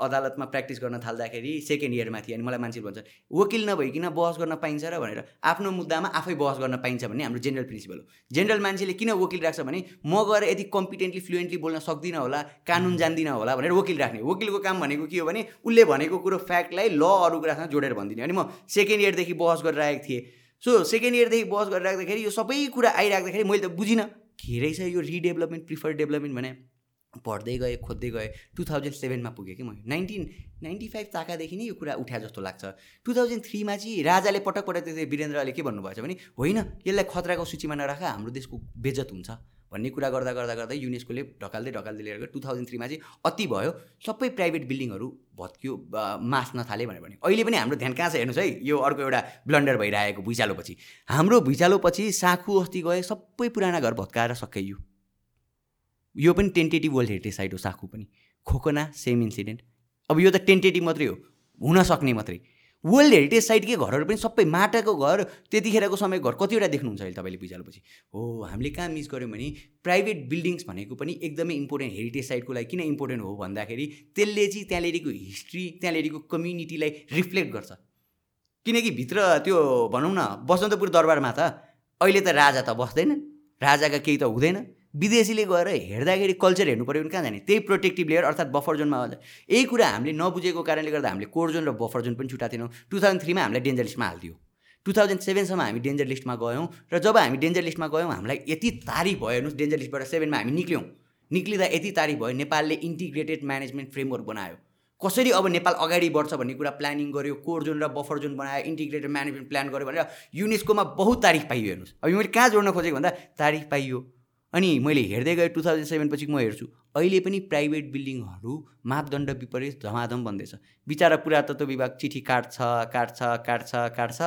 B: अदालतमा प्र्याक्टिस गर्न थाल्दाखेरि सेकेन्ड इयरमा थिएँ अनि मलाई मान्छेले भन्छ वकिल नभइकन बहस गर्न पाइन्छ र? भनेर आफ्नो मुद्दामा आफै बहस गर्न पाइन्छ भन्ने हाम्रो जेनरल प्रिन्सिपल हो। जेनरल मान्छेले किन वकिल राख्छ भने म गएर यति कम्पिटेन्टली फ्लुएन्टली बोल्न सक्दिनँ होला कानुन जान्दिनँ होला भनेर वकिल राख्ने वकिलको काम भनेको के हो भने उसले भनेको कुरो फ्याक्टलाई ल अरू कुरासँग जोडेर भनिदिने। अनि म सेकेन्ड इयरदेखि बहस आएको थिएँ। सो सेकेन्ड इयरदेखि बहस गरेर राख्दाखेरि यो सबै कुरा आइराख्दाखेरि मैले त बुझिनँ के रहेछ यो रिडेभलपमेन्ट प्रिफर डेभलपमेन्ट भने पढ्दै गएँ खोज्दै गएँ टु थाउजन्ड सेभेनमा पुगेँ कि म। नाइन्टिन नाइन्टी फाइभ ताकादेखि नै यो कुरा उठ्या जस्तो लाग्छ। टु थाउजन्ड थ्रीमा चाहिँ राजाले पटक पटक त्यो वीरेन्द्रले के भन्नुभएछ भने होइन यसलाई खतराको सूचीमा नराख हाम्रो देशको बेजत हुन्छ। भन्ने कुरा गर्दा गर्दा गर्दै युनेस्कोले ढकाल्दै ढकाल्दै लिएर टु थाउजन्ड थ्रीमा चाहिँ अति भयो सबै प्राइभेट बिल्डिङहरू भत्कियो मास्न थाल्यो भनेर भने अहिले पनि हाम्रो ध्यान कहाँ छ हेर्नुहोस् है यो अर्को एउटा ब्लन्डर भइरहेको भुइँचालोपछि। हाम्रो भुइँचालोपछि साखु अस्ति गए सबै पुराना घर भत्काएर सकाइयो यो पनि टेन्टेटिभ वर्ल्ड हेरिटेज साइट हो साखु पनि। खोकना सेम इन्सिडेन्ट अब यो त टेन्टेटिभ मात्रै हो हुन सक्ने मात्रै। वर्ल्ड हेरिटेज साइटकै घरहरू पनि सबै माटाको घर त्यतिखेरको समय घर। कतिवटा देख्नुहुन्छ अहिले तपाईँले बुझालेपछि हो हामीले कहाँ मिस गऱ्यौँ भने प्राइभेट बिल्डिङ्स भनेको पनि एकदमै इम्पोर्टेन्ट हेरिटेज साइटको लागि किन इम्पोर्टेन्ट हो भन्दाखेरि त्यसले चाहिँ त्यहाँनिरको हिस्ट्री त्यहाँनिरको कम्युनिटीलाई रिफ्लेक्ट गर्छ। किनकि भित्र त्यो भनौँ न बसन्तपुर दरबारमा त अहिले त राजा त बस्दैन राजाका केही त हुँदैन। विदेशीले गएर हेर्दाखेरि कल्चर हेर्नु पऱ्यो भने कहाँ जाने? त्यही प्रोटेक्टिभ लेयर अर्थात् बफर जोनमा यही कुरा हामीले नबुझेको कारणले गर्दा हामीले कोर जोन र बफर जोन पनि छुट्याएको थिएनौँ। टु थाउजन्ड थ्रीमा हामीलाई डेन्जर लिस्टमा हालिदियो। टु थाउजन्ड सेभेनसम्म हामी डेन्जर लिस्टमा गयौँ र जब हामी डेन्जर लिस्टमा गयौँ हामीलाई यति तारिफ भयो हेर्नुहोस् डेन्जर लिस्टबाट सेभेनमा हामी निक्ल्यौँ। निक्लिँदा यति तारिफ भयो नेपालले इन्टिग्रेटेड म्यानेजमेन्ट फ्रेमवर्क बनायो। कसरी अब नेपाल अगाडि बढ्छ भन्ने कुरा प्लानिङ गर्यो कोर जोन र बफर जोन बनायो इन्टिग्रेटेड म्यानेजमेन्ट प्लान गर्यो भनेर युनेस्कोमा बहुत तारिफ पाइयो हेर्नुहोस्। अब मैले कहाँ जोड्न खोजेको भन्दा तारिफ पाइयो। अनि मैले हेर्दै गएँ टु थाउजन्ड सेभेनपछि म हेर्छु अहिले पनि प्राइभेट बिल्डिङहरू मापदण्ड विपरीत धमाधम बन्दैछ। बिचरा पुरातत्व विभाग चिठी काट्छ काट्छ काट्छ काट्छ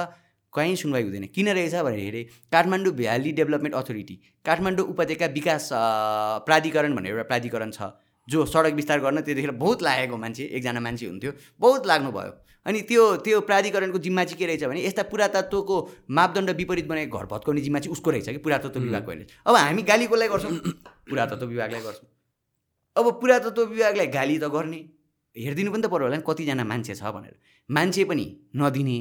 B: कहीँ सुनवाई हुँदैन। किन रहेछ भनेर हेरेँ Kathmandu valley development authority Kathmandu उपत्यका विकास प्राधिकरण भनेर एउटा प्राधिकरण छ जो सडक विस्तार गर्न त्यतिखेर बहुत लागेको मान्छे एकजना मान्छे हुन्थ्यो बहुत लाग्नुभयो। अनि त्यो त्यो प्राधिकरणको जिम्मा चाहिँ के रहेछ भने यस्ता पुरातत्वको मापदण्ड विपरीत बनाएको घर भत्काउने जिम्मा चाहिँ उसको रहेछ कि पुरातत्व विभागको अहिले। अब हामी गाली कसलाई गर्छौँ? पुरातत्व विभागलाई गर्छौँ। अब पुरातत्व विभागलाई गाली त गर्ने। हेरिदिनु पनि त पऱ्यो होला नि कतिजना मान्छे छ भनेर। मान्छे पनि नदिने।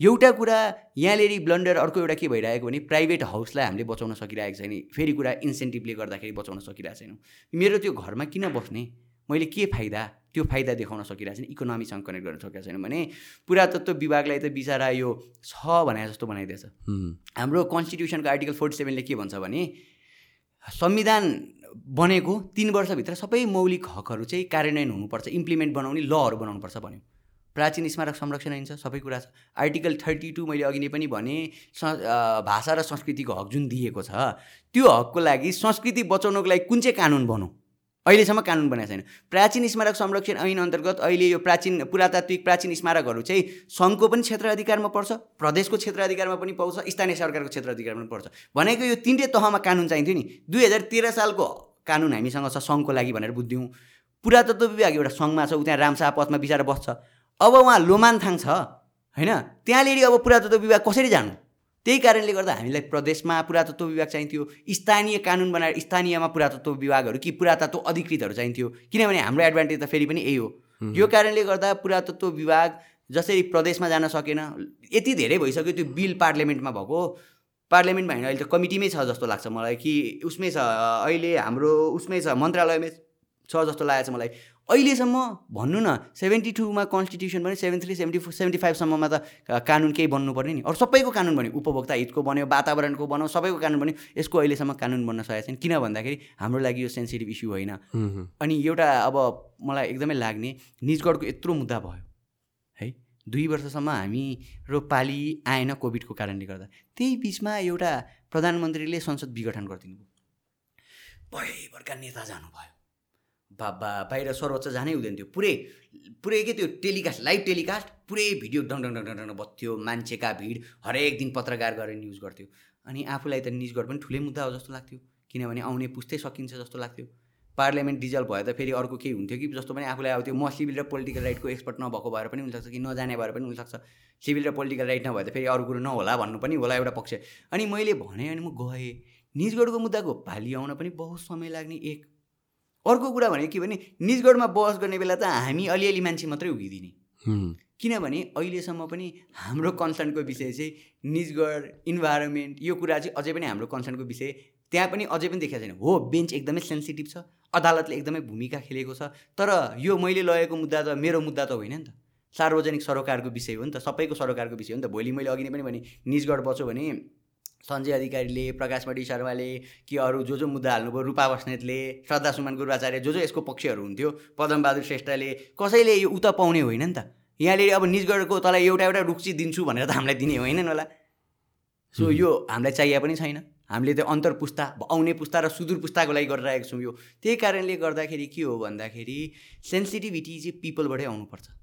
B: एउटा कुरा यहाँनिर ब्लन्डर अर्को एउटा के भइरहेको भने प्राइभेट हाउसलाई हामीले बचाउन सकिरहेको छैन। फेरि कुरा इन्सेन्टिभले गर्दाखेरि बचाउन सकिरहेको छैनौँ। मेरो त्यो घरमा किन बस्ने? मैले के फाइदा? त्यो फाइदा देखाउन सकिरहेको छैन इकोनोमीसँग कनेक्ट गर्न सकिरहेको छैन भने पुरातत्व विभागलाई त बिचरा यो छ भने जस्तो बनाइदिएछ। हाम्रो कन्स्टिट्युसनको आर्टिकल फोर्टी सेभेनले के भन्छ भने संविधान बनेको तिन वर्षभित्र सबै मौलिक हकहरू चाहिँ कार्यान्वयन हुनुपर्छ इम्प्लिमेन्ट बनाउने लहरू बनाउनुपर्छ भन्यो। प्राचीन स्मारक संरक्षण आइन्छ सबै कुरा छ। आर्टिकल थर्टी टू मैले अघि नै पनि भने भाषा र संस्कृतिको हक जुन दिएको छ त्यो हकको लागि संस्कृति बचाउनको लागि कुन चाहिँ कानुन बनाउँ अहिलेसम्म कानुन बनाएको छैन। प्राचीन स्मारक संरक्षण ऐन अन्तर्गत अहिले यो प्राचीन पुरातात्विक प्राचीन स्मारकहरू चाहिँ सङ्घको पनि क्षेत्र अधिकारमा पर्छ प्रदेशको क्षेत्र अधिकारमा पनि पाउँछ स्थानीय सरकारको क्षेत्र अधिकारमा पनि पर्छ। भनेको यो तिनटै तहमा कानुन चाहिन्थ्यो नि। दुई हजार तेह्र सालको कानुन हामीसँग छ सङ्घको लागि भनेर बुझ्यौँ पुरातत्व विभाग एउटा सङ्घमा छ ऊ त्यहाँ रामसा पथमा बिचार बस्छ। अब उहाँ लोमानथाङ छ होइन? त्यहाँनिर अब पुरातत्व विभाग कसरी जानु? त्यही कारणले गर्दा हामीलाई प्रदेशमा पुरातत्व विभाग चाहिन्थ्यो स्थानीय कानुन बनाएर स्थानीयमा पुरातत्व विभागहरू कि पुरातत्व अधिकृतहरू चाहिन्थ्यो। किनभने हाम्रो एडभान्टेज त फेरि पनि यही हो। यो कारणले गर्दा पुरातत्व विभाग जसरी प्रदेशमा जान सकेन यति धेरै भइसक्यो त्यो बिल पार्लियामेन्टमा भएको। पार्लियामेन्टमा होइन अहिले त कमिटीमै छ जस्तो लाग्छ मलाई कि उसमै छ अहिले हाम्रो उसमै छ मन्त्रालयमै छ जस्तो लागेको छ मलाई। अहिलेसम्म भन्नु न सेभेन्टी टूमा कन्स्टिट्युसन पनि seven three seventy four seventy फाइभसम्ममा त कानुन केही बन्नुपर्ने नि। अरू सबैको कानुन बन्यो उपभोक्ता हितको बन्यो वातावरणको बनाऊ सबैको कानुन बन्यो यसको अहिलेसम्म कानुन बन्न सकेको छैन। किन भन्दाखेरि हाम्रो लागि यो सेन्सिटिभ इस्यु होइन। अनि एउटा अब मलाई एकदमै लाग्ने निजगढको यत्रो मुद्दा भयो है? दुई वर्षसम्म हामी र पाली आएन कोभिडको कारणले गर्दा। त्यही बिचमा एउटा प्रधानमन्त्रीले संसद विघटन गरिदिनु भयो भयभरका नेता जानुभयो। बाबा बाहिर सर्वोच्च जानै हुँदैन थियो। पुरै पुरै के त्यो टेलिकास्ट लाइभ टेलिकास्ट पुरै भिडियो डङ डङ डङ डङ बत्थ्यो मान्छेका भिड हरेक दिन पत्रकार गरेर न्युज गर्थ्यो। अनि आफूलाई त न्युज पनि ठुलै मुद्दा हो जस्तो लाग्थ्यो। किनभने आउने पुस्तै सकिन्छ जस्तो लाग्थ्यो। पार्लियामेन्ट डिजल भयो त फेरि अर्को केही हुन्थ्यो कि जस्तो पनि आफूलाई त्यो म सिभिल र पोलिटिकल राइटको एक्सपर्ट नभएको भएर पनि हुनसक्छ कि नजाने भएर पनि हुनसक्छ। सिभिल र पोलिटिकल राइट नभए त फेरि अरू कुरो नहोला भन्नु पनि होला एउटा पक्ष। अनि मैले भने अनि म गएँ। निजगढको मुद्दाको भाली आउन पनि बहुत समय लाग्ने एक अर्को कुरा भनेको के भने निजगढमा बहस गर्ने बेला त हामी अलिअलि मान्छे मात्रै उभिदिने किनभने अहिलेसम्म पनि हाम्रो कन्सर्नको विषय चाहिँ निजगढ इन्भाइरोमेन्ट यो कुरा चाहिँ अझै पनि हाम्रो कन्सर्नको विषय। त्यहाँ पनि अझै पनि देखाएको छैन। हो बेन्च एकदमै सेन्सिटिभ छ अदालतले एकदमै भूमिका खेलेको छ। तर यो मैले लगेको मुद्दा त मेरो मुद्दा त होइन नि त। सार्वजनिक सरोकारको विषय हो नि त सबैको सरोकारको विषय हो नि त। भोलि मैले अघि नै पनि भने निजगढ बस्यो भने सञ्जय अधिकारीले प्रकाशमणि शर्माले कि अरू जो जो मुद्दा हाल्नुभयो रूपा बस्नेतले श्रद्धा सुमन गुरुवाचार्य जो जो यसको पक्षहरू हुन्थ्यो पदमबहादुर श्रेष्ठले कसैले यो उता पाउने होइन नि त। यहाँले अब निजगढको तँलाई एउटा एउटा रुक्सी दिन्छु भनेर त हामीलाई दिने होइन होला। सो यो हामीलाई चाहिए पनि छैन। हामीले त्यो अन्तर पुस्ता आउने पुस्ता र सुदूर पुस्ताको लागि गरिरहेको छौँ यो। त्यही कारणले गर्दाखेरि के हो भन्दाखेरि सेन्सिटिभिटी चाहिँ पिपलबाटै आउनुपर्छ।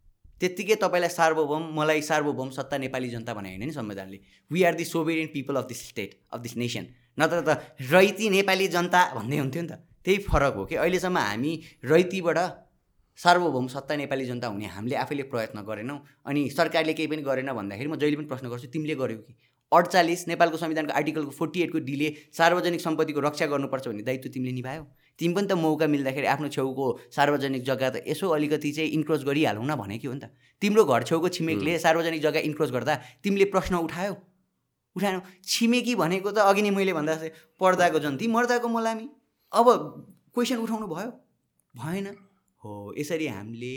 B: त्यत्तिकै तपाईँलाई सार्वभौम मलाई सार्वभौम सत्ता नेपाली जनता भने होइन नि संविधानले। We are the sovereign people of this state of this nation नत्र त रैती नेपाली जनता भन्ने हुन्थ्यो नि त। त्यही फरक हो कि अहिलेसम्म हामी रैतीबाट सार्वभौम सत्ता नेपाली जनता हुने हामीले आफैले प्रयत्न गरेनौँ अनि सरकारले केही पनि गरेन भन्दाखेरि म जहिले पनि प्रश्न गर्छु तिमीले गर्यौ कि? अडचालिस नेपालको संविधानको आर्टिकलको फोर्टी एटको डिले सार्वजनिक सम्पत्तिको रक्षा गर्नुपर्छ भन्ने दायित्व तिमीले निभायौ? तिमी पनि त मौका मिल्दाखेरि आफ्नो छेउको सार्वजनिक जग्गा त यसो अलिकति चाहिँ इन्क्रोच गरिहालौँ न भनेको हो नि त। तिम्रो घर छेउको छिमेकले सार्वजनिक जग्गा इन्क्रोच गर्दा तिमीले प्रश्न उठायौ? उठाएनौ? छिमेकी भनेको त अघि नै मैले भन्दा पर्दाको जन्ती मर्दाको मलामी। अब क्वेसन उठाउनु भयो? भएन। हो यसरी हामीले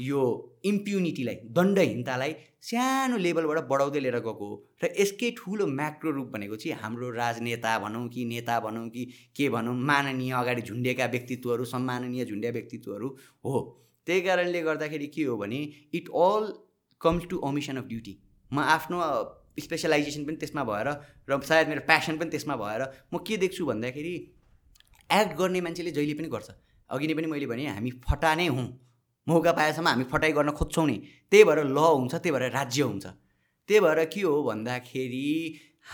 B: यो इम्प्युनिटीलाई दण्डहीनतालाई सानो लेभलबाट बढाउँदै लिएर गएको हो। र यसकै ठुलो म्याक्रो रूप भनेको चाहिँ हाम्रो राजनेता भनौँ कि नेता भनौँ कि के भनौँ माननीय अगाडि झुन्डेका व्यक्तित्वहरू सम्माननीय झुन्डिया व्यक्तित्वहरू हो। त्यही कारणले गर्दाखेरि के हो भने it all comes to omission of duty म आफ्नो स्पेसलाइजेसन पनि त्यसमा भएर र सायद मेरो प्यासन पनि त्यसमा भएर म के देख्छु भन्दाखेरि एक्ट गर्ने मान्छेले जहिले पनि गर्छ। अघि नै पनि मैले भने हामी फटा नै हौँ। मौका पाएसम्म हामी फटाइ गर्न खोज्छौँ नि। त्यही भएर ल हुन्छ त्यही भएर राज्य हुन्छ। त्यही भएर के हो भन्दाखेरि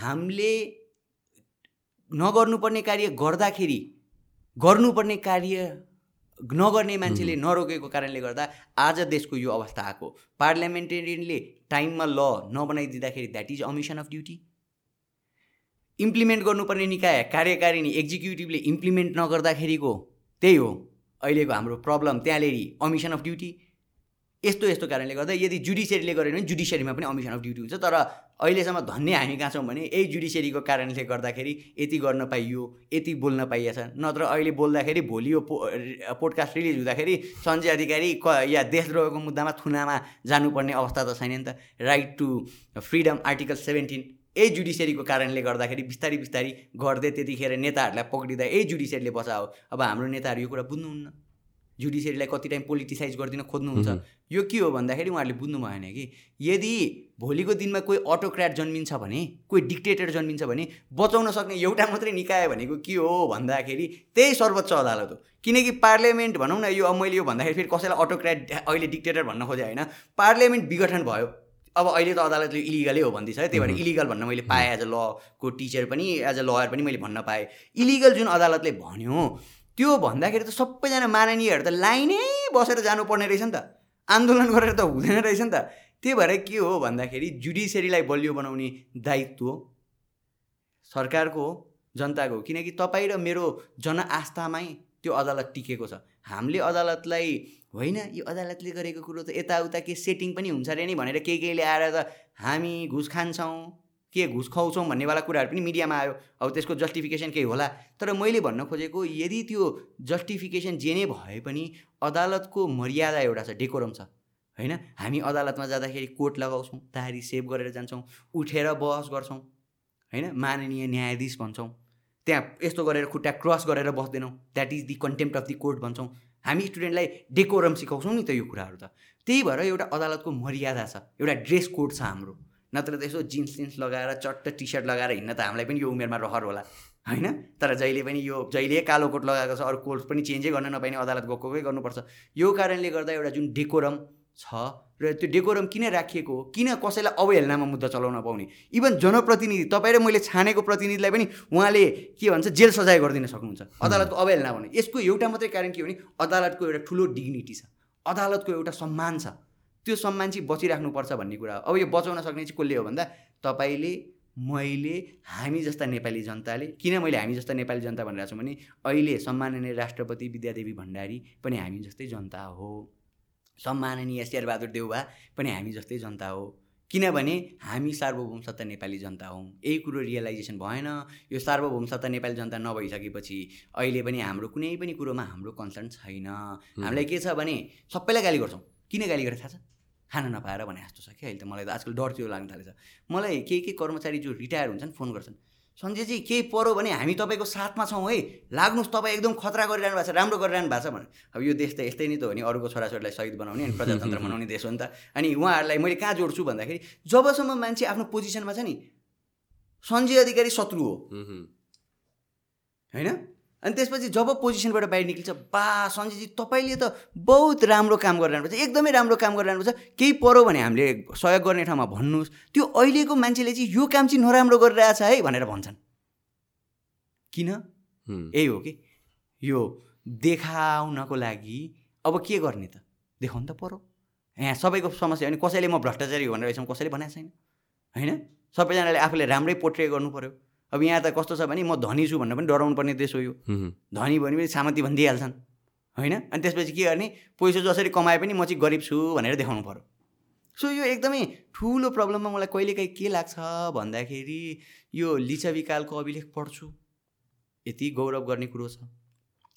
B: हामीले नगर्नुपर्ने कार्य गर्दाखेरि गर्नुपर्ने कार्य नगर्ने मान्छेले नरोकेको कारणले गर्दा आज देशको यो अवस्था आएको। पार्लियामेन्टेरियनले टाइममा law नबनाइदिँदाखेरि that is omission of duty implement गर्नुपर्ने निकाय कार्यकारिणी एक्जिक्युटिभले इम्प्लिमेन्ट नगर्दाखेरिको त्यही हो अहिलेको हाम्रो प्रब्लम त्यहाँनिर अमिसन अफ ड्युटी यस्तो यस्तो कारणले गर्दा यदि जुडिसियरीले गरेन भने जुडिसियरीमा पनि अमिसन अफ ड्युटी हुन्छ तर अहिलेसम्म धन्य हामी कहाँ छौँ भने यही जुडिसियरीको कारणले गर्दाखेरि यति गर्न पाइयो यति बोल्न पाइएछ नत्र अहिले बोल्दाखेरि भोलि यो पो पोडकास्ट रिलिज हुँदाखेरि सञ्जय अधिकारी क या देशद्रोहको मुद्दामा थुनामा जानुपर्ने अवस्था त छैन नि त। Right to freedom article seventeen यही जुडिसियरीको कारणले गर्दाखेरि बिस्तारै बिस्तारै गर्दै त्यतिखेर नेताहरूलाई पक्रिँदा यही जुडिसियरीले बचाओ। अब हाम्रो नेताहरू यो कुरा बुझ्नुहुन्न। जुडिसियरीलाई कति टाइम पोलिटिसाइज गरिदिन खोज्नुहुन्छ। यो के हो भन्दाखेरि उहाँहरूले बुझ्नु भएन कि यदि भोलिको दिनमा कोही अटोक्राट जन्मिन्छ भने कोही डिक्टेटर जन्मिन्छ भने बचाउन सक्ने एउटा मात्रै निकाय भनेको के हो भन्दाखेरि त्यही सर्वोच्च अदालत हो। किनकि पार्लियामेन्ट भनौँ न यो अब मैले यो भन्दाखेरि फेरि कसैलाई अटोक्राट अहिले डिक्टेटर भन्न खोजेँ होइन। पार्लियामेन्ट विघटन भयो। अब अहिले त अदालतले इलिगलै हो भन्दैछ है त्यही भएर इलिगल भन्न मैले पाएँ एज अ लको टिचर पनि एज अ लयर पनि मैले भन्न पाएँ। इलिगल जुन अदालतले भन्यो त्यो भन्दाखेरि त सबैजना माननीयहरू त लाइनै बसेर जानुपर्ने रहेछ नि त। आन्दोलन गरेर त हुँदैन रहेछ नि त। त्यही भएर के हो भन्दाखेरि जुडिसियरीलाई बलियो बनाउने दायित्व सरकारको हो जनताको किनकि तपाईँ र मेरो जनआस्थामै त्यो अदालत टिकेको छ। हामीले अदालतलाई होइन यो अदालतले गरेको कुरो त यताउता के सेटिङ पनि हुन्छ अरे नि भनेर केही केहीले आएर त हामी घुस खान्छौँ के घुस खुवाउँछौँ भन्नेवाला कुराहरू पनि मिडियामा आयो। अब त्यसको जस्टिफिकेसन केही होला। तर मैले भन्न खोजेको यदि त्यो जस्टिफिकेसन जे नै भए पनि अदालतको मर्यादा एउटा छ डेकोरम छ होइन? हामी अदालतमा जाँदाखेरि कोट लगाउँछौँ तारी सेभ गरेर जान्छौँ उठेर बहस गर्छौँ होइन? माननीय न्यायाधीश भन्छौँ। त्यहाँ यस्तो गरेर खुट्टा क्रस गरेर बस्दैनौँ। That is the contempt of the court भन्छौँ। हामी स्टुडेन्टलाई डेकोरम सिकाउँछौँ नि त यो कुराहरू त। त्यही भएर एउटा अदालतको मर्यादा छ। एउटा ड्रेस कोड छ हाम्रो। नत्र त यसो जिन्स जिन्स लगाएर चट्ट टी सर्ट लगाएर हिँड्न त हामीलाई पनि यो उमेरमा रहर होला। होइन? तर जहिले पनि यो जहिले कालो कोट लगाएको छ अरू कोर्ट पनि चेन्जै गर्न नपाइने अदालत गएकै गर्नुपर्छ। यो कारणले गर्दा एउटा जुन डेकोरम छ र त्यो डेकोरम किन राखिएको हो? किन कसैलाई अवहेलनामा मुद्दा चलाउन पाउने? इभन जनप्रतिनिधि तपाईँ र मैले छानेको प्रतिनिधिलाई पनि उहाँले के भन्छ जेल सजाय गरिदिन सक्नुहुन्छ। अदालतको अवहेलना भने। यसको एउटा मात्रै कारण के हो भने अदालतको एउटा ठुलो डिग्निटी छ। अदालतको एउटा सम्मान छ। त्यो सम्मान चाहिँ बचिराख्नुपर्छ भन्ने कुरा अब यो बचाउन सक्ने चाहिँ कसले हो भन्दा तपाईँले मैले हामी जस्ता नेपाली जनताले किन मैले हामी जस्ता नेपाली जनता भनिरहेको छु भने अहिले सम्माननीय राष्ट्रपति विद्यादेवी भण्डारी पनि हामी जस्तै जनता हो। सम्माननीय शेरबहादुर देउबा पनि हामी जस्तै जनता हो। किनभने हामी सार्वभौम सत्ता नेपाली जनता हौँ। यही कुरो रियलाइजेसन भएन। यो सार्वभौम सत्ता नेपाली जनता नभइसकेपछि अहिले पनि हाम्रो कुनै पनि कुरोमा हाम्रो कन्सर्न छैन। हामीलाई के छ भने सबैलाई गाली गर्छौँ। किन गाली गरेर थाहा छ? खाना नपाएर भने जस्तो छ क्या अहिले त मलाई त आजकल डर त्यो लाग्न थालेछ। मलाई केही केही कर्मचारी जो रिटायर हुन्छन् फोन गर्छन्। सञ्जयजी केही पऱ्यो भने हामी तपाईँको साथमा छौँ है? लाग्नुहोस् तपाईँ एकदम खतरा गरिरहनु भएको छ राम्रो गरिरहनु भएको छ भने अब यो देश त यस्तै नै त हो नि अरूको छोराछोरीलाई सहिद बनाउने अनि प्रजातन्त्र बनाउने देश हो नि त। अनि उहाँहरूलाई मैले कहाँ जोड्छु भन्दाखेरि जबसम्म मान्छे आफ्नो पोजिसनमा छ नि सञ्जय अधिकारी शत्रु हो। होइन? अनि त्यसपछि जब पोजिसनबाट बाहिर निक्लिन्छ बा सञ्जयजी तपाईँले त बहुत राम्रो काम गरिरहनुपर्छ एकदमै राम्रो काम गरिरहनुपर्छ केही पऱ्यो भने हामीले सहयोग गर्ने ठाउँमा भन्नुहोस्। त्यो अहिलेको मान्छेले चाहिँ यो काम चाहिँ नराम्रो गरिरहेछ है भनेर भन्छन्। किन? यही हो कि यो देखाउनको लागि अब के गर्ने त? देखाउनु त पऱ्यो यहाँ सबैको समस्या हो नि कसैले म भ्रष्टाचारी भनेर कसैले भनेको छैन। होइन? सबैजनाले आफूले राम्रै पोट्रे गर्नु पऱ्यो अब यहाँ त कस्तो छ भने म धनी छु भनेर पनि डराउनु पर्ने देश हो यो। धनी भने पनि सामती भनिदिइहाल्छन् होइन? अनि त्यसपछि के गर्ने? पैसा जसरी कमाए पनि म चाहिँ गरिब छु भनेर देखाउनु पऱ्यो सो यो एकदमै ठुलो प्रब्लममा मलाई कहिलेकाहीँ के लाग्छ भन्दाखेरि यो लिच्छविकालको अभिलेख पढ्छु। यति गौरव गर्ने कुरो छ।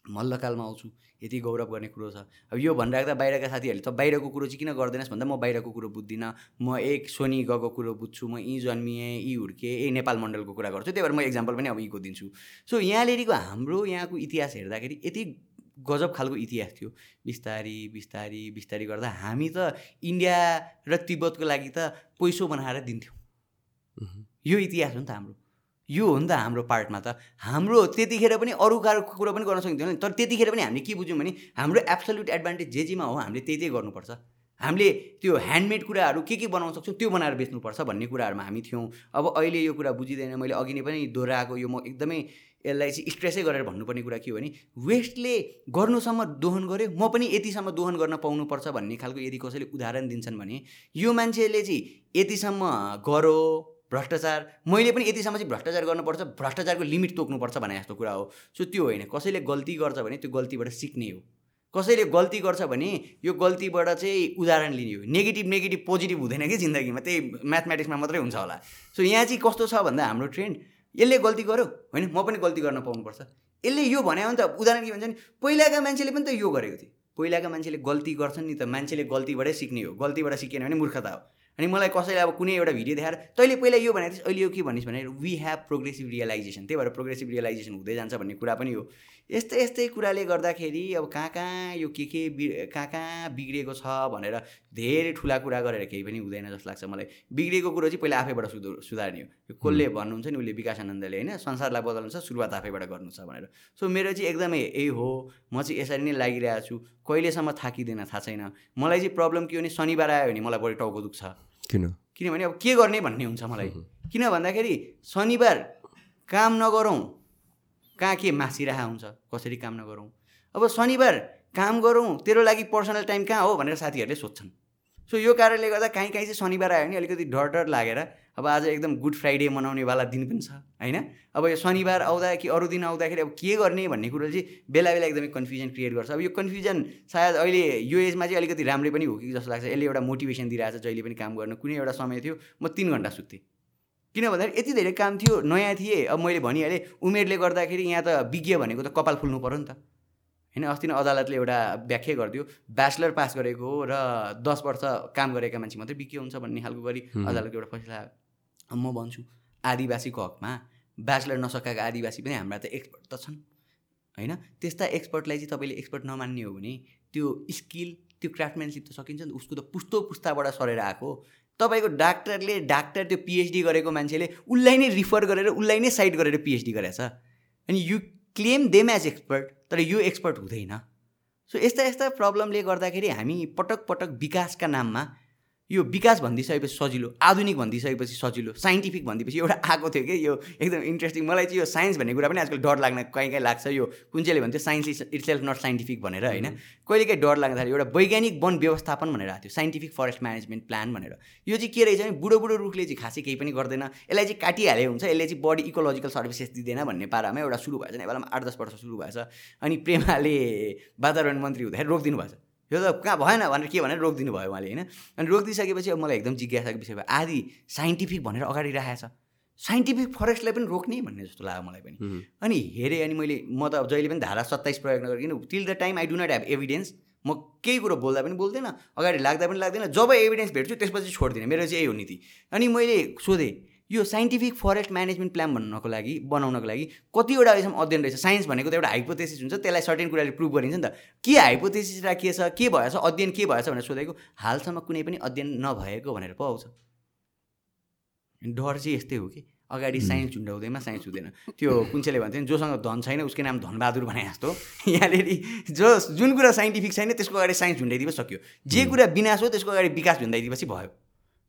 B: मल्लकालमा आउँछु। यति गौरव गर्ने कुरो छ। अब यो भनिराख्दा बाहिरका साथीहरूले त बाहिरको कुरो चाहिँ किन गर्दैनस् भन्दा म बाहिरको कुरो बुझ्दिनँ। म एक सोनी गएको कुरो बुझ्छु म यहीँ जन्मिएँ यी हुर्केँ यही नेपाल मण्डलको कुरा गर्छु। त्यही भएर म इक्जाम्पल पनि अब यीको दिन्छु। सो यहाँनिरको हाम्रो यहाँको इतिहास हेर्दाखेरि यति गजब खालको इतिहास थियो। बिस्तारी बिस्तारी बिस्तारी गर्दा हामी त इन्डिया र तिब्बतको लागि त पैसो बनाएर दिन्थ्यौँ। यो इतिहास हो नि त हाम्रो। यो हो नि त हाम्रो पार्टमा त। हाम्रो त्यतिखेर पनि अरू कुरो पनि गर्न सकिन्थ्यो तर त्यतिखेर पनि हामीले के बुझ्यौँ भने हाम्रो एब्सोल्युट एडभान्टेज जे जेमा हो हामीले त्यही त्यही गर्नुपर्छ। हामीले त्यो ह्यान्डमेड कुराहरू के के बनाउन सक्छौँ त्यो बनाएर बेच्नुपर्छ भन्ने कुराहरूमा हामी थियौँ। अब अहिले यो कुरा बुझिँदैन मैले अघि नै पनि दोहोऱ्याएको यो म एकदमै यसलाई चाहिँ स्ट्रेसै गरेर भन्नुपर्ने कुरा के हो भने वेस्टले गर्नुसम्म दोहन गऱ्यो म पनि यतिसम्म दोहन गर्न पाउनुपर्छ भन्ने खालको यदि कसैले उदाहरण दिन्छन् भने यो मान्छेले चाहिँ यतिसम्म गरो भ्रष्टाचार मैले पनि यतिसम्म चाहिँ भ्रष्टाचार गर्नुपर्छ भ्रष्टाचारको लिमिट तोक्नुपर्छ भने जस्तो कुरा हो। सो त्यो होइन कसैले गल्ती गर्छ भने त्यो गल्तीबाट सिक्ने हो। कसैले गल्ती गर्छ भने यो गल्तीबाट चाहिँ उदाहरण लिने हो। नेगेटिभ नेगेटिभ पोजिटिभ हुँदैन कि जिन्दगीमा त्यही म्याथमेटिक्समा मात्रै हुन्छ होला। सो यहाँ चाहिँ कस्तो छ भन्दा हाम्रो ट्रेन्ड यसले गल्ती गर्यो होइन? म पनि गल्ती गर्न पाउनुपर्छ। यसले यो भने भने त उदाहरण के भन्छ नि पहिलाका मान्छेले पनि त यो गरेको थियो। पहिलाका मान्छेले गल्ती गर्छन् नि त मान्छेले गल्तीबाटै सिक्ने हो। गल्तीबाट सिकेन भने मूर्खता हो। अनि मलाई कसैले अब कुनै एउटा भिडियो देखाएर तैँले पहिला यो भनेको थिएँ अहिले यो के भनिस् भने वी हेभ प्रोग्रेसिभ रियलाइजेसन त्यही भएर प्रोग्रेसिभ रियलाइजेसन हुँदै जान्छ भन्ने कुरा पनि हो। यस्तै यस्तै कुराले गर्दाखेरि अब कहाँ कहाँ यो के के बि कहाँ कहाँ बिग्रिएको छ भनेर धेरै ठुला कुरा गरेर केही पनि हुँदैन जस्तो लाग्छ मलाई। बिग्रिएको कुरो चाहिँ पहिला आफैबाट सुधु सुधार्ने हो। यो कसले भन्नुहुन्छ नि उसले विकासानन्दले होइन? संसारलाई बदल्नु छ सुरुवात आफैबाट गर्नु छ भनेर। सो मेरो चाहिँ एकदमै यही हो। म चाहिँ यसरी नै लागिरहेको छु। कहिलेसम्म थाकिँदैन थाहा छैन। मलाई चाहिँ प्रब्लम के हो भने शनिबार आयो भने मलाई बढी टाउको दुख्छ।
A: किन?
B: किनभने अब के गर्ने भन्ने हुन्छ मलाई। किन भन्दाखेरि शनिबार काम नगरौँ कहाँ के मासिरहेको हुन्छ कसरी काम नगरौँ। अब शनिबार काम गरौँ तेरो लागि पर्सनल टाइम कहाँ हो भनेर साथीहरूले सोध्छन्। सो यो कारणले गर्दा काहीँ काहीँ चाहिँ शनिबार आयो भने अलिकति डर डर लागेर अब आज एकदम गुड फ्राइडे मनाउनेवाला दिन पनि छ होइन? अब यो शनिबार आउँदा कि अरू दिन आउँदाखेरि अब के गर्ने भन्ने कुरो चाहिँ बेला बेला एकदमै कन्फ्युजन क्रिएट गर्छ। अब यो कन्फ्युजन सायद अहिले यो एजमा चाहिँ अलिकति राम्रै पनि हो कि जस्तो लाग्छ। यसले एउटा मोटिभेसन दिइरहेको छ जहिले पनि काम गर्न। कुनै एउटा समय थियो म तिन घन्टा सुत्थेँ। किन भन्दाखेरि यति धेरै काम थियो नयाँ थिएँ। अब मैले भनिहालेँ उमेरले गर्दाखेरि यहाँ त विज्ञ भनेको त कपाल फुल्नु पऱ्यो नि त। होइन? अस्ति नै अदालतले एउटा व्याख्या गरिदियो ब्याचलर पास गरेको र दस वर्ष काम गरेका मान्छे मात्रै विज्ञ हुन्छ भन्ने खालको गरी अदालतको एउटा फैसला म भन्छु आदिवासीको हकमा ब्याचलर नसकेका आदिवासी पनि हाम्रा त एक्सपर्ट त छन् होइन? त्यस्ता एक्सपर्टलाई चाहिँ तपाईँले एक्सपर्ट नमान्ने हो भने त्यो स्किल त्यो क्राफ्टम्यानसिप त सकिन्छ नि उसको त पुस्तो पुस्ताबाट सरेर आएको तपाईँको डाक्टरले डाक्टर त्यो पिएचडी गरेको मान्छेले उसलाई नै रिफर गरेर उसलाई नै साइड गरेर पिएचडी गरेछ। अनि you claim them as expert तर यो एक्सपर्ट हुँदैन। सो यस्ता यस्ता प्रब्लमले गर्दाखेरि हामी पटक पटक विकासका नाममा यो विकास भनिदिइसकेपछि सजिलो आधुनिक भनिदिइसकेपछि सजिलो साइन्टिफिक भनिदिएपछि एउटा आएको थियो कि यो एकदम इन्ट्रेस्टिङ मलाई चाहिँ यो साइन्स भन्ने कुरा पनि आजकल डर लाग्न कहीँ कहीँ लाग्छ। यो कुन चाहिँले भन्थ्यो science is itself not scientific भनेर होइन? कहिले काहीँ डर लाग्न थाल्यो। एउटा वैज्ञानिक वन व्यवस्थापन भनेर आएको थियो साइन्टिफिक फरेस्ट म्यानेजमेन्ट प्लान भनेर। यो चाहिँ के रहेछ भने बुढो बुढो रुखले चाहिँ खासै केही पनि गर्दैन। यसलाई चाहिँ काटिहाले हुन्छ यसले चाहिँ बडी इकोलोजिकल सर्भिसेस दिँदैन भन्ने पारामा एउटा सुरु भएछ नेपालमा आठ दस वर्ष सुरु भएछ अनि प्रेमाले वातावरण मन्त्री हुँदाखेरि रोकिदिनु भएछ यो त कहाँ भएन भनेर के भनेर रोकिदिनु भयो उहाँले होइन? अनि रोकिदिइसकेपछि अब मलाई एकदम जिज्ञासाको विषय भयो आदि साइन्टिफिक भनेर अगाडि राखेको छ साइन्टिफिक फरेस्टलाई पनि रोक्ने भन्ने जस्तो लाग्यो मलाई पनि। अनि हेरेँ अनि मैले म त जहिले पनि धारा सत्ताइस प्रयोग नगरिकन till the time I do not have evidence म केही कुरो बोल्दा पनि बोल्दैन अगाडि लाग्दा पनि लाग्दैन जब एभिडेन्स भेट्छु त्यसपछि छोड्दिनँ। मेरो चाहिँ यही हो नीति। अनि मैले सोधेँ यो साइन्टिफिक फरेस्ट म्यानेजमेन्ट प्लान भन्नको लागि बनाउनको लागि कतिवटा अहिलेसम्म अध्ययन रहेछ। साइन्स भनेको त एउटा हाइपोथेसिस हुन्छ त्यसलाई सर्टेन कुराले प्रुभ गरिन्छ नि त। के हाइपोथेसिस राखिएछ के भएछ अध्ययन के भएछ भनेर सोधेको हालसम्म कुनै पनि अध्ययन नभएको भनेर पो आउँछ। डर चाहिँ यस्तै हो कि। अगाडि साइन्स झुन्डाउँदैमा साइन्स हुँदैन। त्यो कुन चाहिँले भन्थ्यो जोसँग धन छैन उसकै नाम धनबहादुर भने जस्तो। यहाँनिर जो जुन कुरा साइन्टिफिक छैन त्यसको अगाडि साइन्स झुन्डाइदिए सक्यो। जे कुरा विनाश हो त्यसको अगाडि विकास झुन्डाइदिएपछि भयो।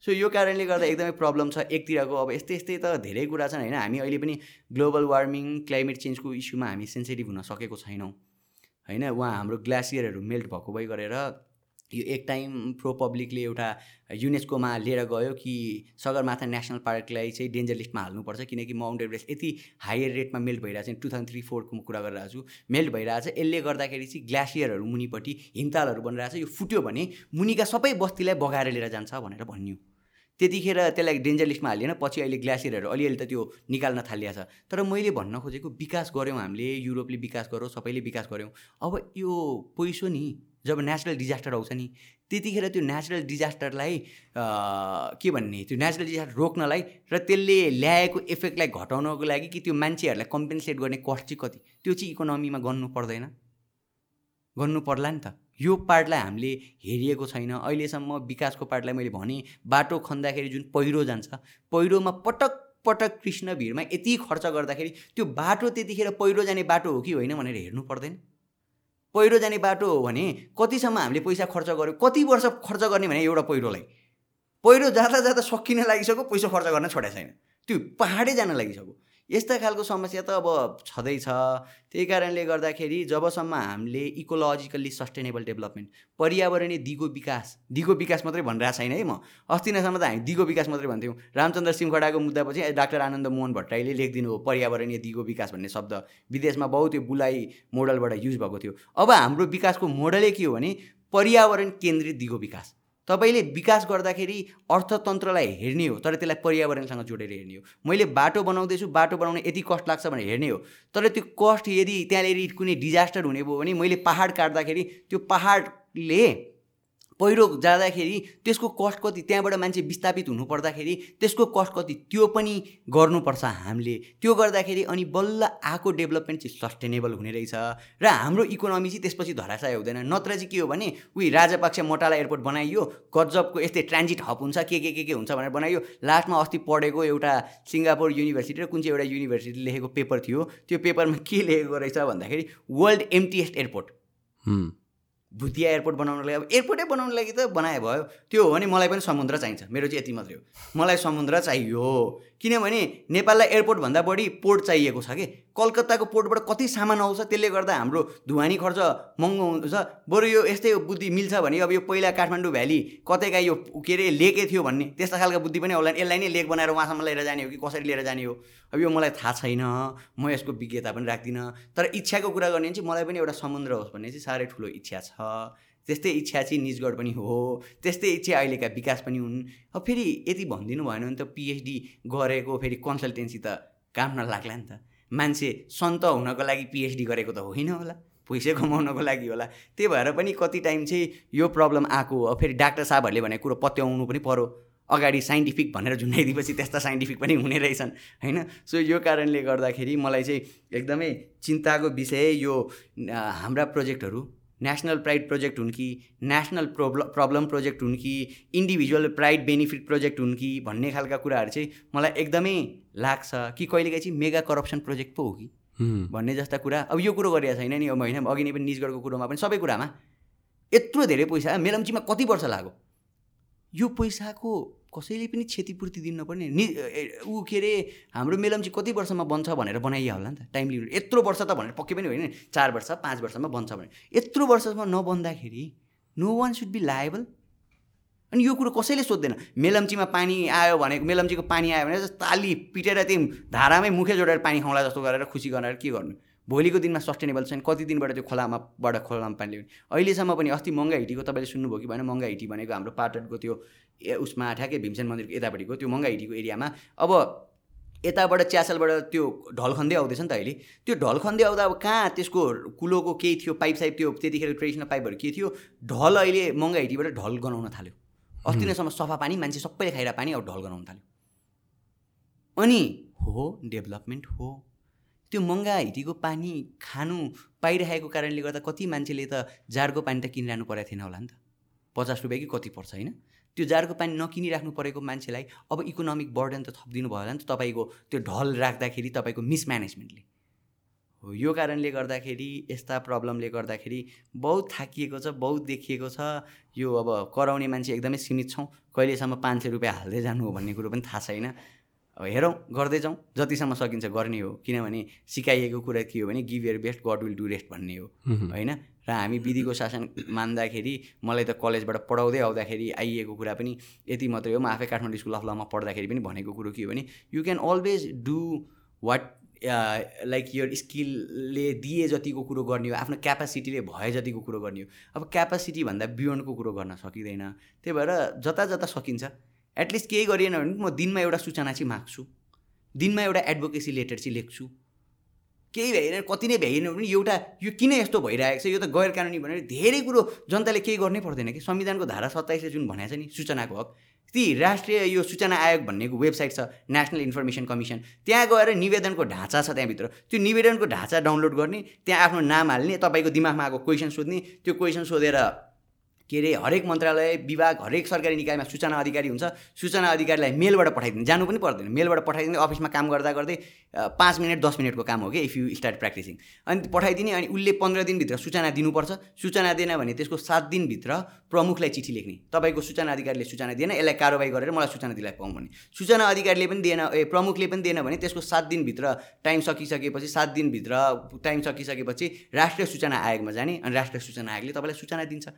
B: सो यो कारणले गर्दा एकदमै प्रब्लम छ एकतिरको। अब यस्तै यस्तै त धेरै कुरा छन् होइन? हामी अहिले पनि ग्लोबल वार्मिङ क्लाइमेट चेन्जको इस्युमा हामी सेन्सिटिभ हुन सकेको छैनौँ होइन? उहाँ हाम्रो ग्लासियरहरू मेल्ट भएको भइ गरेर यो एक टाइम प्रो पब्लिकले एउटा युनेस्कोमा लिएर गयो कि सगरमाथा नेसनल पार्कलाई चाहिँ डेन्जर लिस्टमा हाल्नुपर्छ किनकि माउन्ट एभरेस्ट यति हायर रेटमा मेल्ट भइरहेको छ। टु थाउजन्ड थ्री फोरको कुरा गरिरहेको छु। मेल्ट भइरहेको छ। यसले गर्दाखेरि चाहिँ ग्लासियरहरू मुनिपट्टि हिमतालहरू छ। यो फुट्यो भने मुनिका सबै बस्तीलाई बगाएर लिएर जान्छ भनेर भनियो। त्यतिखेर त्यसलाई डेन्जर लिस्टमा हालिएन पछि अहिले ग्लासियरहरू अलिअलि त त्यो निकाल्न थालिएको छ तर मैले भन्न खोजेको विकास गऱ्यौँ हामीले युरोपले विकास गऱ्यौँ सबैले विकास गऱ्यौँ। अब यो पैसो नि जब नेचुरल डिजास्टर आउँछ नि त्यतिखेर त्यो नेचुरल डिजास्टरलाई के भन्ने त्यो नेचुरल डिजास्टर रोक्नलाई र त्यसले ल्याएको इफेक्टलाई घटाउनको लागि कि त्यो मान्छेहरूलाई कम्पेन्सेट गर्ने कस्ट चाहिँ कति? त्यो चाहिँ इकोनोमीमा गर्नु पर्दैन। गर्नु पर्ला नि त। यो पार्टलाई हामीले हेरिएको छैन। अहिलेसम्म विकासको पार्टलाई मैले भनेँ बाटो खन्दाखेरि जुन पहिरो जान्छ पहिरोमा पटक पटक कृष्ण भिडमा यति खर्च गर्दाखेरि त्यो बाटो त्यतिखेर पहिरो जाने बाटो हो कि होइन भनेर हेर्नु पर्दैन। पहिरो जाने बाटो हो भने कतिसम्म हामीले पैसा खर्च गऱ्यौँ कति वर्ष खर्च गर्ने भने एउटा पहिरोलाई? पहिरो जाँदा जाँदा सकिन लागिसक्यो पैसा खर्च गर्न छोडेको छैन। त्यो पाहाडै जान लागिसक्यो। यस्ता खालको समस्या त अब छँदैछ। त्यही कारणले गर्दाखेरि जबसम्म हामीले इकोलोजिकल्ली सस्टेनेबल डेभलपमेन्ट पर्यावरणीय दिगो विकास दिगो विकास मात्रै भनिरहेको छैन है म। अस्ति नैसम्म त हामी दिगो विकास मात्रै भन्थ्यौँ। रामचन्द्र सिमखडाको मुद्दापछि डाक्टर आनन्द मोहन भट्टराईले लेखिदिनु हो पर्यावरणीय दिगो विकास भन्ने शब्द। विदेशमा बहुत त्यो बुलाई मोडलबाट युज भएको थियो। अब हाम्रो विकासको मोडलै के हो भने पर्यावरण केन्द्रित दिगो विकास। तपाईँले विकास गर्दाखेरि अर्थतन्त्रलाई हेर्ने हो तर त्यसलाई पर्यावरणसँग जोडेर हेर्ने हो। मैले बाटो बनाउँदैछु बाटो बनाउने यति कस्ट लाग्छ भनेर हेर्ने हो। तर त्यो कस्ट यदि त्यहाँनिर कुनै डिजास्टर हुने भयो भने मैले पाहाड काट्दाखेरि त्यो पाहाडले पहिरो जाँदाखेरि त्यसको कस्ट कति त्यहाँबाट मान्छे विस्थापित हुनु पर्दाखेरि त्यसको कस्ट कति त्यो पनि गर्नुपर्छ हामीले। त्यो गर्दाखेरि अनि बल्ल आएको डेभलपमेन्ट चाहिँ सस्टेनेबल हुने रहेछ। र हाम्रो इकोनोमी चाहिँ त्यसपछि धराशय हुँदैन। नत्र चाहिँ के हो भने उही राजापक्ष मोटाला एयरपोर्ट बनाइयो गजबको यस्तै ट्रान्जिट हब हुन्छ के के के के हुन्छ भनेर बनाइयो। लास्टमा अस्ति पढेको एउटा सिङ्गापुर युनिभर्सिटी र कुन चाहिँ एउटा युनिभर्सिटी लेखेको पेपर थियो त्यो पेपरमा के लेखेको रहेछ भन्दाखेरि वर्ल्ड एमटिएस्ट एयरपोर्ट। भुतिया एयरपोर्ट बनाउनको लागि। अब एयरपोर्टै बनाउनु लागि त बनाए भयो। त्यो हो भने मलाई पनि समुद्र चाहिन्छ। मेरो चाहिँ यति मात्रै हो। मलाई समुद्र चाहियो। किनभने नेपाललाई एयरपोर्टभन्दा बढी पोर्ट चाहिएको छ कि? कलकत्ताको पोर्टबाट कति सामान आउँछ त्यसले गर्दा हाम्रो धुवानी खर्च महँगो हुन्छ। बरु यो यस्तै बुद्धि मिल्छ भने अब यो पहिला काठमाडौँ भ्याली कतैका यो के अरे लेकै थियो भन्ने त्यस्ता खालको बुद्धि पनि होला। यसलाई नै लेक बनाएर उहाँसम्म लिएर जाने हो कि कसरी लिएर जाने हो? अब यो मलाई थाहा छैन म यसको विज्ञता पनि राख्दिनँ। तर इच्छाको कुरा गर्ने चाहिँ मलाई पनि एउटा समुद्र होस् भन्ने चाहिँ साह्रै ठुलो इच्छा छ। त्यस्तै इच्छा चाहिँ निजगढ पनि हो। त्यस्तै इच्छा अहिलेका विकास पनि हुन्। अब फेरि यति भनिदिनु भएन भने त पिएचडी गरेको फेरि कन्सल्टेन्सी त काम नलाग्ला नि त। मान्छे सन्त हुनको लागि पिएचडी गरेको त होइन होला। पैसा कमाउनको लागि होला। त्यही भएर पनि कति टाइम चाहिँ यो प्रब्लम आएको हो। फेरि डाक्टर साहबहरूले भनेको कुरो पत्याउनु पनि पऱ्यो अगाडि साइन्टिफिक भनेर झुन्डाइदिएपछि त्यस्ता साइन्टिफिक पनि हुने रहेछन् होइन? सो यो कारणले गर्दाखेरि मलाई चाहिँ एकदमै चिन्ताको विषय यो हाम्रा प्रोजेक्टहरू नेसनल प्राइड प्रोजेक्ट हुन् कि नेसनल प्रोब्लम प्रब्लम प्रोजेक्ट हुन् कि इन्डिभिजुअल प्राइड बेनिफिट प्रोजेक्ट हुन् कि भन्ने खालका कुराहरू चाहिँ मलाई एकदमै लाग्छ कि कहिलेकाहीँ चाहिँ मेगा करप्सन प्रोजेक्ट पो हो कि भन्ने जस्ता कुरा। अब यो कुरो गरिरहेको छैन नि अब होइन अघि नै पनि निजगढको कुरोमा पनि सबै कुरामा यत्रो धेरै पैसा मेलम्चीमा कति वर्ष लाग्यो? यो पैसाको कसैले पनि क्षतिपूर्ति दिनु नपर्ने नि ऊ के अरे हाम्रो मेलम चाहिँ कति वर्षमा बन्छ भनेर बनाइया होला नि त टाइम लिमिट। यत्रो वर्ष त भनेर पक्कै पनि होइन चार वर्ष पाँच वर्षमा बन्छ भने। यत्रो वर्षमा नबन्दाखेरि no one should be liable अनि यो कुरो कसैले सोध्दैन? मेलम्चीमा पानी आयो भनेको मेलम्चीको पानी आयो भने ताली पिटेर त्यो धारामै मुखे जोडेर पानी खुवाउँला जस्तो गरेर खुसी गरेर के गर्नु? भोलिको दिनमा सस्टेनेबल छैन। कति दिनबाट त्यो खोलामाबाट खोलामा पानी ल्याउने? अहिलेसम्म पनि अस्ति मङ्गा हिटीको तपाईँले सुन्नुभयो कि भएन? मङ्गा हिटी भनेको हाम्रो पाटनको त्यो उसमा ठ्याक्कै भीमसेन मन्दिरको यतापट्टिको त्यो मङ्गा हिटीको एरियामा। अब यताबाट च्यासलबाट त्यो ढल खन्दै आउँदैछ नि त अहिले। त्यो ढल खन्दै आउँदा अब कहाँ त्यसको कुलोको केही थियो? पाइप साइप त्यो त्यतिखेर ट्रेडिसनल पाइपहरू के थियो? ढल अहिले मङ्गा हिटीबाट ढल गनाउन थाल्यो। अस्ति नैसम्म सफा पानी मान्छे सबैले खाइरहेको पानी अब ढल गनाउन थाल्यो। अनि हो डेभलपमेन्ट हो। त्यो मङ्गा हिटीको पानी खानु पाइरहेको कारणले गर्दा कति मान्छेले त जारको पानी त किनिरहनु परेको थिएन होला नि त। पचास रुपियाँ कि कति पर्छ होइन? त्यो जारको पानी नकिनिराख्नु परेको मान्छेलाई अब इकोनोमिक बर्डन त थपिदिनु भयो होला नि त तपाईँको त्यो ढल राख्दाखेरि तपाईँको मिसम्यानेजमेन्टले। हो यो कारणले गर्दाखेरि यस्ता प्रब्लमले गर्दाखेरि बहुत थाकिएको छ बहुत देखिएको छ। यो अब कराउने मान्छे एकदमै सीमित छौँ। कहिलेसम्म पाँच सय रुपियाँ हाल्दै जानु हो भन्ने कुरो पनि थाहा छैन। हेरौँ गर्दै जाउँ जतिसम्म सकिन्छ गर्ने हो। किनभने सिकाइएको कुरा के हो भने give your best god will do rest भन्ने हो। होइन? र हामी विधिको शासन मान्दाखेरि मलाई त कलेजबाट पढाउँदै आउँदाखेरि आइएको कुरा पनि यति मात्रै हो। म आफै काठमाडौँ स्कुल अफ लमा पढ्दाखेरि पनि भनेको कुरो के हो भने you can always do what like यो स्किलले दिए जतिको कुरो गर्ने हो। आफ्नो क्यापासिटीले भए जतिको कुरो गर्ने हो। अब क्यापासिटी भन्दा बियोन्डको कुरो गर्न सकिँदैन। त्यही भएर जता जता सकिन्छ। एटलिस्ट केही गरिएन भने म दिनमा एउटा सूचना चाहिँ माग्छु। दिनमा एउटा एडभोकेसी लेटर चाहिँ लेख्छु। केही भएन कति नै भ्याइएन भने एउटा यो किन यस्तो भइरहेको छ? यो त गैर कानुनी भनेर धेरै कुरो जनताले केही गर्नै पर्दैन कि? संविधानको धारा सत्ताइसले जुन भनेको छ नि सूचनाको हक ती राष्ट्रिय यो सूचना आयोग भन्नेको वेबसाइट छ नेसनल इन्फर्मेसन कमिसन त्यहाँ गएर निवेदनको ढाँचा छ त्यहाँभित्र। त्यो निवेदनको ढाँचा डाउनलोड गर्ने त्यहाँ आफ्नो नाम हाल्ने तपाईँको दिमागमा आएको क्वेसन सोध्ने त्यो क्वेसन सोधेर के अरे हरेक मन्त्रालय विभाग हरेक सरकारी निकायमा सूचना अधिकारी हुन्छ। सूचना अधिकारीलाई मेलबाट पठाइदिने। जानु पनि पर्दैन। मेलबाट पठाइदिने अफिसमा काम गर्दा गर्दै पाँच मिनट दस मिनटको काम हो कि इफ यु स्टार्ट प्र्याक्टिसिङ अनि पठाइदिने अनि उसले पन्ध्र दिनभित्र सूचना दिनुपर्छ। सूचना दिएन भने त्यसको सात दिनभित्र प्रमुखलाई चिठी लेख्ने। तपाईँको सूचना अधिकारीले सूचना दिएन यसलाई कारवाही गरेर मलाई सूचना दिलाई पाउँ भने सूचना अधिकारीले पनि दिएन ए प्रमुखले पनि दिएन भने त्यसको सात दिनभित्र टाइम सकिसकेपछि सात दिनभित्र टाइम सकिसकेपछि राष्ट्रिय सूचना आयोगमा जाने अनि राष्ट्रिय सूचना आयोगले तपाईँलाई सूचना दिन्छ।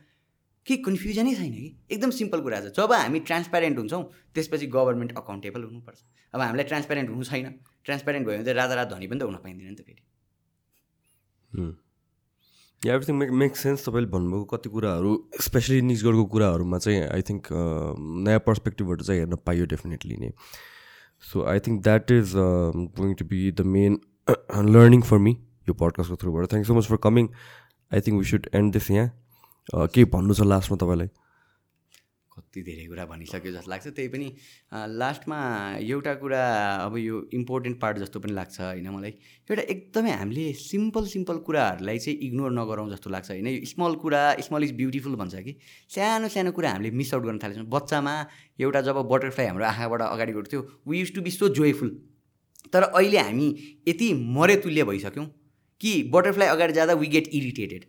B: केही कन्फ्युजनै छैन कि? एकदम सिम्पल कुरा छ। जब हामी ट्रान्सप्यारेन्ट हुन्छौँ त्यसपछि गभर्मेन्ट अकाउन्टेबल हुनुपर्छ। अब हामीलाई ट्रान्सप्यारेन्ट हुनु छैन। ट्रान्सप्यारेन्ट भयो भने चाहिँ राजा रात धनी पनि त हुन पाइँदैन नि त फेरि।
A: एभ्रिथिङ मेक मेक सेन्स तपाईँले भन्नुभएको कति कुराहरू स्पेसली निजगढको कुराहरूमा चाहिँ आई थिङ्क नयाँ पर्सपेक्टिभबाट चाहिँ हेर्न पाइयो डेफिनेटली नै। So I think that is going to be the main learning for me यो पडकास्टको थ्रुबाट। Thank so much for coming I think we should end this यहाँ के भन्नु छ लास्टमा तपाईँलाई?
B: कति धेरै कुरा भनिसक्यो जस्तो लाग्छ। त्यही पनि लास्टमा एउटा कुरा अब यो इम्पोर्टेन्ट पार्ट जस्तो पनि लाग्छ होइन मलाई? एउटा एकदमै हामीले सिम्पल सिम्पल कुराहरूलाई चाहिँ इग्नोर नगरौँ जस्तो लाग्छ होइन? यो स्मल कुरा स्मल इज ब्युटिफुल भन्छ कि? सानो सानो कुरा हामीले मिस आउट गर्न थालेछौँ। बच्चामा एउटा जब बटरफ्लाई हाम्रो आँखाबाट अगाडि गर्थ्यो we use to be so joyful तर अहिले हामी यति मरेतुल्य भइसक्यौँ कि बटरफ्लाई अगाडि जाँदा वी गेट इरिटेटेड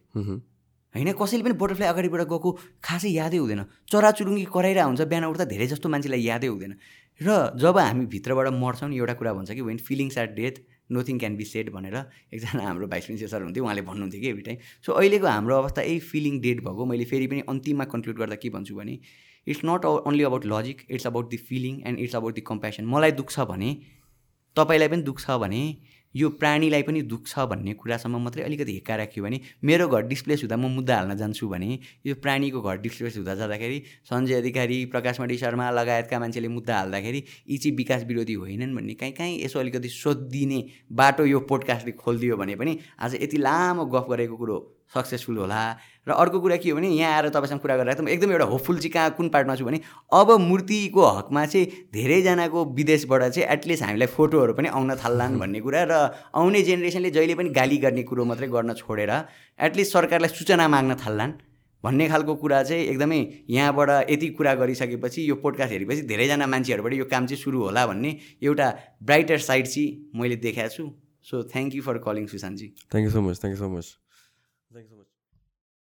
B: होइन? कसैले पनि बटरफ्लाई अगाडिबाट गएको खासै यादै हुँदैन। चराचुरुङ्गी कराइरहेको हुन्छ बिहान उठ्दा धेरै जस्तो मान्छेलाई यादै हुँदैन। र जब हामी भित्रबाट मर्छौँ नि एउटा कुरा भन्छ कि when feelings are death nothing can be said भनेर एकजना हाम्रो भाइस प्रिन्सिपल सर हुन्थ्यो उहाँले भन्नुहुन्थ्यो कि एभ्री टाइम सो अहिलेको हाम्रो अवस्था यही फिलिङ डेड भएको। मैले फेरि पनि अन्तिममा कन्क्लुड गर्दा के भन्छु भने it's not only about logic it's about the feeling and it's about the compassion मलाई दुख्छ भने तपाईँलाई पनि दुख्छ भने यो प्राणीलाई पनि दुख्छ भन्ने कुरासम्म मात्रै अलिकति हिक्का राख्यो भने मेरो घर डिस्प्लेस हुँदा म मुद्दा हाल्न जान्छु भने यो प्राणीको घर डिस्प्लेस हुँदा जाँदाखेरि सञ्जय अधिकारी प्रकाशमणि शर्मा लगायतका मान्छेले मुद्दा हाल्दाखेरि यी चाहिँ विकास विरोधी होइनन् भन्ने काहीँ काहीँ यसो अलिकति सोधिदिने बाटो यो पोडकास्टले खोलिदियो भने पनि आज यति लामो गफ गरेको कुरो सक्सेसफुल होला। र अर्को कुरा के हो भने यहाँ आएर तपाईँसँग कुरा गरेर त एकदम एउटा होपफुल चाहिँ कहाँ कुन पार्टमा छु भने अब मूर्तिको हकमा चाहिँ धेरैजनाको विदेशबाट चाहिँ एटलिस्ट हामीलाई फोटोहरू पनि आउन थाल्लान् भन्ने कुरा र आउने जेनेरेसनले जहिले पनि गाली गर्ने कुरो मात्रै गर्न छोडेर एटलिस्ट सरकारलाई सूचना माग्न थाल्लान् भन्ने खालको कुरा चाहिँ एकदमै यहाँबाट यति कुरा गरिसकेपछि यो पोडकास्ट हेरेपछि धेरैजना मान्छेहरूबाट यो काम चाहिँ सुरु होला भन्ने एउटा ब्राइटर साइड चाहिँ मैले देखाएको छु। So thank you for calling सुशान्तजी
A: thank you so much thank you so much